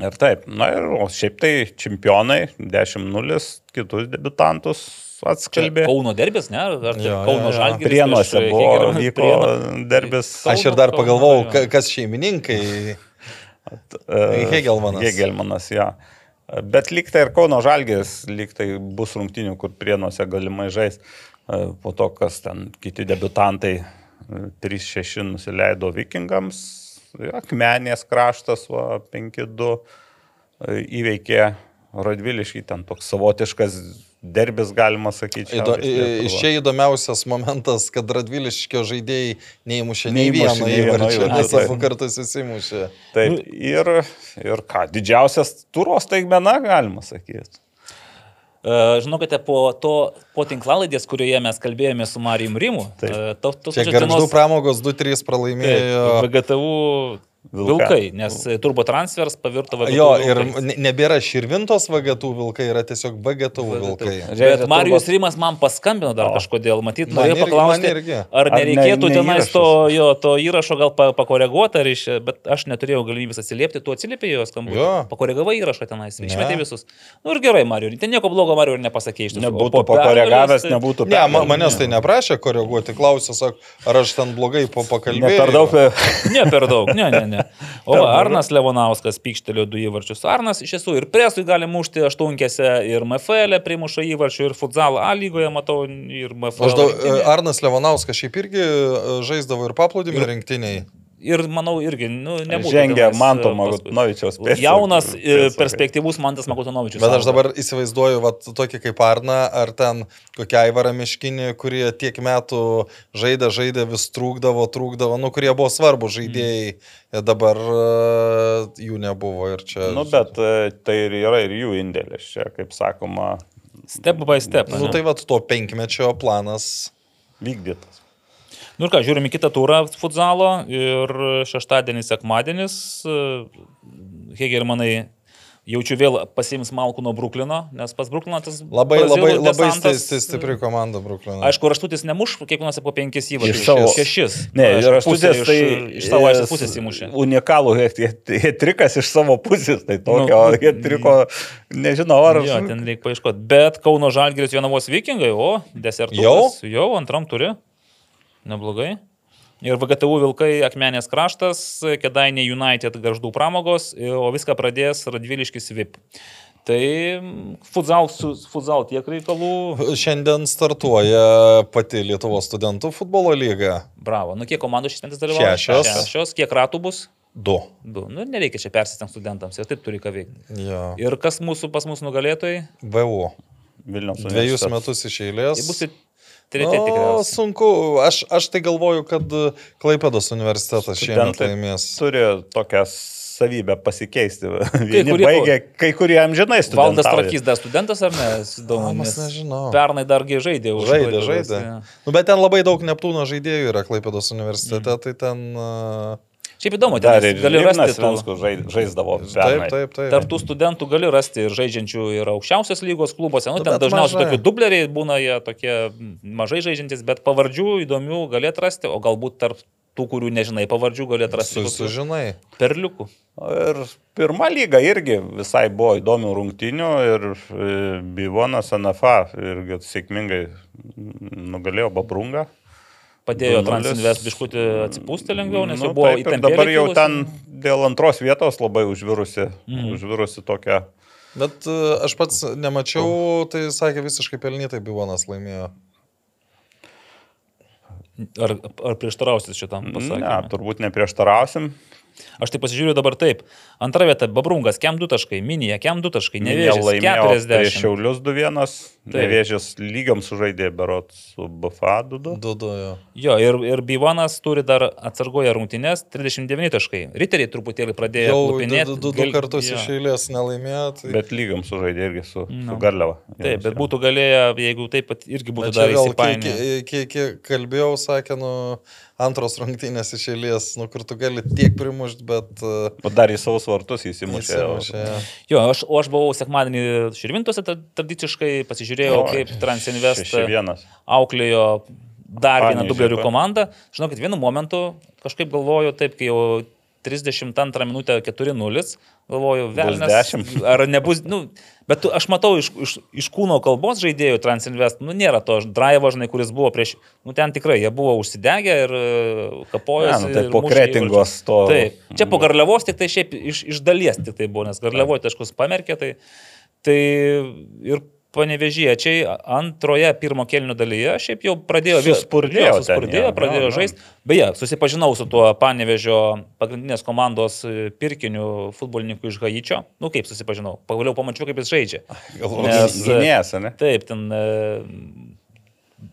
[SPEAKER 5] ir taip. Na ir šiaip tai čempionai 10-0 kitus debutantus
[SPEAKER 3] Čia
[SPEAKER 5] atskalbė.
[SPEAKER 3] Kauno derbis, ne? Ar čia
[SPEAKER 4] Jo,
[SPEAKER 3] Kauno žalgiris?
[SPEAKER 5] Prienuose
[SPEAKER 3] prieš
[SPEAKER 5] buvo,
[SPEAKER 3] Hegelio-
[SPEAKER 5] vyko
[SPEAKER 3] Prienų-
[SPEAKER 5] derbis.
[SPEAKER 4] Aš ir dar pagalvojau, ka- kas šeimininkai.
[SPEAKER 5] E,
[SPEAKER 4] Hegelmanas.
[SPEAKER 5] Hegelmanas, jo. Bet lyg tai ir Kauno Žalgės, lyg tai bus rungtinių, kur prienuose galimai žais. E, Po to, kas ten kiti debutantai e, 3-6 nusileido vikingams, Akmenės kraštas, va, 5-2 e, įveikė Radviliškį, ten toks savotiškas derbis, galima sakyti.
[SPEAKER 4] Įdo, iš čia įdomiausias momentas, kad Radviliškio žaidėjai neįmušė nei vieno įvarčio, nes abu kartus įsimušė.
[SPEAKER 5] Taip, ir, ir ką, didžiausias turos taigmena, galima sakyti.
[SPEAKER 3] E, Žinokite, po, to, po tinklalaidės, kurioje mes kalbėjome su Marijum Rimu, e, to, tos pačios
[SPEAKER 4] garždų
[SPEAKER 3] dienos-
[SPEAKER 4] pramogos 2-3 pralaimėjo.
[SPEAKER 3] Taip, VGTU
[SPEAKER 5] Vilka.
[SPEAKER 3] vilkai, nes turbo transfers pavirto VGTU
[SPEAKER 4] Jo, ir
[SPEAKER 3] vilkais.
[SPEAKER 4] ne- nebėra širvintos vagatų vilkai, yra tiesiog vagatų vilkai.
[SPEAKER 3] Bet
[SPEAKER 5] turbūt-
[SPEAKER 3] Rimas man paskambino dar
[SPEAKER 5] O.
[SPEAKER 3] kažkodėl, matyt,
[SPEAKER 4] Man
[SPEAKER 3] norėjo
[SPEAKER 4] irgi-
[SPEAKER 3] paklausti,
[SPEAKER 4] man irgi.
[SPEAKER 3] ar
[SPEAKER 5] Ar ne-
[SPEAKER 3] nereikėtų tenais to, jo, to įrašo gal pa, pakoreguoti, ar iš, bet aš neturėjau galimybės atsiliepti, tu atsiliepi jo skambutį. Pakoregavai įrašą tenais, išmetė visus. Nu ir gerai, Marijus, ten nieko blogo Marijus ir nepasakė iš tiesų. O
[SPEAKER 5] Nebūtų
[SPEAKER 3] po
[SPEAKER 5] pakoregavęs,
[SPEAKER 3] tai-
[SPEAKER 5] nebūtų
[SPEAKER 4] Ne, ma,
[SPEAKER 5] pergalės.
[SPEAKER 4] manęs tai neprašė koreguoti, klausė, sak, ar aš ten blogai po pakalbėjau.
[SPEAKER 5] Ne per daug.
[SPEAKER 3] Ne per daug, ne, ne, ne. [LAUGHS] O va, Arnas Levonauskas pykštelėjo du įvarčius. Arnas iš tiesų ir presui gali mušti aštunkėse, ir MFL primuša įvarčių, ir futsal A lygoje matau, ir MFL.
[SPEAKER 4] Aš daug. Arnas Levonauskas šiaip irgi e, žaisdavo ir paplūdimio rinktiniai.
[SPEAKER 3] Ir manau irgi, nu, nebūtų.
[SPEAKER 5] Žengia Manto
[SPEAKER 3] e, paskui.
[SPEAKER 5] Magutnovičiaus pėdsakai.
[SPEAKER 3] Jaunas, e,
[SPEAKER 5] Pėdsakai.
[SPEAKER 3] perspektyvus Mantas Magutonovičius.
[SPEAKER 4] Bet aš dabar įsivaizduoju, va, tokį kaip Arną, ar ten kokią Aivarą Miškinį, kurie tiek metų žaidė, žaidė, vis trūkdavo, trūkdavo, nu, kurie buvo svarbu žaidėjai, ir dabar jų nebuvo ir čia.
[SPEAKER 5] Nu, bet tai ir yra ir jų indėlis čia, kaip sakoma,
[SPEAKER 3] Step by step.
[SPEAKER 4] Nu,
[SPEAKER 3] ane?
[SPEAKER 4] tai va, to penkmečio planas.
[SPEAKER 5] vykdytas.
[SPEAKER 3] Nu ir ką, žiūrime kitą turą futsalo ir šeštadienis, sekmadienis. Hegelmanai jaučiu vėl pasiims malkų nuo Bruklino, nes pas Brukliną tas
[SPEAKER 4] Labai, labai, labai sti- sti- stipri komanda Bruklino.
[SPEAKER 3] Aišku, raštutis nemuš, kiekvienas po penkis įvarčius.
[SPEAKER 5] Iš savo-
[SPEAKER 3] šešis.
[SPEAKER 5] Ne,
[SPEAKER 3] pusę
[SPEAKER 5] pusės, tai
[SPEAKER 3] iš, iš savo aiškės pusės įmušė.
[SPEAKER 5] Unikalų hetrikas iš savo pusės, tai tokio
[SPEAKER 3] Nu,
[SPEAKER 5] hetriko, nežinau, ar
[SPEAKER 3] Jo, ten reikia paieškoti. Bet Kauno Žalgiris Jonavos vikingai, o, desertų.
[SPEAKER 4] Jau?
[SPEAKER 3] Jau antram turi. Neblogai. Ir VGTU Vilkai Akmenės kraštas, Kedainė United garždų pramogos, o viską pradės Radviliškis VIP. Tai futsal, futsal tiek reikalų.
[SPEAKER 4] Šiandien startuoja pati Lietuvos studentų futbolo lyga.
[SPEAKER 3] Bravo. Nu, kiek komandų šis metais dalyvauja?
[SPEAKER 4] Šešios.
[SPEAKER 3] Šešios. Kiek ratų bus?
[SPEAKER 4] Du.
[SPEAKER 3] Du. Nu, nereikia čia persistengti studentams, jie taip turi ką veikti.
[SPEAKER 4] Jo.
[SPEAKER 3] Ir kas mūsų pas mus nugalėtojai?
[SPEAKER 4] VU.
[SPEAKER 5] Vilnius
[SPEAKER 4] Dviejus
[SPEAKER 5] universitetas.
[SPEAKER 4] metus iš eilės.
[SPEAKER 3] Tai bus treti
[SPEAKER 4] O,
[SPEAKER 3] tikriausiai.
[SPEAKER 4] sunku. Aš, aš tai galvoju, kad Klaipėdos universitetas šiemet
[SPEAKER 5] Studentai
[SPEAKER 4] laimės.
[SPEAKER 5] Turi tokią savybę pasikeisti. [LAUGHS] Vieni
[SPEAKER 3] kurie-
[SPEAKER 5] baigia, kai kurie amžinai
[SPEAKER 3] Valdas
[SPEAKER 5] studentauja.
[SPEAKER 3] Trakys dar studentas ar ne? Nes
[SPEAKER 4] nežinau.
[SPEAKER 3] Pernai dargi žaidė už
[SPEAKER 4] Žaidė, žaidė.
[SPEAKER 3] jo.
[SPEAKER 4] Nu, bet ten labai daug Neptūno žaidėjų yra Klaipėdos universitete,
[SPEAKER 3] Mhm.
[SPEAKER 4] tai ten... Uh,
[SPEAKER 3] Šiaip įdomu,
[SPEAKER 5] Dar
[SPEAKER 3] ten
[SPEAKER 5] ir
[SPEAKER 3] gali rasti tų,
[SPEAKER 5] žaisdavo.
[SPEAKER 4] taip, taip, taip.
[SPEAKER 3] tarp tų studentų gali rasti ir žaidžiančių ir aukščiausios lygos klubuose. Nu, ten dažniausiai
[SPEAKER 4] mažai.
[SPEAKER 3] tokie dubleriai būna jie tokie mažai žaidžiantis, bet pavardžių įdomių gali atrasti, o galbūt tarp tų, kurių nežinai pavardžių, gali atrasti
[SPEAKER 4] Su, sužinai.
[SPEAKER 3] perliukų.
[SPEAKER 5] Ir pirma lyga irgi visai buvo įdomių rungtynių ir e, Bivonas NFA irgi sėkmingai nugalėjo Babrungą.
[SPEAKER 3] Padėjo
[SPEAKER 5] 2:0.
[SPEAKER 3] Transinvest biškutį atsipūsti lengviau, nes
[SPEAKER 5] Nu,
[SPEAKER 3] jau buvo įtampėlė
[SPEAKER 5] Dabar jau
[SPEAKER 3] kilusi.
[SPEAKER 5] ten dėl antros vietos labai užvirusi,
[SPEAKER 3] Mhm.
[SPEAKER 5] užvirusi tokia.
[SPEAKER 4] Bet uh, aš pats nemačiau, tai sakė visiškai pelnytai Bivonas laimėjo.
[SPEAKER 3] Ar, ar prieštarausit šitam
[SPEAKER 5] Ne,
[SPEAKER 3] pasakymui?
[SPEAKER 5] turbūt neprieštarausim.
[SPEAKER 3] Aš tai pasižiūriu dabar taip. Antra vieta - Babrungas, kem 2 taškai, Minija, kem 2 taškai, nevėžės,
[SPEAKER 5] laimėjo prieš
[SPEAKER 3] 40.
[SPEAKER 5] Šiaulius 2-1,
[SPEAKER 3] Taip.
[SPEAKER 5] nevėžės lygiam sužaidė berot su BFA 2-2.
[SPEAKER 4] Dudu, jo.
[SPEAKER 3] Jo, ir, ir Bivanas turi dar atsargoje rungtynės 39 taškai. Riteriai truputėlį pradėjo lupinėti.
[SPEAKER 4] du, du, du kartus iš eilės nelaimėjo. Tai...
[SPEAKER 5] Bet lygiam sužaidė irgi su,
[SPEAKER 3] Nu.
[SPEAKER 5] su Garliava.
[SPEAKER 3] Taip, bet būtų galėję, jeigu taip pat irgi būtų
[SPEAKER 4] Bet
[SPEAKER 3] dar įsipainioję.
[SPEAKER 4] kiek, kiek, kiek kalbėjau, sakė, nu, antros rungtynės iš eilės, nu, kur tu gali tiek primušti, bet... Uh,
[SPEAKER 5] O dar į savus vartus įsimušė.
[SPEAKER 4] įsimušė, jo.
[SPEAKER 3] Jo, aš, o aš buvau sekmadienį Širvintose tra- tradiciškai, pasižiūrėjau,
[SPEAKER 5] O,
[SPEAKER 3] kaip Transinvest
[SPEAKER 5] 6-1.
[SPEAKER 3] auklėjo dar vieną dublerių komandą. Žinau, kad vienu momentu kažkaip galvoju, taip, kai jau 32 minutę 4-0, galvoju, velnės.
[SPEAKER 5] 10. [LAUGHS]
[SPEAKER 3] Ar nebus, nu, bet tu, aš matau iš, iš, iš kūno kalbos žaidėjų Transinvest, nu, nėra to drivo, žinai, kuris buvo prieš, nu, ten tikrai, jie buvo užsidegę ir e, kapojosi.
[SPEAKER 5] Ne, nu, tai
[SPEAKER 3] ir
[SPEAKER 5] po
[SPEAKER 3] mušė
[SPEAKER 5] kretingos
[SPEAKER 3] įvarčius.
[SPEAKER 5] to-
[SPEAKER 3] Taip, čia po garliavos tik tai šiaip iš, iš dalies tik tai buvo, nes garliavoje taškus pamerkė, tai, tai ir panevežiečiai antroje pirmo kelnių dalyje šiaip jau pradėjo vėl-
[SPEAKER 5] Suspurdėjo
[SPEAKER 3] jo,
[SPEAKER 5] ten
[SPEAKER 3] suspurdėjo,
[SPEAKER 5] jie,
[SPEAKER 3] pradėjo
[SPEAKER 5] jo, jo.
[SPEAKER 3] žaisti. Beje, susipažinau su tuo panevežio pagrindinės komandos e, pirkiniu futbolininku iš Haičio. Nu kaip susipažinau, pagaliau pamačiau, kaip jis žaidžia. [LAUGHS] Nes, e,
[SPEAKER 5] Gynėjas, ne?
[SPEAKER 3] Taip, ten, e,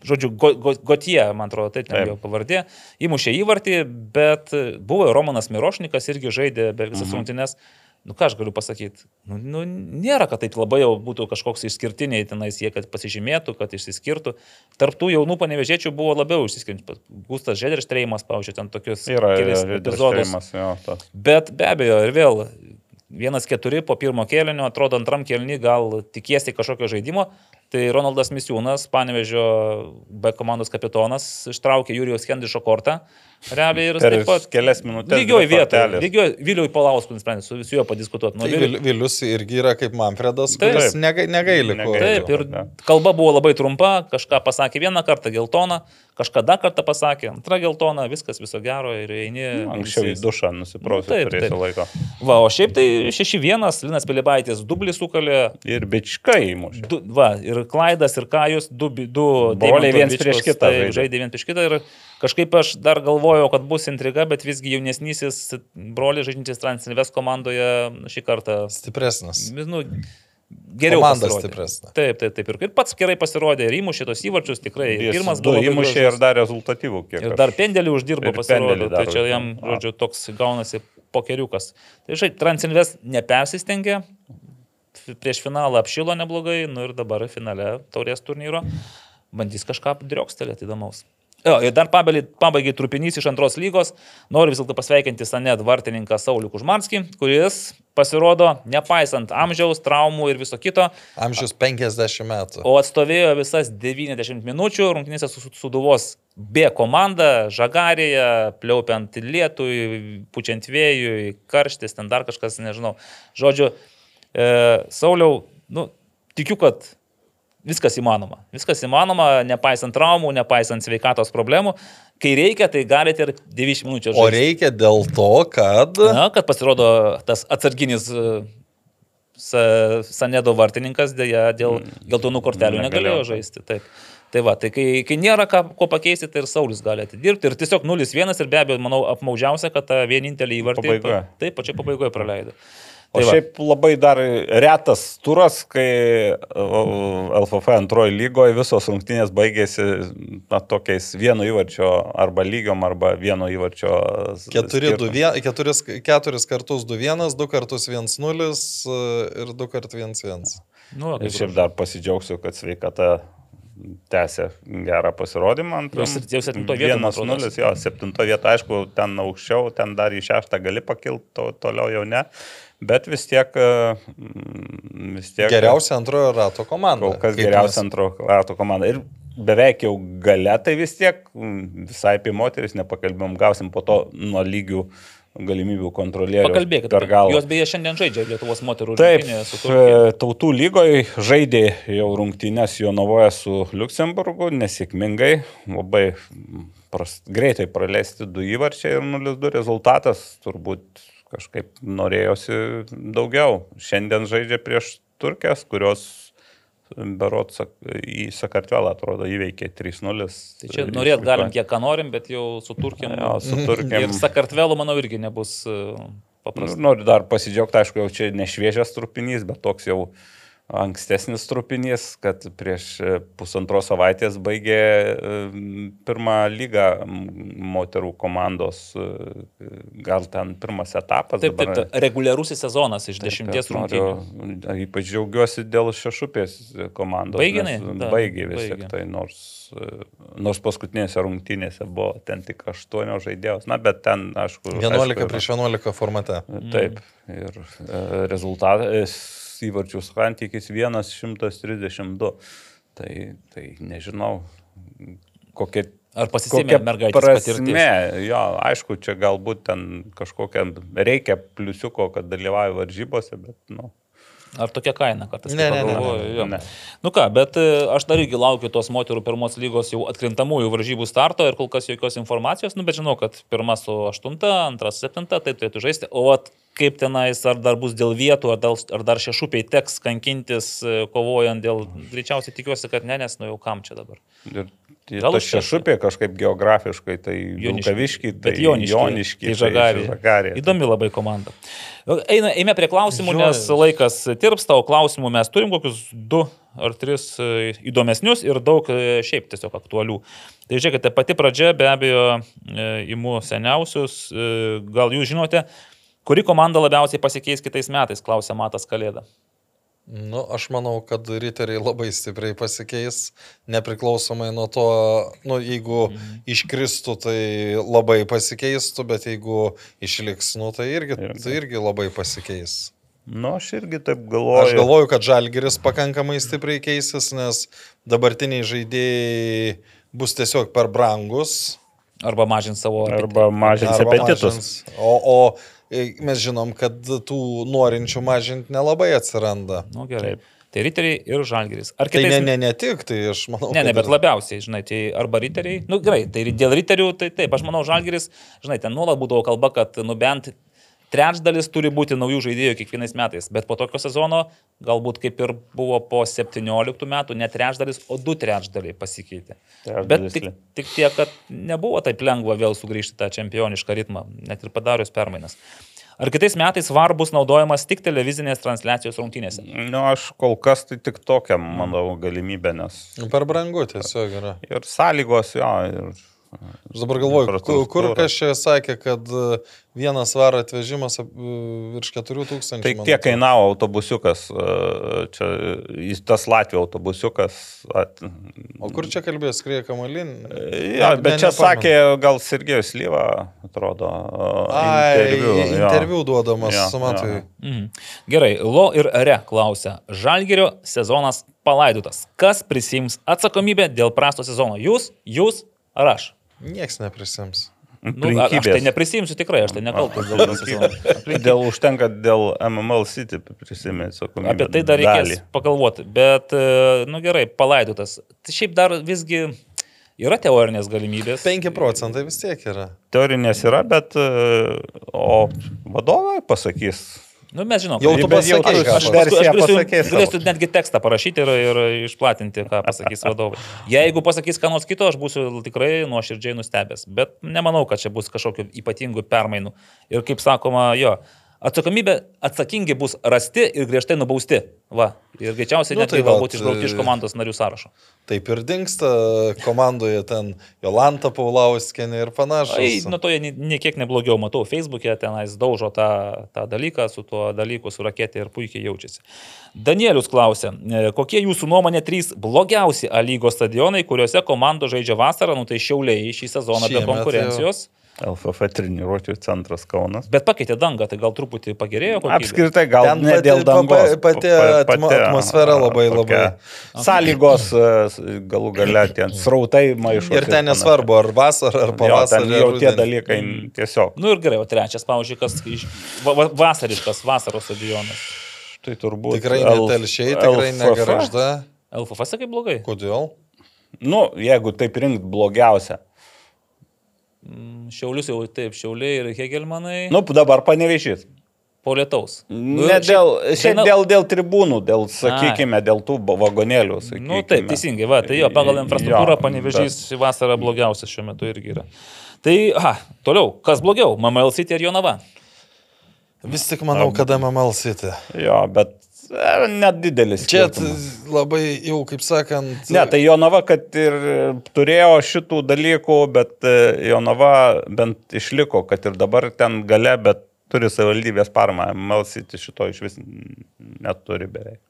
[SPEAKER 3] žodžiu, Go- Go- Gotie, man atrodo, taip ten jo pavardė, įmušė įvartį, bet buvo Romanas Mirošnikas, irgi žaidė be visas
[SPEAKER 5] Mhm.
[SPEAKER 3] rungtynes. Nu ką aš galiu pasakyti? Nu, nu, nėra, kad taip labai jau būtų kažkoks išskirtiniai tenais jie, kad pasižymėtų, kad išsiskirtų. Tarptų jaunų panevežėčių buvo labiau išsiskirti. Gustas Žederštreimas, pavyzdžiui, ten tokius
[SPEAKER 5] Yra
[SPEAKER 3] kelis
[SPEAKER 5] ir
[SPEAKER 3] epizodus.
[SPEAKER 5] Jo, tas.
[SPEAKER 3] Bet be abejo, ir vėl vienas keturi po pirmo kėlinio, atrodo antram kėlinį gal tikiesi kažkokio žaidimo. Tai Ronaldas Misiūnas, Panevežio B komandos kapitonas, ištraukė Jurijos Hendišo kortą. Realiai ir taip pat
[SPEAKER 5] kelias minutės
[SPEAKER 3] Lygioj
[SPEAKER 5] dvi
[SPEAKER 3] vietoje.
[SPEAKER 5] kortelės.
[SPEAKER 3] Lygioj Viliui Palauskui nusprendė su su juo padiskutuoti. Nu,
[SPEAKER 4] Tai
[SPEAKER 3] Viliui-
[SPEAKER 4] Vil- Vilius irgi yra kaip Manfredas,
[SPEAKER 3] Taip.
[SPEAKER 4] kuris nega, negaili. ko-
[SPEAKER 3] Taip, ir
[SPEAKER 5] Ne.
[SPEAKER 3] kalba buvo labai trumpa, kažką pasakė vieną kartą geltoną, kažką dar kartą pasakė antrą geltoną, viskas viso gero ir eini.
[SPEAKER 5] Anksčiau į dušą nusiprausiu,
[SPEAKER 3] Nu, taip, taip.
[SPEAKER 5] laiko.
[SPEAKER 3] Va, o šiaip tai 6-1, Linas Pilibaitis dublį sukalė,
[SPEAKER 5] Ir bičkai įmušė.
[SPEAKER 3] Du, va, ir Klaidas, ir Kajus, du, du
[SPEAKER 5] Broliai
[SPEAKER 3] bičkos,
[SPEAKER 5] prieš kitą
[SPEAKER 3] tai
[SPEAKER 5] žaidė.
[SPEAKER 3] žaidė viens prieš kitą. Ir kažkaip aš dar galvojau, kad bus intriga, bet visgi jaunesnysis broliai žaidžiantis Transinvest komandoje šį kartą
[SPEAKER 4] Stipresnis.
[SPEAKER 3] nu, geriau
[SPEAKER 4] Komanda
[SPEAKER 3] pasirodė.
[SPEAKER 4] stipresnė.
[SPEAKER 3] Taip, taip, taip. Ir, pats gerai pasirodė, ir įmušė tos įvarčius, tikrai.
[SPEAKER 5] Jis
[SPEAKER 3] Pirmas buvo
[SPEAKER 5] įmušė
[SPEAKER 3] gražus.
[SPEAKER 5] ir dar rezultatyvų kiek.
[SPEAKER 3] Ir dar pendelį uždirbo
[SPEAKER 5] pendelį
[SPEAKER 3] Tai čia jam, žodžiu, toks gaunasi pokeriukas. Tai žai, Transinvest nepersistengė, prieš finalą apšilo neblogai, nu ir dabar finale taurės turnyro bandys kažką driokstelėti įdomaus. Jo, ir dar pabaigai, trupinys iš antros lygos. Noriu vis dėlto pasveikinti Sanet vartininką Saulių Kužmarskį, kuris pasirodo, nepaisant amžiaus, traumų ir viso kito,
[SPEAKER 4] Amžius 50 metų.
[SPEAKER 3] O atstovėjo visas 90 minučių rungtynėse su Suduvos B komanda, žagarėje, pliaupiant lietui, pučiant vėjui, karštis, ten dar kažkas, nežinau. Žodžiu, e, Sauliau, nu, tikiu, kad viskas įmanoma. Viskas įmanoma, nepaisant traumų, nepaisant sveikatos problemų. Kai reikia, tai galite ir 90 minučių
[SPEAKER 4] O
[SPEAKER 3] žaisti.
[SPEAKER 4] reikia dėl to, kad...
[SPEAKER 3] Na, kad pasirodo tas atsarginis e, Sa- Sanedo vartininkas dėja dėl geltonų kortelių negalėjo žaisti. Taip. Tai va, tai kai, kai nėra ką, ko pakeisti, tai ir Saulis gali atidirbti. Ir tiesiog 0-1 ir be abejo, manau, apmaudžiausia, kad tą vienintelį įvartį.
[SPEAKER 5] Pabaigoje.
[SPEAKER 3] Taip, pačiai pabaigoje praleido.
[SPEAKER 5] O
[SPEAKER 3] Tai va.
[SPEAKER 5] šiaip labai dar retas turas, kai LFF antroji lygoje visos rungtynės baigėsi na, tokiais vieno įvarčio arba lygiom, arba vieno įvarčio. s-
[SPEAKER 4] 4,
[SPEAKER 5] skirtumu.
[SPEAKER 4] 2, 1, 4, 4 kartus 2-1, 2 kartus 1-0 ir 2 kartus 1-1.
[SPEAKER 3] Nu,
[SPEAKER 5] Ir
[SPEAKER 3] kaip
[SPEAKER 5] šiaip dar pasidžiaugsiu, kad sveikata tęsė gerą pasirodymą. antram.
[SPEAKER 3] Jau se- jau septintoje vietoje, man atrodo,
[SPEAKER 5] 1-0, jo, septintoje vietoje, aišku, ten aukščiau, ten dar į šeštą gali pakilti, to, toliau jau ne. Bet vis tiek... e, mm, vis tiek
[SPEAKER 4] Geriausia antrojo rato komanda.
[SPEAKER 5] Kol kas geriausia
[SPEAKER 4] mes-
[SPEAKER 5] antro rato komanda. Ir beveik jau gale, tai vis tiek mm, visai apie moteris nepakalbėjom, gausim po to nuo lygių galimybių kontrolierių.
[SPEAKER 3] Pakalbėkit.
[SPEAKER 5] per galvą.
[SPEAKER 3] Jos beje šiandien žaidžia Lietuvos moterų
[SPEAKER 5] Taip,
[SPEAKER 3] rinktinėje su Turkija.
[SPEAKER 5] e, tautų lygoje žaidė jau rungtynės Jonavoje su Luksemburgu, nesėkmingai, labai pras, greitai praleisti du įvarčiai ir 0-2 rezultatas turbūt kažkaip norėjosi daugiau. Šiandien žaidžia prieš Turkės, kurios Berot į Sakartvelą atrodo įveikė 3-0.
[SPEAKER 3] Tai čia norėt galim kiek ką norim, bet jau su Turkijom.
[SPEAKER 5] Jo, su Turkijom.
[SPEAKER 3] Ir Sakartvelo, manau, irgi nebus e, paprasta.
[SPEAKER 5] Nu, noriu dar pasidžiaugti, aišku, jau čia ne šviežias trupinys, bet toks jau ankstesnis trupinys, kad prieš e, pusantros savaitės baigė e, pirmą lygą moterų komandos, e, gal ten pirmas etapas.
[SPEAKER 3] Taip, taip,
[SPEAKER 5] dabar-
[SPEAKER 3] ta, reguliarusis sezonas iš dešimties
[SPEAKER 5] Bet noriu-
[SPEAKER 3] rungtynių.
[SPEAKER 5] Ypač džiaugiuosi dėl šešupės komandos.
[SPEAKER 3] Da,
[SPEAKER 5] Baigė vis tik tai, nors, nors paskutinėse rungtynėse buvo ten tik aštuonios žaidėjos. Na, bet ten, aišku.
[SPEAKER 4] 11
[SPEAKER 5] aišku,
[SPEAKER 4] prieš 11 formate.
[SPEAKER 5] Taip. Ir e, rezultatas įvarčių santykis 132. Tai, tai nežinau, kokia.
[SPEAKER 3] Ar pasisėmė mergaitės patirtis?
[SPEAKER 5] Ne, jo, aišku, čia galbūt ten kažkokia reikia pliusiuko, kad dalyvauja varžybose, bet, nu.
[SPEAKER 3] Ar tokia kaina kartais?
[SPEAKER 4] Ne, ne, ne,
[SPEAKER 5] ne, ne.
[SPEAKER 3] Nu ką, bet e, aš dar irgi laukiu tos moterų pirmos lygos jau atkrintamųjų varžybų starto ir kol kas jokios informacijos, nu bet žinau, kad pirma su aštunta, antra su septinta, taip turėtų žaisti. O at, kaip tenais, ar dar bus dėl vietų, ar, dėl, ar dar šešupiai teks kankintis, e, kovojant dėl... Greičiausiai tikiuosi, kad ne, nes nu jau kam čia dabar.
[SPEAKER 5] Ir tai
[SPEAKER 3] Gal užteks.
[SPEAKER 5] šešupė kažkaip geografiškai, tai Vilkaviški, tai
[SPEAKER 3] Joniški,
[SPEAKER 5] Joniški,
[SPEAKER 3] tai Žagarė.
[SPEAKER 5] Žagarė.
[SPEAKER 3] Įdomi labai komanda. Eina, eime prie klausimų,
[SPEAKER 4] Jo,
[SPEAKER 3] nes laikas tirpsta, o klausimų mes turim kokius du ar tris e, įdomesnius ir daug e, šiaip tiesiog aktualių. Tai žiūrėkite, pati pradžia be abejo įmu seniausius. Gal jūs žinote, kuri komanda labiausiai pasikeis kitais metais, klausė Matas Kalėda.
[SPEAKER 4] Nu, aš manau, kad riteriai labai stipriai pasikeis, nepriklausomai nuo to, nu, jeigu
[SPEAKER 3] Mhm.
[SPEAKER 4] iškristų, tai labai pasikeistų, bet jeigu išliks, nu, tai irgi,
[SPEAKER 5] Irgi.
[SPEAKER 4] tai irgi labai pasikeis.
[SPEAKER 5] Nu, aš irgi taip galvoju.
[SPEAKER 4] Aš galvoju, kad Žalgeris pakankamai stipriai keisis, nes dabartiniai žaidėjai bus tiesiog per brangus.
[SPEAKER 3] Arba mažins savo...
[SPEAKER 5] Arba mažins
[SPEAKER 4] arba
[SPEAKER 5] apetitus.
[SPEAKER 4] mažins. O, o mes žinom, kad tų norinčių mažinti nelabai atsiranda.
[SPEAKER 3] Nu, gerai.
[SPEAKER 5] Taip.
[SPEAKER 3] Tai riteriai ir žalgeris. Ar
[SPEAKER 4] Tai
[SPEAKER 3] kitais...
[SPEAKER 4] ne, ne, ne tik, tai aš manau.
[SPEAKER 3] Ne, ne, bet labiausiai, žinai, tai arba riteriai, nu gerai, tai dėl riterių, tai taip, aš manau, Žalgeris, žinai, ten nuolat būdavo kalba, kad, nu bent trečdalis turi būti naujų žaidėjų kiekvienais metais, bet po tokio sezono galbūt kaip ir buvo po 17 metų, ne trečdalis, o du trečdaliai pasikeitė. Bet
[SPEAKER 5] Trečdalis
[SPEAKER 3] tik,
[SPEAKER 5] li-
[SPEAKER 3] tik tiek, kad nebuvo taip lengva vėl sugrįžti tą čempionišką ritmą, net ir padarius permainas. Ar kitais metais VAR bus naudojamas tik televizinės transliacijos rungtynėse?
[SPEAKER 5] Nu, aš kol kas tai tik tokią, manau, galimybę, nes
[SPEAKER 4] Nu, Per brangu tiesiog yra.
[SPEAKER 5] ir sąlygos, jo, ir
[SPEAKER 4] Aš dabar galvoju, ku- kur
[SPEAKER 5] Infrastruktūra.
[SPEAKER 4] kas čia sakė, kad e, vienas varo atvežimas e, virš 4000.
[SPEAKER 5] Tai kiek kainavo autobusiukas, e, čia tas Latvijos autobusiukas. At,
[SPEAKER 4] O kur čia kalbėjo, skrieja kamalin?
[SPEAKER 5] ja, bet čia sakė, gal Sergejus Lyva, atrodo.
[SPEAKER 4] Ai, interviu, interviu duodamas
[SPEAKER 5] Jo,
[SPEAKER 4] su Matui.
[SPEAKER 5] jo.
[SPEAKER 3] Mhm. Gerai, Lo ir Re klausia. Žalgerio sezonas palaidotas. Kas prisims atsakomybę dėl prasto sezono? Jūs, jūs ar aš?
[SPEAKER 4] Niekas neprisims.
[SPEAKER 3] Nu, a- aš tai neprisimsiu tikrai, aš tai nekaltas dėl to.
[SPEAKER 5] Dėl užtenka dėl MML City prisimėti atsakomybę.
[SPEAKER 3] Apie tai dar reikės
[SPEAKER 5] dalį.
[SPEAKER 3] pagalvoti. Bet, e, nu gerai, palaidotas. Tai šiaip dar visgi yra teorinės galimybės.
[SPEAKER 4] 5 procentai vis tiek yra.
[SPEAKER 5] Teorinės yra, bet e, o vadovai pasakys.
[SPEAKER 3] Nu, mes žinom,
[SPEAKER 4] Jau tu pasakei,
[SPEAKER 5] aš- aš versiją
[SPEAKER 3] Aš galėsiu, galėsiu netgi tekstą parašyti ir, ir išplatinti, ką pasakys [LAUGHS] vadovai. Jeigu pasakys ką nors kito, aš būsiu tikrai nuoširdžiai nustebęs. Bet nemanau, kad čia bus kažkokių ypatingų permainų. Ir kaip sakoma, jo, atsakomybė, atsakingi bus rasti ir griežtai nubausti. Va. Ir greičiausiai
[SPEAKER 4] Nu,
[SPEAKER 3] nu,
[SPEAKER 4] tai
[SPEAKER 3] galbūt išbraukti iš
[SPEAKER 4] e,
[SPEAKER 3] komandos narių sąrašo.
[SPEAKER 4] Taip ir dinksta komandoje ten Jolanta Paulauskenė ir panašus.
[SPEAKER 3] Ai, nuo to jie ni- niekiek neblogiau matau. Facebook'e tenais daužo tą, tą dalyką su tuo dalyku, su raketė ir puikiai jaučiasi. Danielius klausė, e, kokie jūsų nuomonė trys blogiausi A lygos stadionai, kuriuose komanda žaidžia vasarą, nu tai šiauliai šį sezoną be
[SPEAKER 4] Šiemet
[SPEAKER 3] konkurencijos.
[SPEAKER 5] LFF treniruotėjų centras Kaunas.
[SPEAKER 3] Bet pakeitė dangą, tai gal truputį pagerėjo. kokybė?
[SPEAKER 5] Apskritai, gal
[SPEAKER 4] Ten
[SPEAKER 5] ne
[SPEAKER 4] pati-
[SPEAKER 5] dėl dangos.
[SPEAKER 4] pa- pati
[SPEAKER 5] pa-
[SPEAKER 4] atmo- atmosfera labai-
[SPEAKER 5] tokia
[SPEAKER 4] labai. [LAUGHS]
[SPEAKER 5] Sąlygos e, galų gale, tie srautai maišo.
[SPEAKER 4] Ir ten nesvarbu, ar vasara, ar
[SPEAKER 5] Jo, ten
[SPEAKER 4] pavasarį.
[SPEAKER 5] jau
[SPEAKER 4] ar
[SPEAKER 5] tie dalykai tiesiog.
[SPEAKER 3] Nu ir gerai, o trečias, pavyzdžiui, kas iš, va, va, vasariškas vasaros stadionas.
[SPEAKER 5] Tai turbūt.
[SPEAKER 4] Tikrai netelšiai, tikrai
[SPEAKER 5] LFF.
[SPEAKER 4] negaržda.
[SPEAKER 3] LFF sakai blogai?
[SPEAKER 4] Kodėl?
[SPEAKER 5] Nu, jeigu taip rinkt blogiausia.
[SPEAKER 3] Mm, Šiaulius jau taip, Šiauliai ir Hegelmanai.
[SPEAKER 5] Nu, dabar panevežys.
[SPEAKER 3] po lietaus. Nu,
[SPEAKER 5] Ne
[SPEAKER 3] šiaip-
[SPEAKER 5] dėl, šiaip dėl, dėl tribūnų, dėl, sakykime, dėl tų vagonėlių. Sakykime.
[SPEAKER 3] Nu taip, teisingai, va, tai jo, pagal infrastruktūrą panevežys šį vasarą blogiausias šiuo metu irgi yra. Tai, aha, toliau, kas blogiau, MML City ir Jonava?
[SPEAKER 4] Vis tik manau, kad MML City.
[SPEAKER 5] bet- Jo, bet net didelis.
[SPEAKER 4] Čia labai jau, kaip sakant.
[SPEAKER 5] Ne, tai Jonava, kad ir turėjo šitų dalykų, bet e, Jonava bent išliko, kad ir dabar ten gale, bet turi savivaldybės paramą. Melsyti šito iš vis neturi beveik.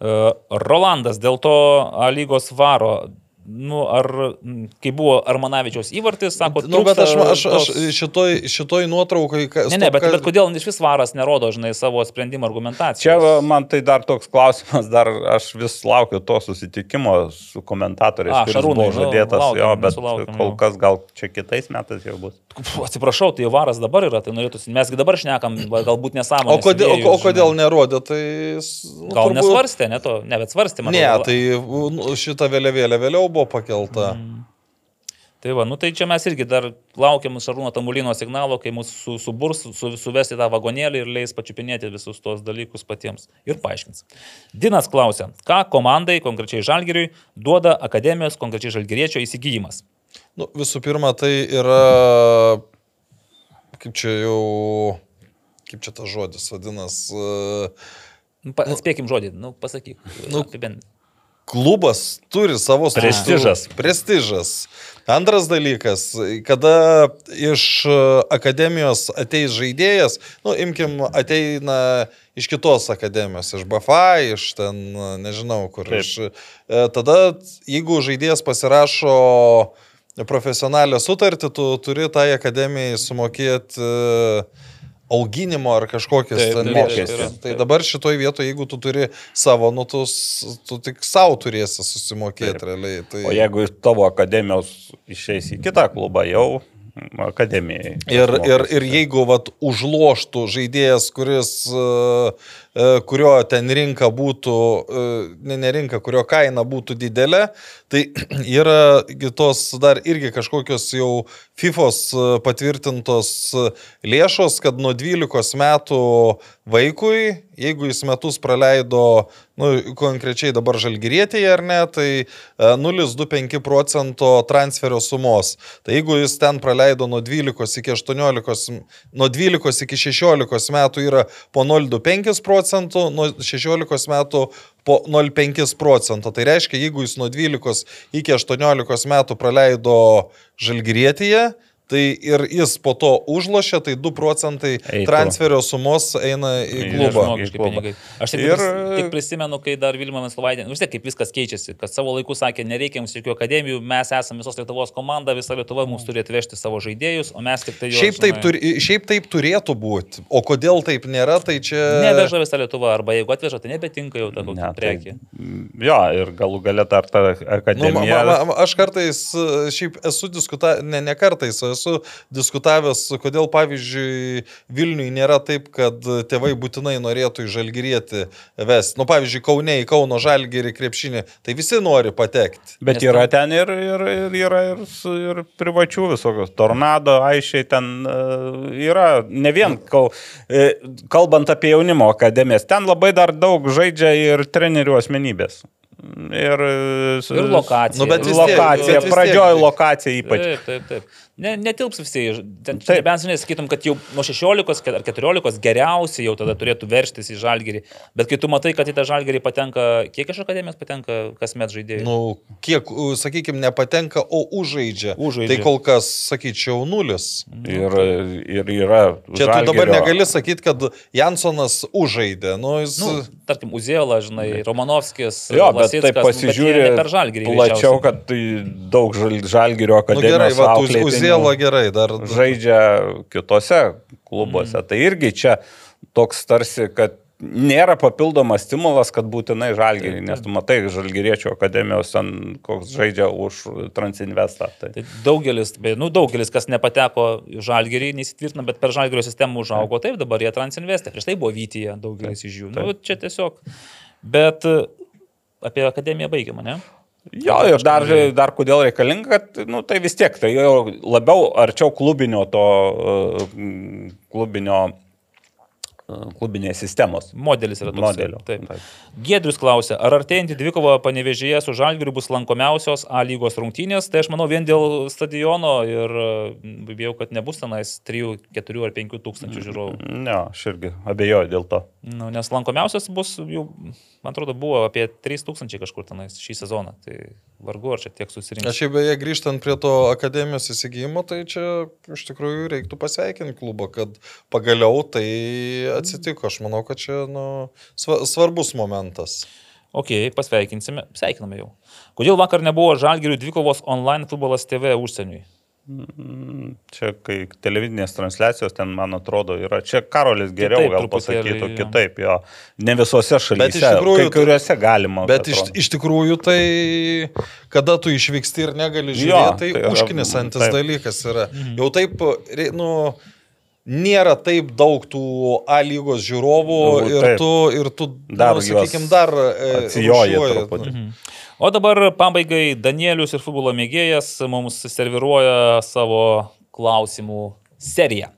[SPEAKER 3] Uh, Rolandas dėl to A lygos varo. Nu, ar, kai buvo Armanavičiaus įvartis, sako,
[SPEAKER 4] Nu, bet aš, aš, aš
[SPEAKER 3] tos-
[SPEAKER 4] šitoj, šitoj nuotraukai... ka-
[SPEAKER 3] Ne, ne, bet,
[SPEAKER 4] ka-
[SPEAKER 3] bet kodėl iš vis varas nerodo, žinai, savo sprendimo argumentacijos?
[SPEAKER 5] Čia man tai dar toks klausimas, dar aš vis laukiu to susitikimo su komentatoriais,
[SPEAKER 3] A,
[SPEAKER 5] kuris
[SPEAKER 3] Šarūnai,
[SPEAKER 5] buvo
[SPEAKER 3] nu,
[SPEAKER 5] žadėtas,
[SPEAKER 3] laukiam,
[SPEAKER 5] jo, bet
[SPEAKER 3] nesulaukėm,
[SPEAKER 5] kol kas gal čia kitais metais jau bus.
[SPEAKER 3] Atsiprašau, tai varas dabar yra, tai norėtųsi. Mesgi dabar šnekam, galbūt nesąmonė.
[SPEAKER 4] O kodėl, o, o kodėl nerodė, tai... nu,
[SPEAKER 3] Gal
[SPEAKER 4] turbūt-
[SPEAKER 3] nesvarstė, ne to, ne, bet svarstė, man
[SPEAKER 4] Ne,
[SPEAKER 3] atrodo.
[SPEAKER 4] tai nu, šita vėliavėlė vėliau buvo pakelta.
[SPEAKER 3] Tai va, nu tai čia mes irgi dar laukiam Šarūno Tamulino signalo, kai mūsų su, suburs, su, suvesti tą vagonėlį ir leis pačiupinėti visus tos dalykus patiems ir paaiškins. Dinas klausia, ką komandai, konkrečiai Žalgiriui, duoda akademijos, konkrečiai Žalgiriečio įsigijimas.
[SPEAKER 4] Nu, visų pirma, tai yra, kaip čia jau, kaip čia tas žodis vadinasi,
[SPEAKER 3] Nu, pa, atspėkim žodį, nu pasakyk.
[SPEAKER 4] Nu,
[SPEAKER 3] apibendrink.
[SPEAKER 4] Klubas turi savo.
[SPEAKER 5] Prestižas.
[SPEAKER 4] Prestižas. Antras dalykas, kada iš e, akademijos ateis žaidėjas, nu, imkim, ateina iš kitos akademijos, iš BFA, iš ten, nežinau, kur.
[SPEAKER 5] Taip.
[SPEAKER 4] Iš, e, tada, jeigu žaidėjas pasirašo profesionalią sutartį, tu turi tai akademijai sumokėti e, auginimo ar kažkokias
[SPEAKER 3] Taip,
[SPEAKER 4] ten
[SPEAKER 3] taip, taip, taip.
[SPEAKER 4] Tai dabar šitoj vietoje, jeigu tu turi savo, nu, tu, tu tik savo turėsi susimokėti realiai. Tai...
[SPEAKER 5] O jeigu iš tavo akademijos išeis į kitą klubą, jau akademijai.
[SPEAKER 4] Ir, ir, ir jeigu vat, užloštų žaidėjas, kuris, e, kurio ten rinka būtų, e, ne, ne rinka, kurio kaina būtų didelė, tai [CLEARS THROAT] yra gi tos dar irgi kažkokios jau FIFOS e, patvirtintos e, lėšos, kad nuo 12 metų vaikui, jeigu jis metus praleido, nu, konkrečiai dabar žalgyrėtėje ar ne, tai e, 0,25 procento transferio sumos. Tai jeigu jis ten praleido nuo 12 iki 18, nuo 12 iki 16 metų yra po 0,25 procentų, nuo 16 metų po 0,5 procento. Tai reiškia, jeigu jis nuo 12 iki 18 metų praleido žalgyrėtėje, tai ir jis po to užlošia, tai 2 procentai
[SPEAKER 5] Eitų.
[SPEAKER 4] transferio sumos eina į
[SPEAKER 5] Į
[SPEAKER 4] klubą.
[SPEAKER 3] Žmogiški
[SPEAKER 5] klubą.
[SPEAKER 3] Aš tik,
[SPEAKER 5] Ir-
[SPEAKER 3] tik prisimenu, kai dar Vilma Meslovaitė, nu vis tiek kaip viskas keičiasi, kad savo laiku sakė, nereikia mums jokių akademijų, mes esame visos Lietuvos komanda, visa Lietuva mums turi atvežti savo žaidėjus, o mes tik tai juos.
[SPEAKER 4] Šiaip taip, turi, šiaip taip turėtų būti, o kodėl taip nėra, tai čia...
[SPEAKER 3] Neveža visa Lietuva, arba jeigu atveža, tai nebetinka jau ta kokia
[SPEAKER 5] Ne, tai,
[SPEAKER 3] prekė.
[SPEAKER 5] jo, ir galų galę dar ta
[SPEAKER 4] Nu, ma,
[SPEAKER 5] akademija.
[SPEAKER 4] ma, ma, aš kartais, e, šiaip esu diskutavęs, ne, ne kartais, o esu diskutavęs, kodėl, pavyzdžiui, Vilniui nėra taip, kad tėvai būtinai norėtų į žalgyrėti vesti. Nu, pavyzdžiui, Kaune į Kauno žalgyrį krepšinį, tai visi nori patekti.
[SPEAKER 5] Bet yra ten ir, ir, ir, yra ir, ir privačių visokios. Tornado, aišiai ten e, yra ne vien, kal, e, kalbant apie jaunimo akademijas, ten labai dar daug žaidžia ir trenerių asmenybės. Ir, e,
[SPEAKER 3] Ir lokacija.
[SPEAKER 4] Nu, bet vis tiek-
[SPEAKER 5] lokacija,
[SPEAKER 4] bet vis
[SPEAKER 5] pradžioj
[SPEAKER 4] tiek-
[SPEAKER 5] lokacija ypač.
[SPEAKER 3] Taip, taip, taip. Ne, netilps visi. Ten,
[SPEAKER 5] Taip.
[SPEAKER 3] nebent, žinai, sakytum, kad jau nuo 16 ar 14 geriausiai jau tada turėtų verštis į žalgerį. Bet kai tu matai, kad į tą žalgerį patenka, kiek iš akademijos patenka kasmet žaidėjų?
[SPEAKER 4] Nu, kiek, sakykime, nepatenka, o užžaidžia.
[SPEAKER 3] Užžaidžia.
[SPEAKER 4] Tai kol kas, sakyčiau, nulis.
[SPEAKER 5] Ir, ir yra.
[SPEAKER 4] Čia tu dabar negali sakyti, kad Jansonas užžaidė. Nu, jis...
[SPEAKER 3] Nu, tarkim, Uzėla, žinai, Romanovskis,
[SPEAKER 5] Jo, bet taip
[SPEAKER 3] nu, žalgerį.
[SPEAKER 5] plačiau, kad tai daug žal, žalgerio
[SPEAKER 4] nu
[SPEAKER 5] akademijos
[SPEAKER 4] gerai, va, Uzėla gerai, dar...
[SPEAKER 5] žaidžia kitose klubuose. Mm. Tai irgi čia toks tarsi, kad nėra papildomas stimulas, kad būtinai žalgerį, nes tu matai, žalgeriečio akademijos ten koks žaidžia už Transinvestą. Tai.
[SPEAKER 3] Tai daugelis, nu, daugelis, kas nepateko į žalgerį, neįsitvirtino, bet per žalgerio sistemą užaugo, taip dabar jie transinvestė. Prieš tai buvo Vytyje daugelis iš jų. Nu, čia tiesiog. Bet e, apie akademiją baigiamą, ne?
[SPEAKER 5] Jo, ir dar, dar kodėl reikalinga, kad nu, tai vis tiek, tai labiau arčiau klubinio to uh, klubinio klubinės sistemos.
[SPEAKER 3] Modelis yra toks.
[SPEAKER 5] Modelio.
[SPEAKER 3] Taip.
[SPEAKER 5] Taip.
[SPEAKER 3] Giedrius klausia, ar artėjantį dvikovą panevežėje su Žalgiriu bus lankomiausios A lygos rungtynės? Tai aš manau vien dėl stadiono ir bijau, kad nebus tenais 3, 4 ar 5 tūkstančių žiūrovų.
[SPEAKER 5] Ne, aš irgi abejoju dėl to.
[SPEAKER 3] Nu, nes lankomiausias bus jau, man atrodo, buvo apie 3 tūkstančiai kažkur tenais šį sezoną. Tai vargu ar čia tiek susirinks.
[SPEAKER 4] Aš jau beje grįžtant prie to akademijos įsigijimo, tai čia iš tikrųjų reiktų pasveikinti klubą, kad pagaliau tai atsitiko. Aš manau, kad čia nu, sva- svarbus momentas.
[SPEAKER 3] Ok, pasveikinsime, sveikiname jau. Kodėl vakar nebuvo Žalgirių dvikovos online futbolas TV užsieniui?
[SPEAKER 5] Mm, Čia, kai televizinės transliacijos, ten, man atrodo, yra. Čia Karolis geriau
[SPEAKER 3] Kitaip
[SPEAKER 5] gal pasakytų
[SPEAKER 3] jo.
[SPEAKER 5] kitaip, jo. Ne visose šalyse,
[SPEAKER 4] tikrųjų
[SPEAKER 5] kai kuriuose galima.
[SPEAKER 4] Bet iš, iš tikrųjų tai, kada tu išvyksti ir negali
[SPEAKER 5] Jo,
[SPEAKER 4] žiūrėti, tai,
[SPEAKER 5] tai
[SPEAKER 4] tai
[SPEAKER 5] taip.
[SPEAKER 4] dalykas yra. Jau taip, nu, nėra taip daug tų A lygos žiūrovų
[SPEAKER 5] Nu,
[SPEAKER 4] ir tu, ir tu
[SPEAKER 5] Dar
[SPEAKER 4] nu, sakykime, dar e,
[SPEAKER 5] atsijoji.
[SPEAKER 3] O dabar pabaigai Danielius ir futbolo mėgėjas mums serviruoja savo klausimų seriją.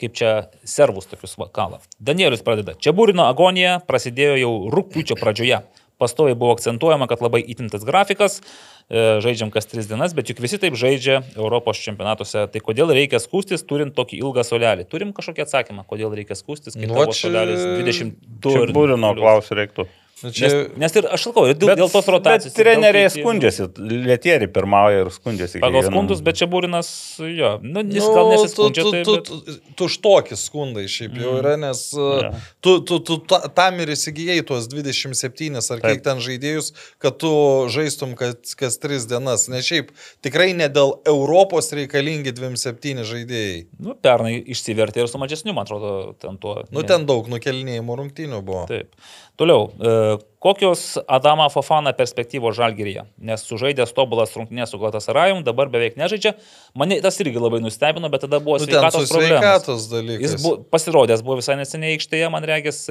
[SPEAKER 3] Kaip čia servus tokius vakalą. Danielius pradeda. Čia būrino agonija prasidėjo jau rūpiučio pradžioje. Pastoviai buvo akcentuojama, kad labai įtintas grafikas, e, žaidžiam kas tris dienas, bet juk visi taip žaidžia Europos čempionatuose. Tai kodėl reikia skūstis, turint tokį ilgą solelį? Turim kažkokį atsakymą, kodėl reikia skūstis, kai
[SPEAKER 4] Nu,
[SPEAKER 3] tavo solelis 22
[SPEAKER 5] Čia
[SPEAKER 3] ir
[SPEAKER 5] būrino
[SPEAKER 3] plius.
[SPEAKER 5] klausimų reiktų.
[SPEAKER 4] Nu,
[SPEAKER 3] Nes,
[SPEAKER 4] Čia,
[SPEAKER 3] nes ir aš sakau, dėl, dėl tos rotacijos.
[SPEAKER 5] Bet treneriai
[SPEAKER 3] daug
[SPEAKER 5] skundžiasi, lietieri pirmauja ir skundžiasi.
[SPEAKER 3] Pagal skundus, bet čia būrinas, jo, nu, jis gal nesiskundžia.
[SPEAKER 4] tu,
[SPEAKER 3] tai,
[SPEAKER 4] tu,
[SPEAKER 3] bet-
[SPEAKER 4] tu, tuštoki skundai šiaip jau yra, nes
[SPEAKER 5] Ja.
[SPEAKER 4] tu, tu, tu ta, tam ir įsigijai tuos 27 ar kiek
[SPEAKER 5] Taip.
[SPEAKER 4] ten žaidėjus, kad tu žaistum kas, kas 3 dienas. Ne šiaip, tikrai ne dėl Europos reikalingi 27 žaidėjai.
[SPEAKER 3] Nu, pernai išsivertė ir su mažesniu, man atrodo, ten tuo.
[SPEAKER 4] Nu ten daug nukelinėjimų rungtynių buvo.
[SPEAKER 3] Taip. Toliau, e, kokios Adama Fofana perspektyvos žalgeryje? Nes sužaidęs tobulas rungtynės su Glatasarajum, dabar beveik nežaidžia. Mane tas irgi labai nustebino, bet tada buvo
[SPEAKER 4] Nu,
[SPEAKER 3] sveikatos problemos.
[SPEAKER 4] sveikatos dalykas.
[SPEAKER 3] Jis buvo pasirodęs, buvo visai neseniai aikštėje, man regis,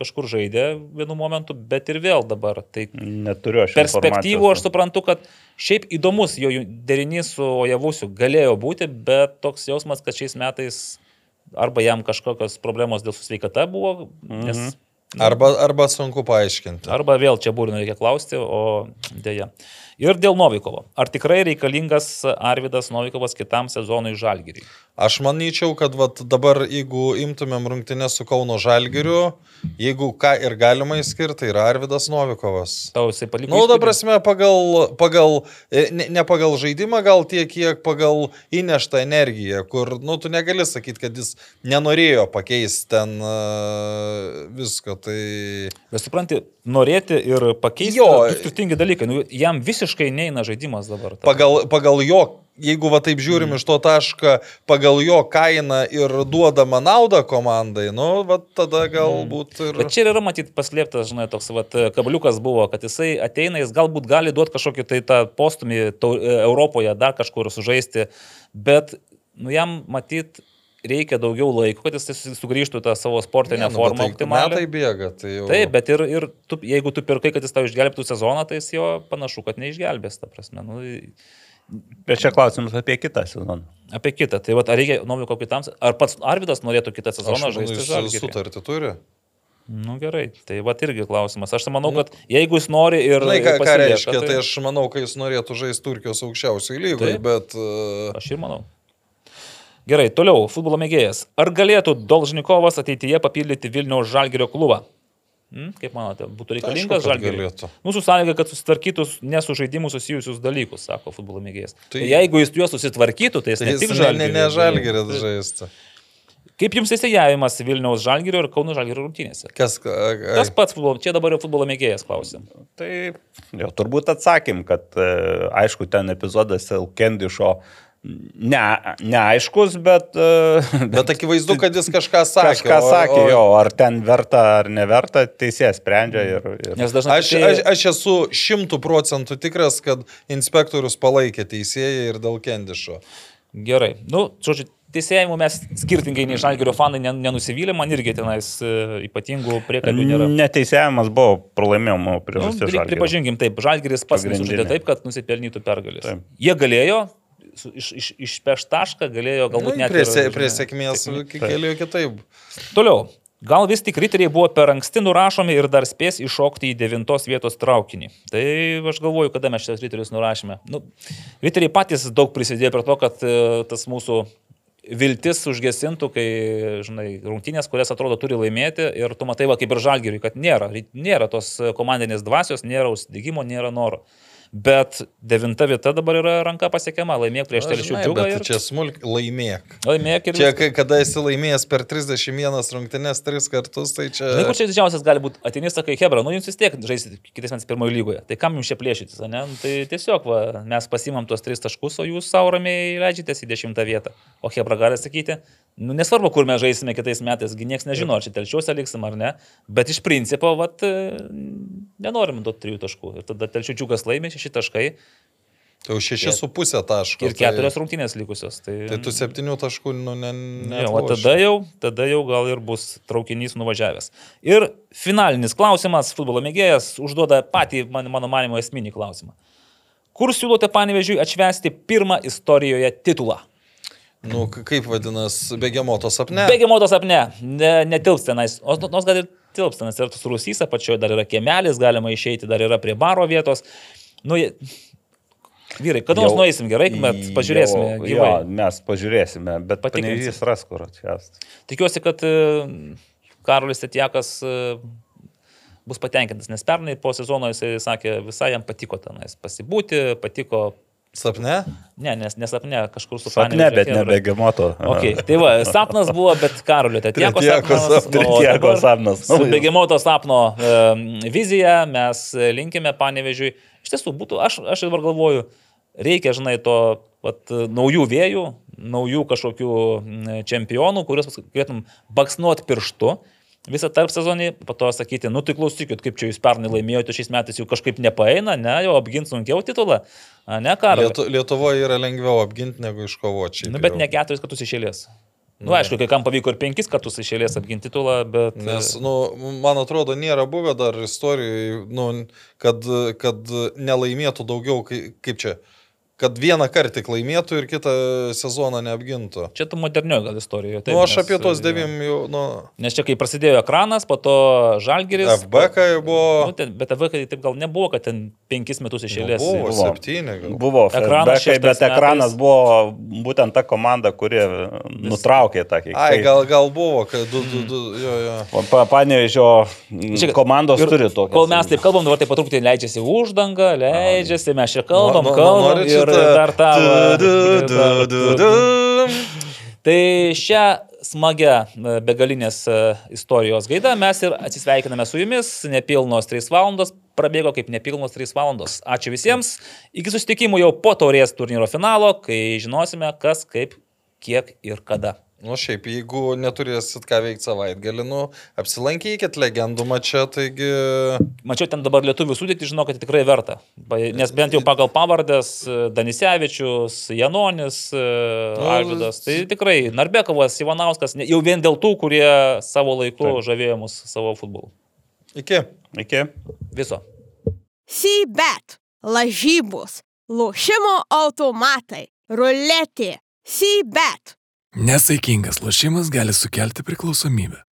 [SPEAKER 3] kažkur žaidė vienu momentu, bet ir vėl dabar. Tai
[SPEAKER 5] Neturiu aš.
[SPEAKER 3] perspektyvų aš suprantu, kad šiaip įdomus jo derinys su Ojavusiu galėjo būti, bet toks jausmas, kad šiais metais arba jam kažkokios problemos dėl sveikata buvo, nes
[SPEAKER 5] Mhm.
[SPEAKER 4] Arba, arba sunku paaiškinti.
[SPEAKER 3] Arba vėl čia būrino reikia klausti, o dėja. Ir dėl Novikovo. Ar tikrai reikalingas Arvidas Novikovas kitam sezonui žalgyrį?
[SPEAKER 4] Aš manyčiau, kad vat, dabar, jeigu imtumėm rungtynę su Kauno Žalgiriu, jeigu ką ir galima įskirti, tai yra Arvidas Novikovas.
[SPEAKER 3] Tau jisai paliko.
[SPEAKER 4] Na, nu, dabar prasme, pagal, pagal e, ne, ne pagal žaidimą, gal tiek, kiek pagal įneštą energiją, kur, nu, tu negali sakyti, kad jis nenorėjo pakeisti ten uh, visko. Tai...
[SPEAKER 3] Bet supranti, norėti ir pakeisti
[SPEAKER 4] Jo.
[SPEAKER 3] skirtingi dalykai. Nu, jam visiškai neina žaidimas dabar. Ta-
[SPEAKER 4] Pagal, pagal jo, jeigu va taip žiūrim mm. iš to taško, pagal jo kainą ir duodama naudą komandai, nu, va tada galbūt ir...
[SPEAKER 3] Bet čia yra matyti paslėptas, žinai, toks vat, kabliukas buvo, kad jisai ateina, jis galbūt gali duoti kažkokį tai tą postumį tau- Europoje, dar kažkur sužaisti, bet nu, jam matyti reikia daugiau laiko, kad jis su- sugrįžtų tą savo sportinę
[SPEAKER 4] Ne, nu,
[SPEAKER 3] formą
[SPEAKER 4] tai
[SPEAKER 3] optimalią.
[SPEAKER 4] metai bėga, tai jau...
[SPEAKER 3] Taip, bet ir, ir tu, jeigu tu pirkai, kad jis tau išgelbėtų sezoną, tai jis jo panašu, kad neišgelbės, ta prasme. Nu,
[SPEAKER 5] Bet čia klausimas apie kitą sezoną.
[SPEAKER 3] apie kitą. Tai vat, ar reikia Noviko kitams, ar pats Arvidas norėtų kitą
[SPEAKER 4] Aš
[SPEAKER 3] sezoną
[SPEAKER 4] manau,
[SPEAKER 3] žaisti
[SPEAKER 4] jis sutartį turi.
[SPEAKER 3] Nu gerai, tai va irgi klausimas. Aš manau, kad jeigu jis nori ir...
[SPEAKER 4] Žinai, ką, ką reiškia, tai aš manau, kai jis norėtų žaisti Turkijos aukščiausioje lygoje, bet... Uh,
[SPEAKER 3] Aš ir manau. Gerai, toliau, futbolo mėgėjas. Ar galėtų Dolžnikovas ateityje papildyti Vilniaus Žalgirio klubą? Hmm, kaip manote, būtų reikalingas
[SPEAKER 4] galėtų.
[SPEAKER 3] Mūsų sąlyga, kad susitvarkytų nesu žaidimų susijusius dalykus, sako futbolo mėgėjas. Tai,
[SPEAKER 4] Tai-
[SPEAKER 3] tai jeigu jis juos susitvarkytų, tai jis
[SPEAKER 4] tai
[SPEAKER 3] ne
[SPEAKER 4] jis
[SPEAKER 3] tik
[SPEAKER 4] ne,
[SPEAKER 3] Žalgirio.
[SPEAKER 4] ne, ne žalgerės žaisti.
[SPEAKER 3] Kaip jums įsijavimas Vilniaus Žalgirio ir Kauno Žalgirio rungtynėse?
[SPEAKER 4] Kas... a- a-
[SPEAKER 3] Tas pats futbolo, čia dabar jau futbolo mėgėjas klausė.
[SPEAKER 5] Tai jau turbūt atsakym, kad e, aišku, ten epizodas Elkendišo ne, neaiškus, bet... e,
[SPEAKER 4] Bet akivaizdu, kad jis kažką sakė.
[SPEAKER 5] Kažką
[SPEAKER 4] o-
[SPEAKER 5] sakė,
[SPEAKER 4] o-
[SPEAKER 5] jo, ar ten verta ar neverta, teisėjas sprendžia ir... ir...
[SPEAKER 3] Nes dažnai
[SPEAKER 4] Aš, aš, aš esu šimtų procentų tikras, kad inspektorius palaikė teisėją ir dėl Kendišo.
[SPEAKER 3] Gerai. Nu, žodžiu, teisėjimų mes skirtingai nei Žalgirio fanai nen- nenusivylė, man irgi tenais e, ypatingų priekabių nėra.
[SPEAKER 5] Neteisėjimas buvo pralaimėjimo
[SPEAKER 3] Nu,
[SPEAKER 5] priežastis.
[SPEAKER 3] reik pripažinkim, taip, Žalgiris pats nesužaidė taip, kad nusipelnytų pergalės.
[SPEAKER 5] Taip.
[SPEAKER 3] Jie galėjo, iš, iš, išpeš tašką, galėjo galbūt net
[SPEAKER 4] prie,
[SPEAKER 3] ir,
[SPEAKER 4] prie sėkmės keliu kitaip.
[SPEAKER 3] Toliau. Gal vis tik riteriai buvo per anksti nurašomi ir dar spės iššokti į devintos vietos traukinį. Tai aš galvoju, kada mes šios riterius nurašėme. Nu, riteriai patys daug prisidėjo prie to, kad e, tas mūsų viltis užgesintų, kai, žinai, rungtynės, kurias atrodo turi laimėti ir tu matai, va, kaip ir žalgiriui, kad nėra, nėra tos komandinės dvasios, nėra užsidėgymo, nėra noro. Bet devinta vieta dabar yra ranka pasiekiama, laimėk prieš telšių džiugą
[SPEAKER 4] bet
[SPEAKER 3] ir
[SPEAKER 4] čia smulk, laimėk.
[SPEAKER 3] laimėk ir...
[SPEAKER 4] Čia, kada esi laimėjęs per 31 rungtynės tris kartus, tai čia...
[SPEAKER 3] Na, kur čia didžiausias gali būti, ateini sakai, Hebra, nu jūs vis tiek žaisit kitais metais pirmojo lygoje, tai kam jums čia plėšytis, ne? Nu, Tai tiesiog va, mes pasimam tuos tris taškus, o jūs savo ramiai leidžiatės į dešimtą vietą. O Hebra gali sakyti, nu nesvarbu, kur mes žaisime kitais metais, gi niekas nežino, ar čia telšiuose liksim ar ne, bet iš principo, vat, nenorim duoti trijų taškų. Ir tada telšiučiukas laimė šeši taškai.
[SPEAKER 4] Tai jau 6,5 taško.
[SPEAKER 3] Ir keturios rungtynės likusios. Tai,
[SPEAKER 4] Tai tu 7 taškų, nu, ne. ne
[SPEAKER 3] Jo, o tada jau, tada jau gal ir bus traukinys nuvažiavęs. Ir finalinis klausimas, futbolo mėgėjas užduoda patį, man, mano manimo, esminį klausimą. Kur siūlote panevežiui atšvesti pirmą istorijoje titulą?
[SPEAKER 4] Nu, kaip vadinasi, begemoto sapne?
[SPEAKER 3] Bėgimotos apne, ne, netilps tenais, o nu, nors gal ir tilps tenais, ir tas rusys apačioje dar yra kiemelis, galima išeiti, dar yra prie baro vietos. Nu, vyrai, kada nors nueisim gerai, bet pažiūrėsime
[SPEAKER 5] Jau-
[SPEAKER 3] gyvai.
[SPEAKER 5] Jo, mes pažiūrėsime, bet
[SPEAKER 3] Patikrinsim.
[SPEAKER 5] ras kur atšvęsti.
[SPEAKER 3] Tikiuosi, kad e, Karolis Tetjakas e, bus patenkintas, nes pernai po sezono jisai sakė, visai jam patiko tenais pasibūti, patiko,
[SPEAKER 4] Sapne?
[SPEAKER 3] ne, nes nesapne, kažkur su
[SPEAKER 5] Sapne,
[SPEAKER 3] Panevėžio
[SPEAKER 5] bet
[SPEAKER 3] chebra.
[SPEAKER 5] ne begemoto.
[SPEAKER 3] Okay, tai va, sapnas buvo, bet Karolio Tetjako
[SPEAKER 4] Tretjako
[SPEAKER 3] sapnas.
[SPEAKER 4] sapnas.
[SPEAKER 3] o
[SPEAKER 5] Tretjako
[SPEAKER 3] dabar
[SPEAKER 5] sapnas.
[SPEAKER 3] Su begemoto sapno e, vizija mes linkime Panevežiui. Iš tiesų, būtų, aš, aš dabar galvoju, reikia, žinai, to vat, naujų vėjų, naujų kažkokių čempionų, kuriuos galėtum baksnuoti pirštu. Visą tarp sezonį, po to sakyti, nu tai klausykit, kaip čia jūs pernai laimėjote, šiais metais jau kažkaip nepaeina, ne, jau apginti sunkiau titulą, A, ne karą.
[SPEAKER 4] Lietu, Lietuvoje yra lengviau apginti negu iškovoti.
[SPEAKER 3] Nu, bet ne keturis kartus išėlės. Na, nu, aišku, kai kam pavyko ir penkis kartus išėlės apginti titulą, bet...
[SPEAKER 4] Nes, nu, man atrodo, nėra buvę dar istorijoje, nu, kad, kad nelaimėtų daugiau, kai- kaip čia, kad vieną kartą tik laimėtų ir kitą sezoną neapgintų.
[SPEAKER 3] Čia tu modernioji gal istorijoje.
[SPEAKER 4] Na, nu, aš apie tos devim jau, nu,
[SPEAKER 3] Nes čia kai prasidėjo ekranas, po to Žalgiris.
[SPEAKER 4] FBK jau buvo,
[SPEAKER 3] Nu, ten, bet FBK taip gal nebuvo, kad ten penkis metus iš eilės.
[SPEAKER 4] buvo
[SPEAKER 5] Buvo.
[SPEAKER 4] septyni. Gal.
[SPEAKER 5] Buvo
[SPEAKER 3] Ekranas
[SPEAKER 5] feedbackai, bet ekranas
[SPEAKER 3] metais.
[SPEAKER 5] buvo būtent ta komanda, kuri nutraukė tą kiekį.
[SPEAKER 4] Ai, gal, gal buvo, kad du, du, du, jo, jo.
[SPEAKER 5] Panevežio
[SPEAKER 3] Žiūrėk,
[SPEAKER 5] komandos
[SPEAKER 3] ir
[SPEAKER 5] turi tokią.
[SPEAKER 3] Kol mes taip kalbam, dabar taip patruputį leidžiasi uždanga, leidžiasi, mes čia kalbam,
[SPEAKER 4] No- no-
[SPEAKER 3] kalbam
[SPEAKER 4] norit
[SPEAKER 3] ir
[SPEAKER 4] šitą?
[SPEAKER 3] dar
[SPEAKER 4] du.
[SPEAKER 3] Tai šią smagę e, begalinės e, istorijos gaidą mes ir atsisveikiname su jumis. Nepilnos 3 valandos prabėgo kaip nepilnos 3 valandos. Ačiū visiems. Iki susitikimų jau po taurės turnyro finalo, kai žinosime, kas, kaip, kiek ir kada.
[SPEAKER 4] Nu, šiaip, jeigu neturėsit ką veikti savaitgalį, nu, apsilankykit legendų mačia, taigi...
[SPEAKER 3] Mačiau ten dabar lietuvių sudėti, žinau, kad tikrai verta. Nes bent jau pagal pavardės e, Danisevičius, Janonis,
[SPEAKER 4] Nu,
[SPEAKER 3] Alvidas, tai tikrai Narbekovas, Ivanauskas, jau vien dėl tų, kurie savo laiku
[SPEAKER 5] Taip.
[SPEAKER 3] žavėjo mus savo futbolu.
[SPEAKER 4] Iki.
[SPEAKER 5] Iki.
[SPEAKER 3] Viso.
[SPEAKER 1] Sybet, lažybos, lošimo automatai, ruletė, sybet.
[SPEAKER 2] Nesaikingas lošimas gali sukelti priklausomybę.